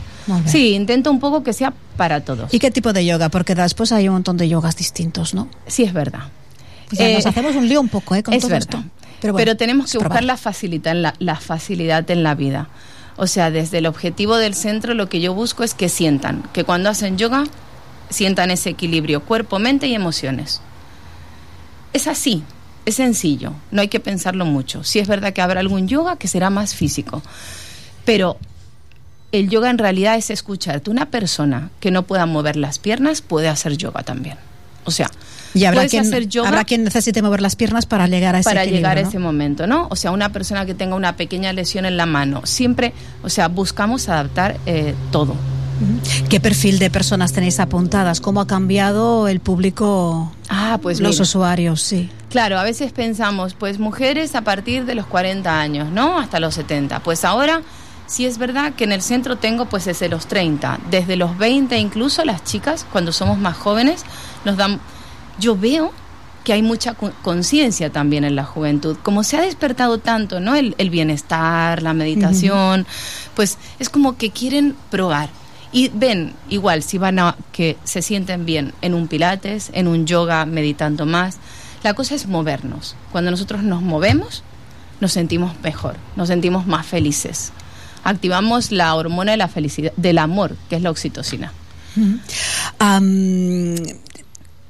Sí, intento un poco que sea para todos. ¿Y qué tipo de yoga? Porque después hay un montón de yogas distintos, ¿no? Sí, es verdad. Pues ya Eh, nos hacemos un lío un poco, ¿eh? Con es todo verdad. esto. Pero, bueno, tenemos que buscar la facilidad, la facilidad en la vida. O sea, desde el objetivo del centro lo que yo busco es que sientan, que cuando hacen yoga sientan ese equilibrio cuerpo, mente y emociones. Es así, es sencillo, no hay que pensarlo mucho. Sí es verdad que habrá algún yoga que será más físico, pero el yoga en realidad es escucharte. Una persona que no pueda mover las piernas puede hacer yoga también. O sea, Y habrá quien, hacer yoga habrá quien necesite mover las piernas para llegar a ese para equilibrio, llegar a ¿no? ese momento, ¿no? O sea, una persona que tenga una pequeña lesión en la mano, siempre, o sea, buscamos adaptar eh, todo. ¿Qué perfil de personas tenéis apuntadas? ¿Cómo ha cambiado el público, Ah, pues los mira. usuarios? Sí. Claro, a veces pensamos, pues mujeres a partir de los 40 años, ¿no? Hasta los 70. Pues ahora Sí es verdad que en el centro tengo pues desde los 30, desde los 20 incluso las chicas cuando somos más jóvenes nos dan yo veo que hay mucha conciencia también en la juventud. Como se ha despertado tanto, ¿no? El, el bienestar, la meditación, pues es como que quieren probar. Y ven, igual, si van a que se sienten bien en un pilates, en un yoga, meditando más. La cosa es movernos. Cuando nosotros nos movemos, nos sentimos mejor, nos sentimos más felices. Activamos la hormona de la felicidad, del amor, que es la oxitocina.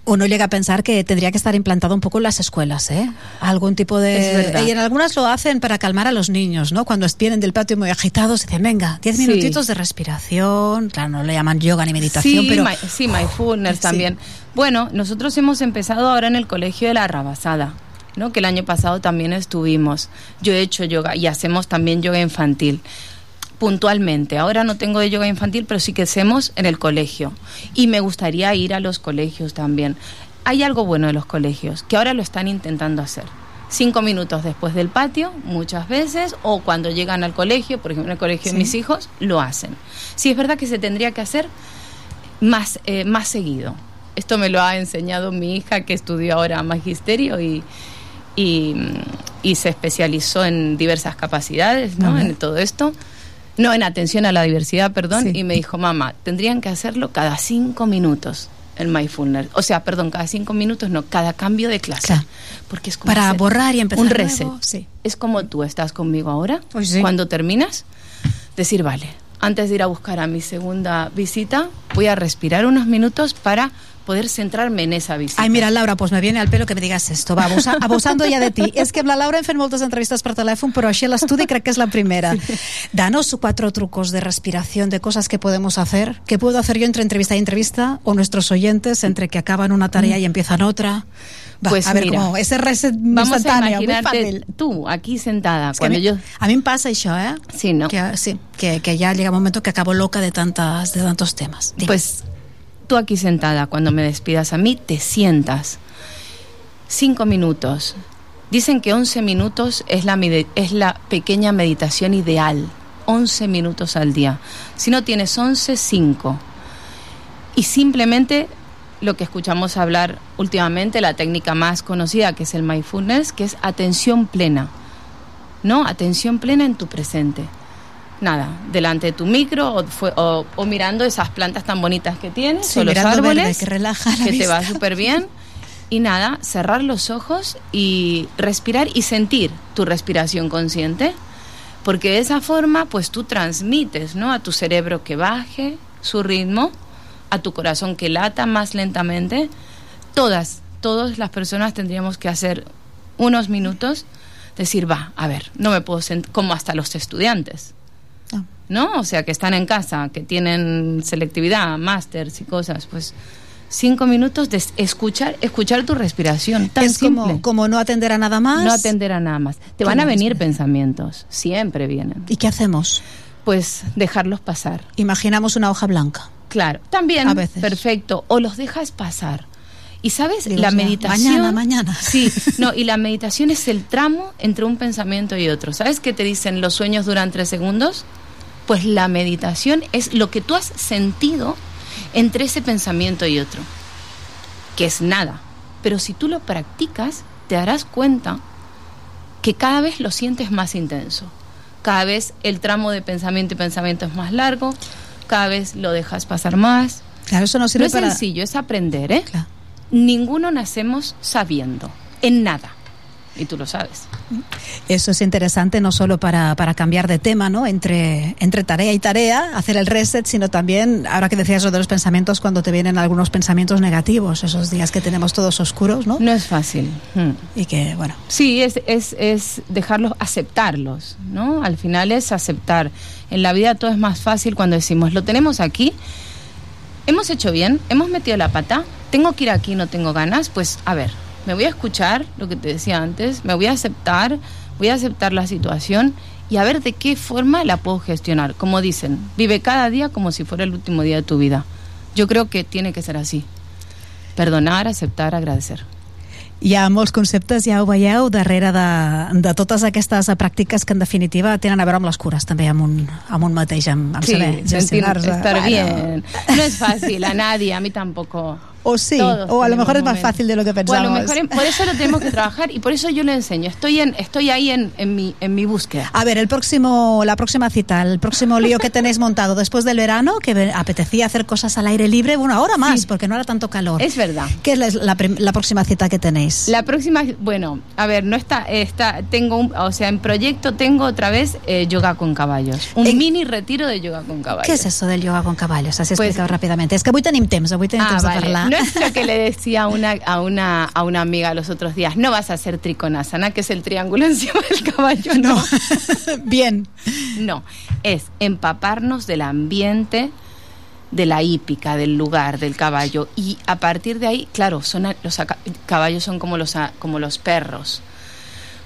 Uno llega a pensar que tendría que estar implantado un poco en las escuelas, ¿eh? Algún tipo de... Y en algunas lo hacen para calmar a los niños, ¿no? Cuando vienen del patio muy agitados, dicen, venga, 10 Sí. minutitos de respiración. Claro, no le llaman yoga ni meditación, sí, pero... sí, mindfulness también. Bueno, nosotros hemos empezado ahora en el colegio de la Rabasada, ¿no? Que el año pasado también estuvimos. Yo he hecho yoga y hacemos también yoga infantil. Puntualmente. Ahora no tengo de yoga infantil, pero sí que hacemos en el colegio. Y me gustaría ir a los colegios también. Hay algo bueno de los colegios, que ahora lo están intentando hacer. Cinco minutos después del patio, muchas veces, o cuando llegan al colegio, por ejemplo, en el colegio Sí. de mis hijos, lo hacen. Sí, es verdad que se tendría que hacer más, eh, más seguido. Esto me lo ha enseñado mi hija que estudió ahora magisterio y, y, y se especializó en diversas capacidades, ¿no? En todo esto. No, en atención a la diversidad, perdón. Sí. Y me dijo, mamá, tendrían que hacerlo cada cinco minutos el mindfulness. O sea, perdón, cada cinco minutos, no, cada cambio de clase. Claro. Porque es como Para borrar y empezar un nuevo, reset. sí. Es como tú estás conmigo ahora. Pues sí. Cuando terminas, decir, vale, antes de ir a buscar a mi segunda visita, voy a respirar unos minutos para poder centrarme en esa visita. Ai, mira, Laura, doncs me viene al pelo que me digas esto. Va, abusa, (laughs) abusando ya de ti. És que amb la Laura hem fet moltes entrevistes per telèfon, però així a l'estudi crec que és la primera. Danos cuatro trucos de respiración, de cosas que podemos hacer. ¿Qué puedo hacer yo entre entrevista y entrevista? O nuestros oyentes, entre que acaban una tarea y empiezan otra. Va, Pues a ver, mira, como ese reset Vamos a imaginarte tú aquí sentada. És que a, cuando mi, yo a mi em passa això, eh? Sí, no? Que, sí, que, que ya llega un momento que acabo loca de, tantas, de tantos temas. Dime. Pues tú aquí sentada, cuando me despidas a mí, te sientas. Cinco minutos. Dicen que 11 minutos es la, es la pequeña meditación ideal. 11 minutos al día. Si no tienes 11, 5. Y simplemente lo que escuchamos hablar últimamente, la técnica más conocida, que es el mindfulness, que es atención plena. ¿No? Atención plena en tu presente. Nada, delante de tu micro o, fue- o- o mirando esas plantas tan bonitas que tienes, Sí, o los mirando verde, árboles, que relaja la que te va vista. súper bien. Y nada, cerrar los ojos y respirar y sentir tu respiración consciente, porque de esa forma pues tú transmites, ¿no? A tu cerebro que baje su ritmo, a tu corazón que lata más lentamente. Todas, todas las personas tendríamos que hacer unos minutos, decir, va, a ver, no me puedo sentir, como hasta los estudiantes. ¿No? O sea, que están en casa, que tienen selectividad, másters y cosas, pues cinco minutos de escuchar, escuchar tu respiración. Tan es como, simple. como no atender a nada más. No atender a nada más. Te van a venir pensamientos, siempre vienen. ¿Y qué hacemos? Pues dejarlos pasar. Imaginamos una hoja blanca. Claro, también. A veces. Perfecto. O los dejas pasar. Y sabes, Digo, la meditación. mañana, mañana. Sí, no, (laughs) y la meditación es el tramo entre un pensamiento y otro. ¿Sabes qué te dicen los sueños duran tres segundos? Pues la meditación es lo que tú has sentido entre ese pensamiento y otro, que es nada. Pero si tú lo practicas, te darás cuenta que cada vez lo sientes más intenso. Cada vez el tramo de pensamiento y pensamiento es más largo, cada vez lo dejas pasar más. Claro, eso no No sirve es para... sencillo, es aprender, ¿eh? Ninguno nacemos sabiendo, en nada. Y tú lo sabes. Eso es interesante no solo para, para cambiar de tema, ¿no? Entre, entre tarea y tarea, hacer el reset, sino también, ahora que decías lo de los pensamientos, cuando te vienen algunos pensamientos negativos, esos días que tenemos todos oscuros, ¿no? No es fácil. Hmm. Y que, bueno, Sí, es, es, es dejarlos, aceptarlos, ¿no? Al final es aceptar. En la vida todo es más fácil cuando decimos, lo tenemos aquí, hemos hecho bien, hemos metido la pata, tengo que ir aquí, no tengo ganas, pues a ver, me voy a escuchar lo que te decía antes, me voy a aceptar, voy a aceptar la situación y a ver de qué forma la puedo gestionar. Como dicen, vive cada día como si fuera el último día de tu vida. Yo creo que tiene que ser así. Perdonar, aceptar, agradecer. Hi ha molts conceptes, ja ho veieu, darrere de, de totes aquestes pràctiques que en definitiva tenen a veure amb les cures, també amb un, amb un mateix, amb, amb Sí, saber gestionar-se. estar bien. No es fácil, a nadie, a mí tampoco. O sí, Todos o a lo mejor es más momentos. fácil de lo que pensamos. mejor por eso lo tenemos que trabajar y por eso yo le enseño. Estoy en, estoy ahí en, en mi, en mi búsqueda. A ver, el próximo, la próxima cita, el próximo lío que tenéis montado después del verano, que apetecía hacer cosas al aire libre, bueno, ahora más, porque no era tanto calor. Es verdad. ¿Qué es la, la la próxima cita que tenéis? La próxima, bueno, a ver, no está, está, tengo un, o sea, en proyecto tengo otra vez eh, yoga con caballos. Un mini retiro de yoga con caballos. ¿Qué es eso del yoga con caballos? Así Pues- explicado rápidamente. Es que avui tenim temps, avui tenim Ah, de vale. parlar. No es lo que le decía a una, a, una, a una amiga los otros días. No vas a hacer trikonasana, que es el triángulo (laughs) encima del caballo. No. (laughs) Bien. No, es empaparnos del ambiente, de la hípica, del lugar, del caballo. Y a partir de ahí, claro, son los caballos son como los, como los perros.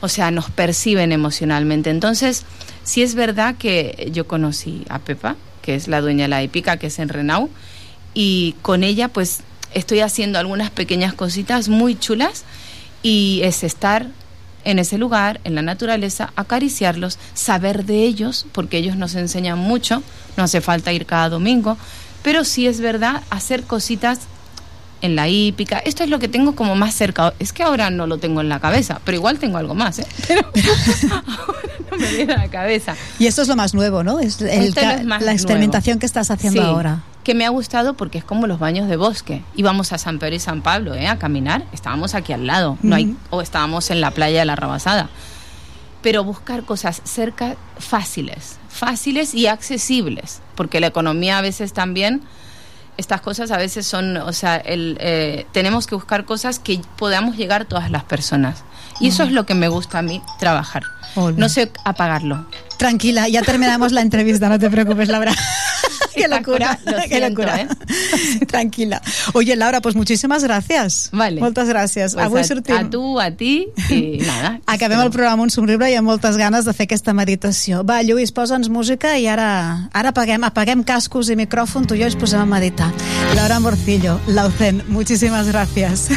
O sea, nos perciben emocionalmente. Entonces, sí es verdad que yo conocí a Pepa, que es la dueña de la hípica, que es en Renau, y con ella pues estoy haciendo algunas pequeñas cositas muy chulas y es estar en ese lugar, en la naturaleza, acariciarlos, saber de ellos, porque ellos nos enseñan mucho, no hace falta ir cada domingo, pero sí es verdad hacer cositas en la hípica. Esto es lo que tengo como más cerca. Es que ahora no lo tengo en la cabeza, pero igual tengo algo más, ¿eh? Pero (laughs) ahora no me viene a la cabeza. Y esto es lo más nuevo, ¿no? Es el Esto ca- es más la experimentación nuevo. que estás haciendo Sí, ahora. Que me ha gustado porque es como los baños de bosque. Íbamos a San Pedro y San Pablo ¿eh? a caminar. Estábamos aquí al lado. No hay, o estábamos en la playa de la Rabasada. Pero buscar cosas cerca fáciles, fáciles y accesibles. Porque la economía a veces también, estas cosas a veces son, o sea, el, eh, tenemos que buscar cosas que podamos llegar todas las personas. Y eso es lo que me gusta a mí trabajar. No sé apagarlo. Tranquila, ya terminamos la entrevista, no te preocupes, Laura. (laughs) (laughs) qué locura, lo (laughs) qué siento, locura. ¿eh? (laughs) Tranquila. Oye, Laura, pues muchísimas gracias. Vale. Moltes gràcies. Pues Avui a, sortim... a tu, a ti i nada. Acabem el programa un somriure i amb moltes ganes de fer aquesta meditació. Va, Lluís, posa'ns música i ara, ara apaguem, apaguem cascos i micròfon, tu i jo ens posem a meditar. Laura Morcillo, Laucen, muchísimas gracias.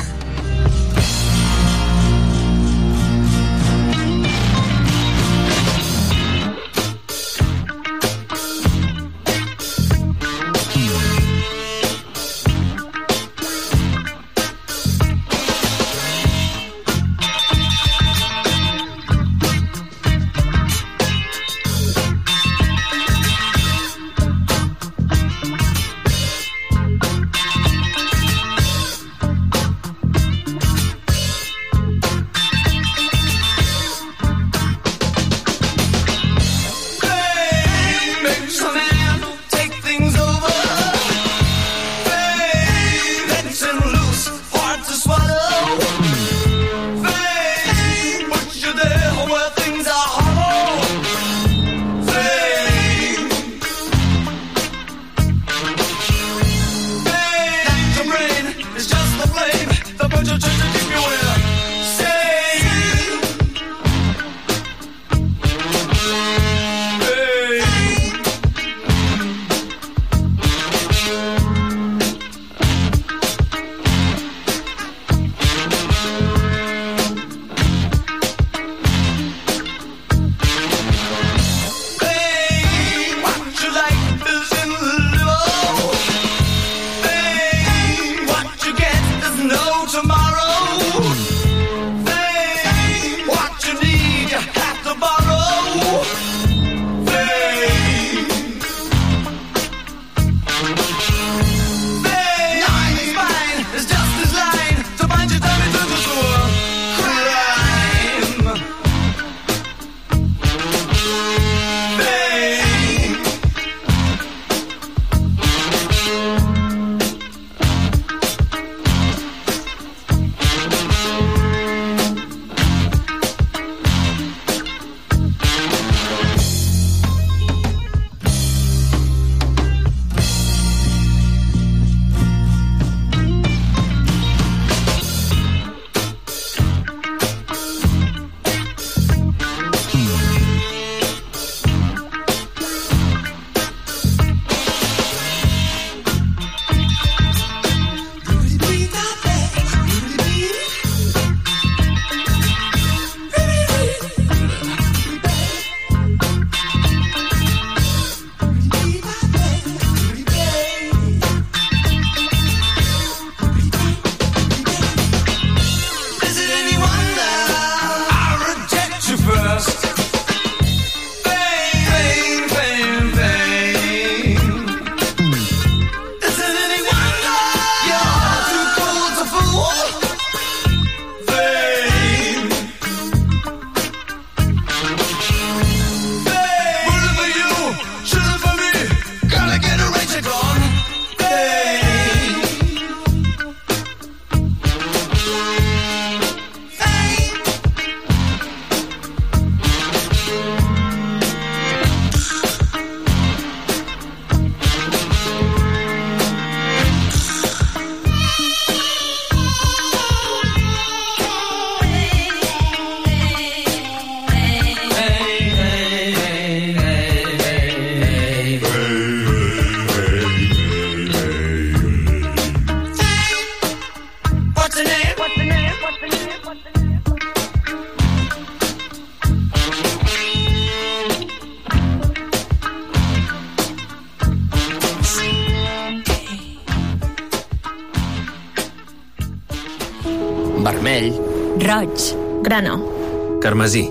Carmesí.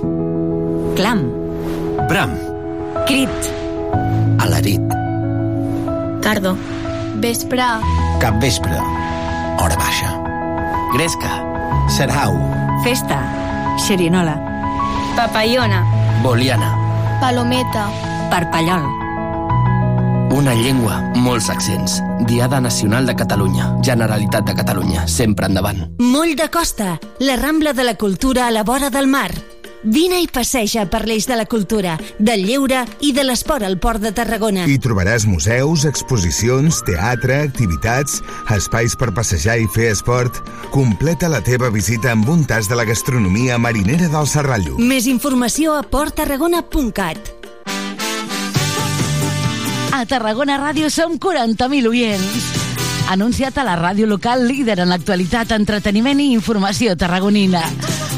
Clam. Bram. Crit. Alarit. Tardo. Vespre. Cap vespre. Hora baixa. Gresca. Sarau. Festa. Xerinola. Papallona. Boliana. Palometa. Parpallol. Una llengua, molts accents. Diada Nacional de Catalunya. Generalitat de Catalunya. Sempre endavant. Moll de Costa, la Rambla de la Cultura a la vora del mar. Vine i passeja per l'eix de la cultura, del lleure i de l'esport al Port de Tarragona. Hi trobaràs museus, exposicions, teatre, activitats, espais per passejar i fer esport. Completa la teva visita amb un tas de la gastronomia marinera del Serrallo. Més informació a porttarragona.cat. A Tarragona Ràdio som 40.000 oients. Anunciat a la ràdio local líder en l'actualitat, entreteniment i informació tarragonina.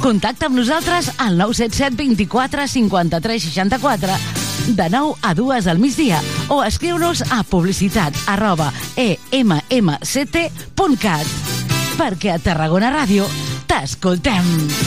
Contacta amb nosaltres al 977 24 53 64 de 9 a 2 al migdia. O escriu-nos a publicitat arroba emmct.cat perquè a Tarragona Ràdio t'escoltem.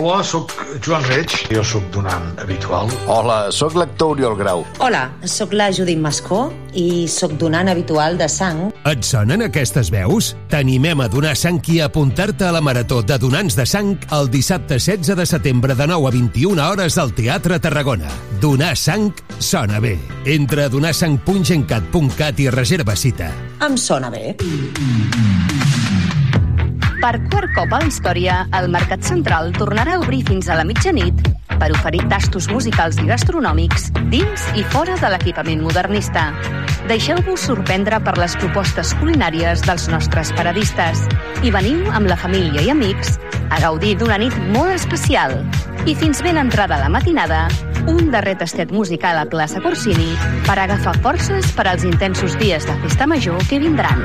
Hola, sóc Joan Reig. Jo sóc donant habitual. Hola, sóc l'actor Oriol Grau. Hola, sóc la Judit Mascó i sóc donant habitual de sang. Et sonen aquestes veus? T'animem a donar sang i a apuntar-te a la Marató de Donants de Sang el dissabte 16 de setembre de 9 a 21 hores al Teatre Tarragona. Donar sang sona bé. Entra a donarsang.gencat.cat i reserva cita. Em sona bé. Per quart cop a la història, el Mercat Central tornarà a obrir fins a la mitjanit per oferir tastos musicals i gastronòmics dins i fora de l'equipament modernista. Deixeu-vos sorprendre per les propostes culinàries dels nostres paradistes i veniu amb la família i amics a gaudir d'una nit molt especial. I fins ben entrada la matinada, un darrer tastet musical a plaça Corsini per agafar forces per als intensos dies de festa major que vindran.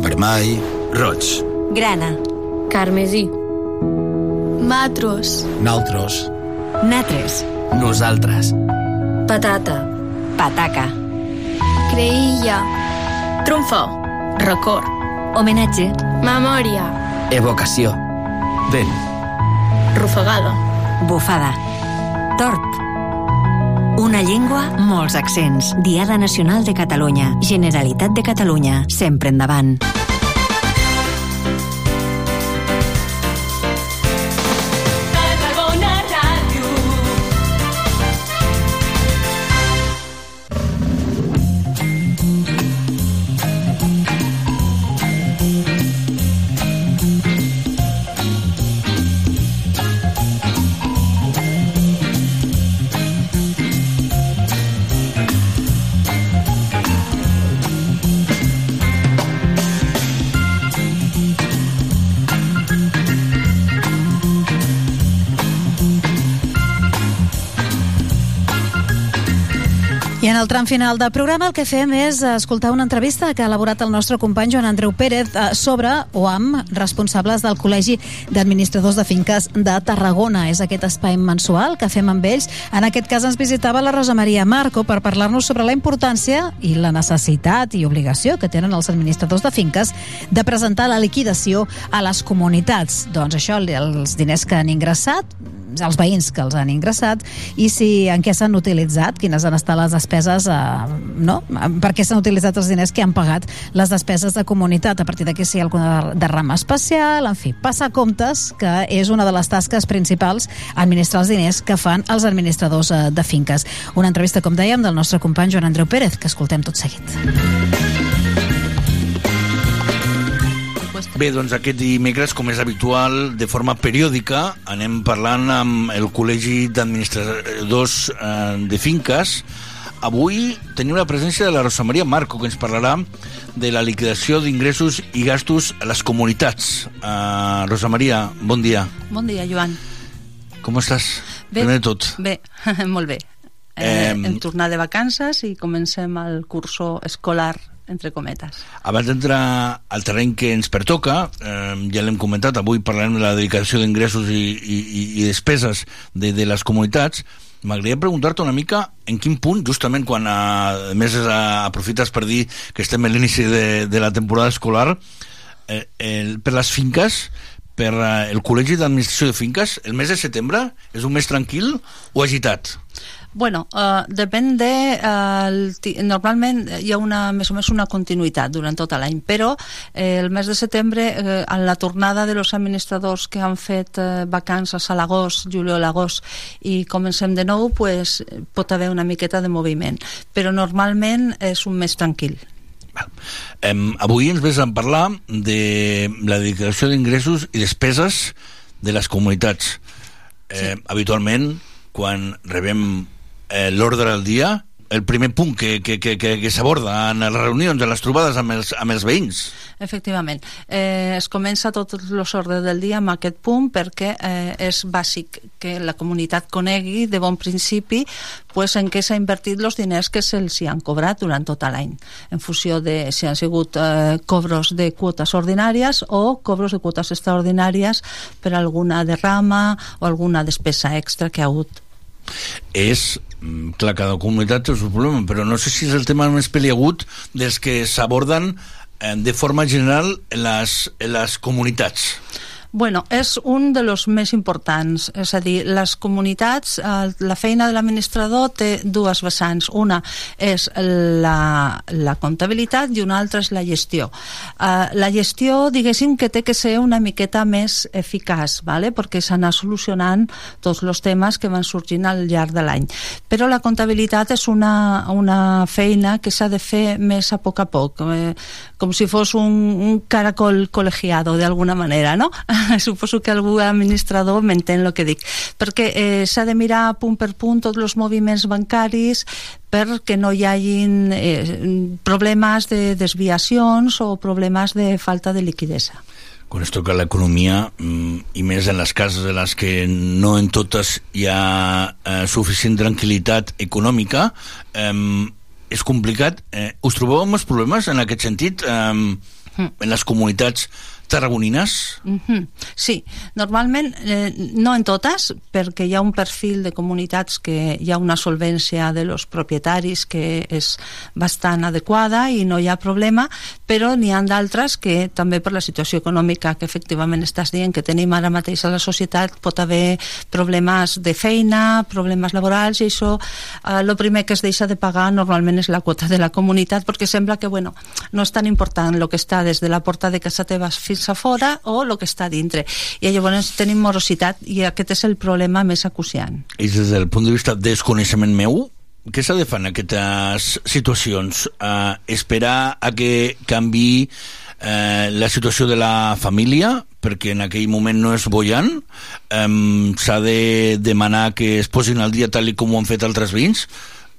Vermell. Roig. Grana. Carmesí. Matros. Naltros. Natres. Nosaltres. Patata. Pataca. Creïlla. Trumfo. Record. Homenatge. Memòria. Evocació. Vent. Rufagada. Bufada. Tort. Una llengua, molts accents. Diada Nacional de Catalunya. Generalitat de Catalunya. Sempre endavant. El tram final del programa el que fem és escoltar una entrevista que ha elaborat el nostre company Joan Andreu Pérez eh, sobre o amb responsables del Col·legi d'Administradors de Finques de Tarragona. És aquest espai mensual que fem amb ells. En aquest cas ens visitava la Rosa Maria Marco per parlar-nos sobre la importància i la necessitat i obligació que tenen els administradors de finques de presentar la liquidació a les comunitats. Doncs això, els diners que han ingressat, els veïns que els han ingressat i si en què s'han utilitzat, quines han estat les despeses, eh, no? per què s'han utilitzat els diners que han pagat les despeses de comunitat, a partir d'aquí si hi ha alguna derrama especial, en fi, passar comptes, que és una de les tasques principals, administrar els diners que fan els administradors eh, de finques. Una entrevista, com dèiem, del nostre company Joan Andreu Pérez, que escoltem tot seguit. Bé, doncs aquest dimecres, com és habitual, de forma periòdica, anem parlant amb el Col·legi d'Administradors eh, de Finques. Avui tenim la presència de la Rosa Maria Marco, que ens parlarà de la liquidació d'ingressos i gastos a les comunitats. Uh, Rosa Maria, bon dia. Bon dia, Joan. Com estàs? Bé, Primer de tot. Bé, (laughs) molt bé. Eh, hem tornat de vacances i comencem el curso escolar entre cometes. Abans d'entrar al terreny que ens pertoca, eh, ja l'hem comentat, avui parlarem de la dedicació d'ingressos i, i, i despeses de, de les comunitats, M'agradaria preguntar-te una mica en quin punt, justament quan a, a més a, aprofites per dir que estem a l'inici de, de la temporada escolar, eh, el, per les finques, per eh, el Col·legi d'Administració de Finques, el mes de setembre és un mes tranquil o agitat? Bueno, uh, depèn de... Uh, normalment hi ha una, més o menys una continuïtat durant tot l'any, però eh, el mes de setembre, eh, en la tornada de los administradors que han fet eh, vacances a l'agost, juliol-agost, i comencem de nou, pues, pot haver una miqueta de moviment. Però normalment és un mes tranquil. Em, avui ens ves a parlar de la dedicació d'ingressos i despeses de les comunitats. Eh, Habitualment, quan rebem eh, l'ordre del dia, el primer punt que, que, que, que, que s'aborda en les reunions, en les trobades amb els, amb els veïns. Efectivament. Eh, es comença tot l'ordre del dia amb aquest punt perquè eh, és bàsic que la comunitat conegui de bon principi pues, en què s'ha invertit els diners que se'ls han cobrat durant tot l'any, en funció de si han sigut eh, cobros de quotes ordinàries o cobros de quotes extraordinàries per alguna derrama o alguna despesa extra que ha hagut. És, mm, clar, cada comunitat té el seu problema, però no sé si és el tema més peliagut dels que s'aborden eh, de forma general en les, les comunitats. Bueno, és un de los més importants, és a dir, les comunitats, eh, la feina de l'administrador té dues vessants. Una és la, la comptabilitat i una altra és la gestió. Eh, la gestió, diguéssim, que té que ser una miqueta més eficaç, vale? perquè s'anà solucionant tots els temes que van sorgint al llarg de l'any. Però la comptabilitat és una, una feina que s'ha de fer més a poc a poc, eh, com si fos un, un caracol col·legiado, d'alguna manera, no? (laughs) (laughs) Suposo que algú administrador m'entén el que dic. Perquè eh, s'ha de mirar punt per punt tots els moviments bancaris perquè no hi hagin eh, problemes de desviacions o problemes de falta de liquidesa. quan es toca l'economia mm, i més en les cases en les que no en totes hi ha eh, suficient tranquil·litat econòmica eh, és complicat eh, us trobeu amb els problemes en aquest sentit eh, en les comunitats tarragonines Mm -hmm. Sí, normalment eh, no en totes, perquè hi ha un perfil de comunitats que hi ha una solvència de los propietaris que és bastant adequada i no hi ha problema, però n'hi ha d'altres que també per la situació econòmica que efectivament estàs dient que tenim ara mateix a la societat pot haver problemes de feina, problemes laborals i això eh, primer que es deixa de pagar normalment és la quota de la comunitat perquè sembla que bueno, no és tan important el que està des de la porta de casa teva fins a fora o el que està dintre. I llavors tenim morositat i aquest és el problema més acuciant. I des del punt de vista de desconeixement meu què s'ha de fer en aquestes situacions? Eh, esperar a que canvi eh, la situació de la família perquè en aquell moment no és bollant eh, s'ha de demanar que es posin al dia tal com ho han fet altres veïns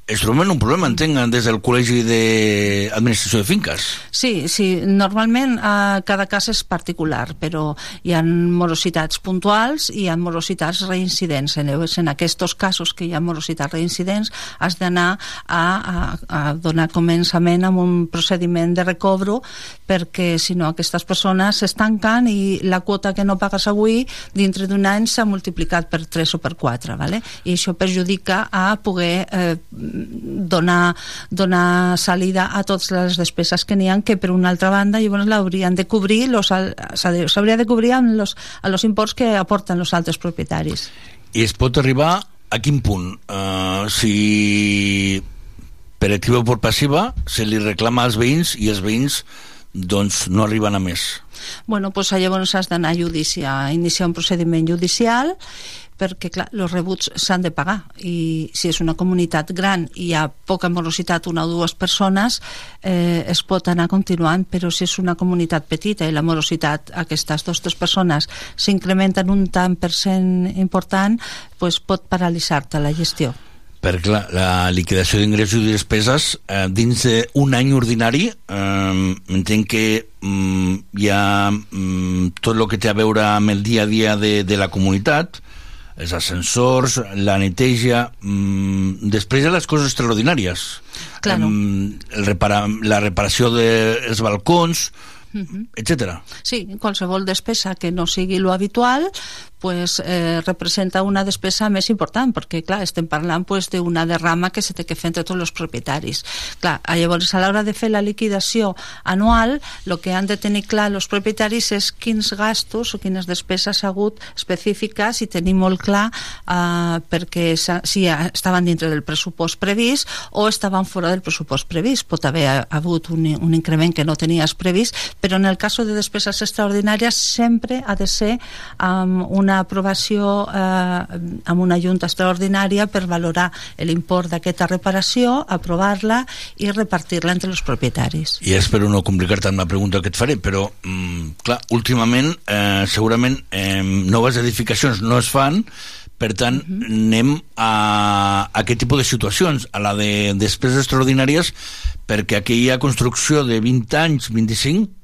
es troben un problema, entenc, des del Col·legi d'Administració de Finques. Sí, sí, normalment eh, cada cas és particular, però hi ha morositats puntuals i hi ha morositats reincidents. En, en aquests casos que hi ha morositats reincidents has d'anar a, a, a donar començament amb un procediment de recobro perquè si no aquestes persones s'estanquen i la quota que no pagues avui dintre d'un any s'ha multiplicat per 3 o per 4, ¿vale? i això perjudica a poder eh, donar, donar salida a totes les despeses que n'hi ha que per una altra banda llavors l'haurien de cobrir s'hauria de cobrir amb los, a los imports que aporten els altres propietaris i es pot arribar a quin punt? Uh, si per activa o per passiva se li reclama als veïns i els veïns doncs no arriben a més. Bueno, pues llavors has d'anar a judici a iniciar un procediment judicial perquè clar, els rebuts s'han de pagar. I si és una comunitat gran i hi ha poca morositat, una o dues persones eh, es pot anar continuant però si és una comunitat petita i la morositat aquestes dues tres persones s'incrementen un tant per cent important pues pot paralitzar-te la gestió perquè la, la liquidació d'ingressos i despeses eh, dins d'un any ordinari eh, entenc que mm, hi ha mm, tot el que té a veure amb el dia a dia de, de la comunitat els ascensors, la neteja, mmm, després de les coses extraordinàries. Claro. Um, el repara la reparació dels de, balcons, uh -huh. etc. Sí, qualsevol despesa que no sigui lo habitual pues, eh, representa una despesa més important, perquè, clar, estem parlant pues, d'una derrama que se té que fer entre tots els propietaris. Clar, llavors, a l'hora de fer la liquidació anual, el que han de tenir clar els propietaris és quins gastos o quines despeses ha hagut específiques i tenir molt clar eh, perquè si estaven dintre del pressupost previst o estaven fora del pressupost previst. Pot haver hagut un, un increment que no tenies previst, però en el cas de despeses extraordinàries sempre ha de ser amb una una aprovació eh, amb una junta extraordinària per valorar l'import d'aquesta reparació, aprovar-la i repartir-la entre els propietaris. I espero no complicar-te amb la pregunta que et faré, però, mm, clar, últimament eh, segurament eh, noves edificacions no es fan per tant, uh -huh. anem a, a aquest tipus de situacions, a la de despeses extraordinàries, perquè aquella construcció de 20 anys, 25,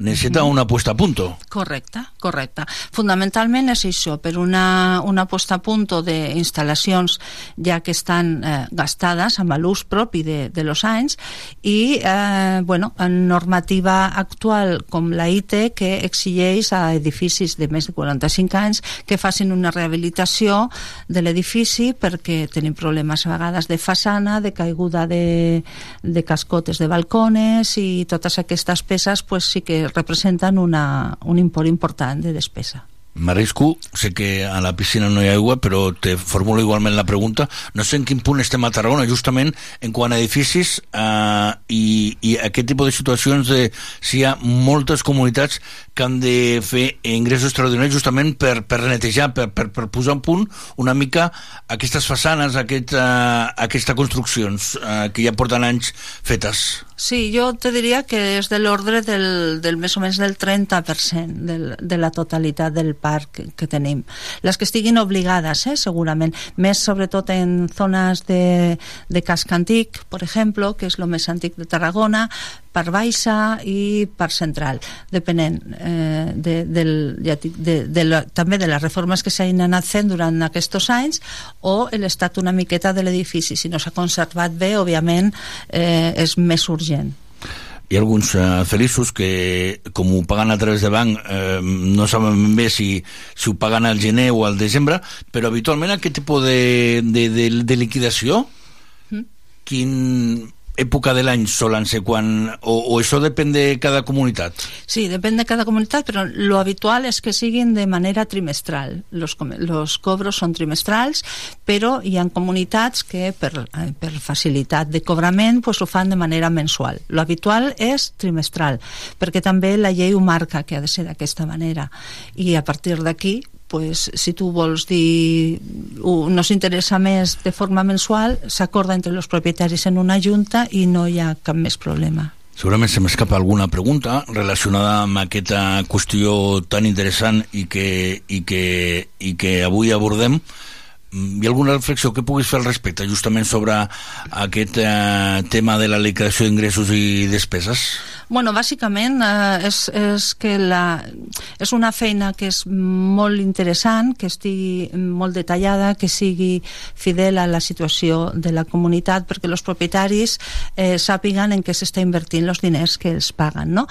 necessita una puesta a punto. Correcte, correcte. Fundamentalment és això, per una, una puesta a punto d'instal·lacions ja que estan eh, gastades amb l'ús propi de, de los anys i, eh, bueno, en normativa actual com la IT que exigeix a edificis de més de 45 anys que facin una rehabilitació de l'edifici perquè tenim problemes a vegades de façana, de caiguda de, de cascotes de balcones i totes aquestes peces pues, sí que representen una, un import important de despesa. M'arrisco, sé que a la piscina no hi ha aigua, però te formulo igualment la pregunta. No sé en quin punt estem a Tarragona, justament en quant a edificis eh, i, i aquest tipus de situacions de si hi ha moltes comunitats que han de fer ingressos extraordinaris justament per, per netejar, per, per, per posar en punt una mica aquestes façanes, aquest, uh, aquestes construccions uh, que ja porten anys fetes. Sí, jo te diria que és de l'ordre del, del més o menys del 30% del, de la totalitat del parc que, que tenim. Les que estiguin obligades, eh, segurament, més sobretot en zones de, de casc antic, per exemple, que és el més antic de Tarragona, per baixa i per central, depenent eh, de, del, ja dic, de, de la, també de les reformes que s'han anat fent durant aquests anys o l'estat una miqueta de l'edifici. Si no s'ha conservat bé, òbviament, eh, és més urgent hi ha alguns eh, feliços que, com ho paguen a través de banc, eh, no saben bé si, si ho paguen al gener o al desembre, però habitualment aquest tipus de, de, de, de liquidació, mm. quin, època de l'any solen ser quan... O, o això depèn de cada comunitat? Sí, depèn de cada comunitat, però lo habitual és que siguin de manera trimestral. Los, los cobros són trimestrals, però hi ha comunitats que per, eh, per facilitat de cobrament pues, ho fan de manera mensual. Lo habitual és trimestral, perquè també la llei ho marca que ha de ser d'aquesta manera. I a partir d'aquí pues, si tu vols dir no s'interessa més de forma mensual, s'acorda entre els propietaris en una junta i no hi ha cap més problema. Segurament se m'escapa alguna pregunta relacionada amb aquesta qüestió tan interessant i que, i que, i que avui abordem. Mm, Hi ha alguna reflexió que puguis fer al respecte justament sobre aquest eh, tema de la liquidació d'ingressos i despeses? Bueno, bàsicament eh, és, és que la, és una feina que és molt interessant, que estigui molt detallada, que sigui fidel a la situació de la comunitat, perquè els propietaris eh, sàpiguen en què s'està invertint els diners que els paguen, no?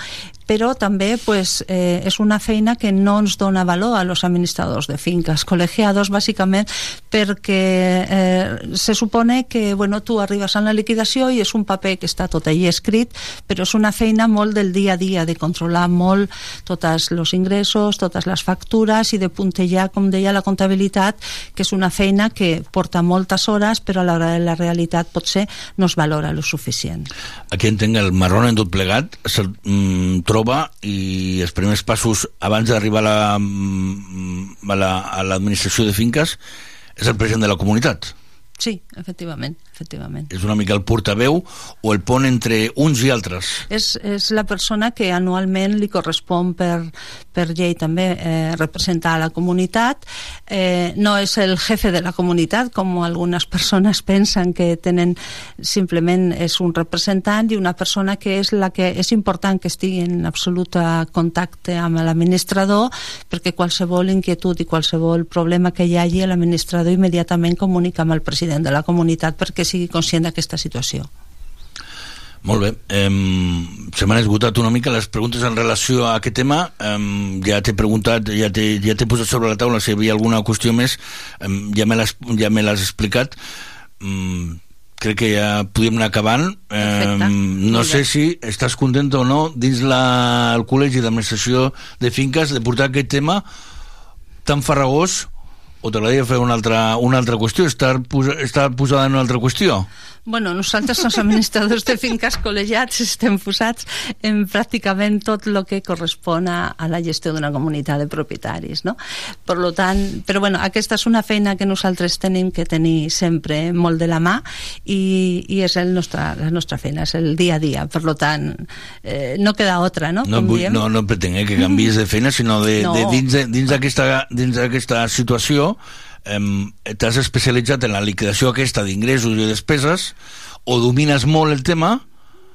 però també pues, eh, és una feina que no ens dona valor a los administradors de fincas colegiados, bàsicament perquè eh, se supone que bueno, tu arribes a la liquidació i és un paper que està tot allí escrit, però és una feina molt del dia a dia, de controlar molt tots els ingressos, totes les factures i de puntejar, com deia, la comptabilitat, que és una feina que porta moltes hores, però a l'hora de la realitat potser no es valora lo suficient. Aquí entenc el marrón en tot plegat se'l mm, troba i els primers passos abans d'arribar a la- mm, a la- a l'administració de finques és el president de la comunitat. Sí, efectivament, efectivament. És una mica el portaveu o el pont entre uns i altres. és, és la persona que anualment li correspon per, per llei també eh, representar a la comunitat eh, no és el jefe de la comunitat com algunes persones pensen que tenen simplement és un representant i una persona que és la que és important que estigui en absolut contacte amb l'administrador perquè qualsevol inquietud i qualsevol problema que hi hagi l'administrador immediatament comunica amb el president de la comunitat perquè sigui conscient d'aquesta situació. Molt bé. Um, se m'han esgotat una mica les preguntes en relació a aquest tema. Um, ja t'he preguntat, ja t'he ja posat sobre la taula si hi havia alguna qüestió més. Um, ja me l'has ja me explicat. Um, crec que ja podíem anar acabant. Perfecte. No sé si estàs content o no dins la, el Col·legi d'Administració de Finques de portar aquest tema tan farragós o t'agradaria fer una altra, una altra qüestió, estar, posa, estar posada en una altra qüestió? Bueno, nosaltres, els administradors de finques col·legiats, estem posats en pràcticament tot el que correspon a, a la gestió d'una comunitat de propietaris, no? Per lo tant, però bueno, aquesta és una feina que nosaltres tenim que tenir sempre molt de la mà i, i és el nostre, la nostra feina, és el dia a dia. Per lo tant, eh, no queda otra, no? No, vull, no, no pretenc eh, que canvies de feina, sinó de, No. de dins d'aquesta dins d'aquesta situació em, t'has especialitzat en la liquidació aquesta d'ingressos i despeses o domines molt el tema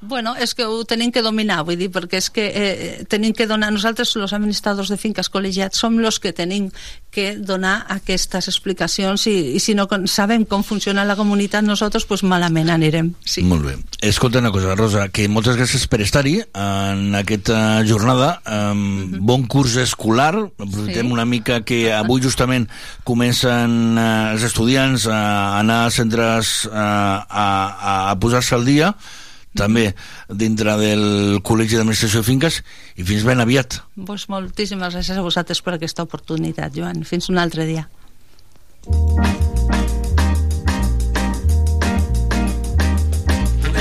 Bueno, és que ho tenim que dominar, vull dir, perquè és que eh, tenim que donar, nosaltres, els administradors de finques col·legiats, som els que tenim que donar aquestes explicacions i, i si no sabem com funciona la comunitat, nosaltres pues, malament anirem. Sí. Molt bé. Escolta una cosa, Rosa, que moltes gràcies per estar-hi en aquesta jornada. Um, Bon curs escolar. Aprofitem Sí. una mica que avui justament comencen uh, els estudiants a anar als centres uh, a, a, a posar-se al dia també dintre del Col·legi d'Administració de Finques i fins ben aviat. Pues moltíssimes gràcies a vosaltres per aquesta oportunitat, Joan. Fins un altre dia.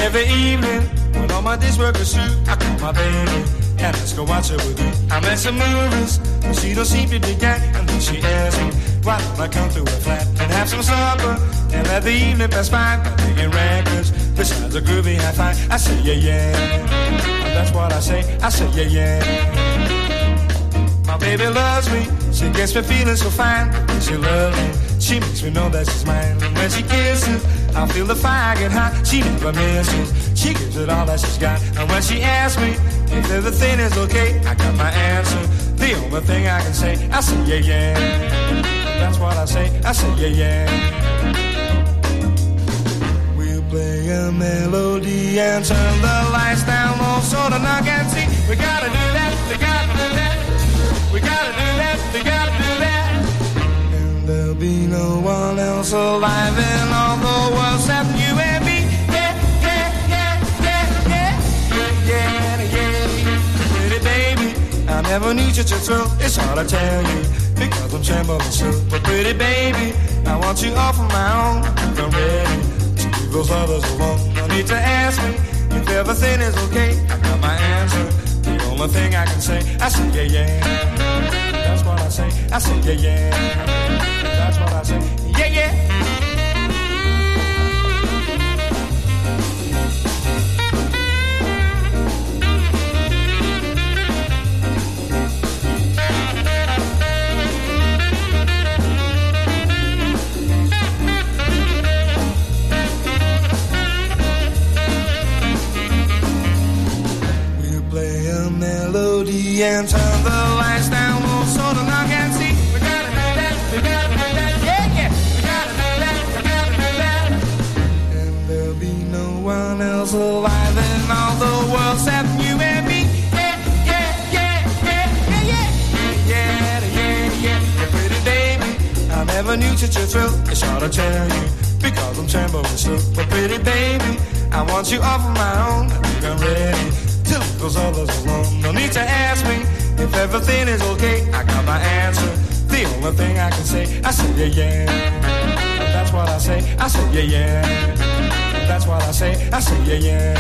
Every evening, when all my days work is through, I call my baby and let's go watch her with. I'm at some movies, but she don't seem to dig that. And then she asks me, why don't I come to her flat and have some supper and let the evening pass by by digging records besides a groovy high five. I say, yeah, yeah. And that's what I say. I say, yeah, yeah. My baby loves me, she gets me feeling so fine. She loves me, she makes me know that she's mine. And when she kisses, I feel the fire get hot. She never misses, she gives it all that she's got. And when she asks me if everything is okay, I got my answer. The only thing I can say, I say yeah yeah. That's what I say, I say yeah yeah. We'll play a melody and turn the lights down low so the knock can see. We gotta do that, we gotta. We gotta do that, we gotta do that. And there'll be no one else alive in all the world except you and me. Yeah, yeah, yeah, yeah, yeah, yeah, yeah. Pretty baby, I never need you to thrill. It's hard to tell you because I'm trembling so. But pretty baby, I want you all for my own. I'm ready to leave those others alone. No need to ask me if everything is okay. I got my answer. The only thing I can say, I say yeah yeah say. I say, yeah, yeah. That's what I say. Yeah, yeah. and turn the one alive in all the world except you and me. Yeah, yeah, yeah, yeah, yeah, yeah. Yeah, yeah, yeah, yeah, pretty baby. I never knew such a thrill. It's hard to tell you because I'm trembling still. But pretty baby, I want you all for my own. I think I'm ready to leave those others alone. No need to ask me if everything is okay. I got my answer. The only thing I can say, I say yeah yeah. That's what I say. I say yeah yeah. That's what I say. I say yeah yeah.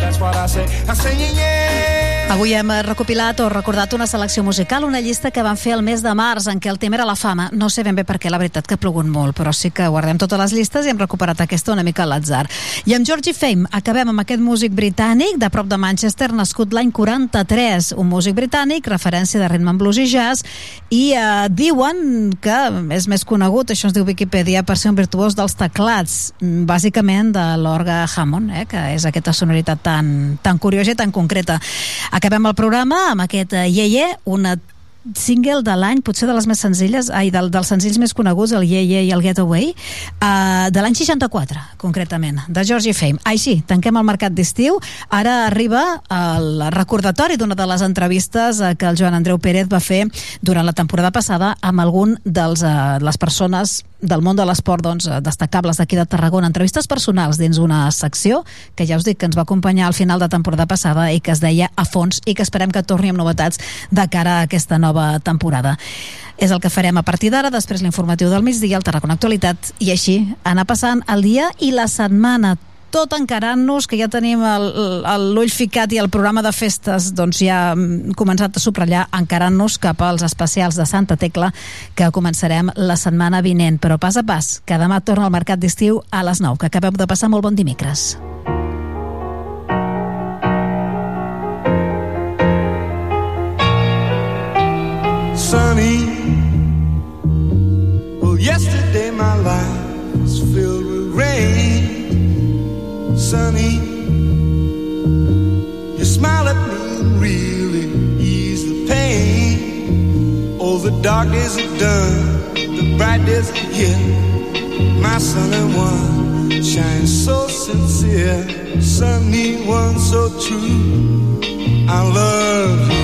That's what I say. I say yeah yeah. Avui hem recopilat o recordat una selecció musical, una llista que van fer el mes de març, en què el tema era la fama. No sé ben bé per què, la veritat que ha plogut molt, però sí que guardem totes les llistes i hem recuperat aquesta una mica a l'atzar. I amb Georgie Fame acabem amb aquest músic britànic de prop de Manchester, nascut l'any 43, un músic britànic, referència de rhythm and blues i jazz, i eh, diuen que és més conegut, això ens diu Wikipedia, per ser un virtuós dels teclats, bàsicament de l'orga Hammond, eh, que és aquesta sonoritat tan, tan curiosa i tan concreta. Acabem el programa amb aquest eh, Yeye, una single de l'any, potser de les més senzilles, ai, del, dels senzills més coneguts, el Yeah Yeah i el Getaway, uh, de l'any 64, concretament, de Georgie Fame. Així, tanquem el mercat d'estiu. Ara arriba el recordatori d'una de les entrevistes eh, que el Joan Andreu Pérez va fer durant la temporada passada amb algun dels uh, les persones del món de l'esport doncs, eh, destacables d'aquí de Tarragona, entrevistes personals dins una secció que ja us dic que ens va acompanyar al final de temporada passada i que es deia A fons i que esperem que torni amb novetats de cara a aquesta nova temporada. És el que farem a partir d'ara, després l'informatiu del migdia, el Tarragona Actualitat, i així anar passant el dia i la setmana tot encarant-nos, que ja tenim l'ull ficat i el programa de festes doncs ja començat a subratllar encarant-nos cap als especials de Santa Tecla que començarem la setmana vinent, però pas a pas, que demà torna al mercat d'estiu a les 9, que acabeu de passar molt bon dimecres. The dark days are done, the bright days are here. My sunny one shines so sincere, sunny one so true. I love you.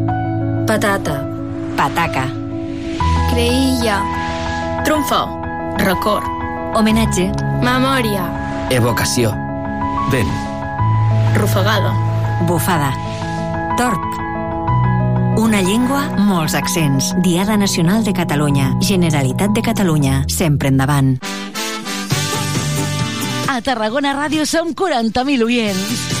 Patata. Pataca. Creïlla. Trumfo. Record. Homenatge. Memòria. evocació, vent, Rufagada. Bufada. Torp. Una llengua, molts accents. Diada Nacional de Catalunya. Generalitat de Catalunya. Sempre endavant. A Tarragona Ràdio som 40.000 oients.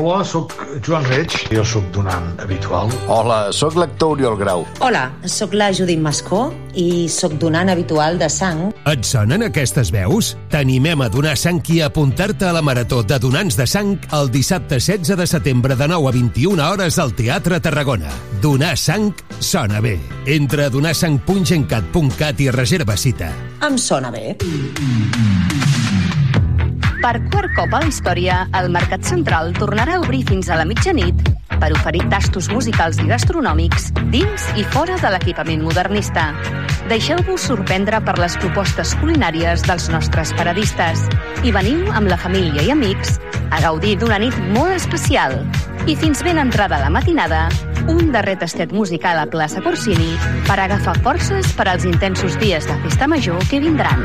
Hola, sóc Joan Reig, jo sóc donant habitual. Hola, sóc l'actor Oriol Grau. Hola, sóc la Judit Mascó i sóc donant habitual de sang. Et sonen aquestes veus? T'animem a donar sang i a apuntar-te a la Marató de Donants de Sang el dissabte 16 de setembre de 9 a 21 hores al Teatre Tarragona. Donar sang sona bé. Entra a donarsang.gencat.cat i reserva cita. Em sona bé. Per quart cop a la història, el Mercat Central tornarà a obrir fins a la mitjanit per oferir tastos musicals i gastronòmics dins i fora de l'equipament modernista. Deixeu-vos sorprendre per les propostes culinàries dels nostres paradistes i veniu amb la família i amics a gaudir d'una nit molt especial. I fins ben entrada la matinada, un darrer tastet musical a plaça Corsini per agafar forces per als intensos dies de festa major que vindran.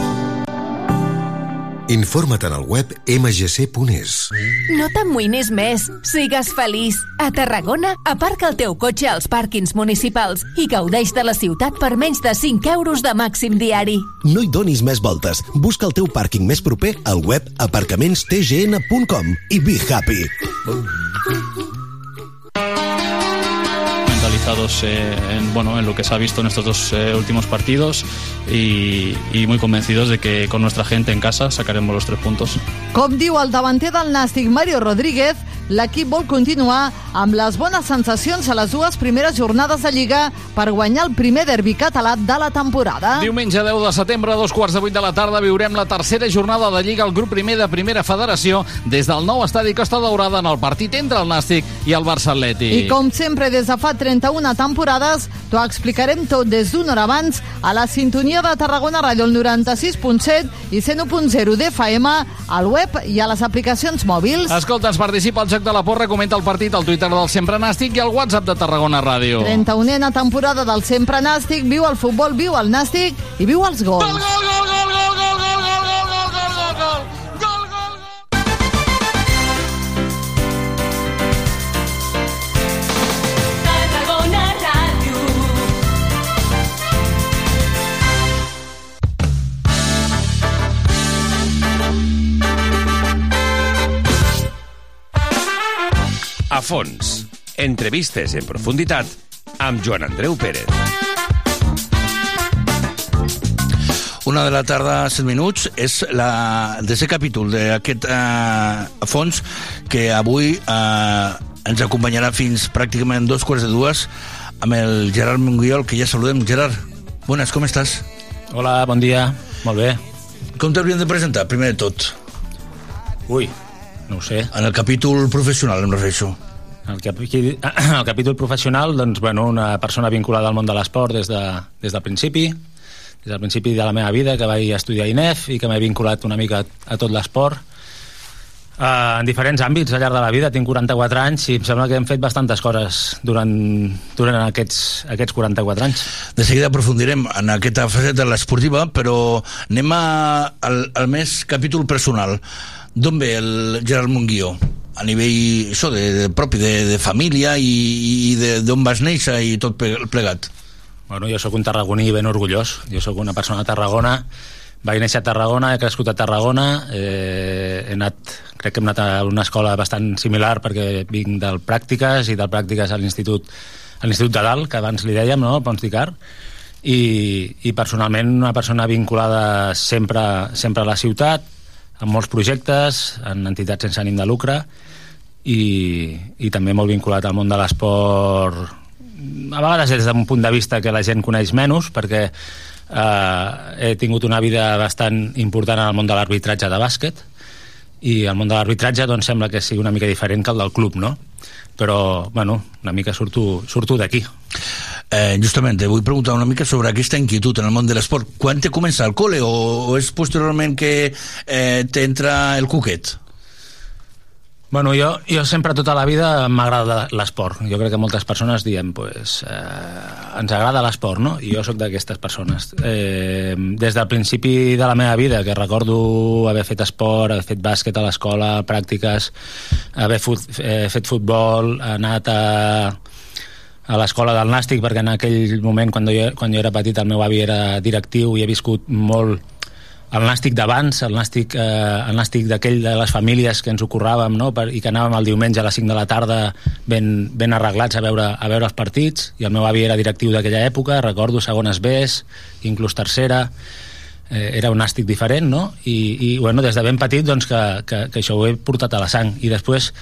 Informa't en el web mgc.es. No t'amoïnis més. Sigues feliç. A Tarragona, aparca el teu cotxe als pàrquings municipals i gaudeix de la ciutat per menys de 5 euros de màxim diari. No hi donis més voltes. Busca el teu pàrquing més proper al web aparcamentstgn.com i be happy. Mentalizados eh, en, bueno, en lo que se ha visto en estos dos eh, últimos partidos y, y muy convencidos de que con nuestra gente en casa sacaremos los tres puntos. Com diu el davanter del Nàstic, Mario Rodríguez, l'equip vol continuar amb les bones sensacions a les dues primeres jornades de Lliga per guanyar el primer derbi català de la temporada. Diumenge 10 de setembre, a dos quarts de vuit de la tarda, viurem la tercera jornada de Lliga al grup primer de Primera Federació des del nou estadi Costa Daurada en el partit entre el Nàstic i el Barça Atlètic. I com sempre, des de fa 31 una temporada, t'ho explicarem tot des d'una hora abans a la sintonia de Tarragona Ràdio el 96.7 i 101.0 d'FM, al web i a les aplicacions mòbils. Escolta, es participa al Joc de la Porra, comenta el partit al Twitter del Sempre Nàstic i al WhatsApp de Tarragona Ràdio. 31a temporada del Sempre Nàstic, viu el futbol, viu el Nàstic i viu els gols. Gol, gol, gol, gol, gol, gol, gol, gol! A fons. Entrevistes en profunditat amb Joan Andreu Pérez. Una de la tarda, 7 minuts, és la desè capítol d'aquest eh, fons que avui eh, ens acompanyarà fins pràcticament dos quarts de dues amb el Gerard Munguiol, que ja saludem. Gerard, bones, com estàs? Hola, bon dia. Molt bé. Com t'hauríem de presentar, primer de tot? Ui, no ho sé. En el capítol professional, em refereixo. El, capi (clears throat) el capítol professional, doncs, bueno, una persona vinculada al món de l'esport des, de, des del principi, des del principi de la meva vida, que vaig estudiar a INEF i que m'he vinculat una mica a, a tot l'esport. Uh, en diferents àmbits al llarg de la vida, tinc 44 anys i em sembla que hem fet bastantes coses durant, durant aquests, aquests 44 anys. De seguida aprofundirem en aquesta faceta de l'esportiva, però anem a, al, al més capítol personal. D'on ve el Gerard Monguió? A nivell això, de, de propi, de, de família i, i d'on vas néixer i tot plegat? Bueno, jo sóc un tarragoní ben orgullós. Jo sóc una persona de Tarragona vaig néixer a Tarragona, he crescut a Tarragona, eh, he anat, crec que hem anat a una escola bastant similar perquè vinc del Pràctiques i del Pràctiques a l'Institut a l'Institut de Dalt, que abans li dèiem, no? Pons d'Icar, i, i personalment una persona vinculada sempre, sempre a la ciutat, amb molts projectes, en entitats sense ànim de lucre, i, i també molt vinculat al món de l'esport, a vegades des d'un punt de vista que la gent coneix menys, perquè eh, he tingut una vida bastant important en el món de l'arbitratge de bàsquet i el món de l'arbitratge doncs sembla que sigui una mica diferent que el del club, no? Però, bueno, una mica surto, surto d'aquí. Eh, justament, te vull preguntar una mica sobre aquesta inquietud en el món de l'esport. Quan te comença al col·le o, o és posteriorment que eh, t'entra el cuquet? Bueno, jo, jo sempre tota la vida m'agrada l'esport. Jo crec que moltes persones diem, pues, eh, ens agrada l'esport, no? I jo sóc d'aquestes persones. Eh, des del principi de la meva vida, que recordo haver fet esport, haver fet bàsquet a l'escola, pràctiques, haver fut, eh, fet futbol, anat a, a l'escola del Nàstic, perquè en aquell moment, quan jo, quan jo era petit, el meu avi era directiu i he viscut molt el nàstic d'abans, el nàstic, eh, el nàstic d'aquell de les famílies que ens ocorràvem no? per, i que anàvem el diumenge a les 5 de la tarda ben, ben arreglats a veure, a veure els partits i el meu avi era directiu d'aquella època recordo segones Bs, inclús tercera eh, era un nàstic diferent no? I, i bueno, des de ben petit doncs, que, que, que això ho he portat a la sang i després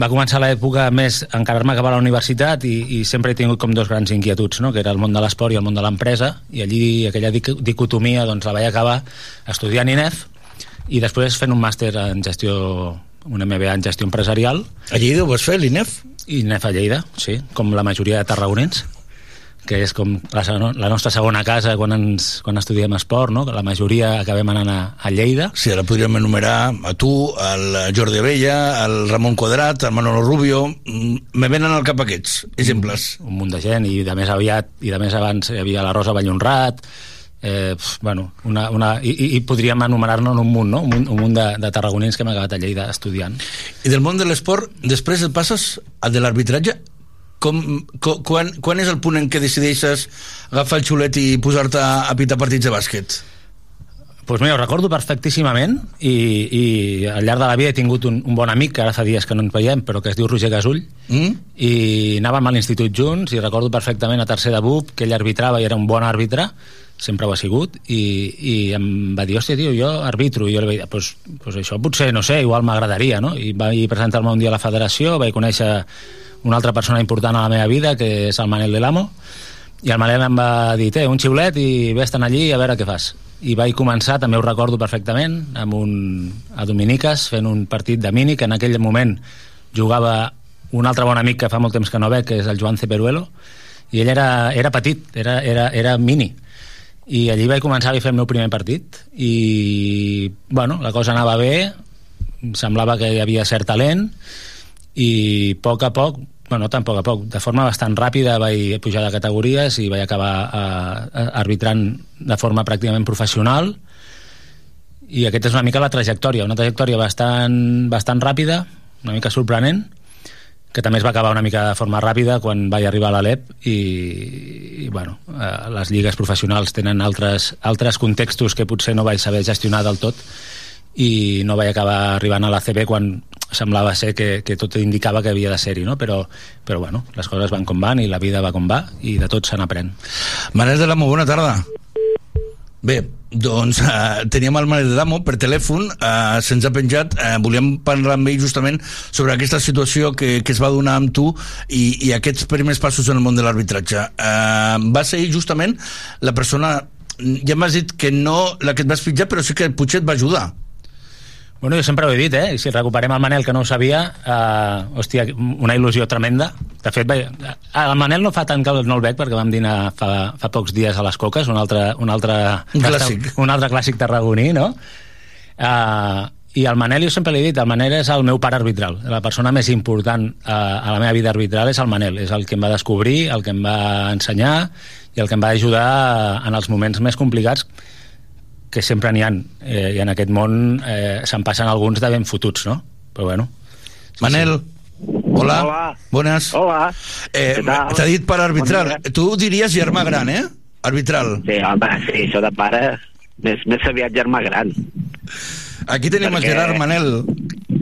va començar l'època més encarar-me cap a la universitat i, i sempre he tingut com dos grans inquietuds, no? que era el món de l'esport i el món de l'empresa, i allí aquella dicotomia doncs, la vaig acabar estudiant INEF i després fent un màster en gestió, un MBA en gestió empresarial. A Lleida ho vas fer, l'INEF? INEF a Lleida, sí, com la majoria de tarragonins que és com la, la nostra segona casa quan, ens, quan estudiem esport, no? que la majoria acabem anant a, a Lleida. Sí, ara podríem enumerar a tu, al Jordi Abella, al Ramon Quadrat, al Manolo Rubio... Mm, me venen al cap aquests exemples. Un, un munt de gent, i de més aviat, i de més abans hi havia la Rosa Vallhonrat, eh, bueno, una, una, i, i podríem anomenar-ne un munt, no? un munt, un munt de, de tarragonins que hem acabat a Lleida estudiant. I del món de l'esport, després et passes al de l'arbitratge com, com, quan, quan és el punt en què decideixes agafar el xulet i posar-te a, pitar partits de bàsquet? Pues mira, ho recordo perfectíssimament i, i al llarg de la vida he tingut un, un bon amic que ara fa dies que no ens veiem però que es diu Roger Gasull mm? i anàvem a l'institut junts i recordo perfectament a tercer de BUP que ell arbitrava i era un bon àrbitre sempre ho ha sigut i, i em va dir, hòstia tio, jo arbitro i jo li vaig dir, pues, pues això potser, no sé, igual m'agradaria no? i vaig presentar-me un dia a la federació vaig conèixer una altra persona important a la meva vida, que és el Manel de l'Amo, i el Manel em va dir, té, un xiulet i vés allí a veure què fas. I vaig començar, també ho recordo perfectament, amb un, a Dominiques, fent un partit de mini, que en aquell moment jugava un altre bon amic que fa molt temps que no veig, que és el Joan Ceperuelo, i ell era, era petit, era, era, era mini. I allí vaig començar a fer el meu primer partit i, bueno, la cosa anava bé, semblava que hi havia cert talent, i a poc a poc bueno, tan poc a poc, de forma bastant ràpida vaig pujar de categories i vaig acabar eh, arbitrant de forma pràcticament professional. I aquesta és una mica la trajectòria, una trajectòria bastant, bastant ràpida, una mica sorprenent, que també es va acabar una mica de forma ràpida quan vaig arribar a l'Alep i, i bueno, eh, les lligues professionals tenen altres, altres contextos que potser no vaig saber gestionar del tot i no vaig acabar arribant a la CB quan semblava ser que, que tot indicava que havia de ser-hi, no? però, però bueno, les coses van com van i la vida va com va i de tot se n'aprèn. Manel de l'Amo, bona tarda. Bé, doncs uh, teníem el Manel de l'Amo per telèfon, uh, se'ns ha penjat, uh, volíem parlar amb ell justament sobre aquesta situació que, que es va donar amb tu i, i aquests primers passos en el món de l'arbitratge. Uh, va ser justament la persona, ja m'has dit que no la que et vas pitjar, però sí que potser et va ajudar. Bueno, jo sempre ho he dit, eh? Si recuperem el Manel, que no ho sabia, eh, hòstia, una il·lusió tremenda. De fet, vaig, el Manel no fa tant que no el veig, perquè vam dinar fa, fa pocs dies a les Coques, un altre, un altre, un clàssic, un altre clàssic tarragoní, no? Uh, i el Manel, jo sempre l'he dit, el Manel és el meu pare arbitral. La persona més important a, a la meva vida arbitral és el Manel. És el que em va descobrir, el que em va ensenyar i el que em va ajudar en els moments més complicats que sempre n'hi han. Eh, I en aquest món eh, se'n passen alguns de ben fotuts, no? Però bueno. Sí, Manel, sí. hola. Hola. Buenas. Hola. Eh? T'ha dit per arbitral. Bon tu diries germà gran, eh? Arbitral. Sí, home, sí, això de pare, més, més aviat germà gran. Aquí tenim el Gerard Manel.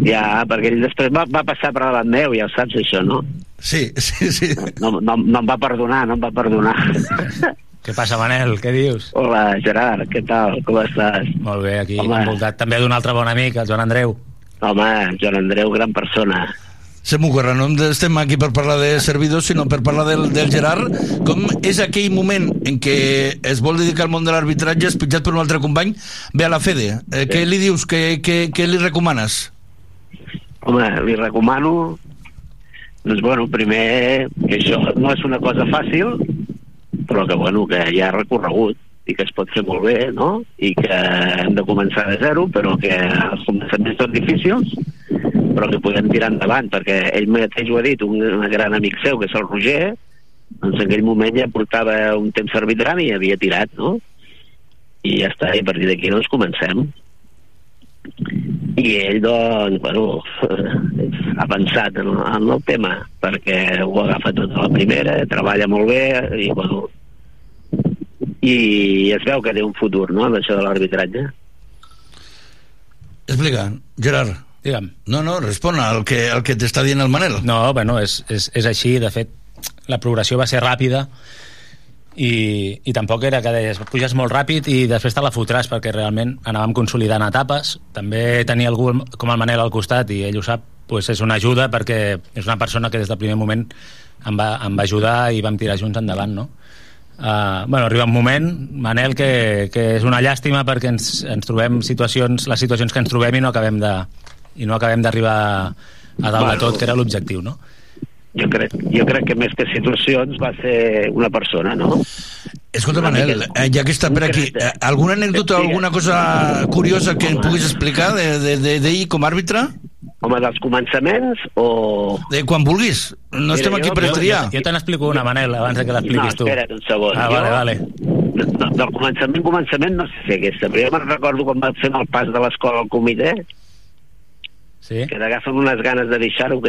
Ja, perquè ell després va, va passar per davant meu, ja ho saps, això, no? Sí, sí, sí. No, no, no em va perdonar, no em va perdonar. (laughs) Què passa, Manel? Què dius? Hola, Gerard, què tal? Com estàs? Molt bé, aquí Home. envoltat també d'un altre bon amic, el Joan Andreu. Home, Joan Andreu, gran persona. Se m'ocorre, no estem aquí per parlar de servidors, sinó per parlar del, del Gerard. Com és aquell moment en què es vol dedicar al món de l'arbitratge, és pitjat per un altre company, ve a la Fede. Eh, Què li dius? Què, què, què li recomanes? Home, li recomano doncs bueno, primer que això no és una cosa fàcil però que bueno, que hi ha recorregut i que es pot fer molt bé, no? I que hem de començar de zero, però que els començaments són difícils, però que podem tirar endavant, perquè ell mateix ho ha dit, un, un gran amic seu, que és el Roger, doncs en aquell moment ja portava un temps arbitrant i havia tirat, no? I ja està, i a partir d'aquí doncs comencem. I ell, doncs, bueno, (laughs) ha pensat en, en el tema, perquè ho agafa tot a la primera, treballa molt bé, i, bueno, i es veu que té un futur, no?, amb això de l'arbitratge. Explica, Gerard. Digue'm. No, no, respon al que, al que t'està dient el Manel. No, bueno, és, és, és així, de fet, la progressió va ser ràpida i, i tampoc era que deies puges molt ràpid i després te la fotràs perquè realment anàvem consolidant etapes també tenia algú com el Manel al costat i ell ho sap, pues és una ajuda perquè és una persona que des del primer moment em va, em va ajudar i vam tirar junts endavant no? Uh, bueno, arriba un moment, Manel, que, que és una llàstima perquè ens, ens trobem situacions, les situacions que ens trobem i no acabem de i no acabem d'arribar a dalt Bueno. de tot, que era l'objectiu, no? Jo crec, jo crec que més que situacions va ser una persona, no? Escolta, Manel, eh, ja que està per aquí, eh, alguna anècdota o alguna cosa curiosa que em puguis explicar d'ell de, de, d'ell com a àrbitre? Home, dels començaments o... De quan vulguis. No Mira, estem aquí jo- per jo- estudiar. Jo te n'explico una, Manel, abans de que l'expliquis no, tu. espera't un segon. Ah, Jo- vale, vale. De, de, del començament, començament, no sé si aquesta, però jo me'n recordo quan vam fer el pas de l'escola al comitè, sí? que t'agafen unes ganes de deixar-ho, que